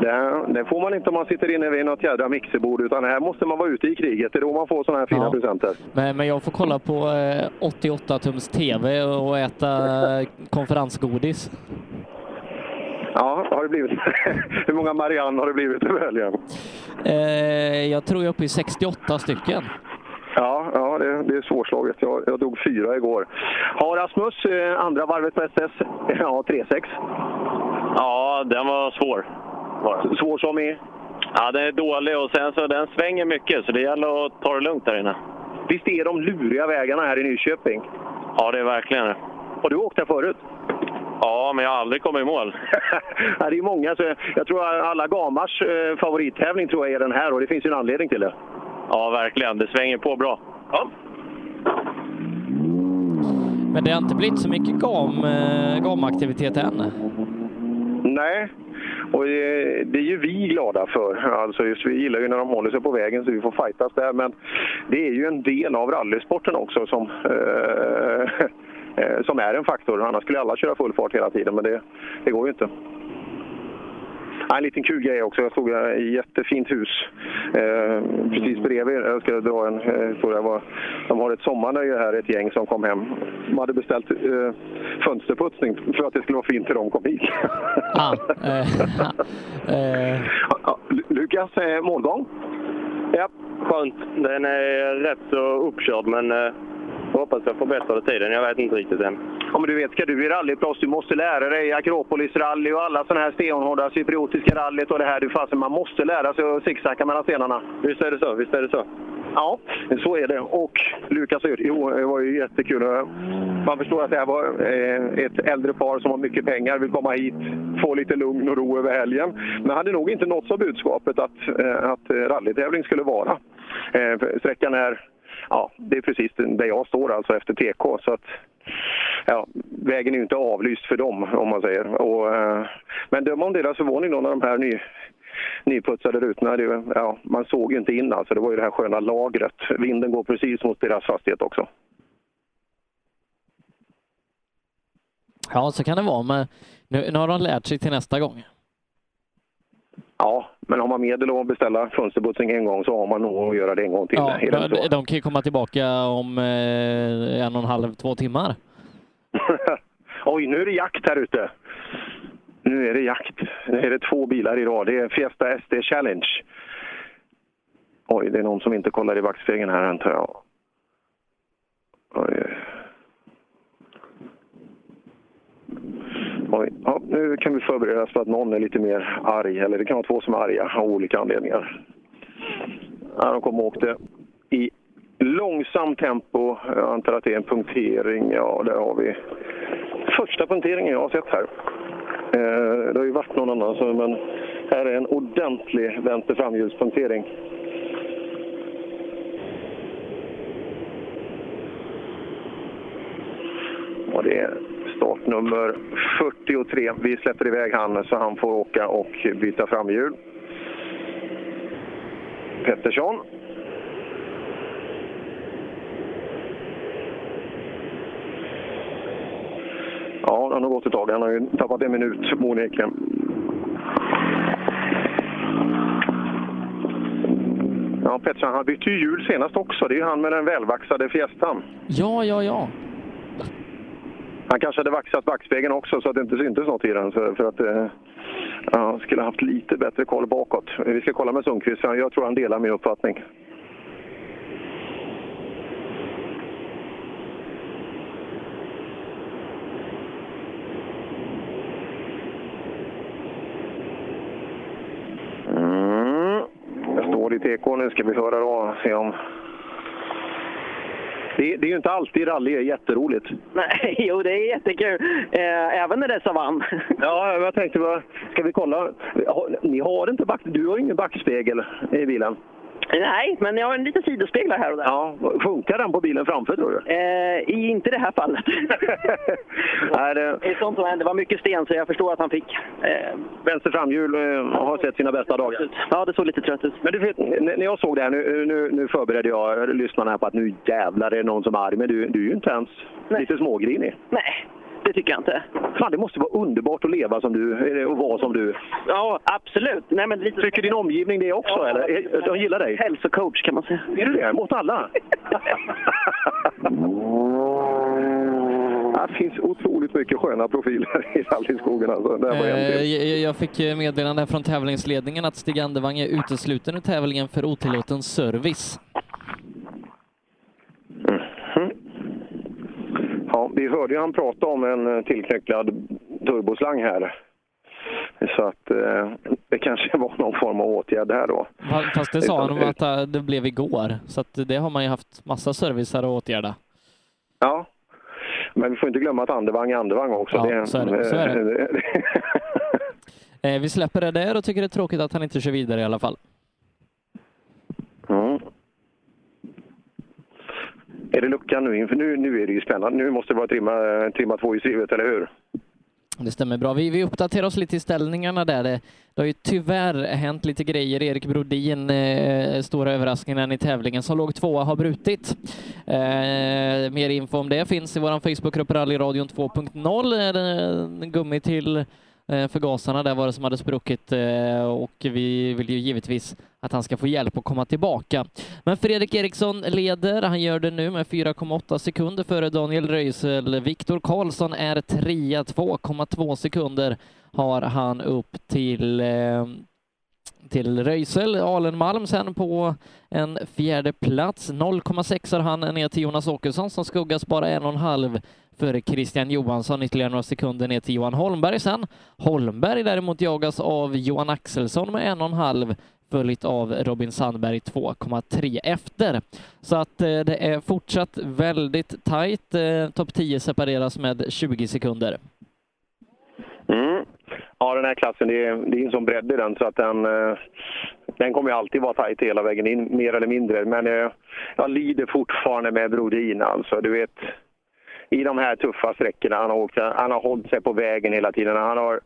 det, det får man inte om man sitter inne vid något jädra mixerbord, utan här måste man vara ute i kriget. Det är då man får sådana här fina Ja. presenter. Men, men jag får kolla på eh, 88 tums TV och äta eh, [laughs] konferensgodis. Ja, har det blivit? [laughs] Hur många Marianne har det blivit över helgen? Eh, jag tror jag är uppe i 68 stycken. Ja, ja det, det är svårslaget. Jag, jag dog fyra igår. Har Rasmus, eh, andra varvet på SS, [laughs] ja 3-6. Ja, den var svår. Var. Svår som i? Ja, den är dålig och sen så den svänger mycket så det gäller att ta det lugnt där inne. Visst är de luriga vägarna här i Nyköping? Ja, det är verkligen det. Har du åkt där förut? Ja, men jag har aldrig kommit i mål. [laughs] Det är många. Så jag tror att alla gamars eh, favorittävling tror jag är den här och det finns ju en anledning till det. Ja, verkligen. Det svänger på bra. Ja. Men det har inte blivit så mycket gam, eh, gamaktivitet än. Nej, och eh, det, är ju vi glada för. Alltså just, vi gillar ju när de håller sig på vägen så vi får fightas där. Men det är ju en del av rallysporten också som, eh, [laughs] eh som är en faktor. Annars skulle alla köra full fart hela tiden, men det, det går ju inte. Ja, en liten kul grej också. Jag i ett jättefint hus eh, precis bredvid. Jag ska dra en eh, historia. Var- De har ett sommarnöje här, ett gäng som kom hem. De hade beställt eh, fönsterputsning för att det skulle vara fint till de kom hit. Ah, eh, eh, Lukas, målgång? Ja, skönt. Den är rätt så uppkörd, men eh, jag hoppas jag förbättrar tiden. Jag vet inte riktigt än. Ja, men du vet, ska du bli rallyproffs, du måste lära dig Akropolis-rally och alla sådana här stenhårda cypriotiska rallyt och det här. Du fasen, man måste lära sig att zigzacka mellan stenarna. Visst är det så, visst är det så. Ja, så är det. Och Lukas, jo, det var ju jättekul. Man förstår att det här var eh, ett äldre par som har mycket pengar, vill komma hit, få lite lugn och ro över helgen. Men hade nog inte nåtts av budskapet att, eh, att rallytävling skulle vara. Eh, Sträckan är, ja, det är precis där jag står alltså efter TK. Så att, ja, vägen är ju inte avlyst för dem, om man säger. Och, eh, men döm om deras förvåning då när de här ny, nyputsade rutorna, det, ja, man såg ju inte in alltså. Det var ju det här sköna lagret. Vinden går precis mot deras fastighet också. ja, så kan det vara. Men nu, nu har de lärt sig till nästa gång. Ja, men har man medel att beställa fönsterputsning en gång så har man nog att göra det en gång till. Ja, de, de kan ju komma tillbaka om eh, en och en halv, två timmar. [laughs] Oj, nu är det jakt här ute. Nu är det jakt. Nu är det två bilar i rad. Det är Fiesta SD Challenge. Oj, det är någon som inte kollar i backspegeln här antar jag. Oj. Oj. Ja, nu kan vi förbereda oss på att någon är lite mer arg. Eller det kan vara två som är arga av olika anledningar. Ja, de kom och åkte i långsamt tempo. Jag antar att det är en punktering. Ja, där har vi första punkteringen jag har sett här. Eh, det har ju varit någon annan, men här är en ordentlig vänster framhjulspunktering. Och det är Startnummer 43. Vi släpper iväg han så han får åka och byta framhjul. Pettersson. Ja, det har nog gått ett tag. Han har ju tappat en minut, onekligen. Ja, Pettersson, han bytte ju hjul senast också. Det är ju han med den välvaxade fjästan. Ja, ja, ja. Han kanske hade vaxat backspegeln också så att det inte syntes något i den. För, för att eh, han skulle haft lite bättre koll bakåt. Vi ska kolla med Sundqvist. för Jag tror han delar min uppfattning. Mm. Jag står i TK nu ska vi höra då. Se om... Det, det är ju inte alltid rally är jätteroligt. Nej, [laughs] jo det är jättekul. Eh, även när det är savann. [laughs] Ja, jag tänkte, vad- ska vi kolla? Ni har inte back, du har ingen backspegel i bilen? Nej, men jag har en liten sidospeglar här och där. Ja, funkar den på bilen framför tror du? Eh, i, inte det här fallet. [laughs] Nej, det... Det är sånt som händer. Det var mycket sten så jag förstår att han fick. Eh, Vänster framhjul eh, har sett sina bästa dagar. ja, det såg lite trött ut. Men du vet, när jag såg det här, nu, nu, nu förberedde jag lyssnarna här på att nu jävlar är det någon som är arg, men du, du är ju inte ens lite smågrinig. Nej, det tycker jag inte. Fan, det måste vara underbart att leva som du, eller att vara som du. Ja, absolut. Nej, men lite... Tycker din omgivning det också, eller? Eh, De gillar dig? Hälsocoach kan man säga. Är du det? Mot alla? [laughs] Det finns otroligt mycket sköna profiler i rallyskogen. Alltså. Det var en Eh, jag, fick eh, meddelande från tävlingsledningen att Stig Andervang är utesluten ur tävlingen för otillåten service. Ja, vi hörde ju han prata om en eh, tillknycklad turboslang här. Så att eh, det kanske var någon form av åtgärd här då. Fa- Fast det sa han om att eh, det blev igår, så att det har man ju haft massa servicer att åtgärda. Ja, men vi får inte glömma att Andevang är Andevang också. Ja, så är det, så är [laughs] det. Eh, Vi släpper det där och tycker det är tråkigt att han inte kör vidare i alla fall. Mm. Är det luckan nu För Nu, nu är det ju spännande. Nu måste det vara trimma, trimma tvåhjulsdrivet, eller hur? Det stämmer bra. Vi, vi uppdaterar oss lite i ställningarna där. Det, det har ju tyvärr hänt lite grejer. Erik Brodin, eh, stora överraskningen i tävlingen, som låg tvåa har brutit. Eh, mer info om det finns i vår Facebookgrupp Rallyradion 2.0. Gummi till Eh, förgasarna där var det som hade spruckit eh, och vi vill ju givetvis att han ska få hjälp att komma tillbaka. Men Fredrik Eriksson leder. Han gör det nu med 4,8 sekunder före Daniel Röisel. Viktor Karlsson är trea, 2,2 sekunder har han upp till eh, till Röisel. Alenmalm sen på en fjärde plats. 0,6 har han ner till Jonas Åkesson som skuggas bara en och en halv före Christian Johansson. Ytterligare några sekunder ner till Johan Holmberg sen. Holmberg däremot jagas av Johan Axelsson med en och en halv följt av Robin Sandberg 2,3 efter. Så att eh, det är fortsatt väldigt tajt. Eh, Topp 10 separeras med 20 sekunder. Mm. Ja, den här klassen, det är, det är en sån bredd i den så att den, eh, den kommer alltid vara tajt hela vägen in, mer eller mindre. Men eh, jag lider fortfarande med Brodin alltså. Du vet, i de här tuffa sträckorna, han har, åkt, han har hållit sig på vägen hela tiden. Han har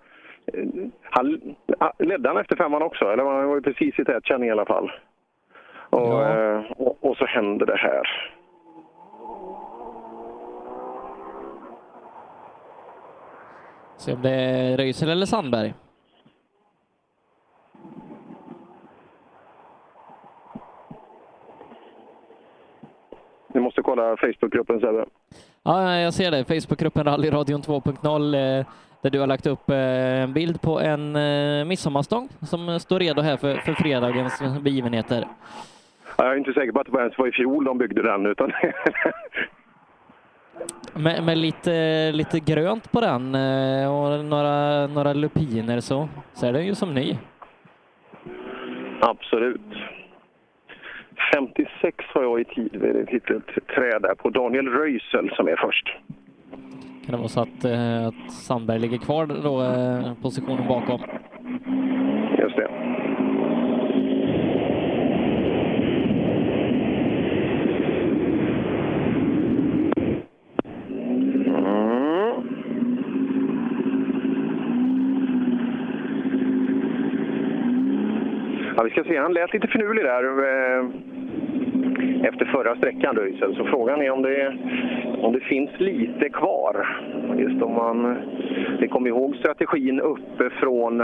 eh, han, ledde han efter femman också? Eller han var ju precis i tätkänning i alla fall. Och, eh, och, och så händer det här. Se om det är Röisel eller Sandberg. Ni måste kolla Facebookgruppen Sebbe. Ja, jag ser det. Facebookgruppen Rallyradion 2.0 eh, där du har lagt upp eh, en bild på en eh, midsommarstång som står redo här för, för fredagens begivenheter. Jag är inte säker på att det ens var i fjol de byggde den. Utan [laughs] Med, med lite, lite grönt på den eh, och några, några lupiner så, så är den ju som ny. Absolut. 56 har jag i tid vid ett litet träd där på Daniel Röisel som är först. Kan det vara så att, eh, att Sandberg ligger kvar då, eh, positionen bakom? Just det. Vi ska se, han lät lite finurlig där eh, efter förra sträckan Röisel. Så frågan är om det, om det finns lite kvar. Just om man... Vi kommer ihåg strategin uppifrån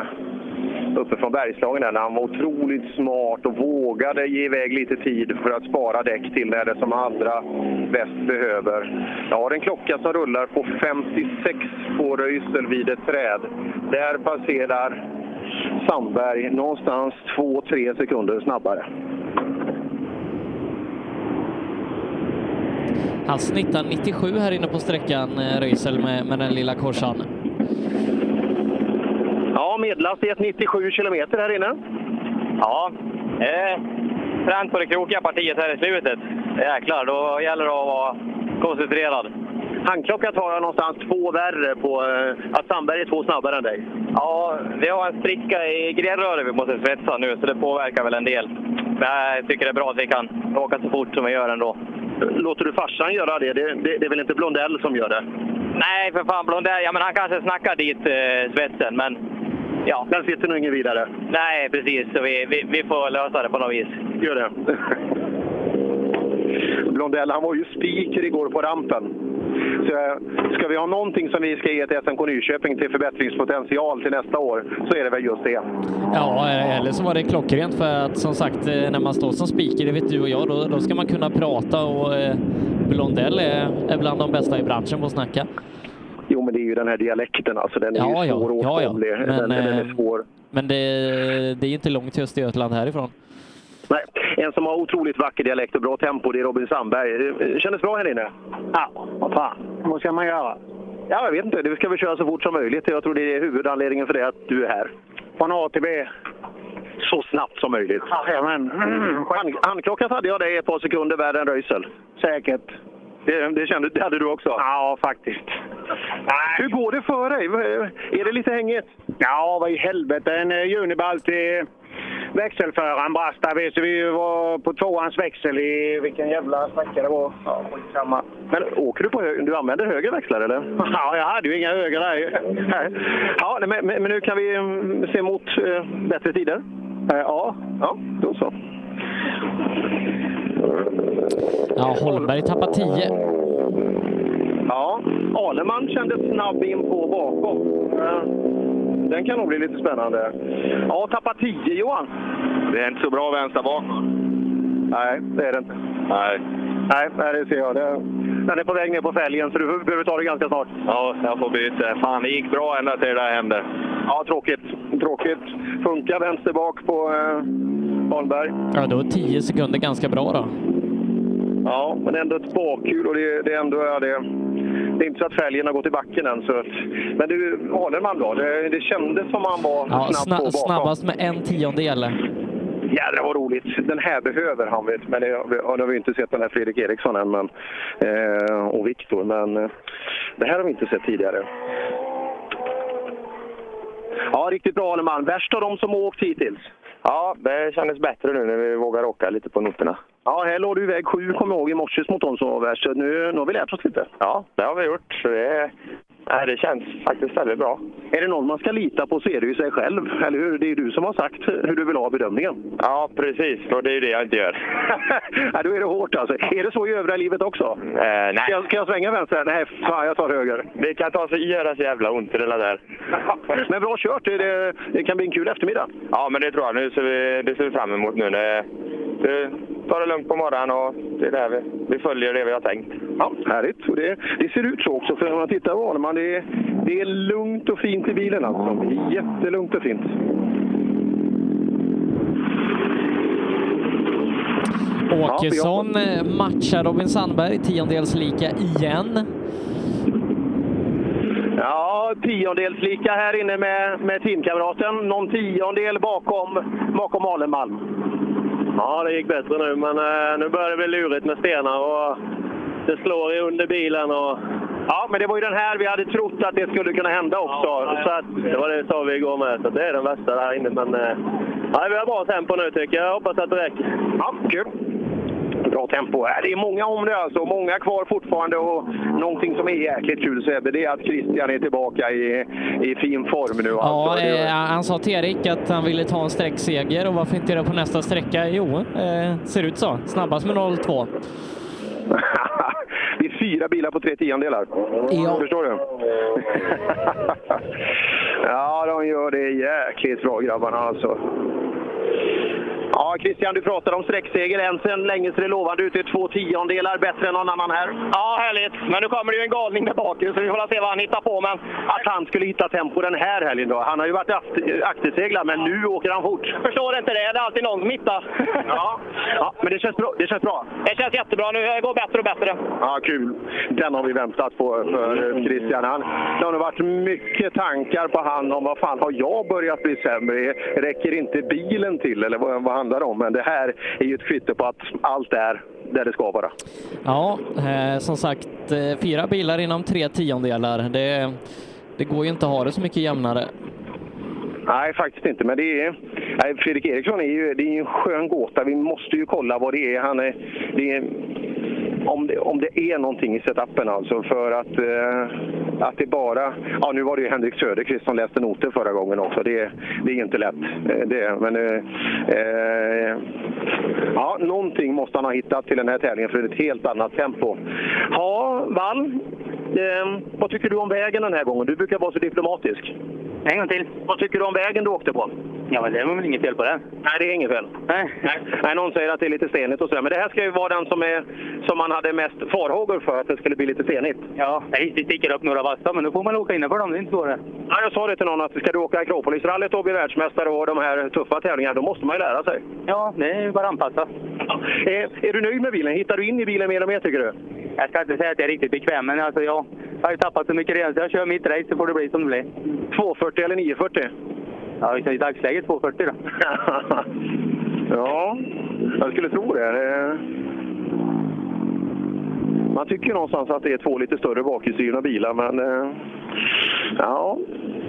uppifrån Bergslagen där, när han var otroligt smart och vågade ge iväg lite tid för att spara däck till när det som allra bäst behöver. Jag har en klocka som rullar på 56 på Röisel vid ett träd. Där passerar Sandberg någonstans 2-3 sekunder snabbare. Han snittar 97 här inne på sträckan, eh, Röisel, med, med den lilla korsan. Ja, medelhastighet 97 kilometer här inne. Ja, eh, fränt på det krokiga partiet här i slutet. Jäklar, då gäller det att vara koncentrerad. Handklocka tar jag någonstans två värre på eh, att Sandberg är två snabbare än dig. Ja, vi har en spricka i grenröret vi måste svetsa nu, så det påverkar väl en del. Men jag tycker det är bra att vi kan åka så fort som vi gör ändå. Låter du farsan göra det? Det, det, det är väl inte Blondell som gör det? Nej, för fan Blondell, ja men han kanske snackar dit eh, svetsen, men ja. Den sitter nog ingen vidare. Nej, precis. Så vi, vi, vi får lösa det på något vis. Gör det. [laughs] Blondell, han var ju speaker igår på rampen. Så eh, ska vi ha någonting som vi ska ge till SMK Nyköping till förbättringspotential till nästa år, så är det väl just det. Ja, eller så var det klockrent för att som sagt, eh, när man står som speaker, det vet du och jag, då, då ska man kunna prata och eh, Blondell är, är bland de bästa i branschen på att snacka. Jo, men det är ju den här dialekten alltså. Den är Ja, ju ja. svåråtkomlig. Ja, ja. Men, den, den är eh, svår. Men det, det är ju inte långt till Östergötland härifrån. Nej, en som har otroligt vacker dialekt och bra tempo, det är Robin Sandberg. Eh, Kändes bra här inne? Ja, vad fan. Vad ska man göra? Ja, jag vet inte. Vi ska väl köra så fort som möjligt. Jag tror det är huvudanledningen för det att du är här. Från A till B? Så snabbt som möjligt. Jajamän. Hand, handklockat hade jag dig ett par sekunder värre än Röisel. Säkert. Det, det, kände, det hade du också? Ja, faktiskt. Hur går det för dig? Är det lite hängigt? Ja, vad i helvete. En uh, Uniball till växelföraren brast där vi, så vi var på tvåans växel i vilken jävla sträcka det var. Ja. Men åker du på höger? Du använder höger växlar eller? Ja, jag hade ju inga höger där. [laughs] Ja, men, men men nu kan vi mm, se mot eh, bättre tider? Eh, ja. Ja, då så. Ja, Holmberg tappar 10. Ja, Aleman kändes snabb in på bakom. Den kan nog bli lite spännande. Ja, tappa 10 Johan. Det är inte så bra vänster bak. Nej, det är det inte. Nej. Nej, nej, det ser jag. Det, den är på väg ner på fälgen så du behöver ta det ganska snart. Ja, jag får byta. Fan, det gick bra ända till det där hände. Ja, tråkigt. Tråkigt. Funkar vänster bak på eh, Holmberg. Ja, då är 10 sekunder ganska bra då. Ja, men ändå ett bakhjul och det, det är ändå... Ja, det, det är inte så att fälgen har gått i backen än. Så att, men du, Aleman då? Det, det kändes som han var Ja, snabb på sna bakom. snabbast med en tiondel. Jädrar vad roligt! Den här behöver han vet. Men det, nu har vi inte sett den här Fredrik Eriksson än men, eh, och Viktor. Men eh, det här har vi inte sett tidigare. Ja, riktigt bra Aleman. Värst av de som har åkt hittills. Ja, det kändes bättre nu när vi vågar åka lite på noterna. Ja, här låg du iväg sju, kommer jag ihåg, i morse mot de som var värst. Så nu, nu har vi lärt oss lite. Ja, det har vi gjort. Så det, nej, det känns faktiskt väldigt bra. Är det någon man ska lita på så är det ju sig själv, eller hur? Det är ju du som har sagt hur du vill ha bedömningen. Ja, precis. Och det är ju det jag inte gör. [laughs] ja, då är det hårt alltså. Är det så i övriga livet också? Eh, nej. Ska jag, ska jag svänga vänster? Nej, fan jag tar höger. Det kan ta så, göra så jävla ont det där. [laughs] Men bra kört. Det, det, det kan bli en kul eftermiddag. Ja, men det tror jag. Nu ser vi, det ser vi fram emot nu. Det, det, tar det lugnt på morgonen och det är där vi, vi följer det vi har tänkt. Ja, härligt. Och det, det ser ut så också, för när man tittar på Arneman, det, är- det är lugnt och fint i bilen alltså. Jättelugnt och fint. Åkesson eh, matchar Robin Sandberg, tiondels lika igen. Ja, tiondels lika här inne med, med teamkamraten. Någon tiondel bakom, bakom Alenmalm. Ja, det gick bättre nu, men eh, nu börjar det bli lurigt med stenar och det slår under bilen. Och... Ja, men det var ju den här vi hade trott att det skulle kunna hända också. Ja, så att, Det var det sa vi igår med, så det är den värsta där inne. Men eh, nej, vi har bra tempo nu tycker jag. Jag hoppas att det räcker. Ja, kul. Bra tempo. Äh, Det är många om det alltså, många kvar fortfarande och någonting som är jäkligt kul Sebbe, det är att Christian är tillbaka i, i fin form nu. Ja, alltså. Det- eh, han sa till Erik att han ville ta en sträckseger och varför inte göra på nästa sträcka? Jo, eh, ser ut så. Snabbast med 02. [laughs] det är fyra bilar på tre tiondelar. Ja. Förstår du? [laughs] ja, de gör det jäkligt bra grabbarna alltså. Ja, Christian, du pratade om sträckseger. Än sen länge ser det lovande ut. Det är två tiondelar bättre än någon annan här. Ja, härligt. Men nu kommer det ju en galning där bak så vi får se vad han hittar på. Men Att han skulle hitta tempo den här helgen då. Han har ju varit akt- akterseglad, men nu åker han fort. förstår inte det. Det är alltid någon som hittar. Ja, ja men det känns bra. Det känns bra. Det känns jättebra. Nu går bättre och bättre. Ja, kul. Den har vi väntat på för eh, Christian. Han, det har nog varit mycket tankar på han om vad fan har jag börjat bli sämre? Räcker inte bilen till eller vad, vad handlar om? Men det här är ju ett kvitto på att allt är där det ska vara. Ja, eh, som sagt, eh, fyra bilar inom tre tiondelar. Det, det går ju inte att ha det så mycket jämnare. Nej, faktiskt inte. Men det är, nej, Fredrik Eriksson är ju det är ju en skön gåta. Vi måste ju kolla vad det är. Han är, det är om, det, om det är någonting i setupen alltså. För att, eh, att det bara... Ja, nu var det ju Henrik Söderqvist som läste noter förra gången också. Det, det är inte lätt. Eh, Det, men, eh, eh, ja, någonting måste han ha hittat till den här tävlingen för ett helt annat tempo. Ja, Wall. Eh, vad tycker du om vägen den här gången? Du brukar vara så diplomatisk. En gång till. Vad tycker du om vägen du åkte på? Ja, men det var väl inget fel på den? Nej, det är inget fel. Nej. Nej. Nej, någon säger att det är lite stenigt och sådär. Men det här ska ju vara den som, är, som man hade mest farhågor för, att det skulle bli lite stenigt. Ja, nej, det sticker upp några vassa, men då får man åka innanför dem. Det är inte svårare. Ja, jag sa det till någon att ska du åka Akropolisrallyt och bli världsmästare och de här tuffa tävlingarna, då måste man ju lära sig. Ja, det är ju bara att anpassa. Är, är du nöjd med bilen? Hittar du in i bilen mer och mer tycker du? Jag ska inte säga att jag är riktigt bekväm, men alltså jag har ju tappat så mycket redan så jag kör mitt race så får det bli som det blir. 240 eller 940? Ja, i dagsläget 240 då. [laughs] Ja, jag skulle tro det. Man tycker någonstans att det är två lite större bakhjulsdrivna bilar, men eh, ja,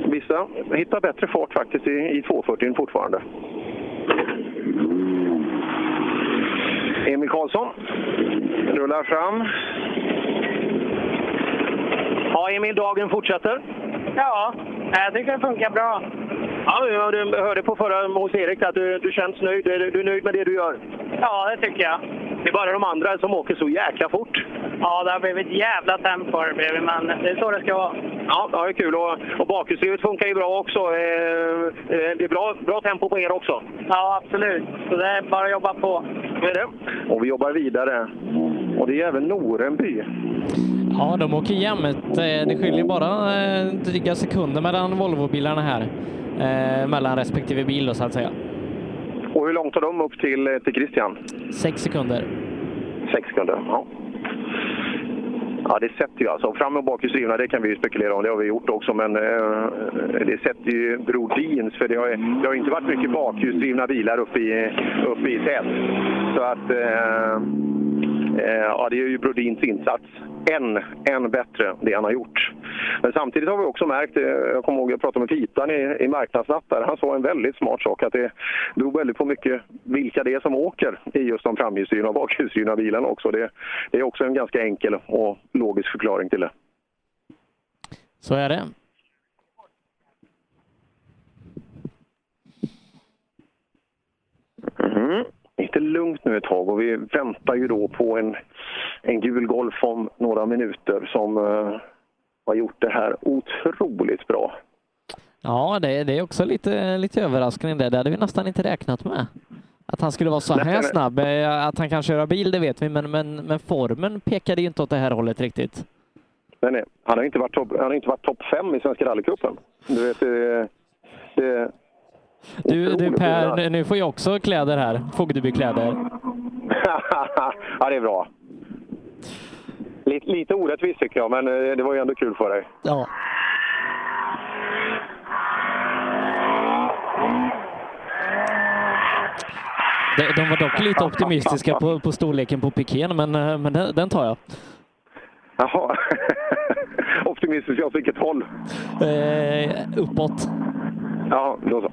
vissa hittar bättre fart faktiskt i, i 240 fortfarande. Emil Karlsson rullar fram. Ja, Emil, dagen fortsätter. Ja, jag tycker det funkar bra. Ja, jag hörde på förra hos Erik att du, du känns nöjd. Du, du är nöjd med det du gör. Ja, det tycker jag. Det är bara de andra som åker så jäkla fort. Ja, det har blivit jävla tempo har det blivit, men det är så det ska vara. Ja, det är kul. Och, och bakhjulsdrivet funkar ju bra också. Eh, eh, det är bra, bra tempo på er också. Ja, absolut. Så det är bara att jobba på. Är det. Och vi jobbar vidare. Och det är även Norenby. Ja, de åker jämnt. Eh, Det skiljer bara dryga sekunder mellan Volvobilarna här. Eh, mellan respektive bil då, så att säga. Och hur långt har de upp till, eh, till Christian? Sex sekunder. Sex sekunder, ja. Ja, det sätter ju alltså. Fram och bakhjulsdrivna, det kan vi ju spekulera om. Det har vi gjort också. Men eh, det sätter ju Brodins, för det har, det har inte varit mycket bakhjulsdrivna bilar uppe i, uppe i tät. Så att... Eh, eh, ja, det är ju Brodins insats. Än, än bättre, det han har gjort. Men samtidigt har vi också märkt, eh, jag kommer ihåg jag pratade med Pitan i, i Marknadsnatt där, han sa en väldigt smart sak, att det beror väldigt på mycket vilka det är som åker i just de framhjulsdrivna och bakhjulsdrivna bilarna också. Det, det är också en ganska enkel och logisk förklaring till det. Så är det. Mhm. Lite lugnt nu ett tag och vi väntar ju då på en, en gul Golf om några minuter som eh, har gjort det här otroligt bra. Ja, det, det är också lite, lite överraskning det. Det hade vi nästan inte räknat med. Att han skulle vara så här snabb. Eh, Att han kan köra bil, det vet vi, men, men, men formen pekade ju inte åt det här hållet riktigt. Nej, nej. Han har inte varit topp topp fem i Svenska rallycupen. Du vet, det, det, Du, du Per, nu- får jag också kläder här. Fogdebykläder. [laughs] ja, det är bra. Lite, lite orättvist tycker jag, men eh, det var ju ändå kul för dig. Ja. De, de var dock lite optimistiska på, på storleken på pikén, men, eh, men den, den tar jag. Jaha. [laughs] Optimistisk åt vilket håll? Eh, uppåt. Ja, då så.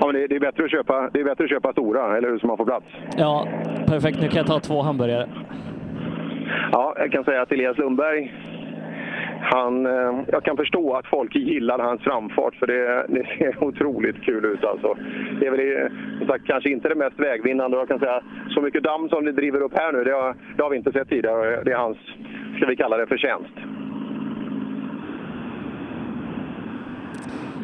Ja, men det, det, är bättre att köpa, det är bättre att köpa stora, eller hur, så man får plats. Ja, perfekt. Nu kan jag ta två hamburgare. Ja, jag kan säga att Elias Lundberg, han, eh, jag kan förstå att folk gillar hans framfart för det, det ser [laughs] otroligt kul ut. Alltså. Det är väl som sagt, kanske inte det mest vägvinnande. Jag kan säga så mycket damm som det driver upp här nu, det har, det har vi inte sett tidigare. Det är hans, ska vi kalla det, förtjänst.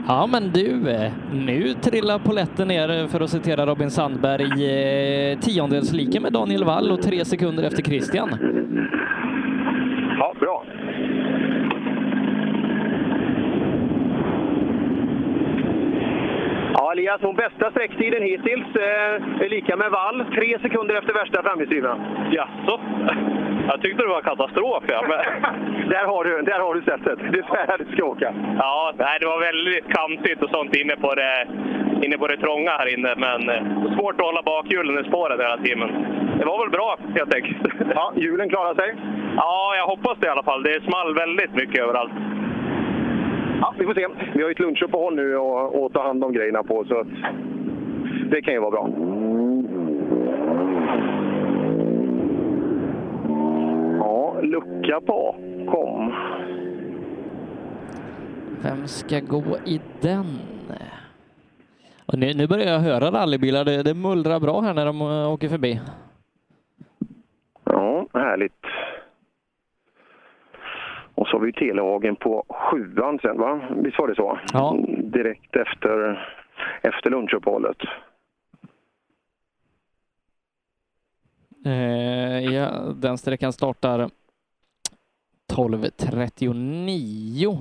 Ja, men du, eh, nu trillar poletten ner eh, för att citera Robin Sandberg. Eh, tiondels-lika med Daniel Wall och tre sekunder efter Christian. Ja, bra. Ja, Elias, hon bästa sträcktiden hittills eh, är lika med Wall. Tre sekunder efter värsta framhjulsdrivna. Jaså? Jag tyckte det var katastrof. Ja. Men... [laughs] där, har du, där har du sättet. Det är så här du ska åka. Ja, nej, det var väldigt kantigt och sånt inne på det, inne på det trånga här inne. Men eh, svårt att hålla bakhjulen i spåret hela tiden. Det var väl bra helt enkelt. Ja, hjulen klarar sig? Ja, jag hoppas det i alla fall. Det small väldigt mycket överallt. Ja, vi får se. Vi har ju ett lunchuppehåll nu och, och ta hand om grejerna på, så det kan ju vara bra. Ja, lucka bakom. Vem ska gå i den? Och nu, nu börjar jag höra rallybilar. Det, det mullrar bra här när de åker förbi. Ja, härligt. Och så har vi Telehagen på sjuan sen, va? Visst var det så? Ja. Direkt efter, efter lunchuppehållet. Eh, ja, den sträckan startar 12.39.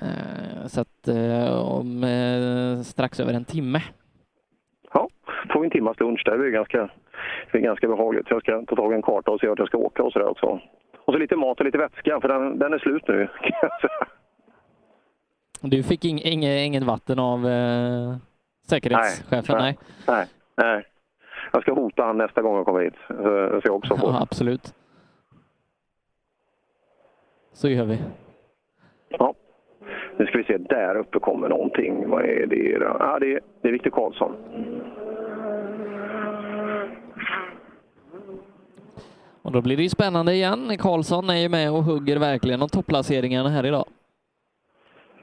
Eh, så att eh, om eh, strax över en timme. Ja, får vi en timmas lunch där. Det är ganska, det är ganska behagligt. Jag ska ta tag i en karta och se vart jag ska åka och sådär också. Och så lite mat och lite vätska, för den, den är slut nu. [laughs] Du fick ing, ing, inget vatten av eh, säkerhetschefen? Nej, nej. nej. Jag ska hota han nästa gång jag kommer hit. Så jag också får. Ja, absolut. Så gör vi. Ja. Nu ska vi se, där uppe kommer någonting. Vad är det? Ja, det är, det är Viktor Karlsson. Och då blir det ju spännande igen. Karlsson är ju med och hugger verkligen om topplaceringarna här idag.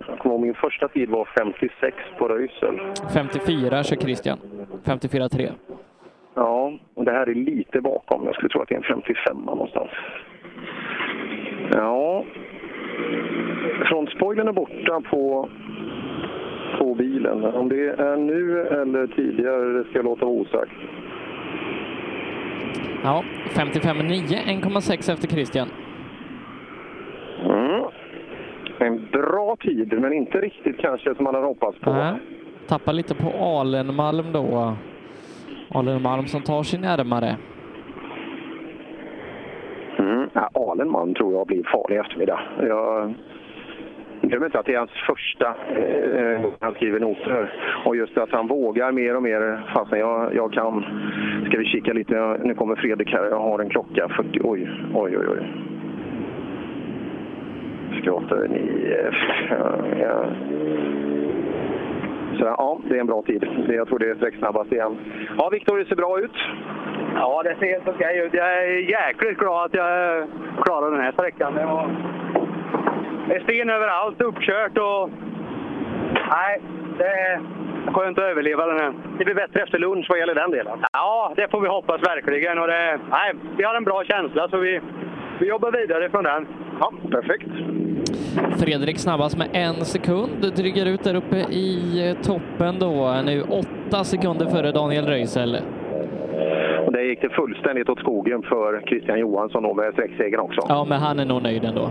Jag kommer ihåg min första tid var 56 på Röisel. 54 kör Christian. 54-3. Ja, och det här är lite bakom. Jag skulle tro att det är en 55 någonstans. Ja. Frontspoilern är borta på, på bilen. Om det är nu eller tidigare, det ska jag låta vara osagt. Ja, 55-9, 1,6 efter Christian. Mm. En bra tid, men inte riktigt kanske som man hade hoppats på. Äh, tappar lite på Alenmalm då. Alenmalm som tar sig närmare. Mm. Ja, Alenmalm tror jag blir farlig i eftermiddag. Jag glöm inte att det är hans första eh, han skriver noter. Och just att han vågar mer och mer fastän jag, jag kan. Ska vi kika lite? Nu kommer Fredrik här. Jag har en klocka. 40, oj, oj, oj. oj. Skrotter, ni... Ja. Så ja, det är en bra tid. Jag tror det är sträcksnabbast igen. Ja, Viktor, det ser bra ut. Ja, det ser helt okej ut. Jag är jäkligt glad att jag klarade den här sträckan. Det var det är sten överallt, uppkört och... Nej, det är skönt att överleva den här. Det blir bättre efter lunch vad gäller den delen? Ja, det får vi hoppas verkligen. Och det, nej, vi har en bra känsla så vi, vi jobbar vidare från den. Ja, perfekt. Fredrik snabbast med en sekund, drygar ut där uppe i toppen då. Nu åtta sekunder före Daniel Röisel. Och där gick det fullständigt åt skogen för Christian Johansson då med sträcksegern också. Ja, men han är nog nöjd ändå.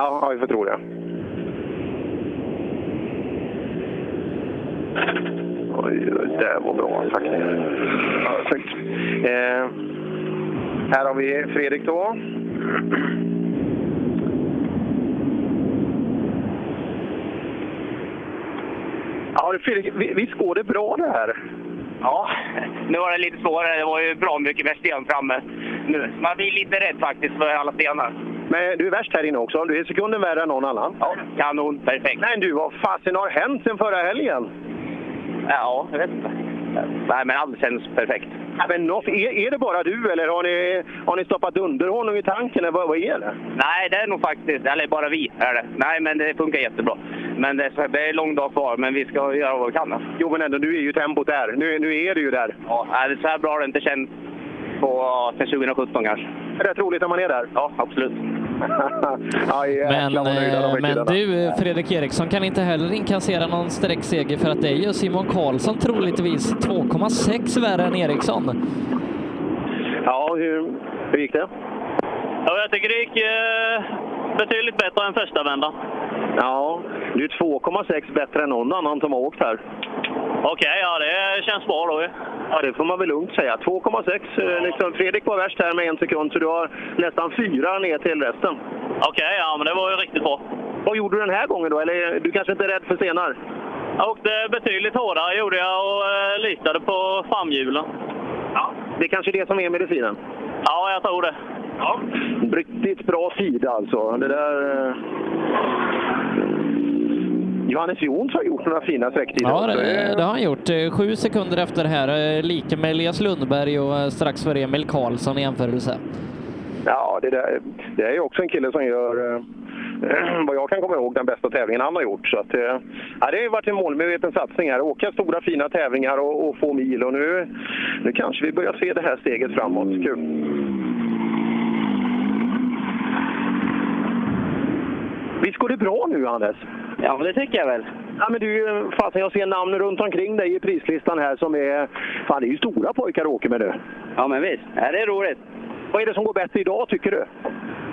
Ja, vi får tro det. Oj, det var bra Tack, Ja, snyggt. Eh, här har vi Fredrik då. Ja, Fredrik, visst går det bra det här? Ja, nu var det lite svårare. Det var ju bra mycket mer sten framme nu. Man blir lite rädd faktiskt för alla stenar. Men du är värst här inne också. Du är sekunden värre än någon annan. Ja, kanon. Perfekt. Nej du, vad fasen har hänt sen förra helgen? Ja, jag vet inte. Nej, men allt känns perfekt. Ja, men något, är, är det bara du eller har ni, har ni stoppat under honom i tanken? Eller vad, vad är det? Nej, det är nog faktiskt, eller bara vi är det. Nej, men det funkar jättebra. Men det det är lång dag kvar, men vi ska göra vad vi kan. Jo, men ändå, nu är ju tempot där. Nu, nu är det ju där. Ja, så här bra har det inte känts på, sen 2017 kanske. Är det rätt roligt när man är där? Ja, absolut. Ja, Men, eh, men du, Fredrik Eriksson kan inte heller inkassera någon sträckseger för att det är ju Simon Karlsson troligtvis 2,6 värre än Eriksson. Ja, hur, hur gick det? Ja, jag tycker det gick eh, betydligt bättre än första vändan. Ja, du är 2,6 bättre än någon annan som har åkt här. Okej, ja det känns bra då. Ja, det får man väl lugnt säga. 2,6. eh, Liksom, Fredrik var värst här med en sekund, så du har nästan fyra ner till resten. Okej, ja men det var ju riktigt bra. Vad gjorde du den här gången då? Eller du kanske inte är rädd för stenar? Jag åkte betydligt hårdare gjorde jag och eh, litade på framhjulen. Ja. Det är kanske det som är medicinen? Ja, jag tror det. Ja. Riktigt bra tid alltså. Det där... eh, Johannes Jons har gjort några fina sträcktider Ja, det, det har han gjort. Eh, Sju sekunder efter det här, eh, lika med Elias Lundberg och eh, strax före Emil Karlsson i jämförelse. Ja, det, där, det är ju också en kille som gör, [clears throat] vad jag kan komma ihåg, den bästa tävlingen han har gjort. Så att, ja, det har ju varit en målmedveten satsning här. Åka stora fina tävlingar och, och få mil. Och nu, nu kanske vi börjar se det här steget framåt. Kul! Visst går det bra nu, Anders? Ja, men det tycker jag väl. Ja, men du, fasen, jag ser namn runt omkring dig i prislistan här som är... Fan, det är ju stora pojkar du åker med nu. Ja, men visst. Ja, det är roligt. Vad är det som går bättre idag, tycker du?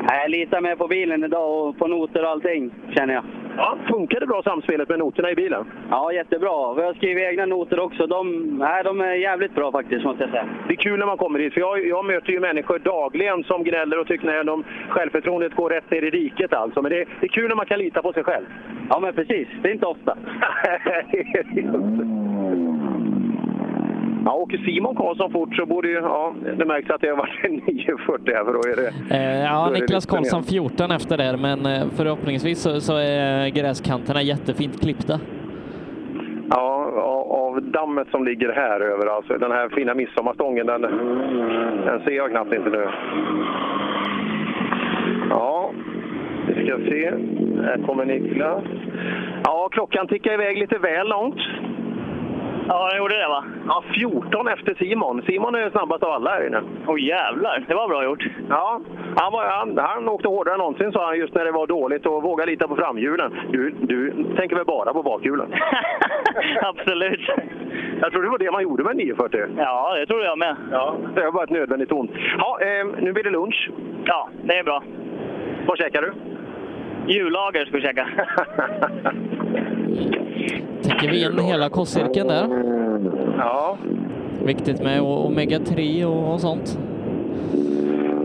Ja, Jag litar mer på bilen idag och på noter och allting, känner jag. Ja, funkar det bra samspelet med noterna i bilen? Ja, jättebra. Vi har skrivit egna noter också. De, nej, de är jävligt bra faktiskt, måste jag säga. Det är kul när man kommer hit, för jag, jag möter ju människor dagligen som gnäller och tycker att de, självförtroendet går rätt ner i riket alltså. Men det, det är kul när man kan lita på sig själv. Ja, men precis. Det är inte ofta. [laughs] Ja, åker Simon Karlsson fort så borde ju... Ja, det märks att det har varit [laughs] en 940 här, för då är det... Eh, ja, Niklas Karlsson mer. 14 efter där, men eh, förhoppningsvis så, så är gräskanterna jättefint klippta. Ja, av- av dammet som ligger här över, alltså den här fina midsommarstången, den, den ser jag knappt inte nu. Ja, vi ska se. Här kommer Niklas. Ja, klockan tickar iväg lite väl långt. Ja, den gjorde det va? Ja, 14 efter Simon. Simon är snabbast av alla här inne. Åh jävlar, det var bra gjort. Ja, han, var, han, han åkte hårdare än någonsin sa han just när det var dåligt och våga lita på framhjulen. Du, du tänker väl bara på bakhjulen? [laughs] Absolut. Jag tror det var det man gjorde med 940. Ja, det tror jag med. Ja, det var bara ett nödvändigt ont. Ja, eh, nu blir det lunch. Ja, det är bra. Vad käkar du? Jullager ska vi käka. [laughs] Täcker vi in hela kostcirkeln där. Ja. Viktigt med o- omega-3 och, och sånt.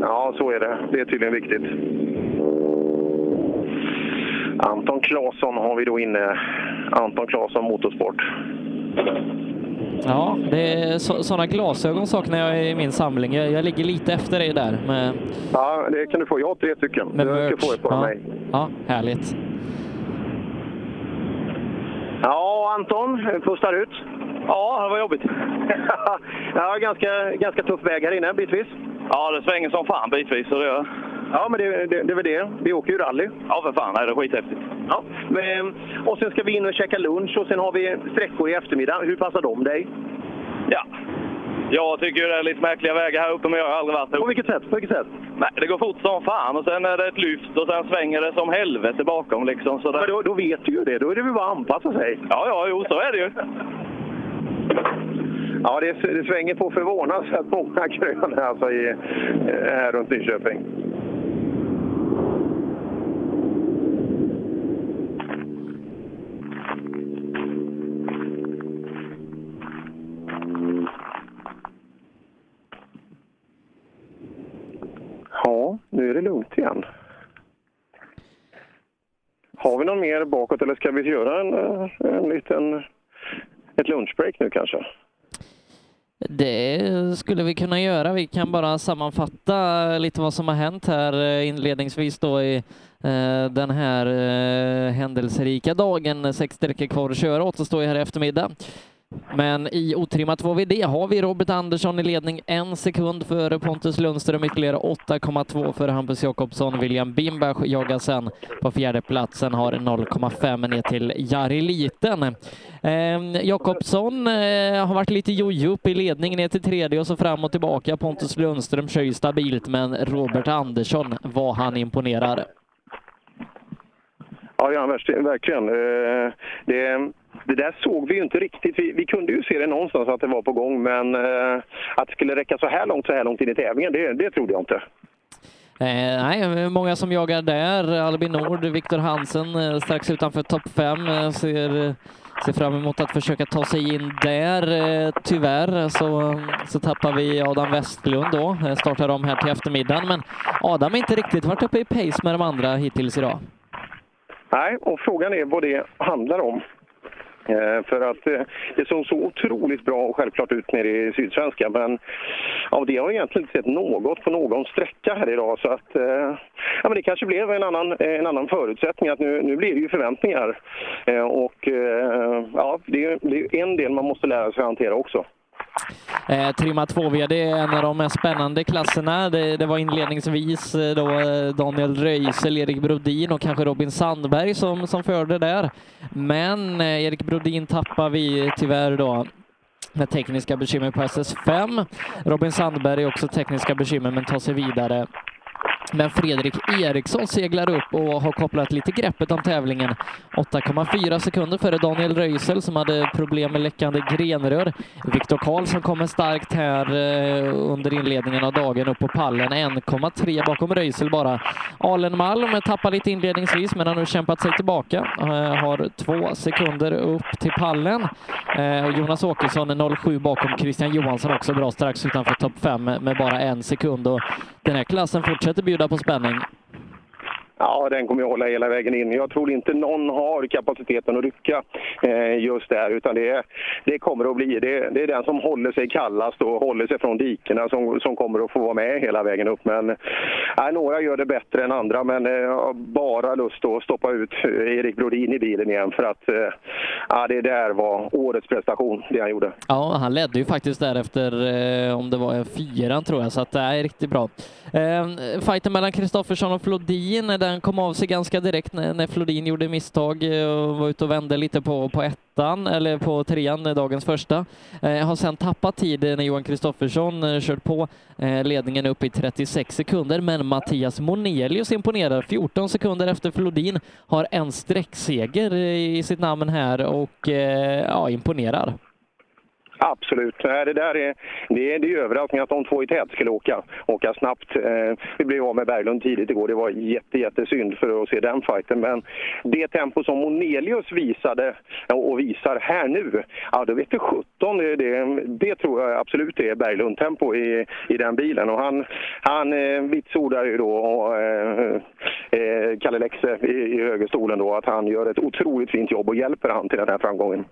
Ja, så är det. Det är tydligen viktigt. Anton Claesson har vi då inne. Anton Claesson Motorsport. Ja, det är så, sådana glasögon saknar jag i min samling. Jag, jag ligger lite efter dig där med, Ja, det kan du få. Jag har tre stycken. med du ska få ett på Ja. mig. ja, härligt. Ja, Anton, pustar ut. Ja, det var jobbigt. [laughs] ja, ganska, ganska tuff väg här inne bitvis. Ja, det svänger som fan bitvis. Så det gör. Ja, men det, det, det är väl det. Vi åker ju rally. Ja, för fan. Nej, det är skithäftigt. Ja, men, och sen ska vi in och käka lunch och sen har vi sträckor i eftermiddag. Hur passar de dig? Ja. Jag tycker det är lite märkliga vägar här uppe, men jag har aldrig varit här På vilket sätt? På vilket sätt? Nej, det går fort som fan och sen är det ett lyft och sen svänger det som helvete bakom liksom. Så det... Men då, då vet du ju det. Då är det väl bara att anpassa sig. Ja, ja, jo, så är det ju. Ja, det, det svänger på förvånansvärt många [laughs] krön här, alltså i, eh, här runt Nyköping. Ja, nu är det lugnt igen. Har vi någon mer bakåt eller ska vi göra en, eh, en liten, ett lunchbreak nu kanske? Det skulle vi kunna göra. Vi kan bara sammanfatta lite vad som har hänt här eh, inledningsvis då i eh, den här händelserika dagen. Sex sträckor kvar att köra återstår ju här i eftermiddag. Men i otrimmat 2VD har vi Robert Andersson i ledning en sekund före Pontus Lundström, ytterligare 8,2 före Hampus Jakobsson. William Bimbach jagar sen på fjärde platsen, har 0,5 ner till Jari Liten. Eh, Jakobsson eh, har varit lite jojo upp i ledning ner till tredje och så fram och tillbaka. Pontus Lundström kör ju stabilt, men Robert Andersson, vad han imponerar. Ja, ja verkligen. Eh, det, det där såg vi ju inte riktigt. Vi, vi, kunde ju se det någonstans att det var på gång, men eh, att det skulle räcka så här långt, så här långt in i tävlingen, det, det trodde jag inte. Eh, nej, många som jagar där. Albin Nord, Viktor Hansen eh, strax utanför topp fem. Eh, ser, ser fram emot att försöka ta sig in där. Eh, tyvärr så, så tappar vi Adam Westlund då. Startar om här till eftermiddagen, men Adam har inte riktigt varit uppe i pace med de andra hittills idag. Nej, och frågan är vad det handlar om. Eh, för att eh, det såg så otroligt bra och självklart ut nere i Sydsvenska men av det har jag egentligen inte sett något på någon sträcka här idag så att eh, ja, men det kanske blev en annan, en annan förutsättning att nu, nu blir det ju förväntningar och ja, det är, det är en del man måste lära sig att hantera också. Eh, Trimma 2V, det är en av de mest spännande klasserna. Det, det var inledningsvis eh, då eh, Daniel Röisel, Erik Brodin och kanske Robin Sandberg som, som förde där. Men eh, Erik Brodin tappar vi tyvärr då med tekniska bekymmer på SS5. Robin Sandberg också tekniska bekymmer men tar sig vidare. Men Fredrik Eriksson seglar upp och har kopplat lite greppet om tävlingen. 8,4 sekunder före Daniel Röisel som hade problem med läckande grenrör. Viktor Karlsson kommer starkt här eh, under inledningen av dagen upp på pallen. 1,3 bakom Röisel bara. Alen Malm tappar lite inledningsvis men har nu kämpat sig tillbaka. Eh, har två sekunder upp till pallen. Eh, Jonas Åkesson är 0,7 bakom Christian Johansson också bra strax utanför topp 5 med bara en sekund. Och den här klassen fortsätter bjuda på spänning. Ja, den kommer jag hålla hela vägen in. Jag tror inte någon har kapaciteten att rycka eh, just där, utan det, det kommer att bli, det, det, är den som håller sig kallast och håller sig från dikena som, som kommer att få vara med hela vägen upp. Men eh, några gör det bättre än andra, men eh, jag har bara lust att stoppa ut eh, Erik Brodin i bilen igen för att eh, det där var årets prestation, det han gjorde. Ja, han ledde ju faktiskt där efter, eh, om det var fyran tror jag, så att det är riktigt bra. Eh, fighten mellan Kristoffersson och Flodin, den kom av sig ganska direkt när, när Flodin gjorde misstag eh, och var ute och vände lite på, på ettan, eller på trean, eh, dagens första. Eh, har sen tappat tid eh, när Johan Kristoffersson eh, kört på eh, ledningen upp i 36 sekunder, men Mattias Monelius imponerar. 14 sekunder efter Flodin har en sträckseger i sitt namn här och eh, ja, imponerar. Absolut. Det där är, det är, det är överraskning att de två i tät skulle åka, åka snabbt. Eh, vi blev av med Berglund tidigt igår. Det var jätte, jättesynd för att se den fighten. Men det tempo som Monelius visade och visar här nu, ja då vet du 17. Det, det, det tror jag absolut är Berglund-tempo i, i den bilen. Och han, han eh, vitsordar ju då och, eh, eh, Kalle Lexe i, i högerstolen då att han gör ett otroligt fint jobb och hjälper han till den här framgången.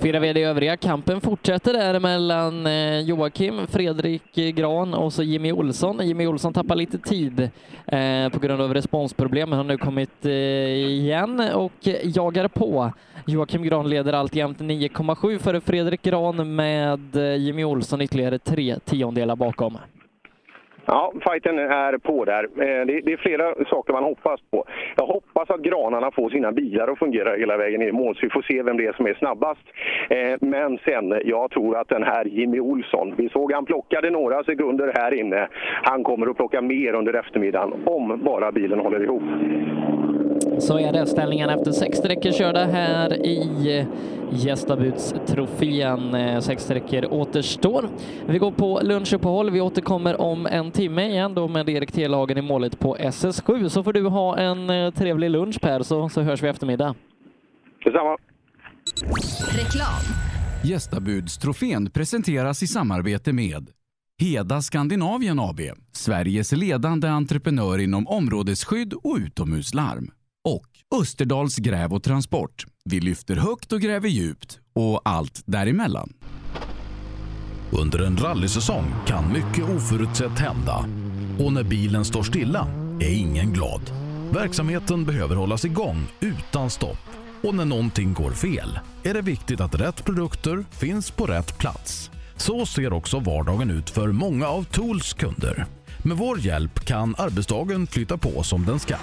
Fyra VD övriga kampen fortsätter där mellan eh, Joakim, Fredrik Gran och så Jimmy Olsson. Jimmy Olsson tappar lite tid eh, på grund av responsproblem, men har nu kommit eh, igen och jagar på. Joakim Gran leder alltjämt 9,7 före Fredrik Gran med Jimmy Olsson ytterligare tre tiondelar bakom. Ja, fighten är på där. Eh, det är flera saker man hoppas på. Jag hoppas att granarna får sina bilar att fungera hela vägen ner i mål, så vi får se vem det är som är snabbast. Eh, men sen, jag tror att den här Jimmy Olsson, vi såg han plockade några sekunder här inne. Han kommer att plocka mer under eftermiddagen, om bara bilen håller ihop. Så är det. Ställningen efter sex sträckor körda här i gästabudstrofén. Eh, sex sträckor återstår. Vi går på lunchuppehåll. Vi återkommer om en timme igen då med Erik Telagen i målet på SS7. Så får du ha en eh, trevlig lunch Per, så, så hörs vi eftermiddag. Detsamma. Reklam. Gästabudstrofén presenteras i samarbete med Heda Skandinavien AB, Sveriges ledande entreprenör inom områdesskydd och utomhuslarm. Och Österdals gräv och transport. Vi lyfter högt och gräver djupt och allt däremellan. Under en rallysäsong kan mycket oförutsett hända och när bilen står stilla är ingen glad. Verksamheten behöver hållas igång utan stopp och när någonting går fel är det viktigt att rätt produkter finns på rätt plats. Så ser också vardagen ut för många av Tools kunder. Med vår hjälp kan arbetsdagen flytta på som den ska.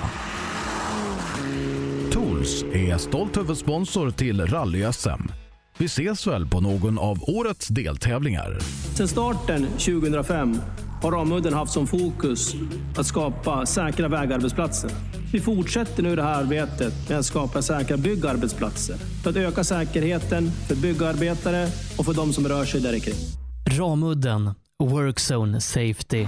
Tools är stolt huvudsponsor till Rally-SM. Vi ses väl på någon av årets deltävlingar. Sedan starten 2005 har Ramudden haft som fokus att skapa säkra vägarbetsplatser. Vi fortsätter nu det här arbetet med att skapa säkra byggarbetsplatser för att öka säkerheten för byggarbetare och för de som rör sig där kring. Ramudden Workzone Safety.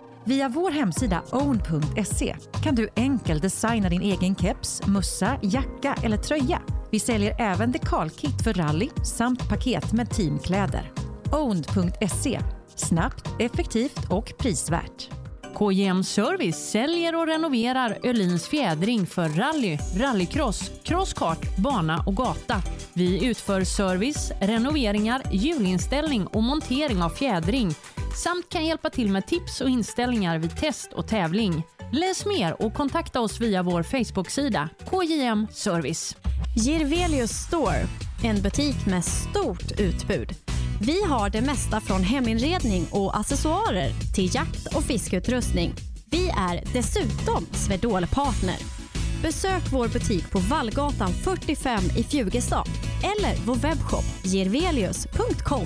Via vår hemsida own.se kan du enkelt designa din egen keps, mössa, jacka eller tröja. Vi säljer även dekalkit för rally samt paket med teamkläder. Own.se Snabbt, effektivt och prisvärt. KJM Service säljer och renoverar Öhlins fjädring för rally, rallycross, crosskart, bana och gata. Vi utför service, renoveringar, hjulinställning och montering av fjädring samt kan hjälpa till med tips och inställningar vid test och tävling. Läs mer och kontakta oss via vår Facebook-sida KJM Service. Girvelius Store, en butik med stort utbud. Vi har det mesta från heminredning och accessoarer till jakt och fiskeutrustning. Vi är dessutom Swedol-partner. Besök vår butik på Vallgatan 45 i Fjugestad eller vår webbshop girvelius.com.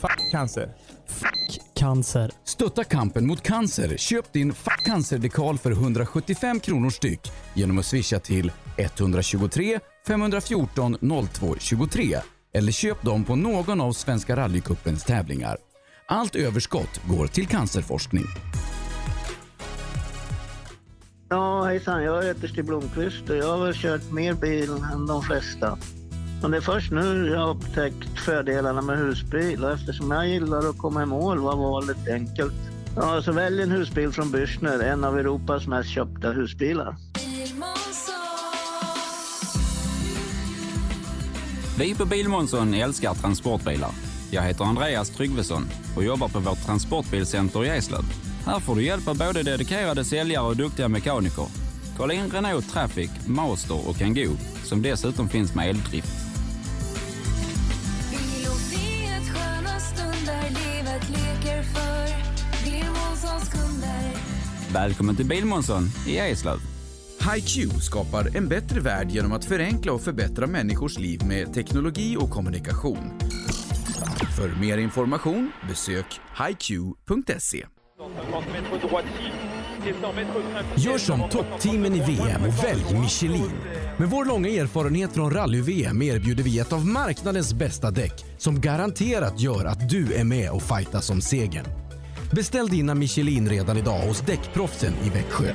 Fuck cancer. Fuck cancer. Stötta kampen mot cancer. Köp din Fuck cancer-dekal för 175 kronor styck genom att swisha till 123 514 02 23 eller köp dem på någon av Svenska rallycupens tävlingar. Allt överskott går till cancerforskning. Ja, hejsan. Jag heter Stig Blomqvist och jag har väl kört mer bil än de flesta. Men det är först nu jag har upptäckt fördelarna med husbil och eftersom jag gillar att komma i mål var valet enkelt. Ja, så välj en husbil från Bürstner, en av Europas mest köpta husbilar. Vi på Bilmånsson älskar transportbilar. Jag heter Andreas Tryggvesson och jobbar på vårt transportbilcenter i Eslöv. Här får du hjälp av både dedikerade säljare och duktiga mekaniker. Kolla in Renault Traffic, Master och Kangoo som dessutom finns med eldrift. Leker för Bilmånssons kunder Välkommen till Bilmånsson i Eslöv. HiQ skapar en bättre värld genom att förenkla och förbättra människors liv med teknologi och kommunikation. För mer information besök hiq.se. Gör som toppteamen i VM och välj Michelin. Med vår långa erfarenhet från rally-VM erbjuder vi ett av marknadens bästa däck som garanterat gör att du är med och fightas om segern. Beställ dina Michelin redan idag hos Däckproffsen i Växjö.